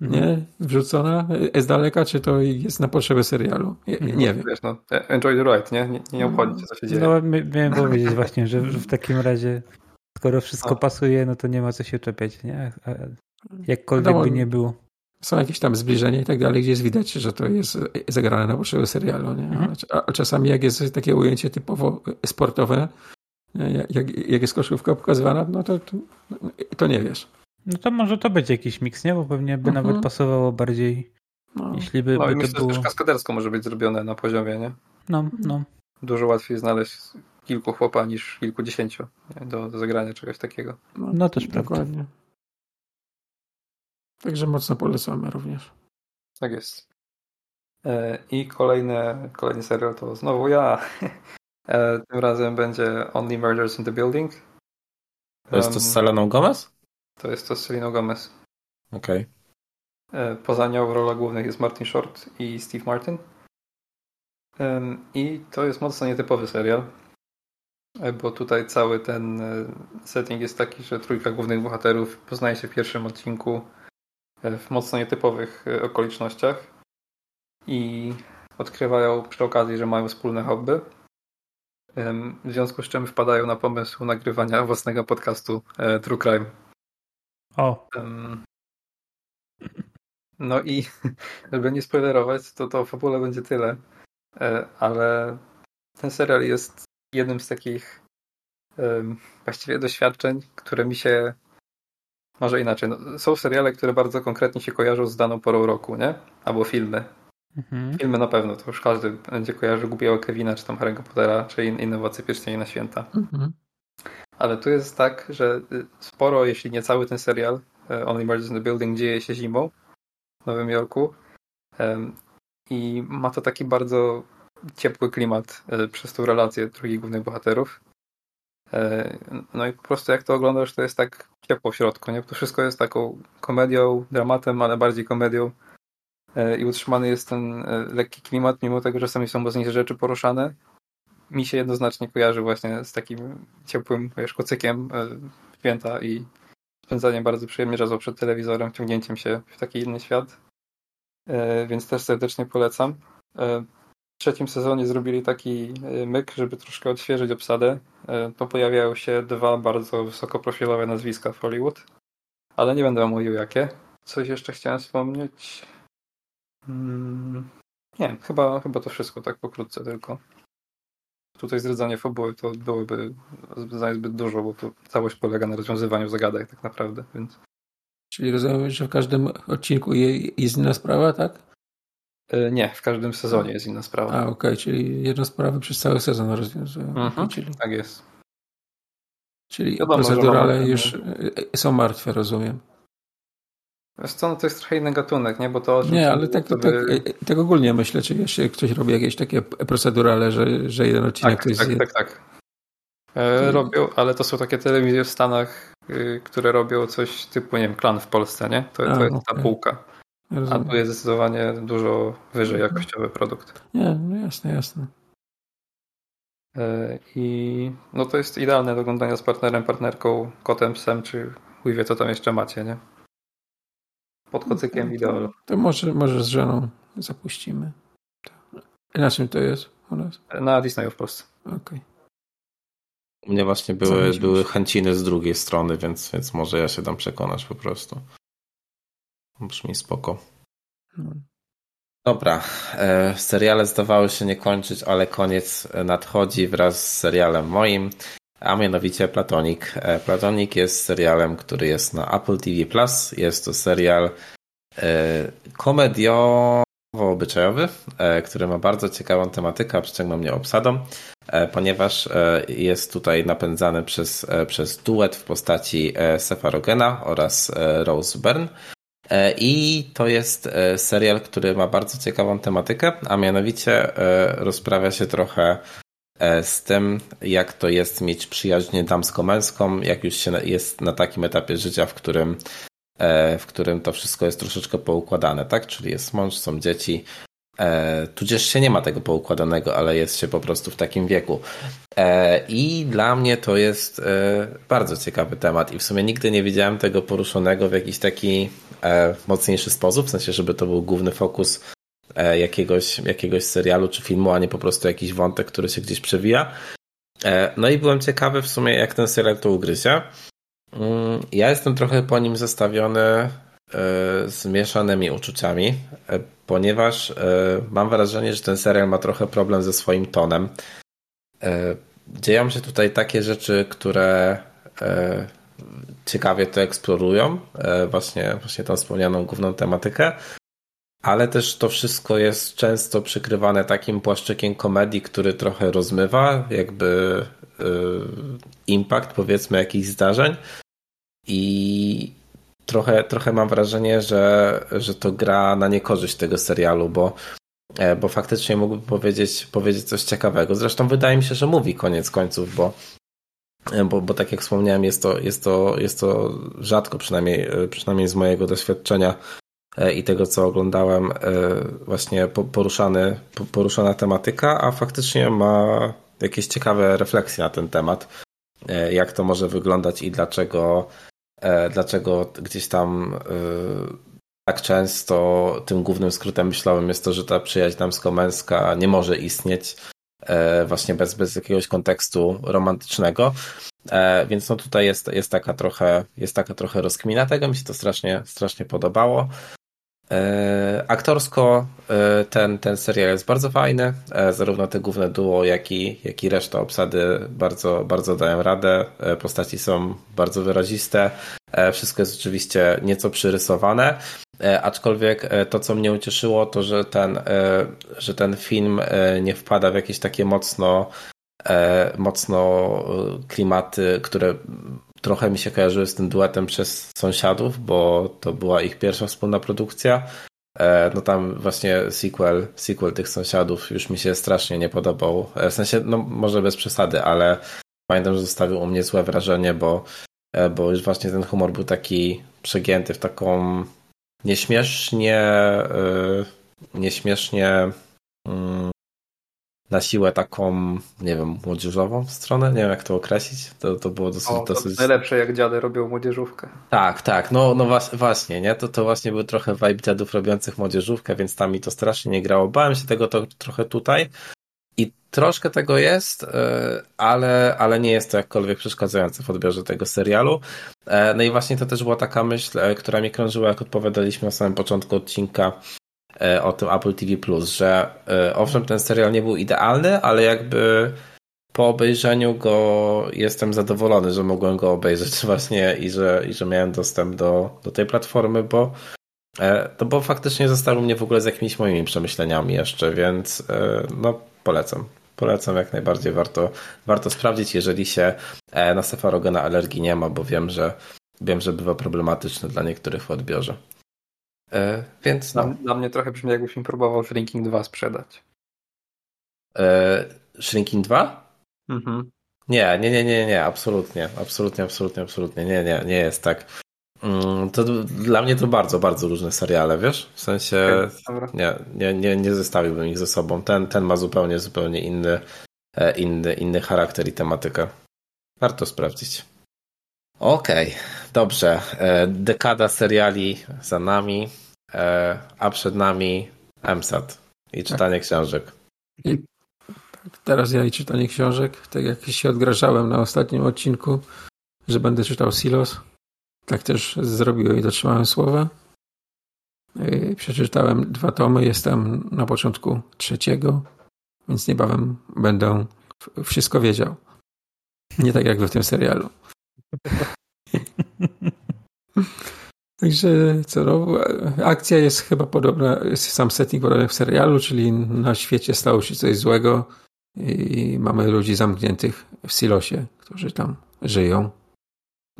Mhm. nie? Wrzucona z daleka, czy to jest na potrzeby serialu. Nie, nie wiem. wiesz, no, enjoy the ride, nie? Nie, nie obchodzi cię, co się dzieje. No, miałem powiedzieć właśnie, że w takim razie, skoro wszystko No. pasuje, no to nie ma co się czepiać, nie? Jakkolwiek Wiadomo, by nie było. Są jakieś tam zbliżenia i tak dalej, gdzie jest widać, że to jest zagrane na potrzeby serialu, nie? Mhm. A, a czasami jak jest takie ujęcie typowo sportowe, nie? jak, jak jest koszówka pokazywana, no to, to, to nie wiesz. No to może to być jakiś miks, nie? Bo pewnie by Mhm. nawet pasowało bardziej, No. jeśli by, No i by myślę, to że było... też kaskadersko może być zrobione na poziomie, nie? No, no. Dużo łatwiej znaleźć kilku chłopa niż kilkudziesięciu nie? Do, do zagrania czegoś takiego. No też prawda. Także mocno polecamy również. Tak jest. E, I kolejny, kolejny serial to znowu ja. [laughs] E, Tym razem będzie Only Murders in the Building. To jest to z Seleną Gomez? To jest to z Selena Gomez. Okej. E, Poza nią w rolach głównych jest Martin Short i Steve Martin. I to jest mocno nietypowy serial, bo tutaj cały ten setting jest taki, że trójka głównych bohaterów poznaje się w pierwszym odcinku w mocno nietypowych e, okolicznościach i odkrywają przy okazji, że mają wspólne hobby. W związku z czym wpadają na pomysł nagrywania własnego podcastu e, True Crime. O, No i [laughs] żeby nie spoilerować, to to w fabule będzie tyle, E, ale ten serial jest jednym z takich właściwie doświadczeń, które mi się może inaczej. No, są seriale, które bardzo konkretnie się kojarzą z daną porą roku, nie? Albo filmy. mhm. Filmy na pewno, to już każdy będzie kojarzył Głupiego Kevina, czy tam Harry'ego Pottera, czy in- Innowacje Pierścieni na Święta. Mhm. Ale tu jest tak, że y, sporo, jeśli nie cały ten serial, e, Only Murders in the Building, dzieje się zimą w Nowym Jorku. I ma to taki bardzo ciepły klimat e, przez tą relację drugich głównych bohaterów. E, No i po prostu jak to oglądasz, to jest tak ciepło w środku, nie? To wszystko jest taką komedią, dramatem, ale bardziej komedią. E, I utrzymany jest ten e, lekki klimat, mimo tego, że czasami są mocniejsze rzeczy poruszane mi się jednoznacznie kojarzy właśnie z takim ciepłym wiesz, kocykiem święta i spędzaniem bardzo przyjemnie czasu przed telewizorem, wciągnięciem się w taki inny świat. Więc też serdecznie polecam. Trzecim sezonie zrobili taki e, myk, żeby troszkę odświeżyć obsadę. E, To pojawiają się dwa bardzo wysokoprofilowe nazwiska w Hollywood, ale nie będę mówił jakie. Coś jeszcze chciałem wspomnieć. Mm, Nie, chyba, chyba to wszystko tak pokrótce tylko tutaj zdradzanie fabuły to byłoby zbyt, dużo, bo to całość polega na rozwiązywaniu zagadek tak naprawdę, więc Czyli rozumiem, że w każdym odcinku je- jest inna sprawa, tak? E, nie, w każdym sezonie jest inna sprawa. A, okej, czyli jedną sprawę przez cały sezon rozwiązują. Mhm. Czyli, Tak jest. czyli Wiadomo, że procedurale mamy- już e, są martwe, rozumiem. Co, no to jest trochę inny gatunek, nie? Bo to... Nie, ale tak, to tak, by- e, tak ogólnie myślę, czy jeszcze ktoś robi jakieś takie procedurale, że, że jeden odcinek tak, to jest... tak, jed- tak, tak. E, robią, ale to są takie telewizje w Stanach, y, które robią coś typu, nie wiem, klan w Polsce, nie? To, A, to jest ta okej. Półka. A Rozumiem. tu jest zdecydowanie dużo wyżej jakościowy produkt. Nie, no jasne, jasne. E, I no to jest idealne do oglądania z partnerem, partnerką, kotem, psem, czy chuj wie co tam jeszcze macie, nie? Pod kocykiem to, ideal. to może, może z żoną zapuścimy. To- Na czym to jest u nas? Na Disneyu w Polsce. Okej. U mnie właśnie były, były chęciny z drugiej strony, więc, więc może ja się dam przekonać po prostu. Brzmi spoko. No. Dobra, e, seriale zdawały się nie kończyć, ale koniec nadchodzi wraz z serialem moim. a mianowicie Platonic. E, Platonic jest serialem, który jest na Apple TV+. Jest to serial komediowo-obyczajowy, który ma bardzo ciekawą tematykę, a przyciągnął mnie obsadą, ponieważ jest tutaj napędzany przez, przez duet w postaci Sefa Rogena oraz Rose Byrne. E, I to jest e, serial, który ma bardzo ciekawą tematykę, a mianowicie e, rozprawia się trochę z tym, jak to jest mieć przyjaźń damsko-męską, jak już się jest na takim etapie życia, w którym, w którym to wszystko jest troszeczkę poukładane, tak? Czyli jest mąż, są dzieci, tudzież się nie ma tego poukładanego, ale jest się po prostu w takim wieku. I dla mnie to jest bardzo ciekawy temat i w sumie nigdy nie widziałem tego poruszonego w jakiś taki mocniejszy sposób, w sensie, żeby to był główny fokus e, jakiegoś, jakiegoś serialu czy filmu, a nie po prostu jakiś wątek, który się gdzieś przewija. E, no i byłem ciekawy w sumie, jak ten serial to ugryzie. Mm, ja jestem trochę po nim zestawiony z mieszanymi uczuciami, ponieważ mam wrażenie, że ten serial ma trochę problem ze swoim tonem. Dzieją się tutaj takie rzeczy, które ciekawie to eksplorują, e, właśnie, właśnie tą wspomnianą główną tematykę, ale też to wszystko jest często przykrywane takim płaszczykiem komedii, który trochę rozmywa jakby yy, impact powiedzmy jakichś zdarzeń i trochę, trochę mam wrażenie, że, że to gra na niekorzyść tego serialu, bo e, bo faktycznie mógłby powiedzieć, powiedzieć coś ciekawego. Zresztą wydaje mi się, że mówi koniec końców, bo bo, bo tak jak wspomniałem, jest to, jest to, jest to rzadko, przynajmniej, przynajmniej z mojego doświadczenia e, i tego, co oglądałem, e, właśnie poruszany, poruszana tematyka, a faktycznie ma jakieś ciekawe refleksje na ten temat, e, jak to może wyglądać i dlaczego, dlaczego gdzieś tam tak często tym głównym skrótem myślałem jest to, że ta przyjaźń damsko-męska nie może istnieć. E, właśnie bez, bez jakiegoś kontekstu romantycznego. E, więc no tutaj jest, jest taka trochę, jest taka trochę rozkmina tego, mi się to strasznie, strasznie podobało. E, aktorsko ten, ten serial jest bardzo fajny. Zarówno te główne duo, jak i, jak i reszta obsady bardzo, bardzo dają radę. Postaci są bardzo wyraziste. Wszystko jest oczywiście nieco przyrysowane, E, aczkolwiek e, to, co mnie ucieszyło, to że ten, e, że ten film nie wpada w jakieś takie mocno, mocno klimaty, które trochę mi się kojarzyły z tym duetem przez sąsiadów, bo to była ich pierwsza wspólna produkcja. No tam właśnie sequel, sequel tych sąsiadów już mi się strasznie nie podobał. W sensie, no może bez przesady, ale pamiętam, że zostawił u mnie złe wrażenie, bo, bo już właśnie ten humor był taki przegięty w taką nieśmiesznie, nieśmiesznie mm, na siłę taką, nie wiem, młodzieżową stronę, nie wiem jak to określić, to, to było dosyć... O, to dosyć... najlepsze jak dziady robią młodzieżówkę. Tak, tak, no, no właśnie, nie, to, to właśnie był trochę vibe dziadów robiących młodzieżówkę, więc tam mi to strasznie nie grało, bałem się tego to, trochę tutaj i troszkę tego jest, y, ale, ale nie jest to jakkolwiek przeszkadzające w odbiorze tego serialu. E, no i właśnie to też była taka myśl, e, która mi krążyła, jak odpowiadaliśmy na samym początku odcinka e, o tym Apple TV+, że owszem, ten serial nie był idealny, ale jakby po obejrzeniu go jestem zadowolony, że mogłem go obejrzeć [laughs] właśnie i że, i że miałem dostęp do, do tej platformy, bo to bo faktycznie zostało mnie w ogóle z jakimiś moimi przemyśleniami jeszcze, więc no polecam. Polecam jak najbardziej, warto, warto sprawdzić, jeżeli się e, na sefarogena alergii nie ma, bo wiem, że wiem, że bywa problematyczne dla niektórych w odbiorze. E, więc no. Dla, mnie trochę brzmi, jakbyś mi próbował Shrinking 2 sprzedać. E, Shrinking 2? Mhm. Nie, nie, nie, nie, nie, absolutnie, absolutnie, absolutnie, absolutnie, nie, nie, nie jest tak. Mm, to dla mnie to bardzo, bardzo różne seriale, wiesz? W sensie nie, nie, nie, nie zestawiłbym ich ze sobą. Ten, ten ma zupełnie, zupełnie inny, e, inny, inny charakter i tematykę. Warto sprawdzić. Okej, okay, dobrze. E, dekada seriali za nami, a przed nami MSAT i czytanie książek. I teraz ja i czytanie książek, tak jak się odgrażałem na ostatnim odcinku, że będę czytał Silos. Tak też zrobiłem i dotrzymałem słowa. Przeczytałem dwa tomy, jestem na początku trzeciego, więc niebawem będę wszystko wiedział. Nie tak jak w tym serialu. [laughs] Także co, no, akcja jest chyba podobna, jest sam setting podobny w serialu, czyli na świecie stało się coś złego i mamy ludzi zamkniętych w silosie, którzy tam żyją.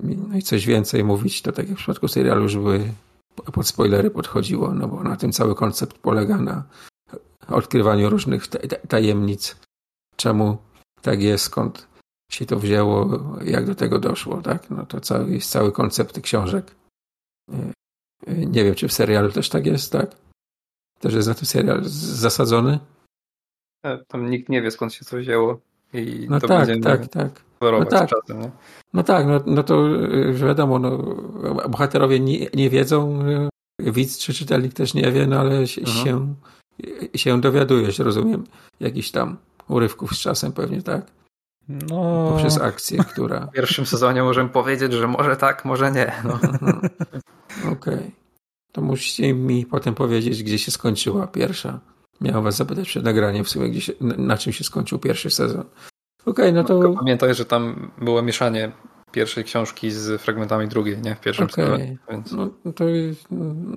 No i coś więcej mówić, to tak jak w przypadku serialu, żeby pod spoilery podchodziło, no bo na tym cały koncept polega na odkrywaniu różnych tajemnic. Czemu tak jest, skąd się to wzięło, jak do tego doszło, tak? No to cały, jest cały koncept książek. Nie wiem, czy w serialu też tak jest, tak? Też jest na tym serial zasadzony? E, tam nikt nie wie, skąd się to wzięło. I no to tak, tak, tak. No tak. Czasem, nie? no tak, no, no to wiadomo, no, bohaterowie nie, nie wiedzą, widz czy czytelnik też nie wie, no ale mhm. się, się dowiadujesz, rozumiem, jakiś tam urywków z czasem pewnie, tak? No... Poprzez akcję, która... W pierwszym sezonie możemy powiedzieć, że może tak, może nie. No. [laughs] Okej. Okay. To musicie mi potem powiedzieć, gdzie się skończyła pierwsza. Miałem was zapytać przed nagraniem w sumie, gdzie się, na czym się skończył pierwszy sezon. Okej, okay, no to... No, pamiętaj, że tam było mieszanie pierwszej książki z fragmentami drugiej, nie? W pierwszym okay. sezonie. Więc... No, to,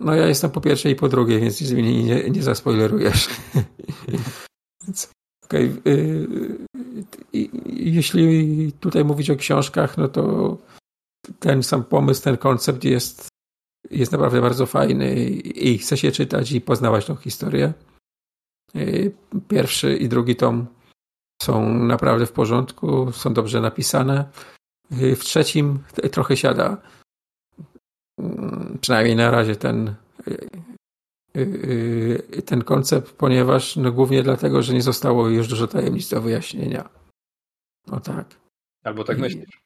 no ja jestem po pierwszej i po drugiej, więc nic mnie nie, nie zaspoilerujesz. [laughs] więc, okay. Jeśli tutaj mówić o książkach, no to ten sam pomysł, ten koncept jest, jest naprawdę bardzo fajny i chce się czytać i poznawać tą historię. Y, pierwszy i drugi tom są naprawdę w porządku, są dobrze napisane. Y, w trzecim trochę siada. Mm, przynajmniej na razie ten, y, ten koncept, ponieważ no głównie dlatego, że nie zostało już dużo tajemnic do wyjaśnienia. No tak. Albo tak I, myślisz.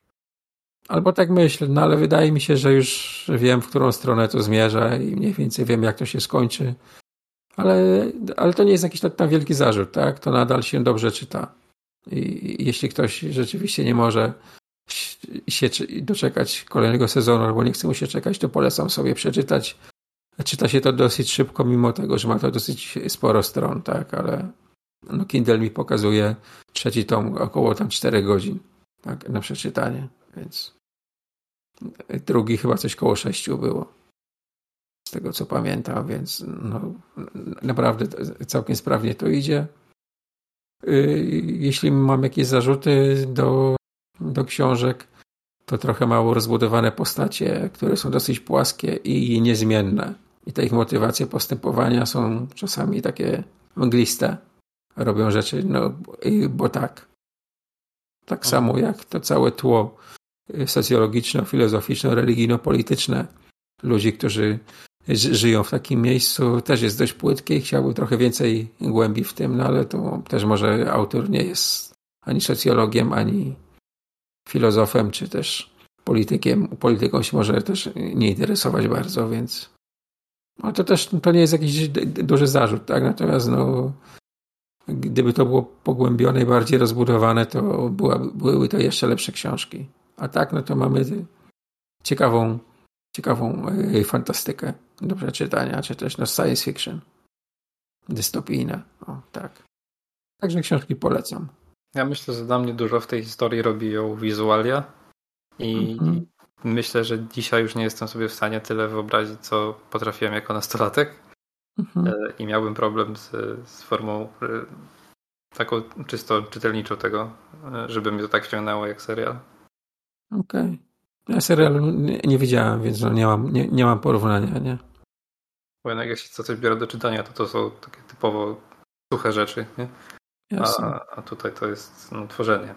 Albo tak myślę, no ale wydaje mi się, że już wiem, w którą stronę to zmierza i mniej więcej wiem, jak to się skończy. Ale, ale to nie jest jakiś tam wielki zarzut, tak? To nadal się dobrze czyta. I jeśli ktoś rzeczywiście nie może się doczekać kolejnego sezonu albo nie chce mu się czekać, to polecam sobie przeczytać. Czyta się to dosyć szybko, mimo tego, że ma to dosyć sporo stron, tak? Ale no Kindle mi pokazuje trzeci tom około tam 4 godzin tak, na przeczytanie, więc drugi chyba coś koło 6 było z tego co pamiętam, więc no, naprawdę całkiem sprawnie to idzie. Y, jeśli mam jakieś zarzuty do, do książek, to trochę mało rozbudowane postacie, które są dosyć płaskie i niezmienne. I te ich motywacje postępowania są czasami takie mgliste. Robią rzeczy, no bo tak. Tak samo jak to całe tło socjologiczno-filozoficzno-religijno-polityczne ludzi, którzy żyją w takim miejscu, też jest dość płytkie i chciałby trochę więcej głębi w tym, no ale to też może autor nie jest ani socjologiem, ani filozofem, czy też politykiem. Polityką się może też nie interesować bardzo, więc no to też to nie jest jakiś duży zarzut, tak? Natomiast no, gdyby to było pogłębione i bardziej rozbudowane, to była, były to jeszcze lepsze książki. A tak, no to mamy ciekawą ciekawą e, fantastykę do przeczytania, czy też no science fiction dystopijne. O, tak. Także książki polecam. Ja myślę, że dla mnie dużo w tej historii robi ją wizualia i mm-hmm. myślę, że dzisiaj już nie jestem sobie w stanie tyle wyobrazić, co potrafiłem jako nastolatek mm-hmm. i miałbym problem z, z formą e, taką czysto czytelniczą tego, żeby mnie to tak wciągnęło jak serial. Okej. Okay. Ja serialu nie, nie widziałem, więc no nie, mam, nie, nie mam porównania, nie? Bo jednak jak się coś biorę do czytania, to to są takie typowo suche rzeczy, nie? A, a tutaj to jest no, tworzenie.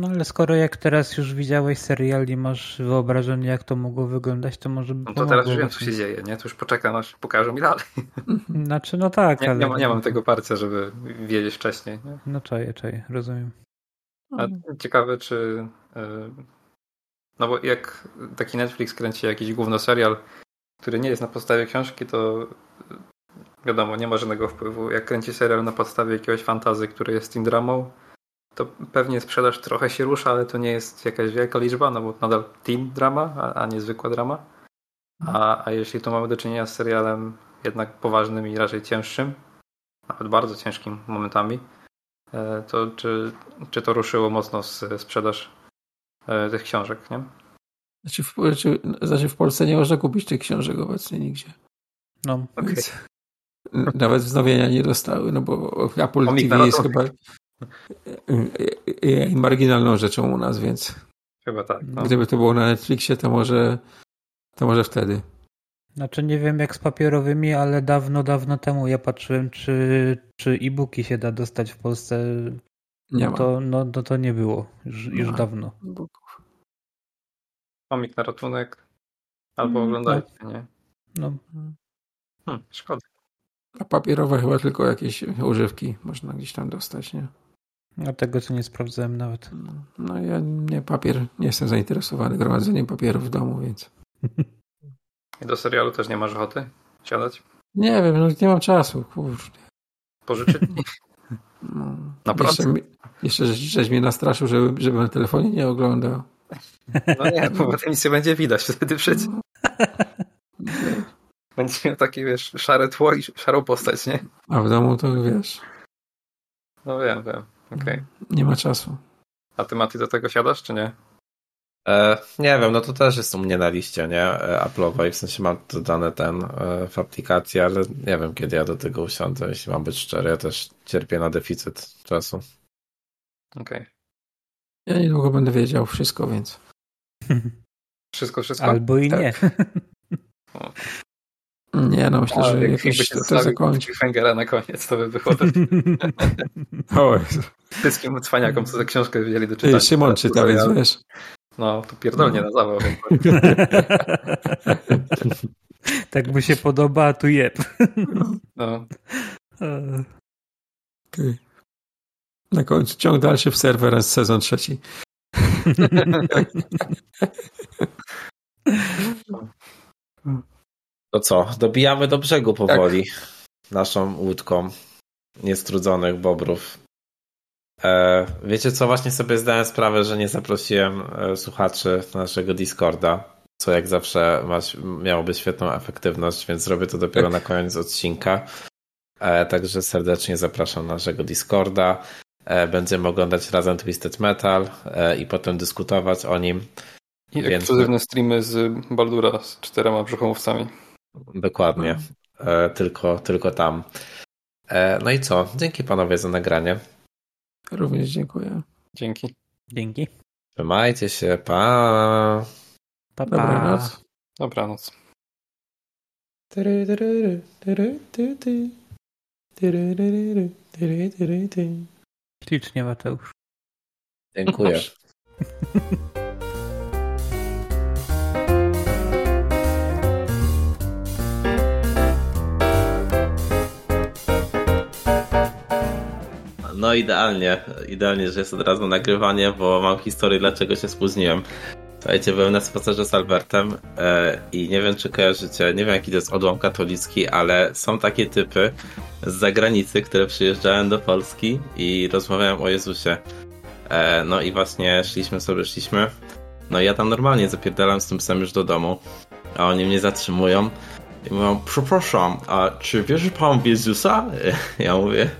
No ale skoro jak teraz już widziałeś serial i masz wyobrażenie, jak to mogło wyglądać, to może No to teraz już wiem, co się dzieje, nie? To już poczekam, aż pokażą mi dalej. [laughs] Znaczy, no tak, nie, ale... Nie, nie mam tego parcia, żeby wiedzieć wcześniej. Nie? No czaję, czaję, rozumiem. A ciekawe, czy y, no bo jak taki Netflix kręci jakiś główny serial, który nie jest na podstawie książki, to wiadomo, nie ma żadnego wpływu. Jak kręci serial na podstawie jakiegoś fantazy, który jest teen dramą, to pewnie sprzedaż trochę się rusza, ale to nie jest jakaś wielka liczba, no bo nadal teen drama, a, a nie zwykła drama. A, a jeśli tu mamy do czynienia z serialem jednak poważnym i raczej cięższym, nawet bardzo ciężkim momentami, e, to czy, czy to ruszyło mocno z sprzedaż e, tych książek, nie? Znaczy w, znaczy, znaczy w Polsce nie można kupić tych książek obecnie nigdzie. No, Okej. Więc nawet wznowienia nie dostały, no bo Apple Komik TV jest chyba marginalną rzeczą u nas, więc Chyba tak. No. gdyby to było na Netflixie, to może to może wtedy. Znaczy nie wiem jak z papierowymi, ale dawno, dawno temu ja patrzyłem, czy, czy e-booki się da dostać w Polsce. Nie no ma. to, no, no to nie było. Już, już dawno. Komik na ratunek. Albo Mm, oglądajcie, nie? No, Hm, szkoda. A papierowe chyba tylko jakieś używki można gdzieś tam dostać, nie? A tego co nie sprawdzałem nawet. No ja nie papier, nie jestem zainteresowany gromadzeniem papierów w domu, więc [laughs] I do serialu też nie masz ochoty siadać? nie wiem, no nie mam czasu, kurde. Pożyczyć? [laughs] No. Naprawdę? Jeszcze, mi- jeszcze żeś, żeś mnie nastraszył, żeby, żebym na telefonie nie oglądał. No nie, bo potem nic nie będzie widać wtedy przecież. [laughs] Będzie miał takie, wiesz, szare tło i szarą postać, nie? A w domu to wiesz, No wiem, wiem. Okej. nie ma czasu. A ty, Mati, do tego siadasz, czy nie? E, nie wiem, no to też jest u mnie na liście, nie? E, Apple'owej, w sensie mam dodane ten e, w aplikacji, ale nie wiem, kiedy ja do tego usiądę, jeśli mam być szczery. Ja też cierpię na deficyt czasu. Okej. Ja niedługo będę wiedział wszystko, więc Wszystko, wszystko? Albo i nie. [laughs] nie no, myślę, A, że jak jakoś się to, zakończy. cliffhangera na koniec, to by [laughs] Jezu. wszystkim cwaniakom, co tę książkę wzięli do czytania. Szymon czyta, więc wiesz. No, to pierdolnie na zawał. [laughs] tak mu się podoba, a tu jeb. No, [laughs] Okej. Na końcu ciąg dalszy w Serverance sezon trzeci. To co, dobijamy do brzegu powoli naszą łódką niestrudzonych bobrów. E, wiecie co, właśnie sobie zdałem sprawę, że nie zaprosiłem e, słuchaczy na naszego Discorda, co jak zawsze ma, miałoby świetną efektywność, więc zrobię to dopiero na koniec odcinka. E, także serdecznie zapraszam na naszego Discorda. E, będziemy oglądać razem Twisted Metal e, i potem dyskutować o nim. i Więc- ekskluzywne streamy z Baldura z czterema brzuchomówcami. Dokładnie. E, tylko, tylko tam. E, no i co? Dzięki panowie za nagranie. Również dziękuję. Dzięki. Dzięki. Trzymajcie się. Pa. Pa, pa. Dobranoc. Dobranoc. Ślicznie, Mateusz. Dziękuję. [laughs] No idealnie, idealnie, że jest od razu nagrywanie, bo mam historię, dlaczego się spóźniłem. Słuchajcie, byłem na spacerze z Albertem e, i nie wiem, czy kojarzycie, nie wiem, jaki to jest odłam katolicki, ale są takie typy z zagranicy, które przyjeżdżają do Polski i rozmawiają o Jezusie. E, no i właśnie szliśmy sobie, szliśmy. No i ja tam normalnie zapierdalam z tym psem już do domu, a oni mnie zatrzymują i mówią, przepraszam, a czy wierzy pan w Jezusa? [laughs] Ja mówię,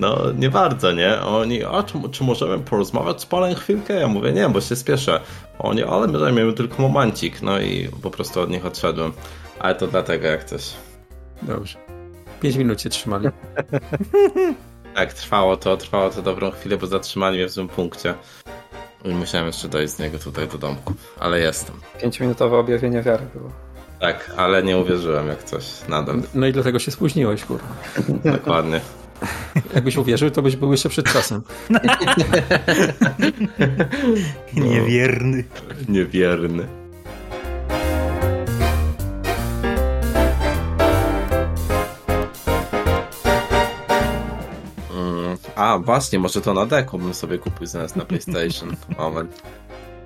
no nie bardzo, nie? Oni, a czy, czy możemy porozmawiać z panem chwilkę? Ja mówię, nie, bo się spieszę. Oni, ale my zajmiemy tylko momencik. No i po prostu od nich odszedłem. Ale to dlatego jak coś. Dobrze. Pięć minut się trzymali. [laughs] Tak, trwało to, trwało to dobrą chwilę, bo zatrzymali mnie w złym punkcie. I musiałem jeszcze dojść z niego tutaj do domku. Ale jestem. Pięciominutowe objawienie wiary było. Tak, ale nie uwierzyłem jak coś. Nadal. No i dlatego się spóźniłeś, kurwa. Dokładnie. Jakbyś uwierzył, to byś był jeszcze przed czasem. [laughs] Niewierny. Niewierny. Mm, A, właśnie, może to na deku bym sobie kupił zamiast na PlayStation. Moment.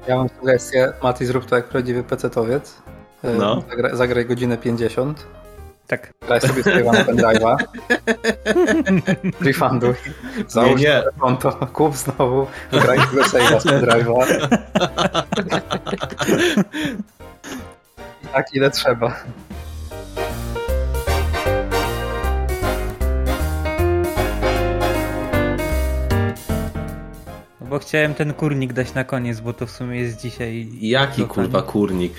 Ja mam sugestię. Mati, zrób to jak prawdziwy pecetowiec. E, No. Zagraj, zagraj godzinę 50. Tak. Graj sobie save'a na pendrive'a. Refunduj. Załóż nie. nowe konto. Kup znowu. Graj sobie save'a z pendrive'a. Tak ile trzeba. chciałem ten kurnik dać na koniec, bo to w sumie jest dzisiaj... Jaki kurwa kurnik?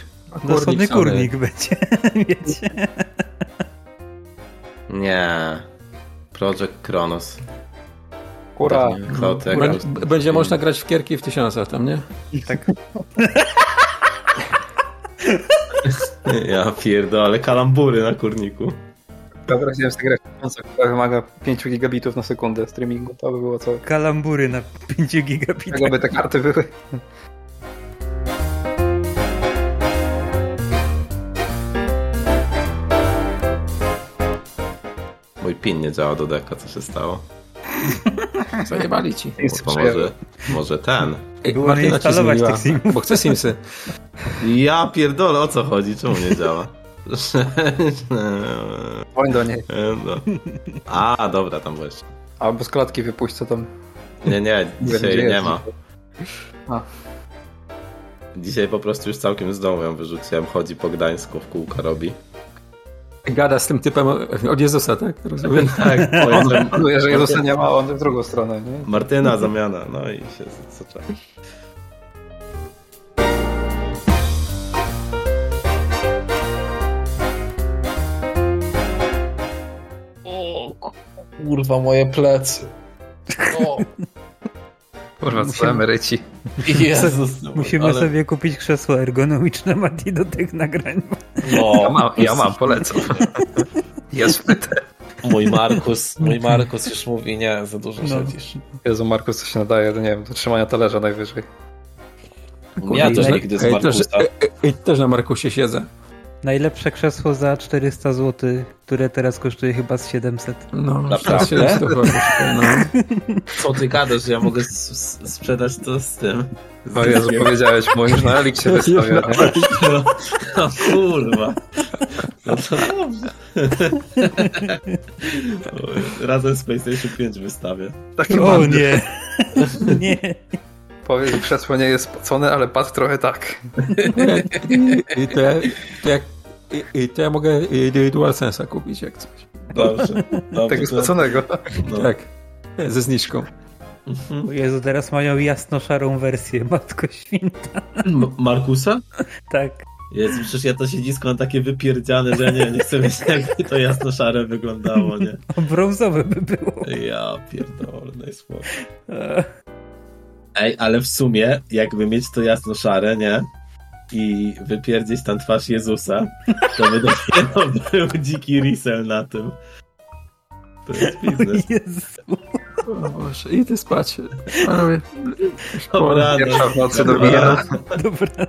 Dosłowny samy. kurnik będzie, [laughs] wiecie. Nie. Project Kronos. Kura. Kotek. Będzie, będzie można grać w kierki w tysiącach tam, nie? Tak. [laughs] Ja pierdolę, kalambury na kurniku. Wyobraziłem sobie grę, która wymaga 5 gigabitów na sekundę streamingu. To by było co. Kalambury na 5 gigabitach. Czego by te karty były? Mój pin nie działa do deka, co się stało? [laughs] Zajebali ci. Bo może, może ten. Ej, Było Martyna nie ci instalować zmieniła, tych simów. Bo chce Simsy. [laughs] Ja pierdolę, o co chodzi? Czemu nie działa? [laughs] Woń do niej. No. A, dobra, tam byłeś. Albo z klatki wypuść, co tam Nie, nie, dzisiaj nie jest. ma. A. Dzisiaj po prostu już całkiem z domu ją wyrzuciłem. Chodzi po Gdańsku, w kółka robi. Gada z tym typem od Jezusa, tak? Rozumiem. [laughs] Tak, [laughs] Mówię, że Jezusa nie ma, on w drugą stronę, nie? Martyna zamiana, no i się zaczęło. Kurwa, moje plecy. O, [laughs] Kurwa, co Musimy- emeryci. Jezus. Musimy Ale- sobie kupić krzesło ergonomiczne, Mati, do tych nagrań. Ja No, mam, ja mam polecam. Jest mój Markus, mój Markus już mówi, nie, za dużo No. siedzisz. Jezu, Markus, co się nadaje, nie wiem, do trzymania talerza najwyżej. Ja też nigdy z Ej, też, Markusa. ej, też na Markusie siedzę. Najlepsze krzesło za 400 zł, które teraz kosztuje chyba z 700. No, Naprawdę? 700 chyba kosztuje, no. Co ty gadasz, że ja mogę s- s- sprzedać to z tym? O Jezu, powiedziałeś już na Elik się wystawia? No, no kurwa. No to dobrze. [laughs] Razem z PlayStation 5 wystawię. Taki O nie! [laughs] nie! Powie, że krzesło nie jest spocone, ale pad trochę tak. I, i, te, to jak, i, i to ja mogę i, DualSense'a kupić jak coś. Dobrze. dobrze Tego spoconego. no. Tak, ze zniżką. O Jezu, teraz mają jasno-szarą wersję, Matko Święta. M- Markusa? Tak. Jezu, przecież ja to siedzisko mam takie wypierdziane, że ja nie, nie chcę wiedzieć, jakby to jasno-szare wyglądało, nie? O, brązowe by było. Ja pierdolę, no i spoko. E, Ej, ale w sumie, jakby mieć to jasno-szare, nie? I wypierdzieć tam twarz Jezusa, to by dopiero [laughs] był dziki resell na tym. To jest biznes. Jezu. O Boże, idę spać. Panowie, Dobranoc. Pierwsza w nocy Dobranoc. dobija. Dobra.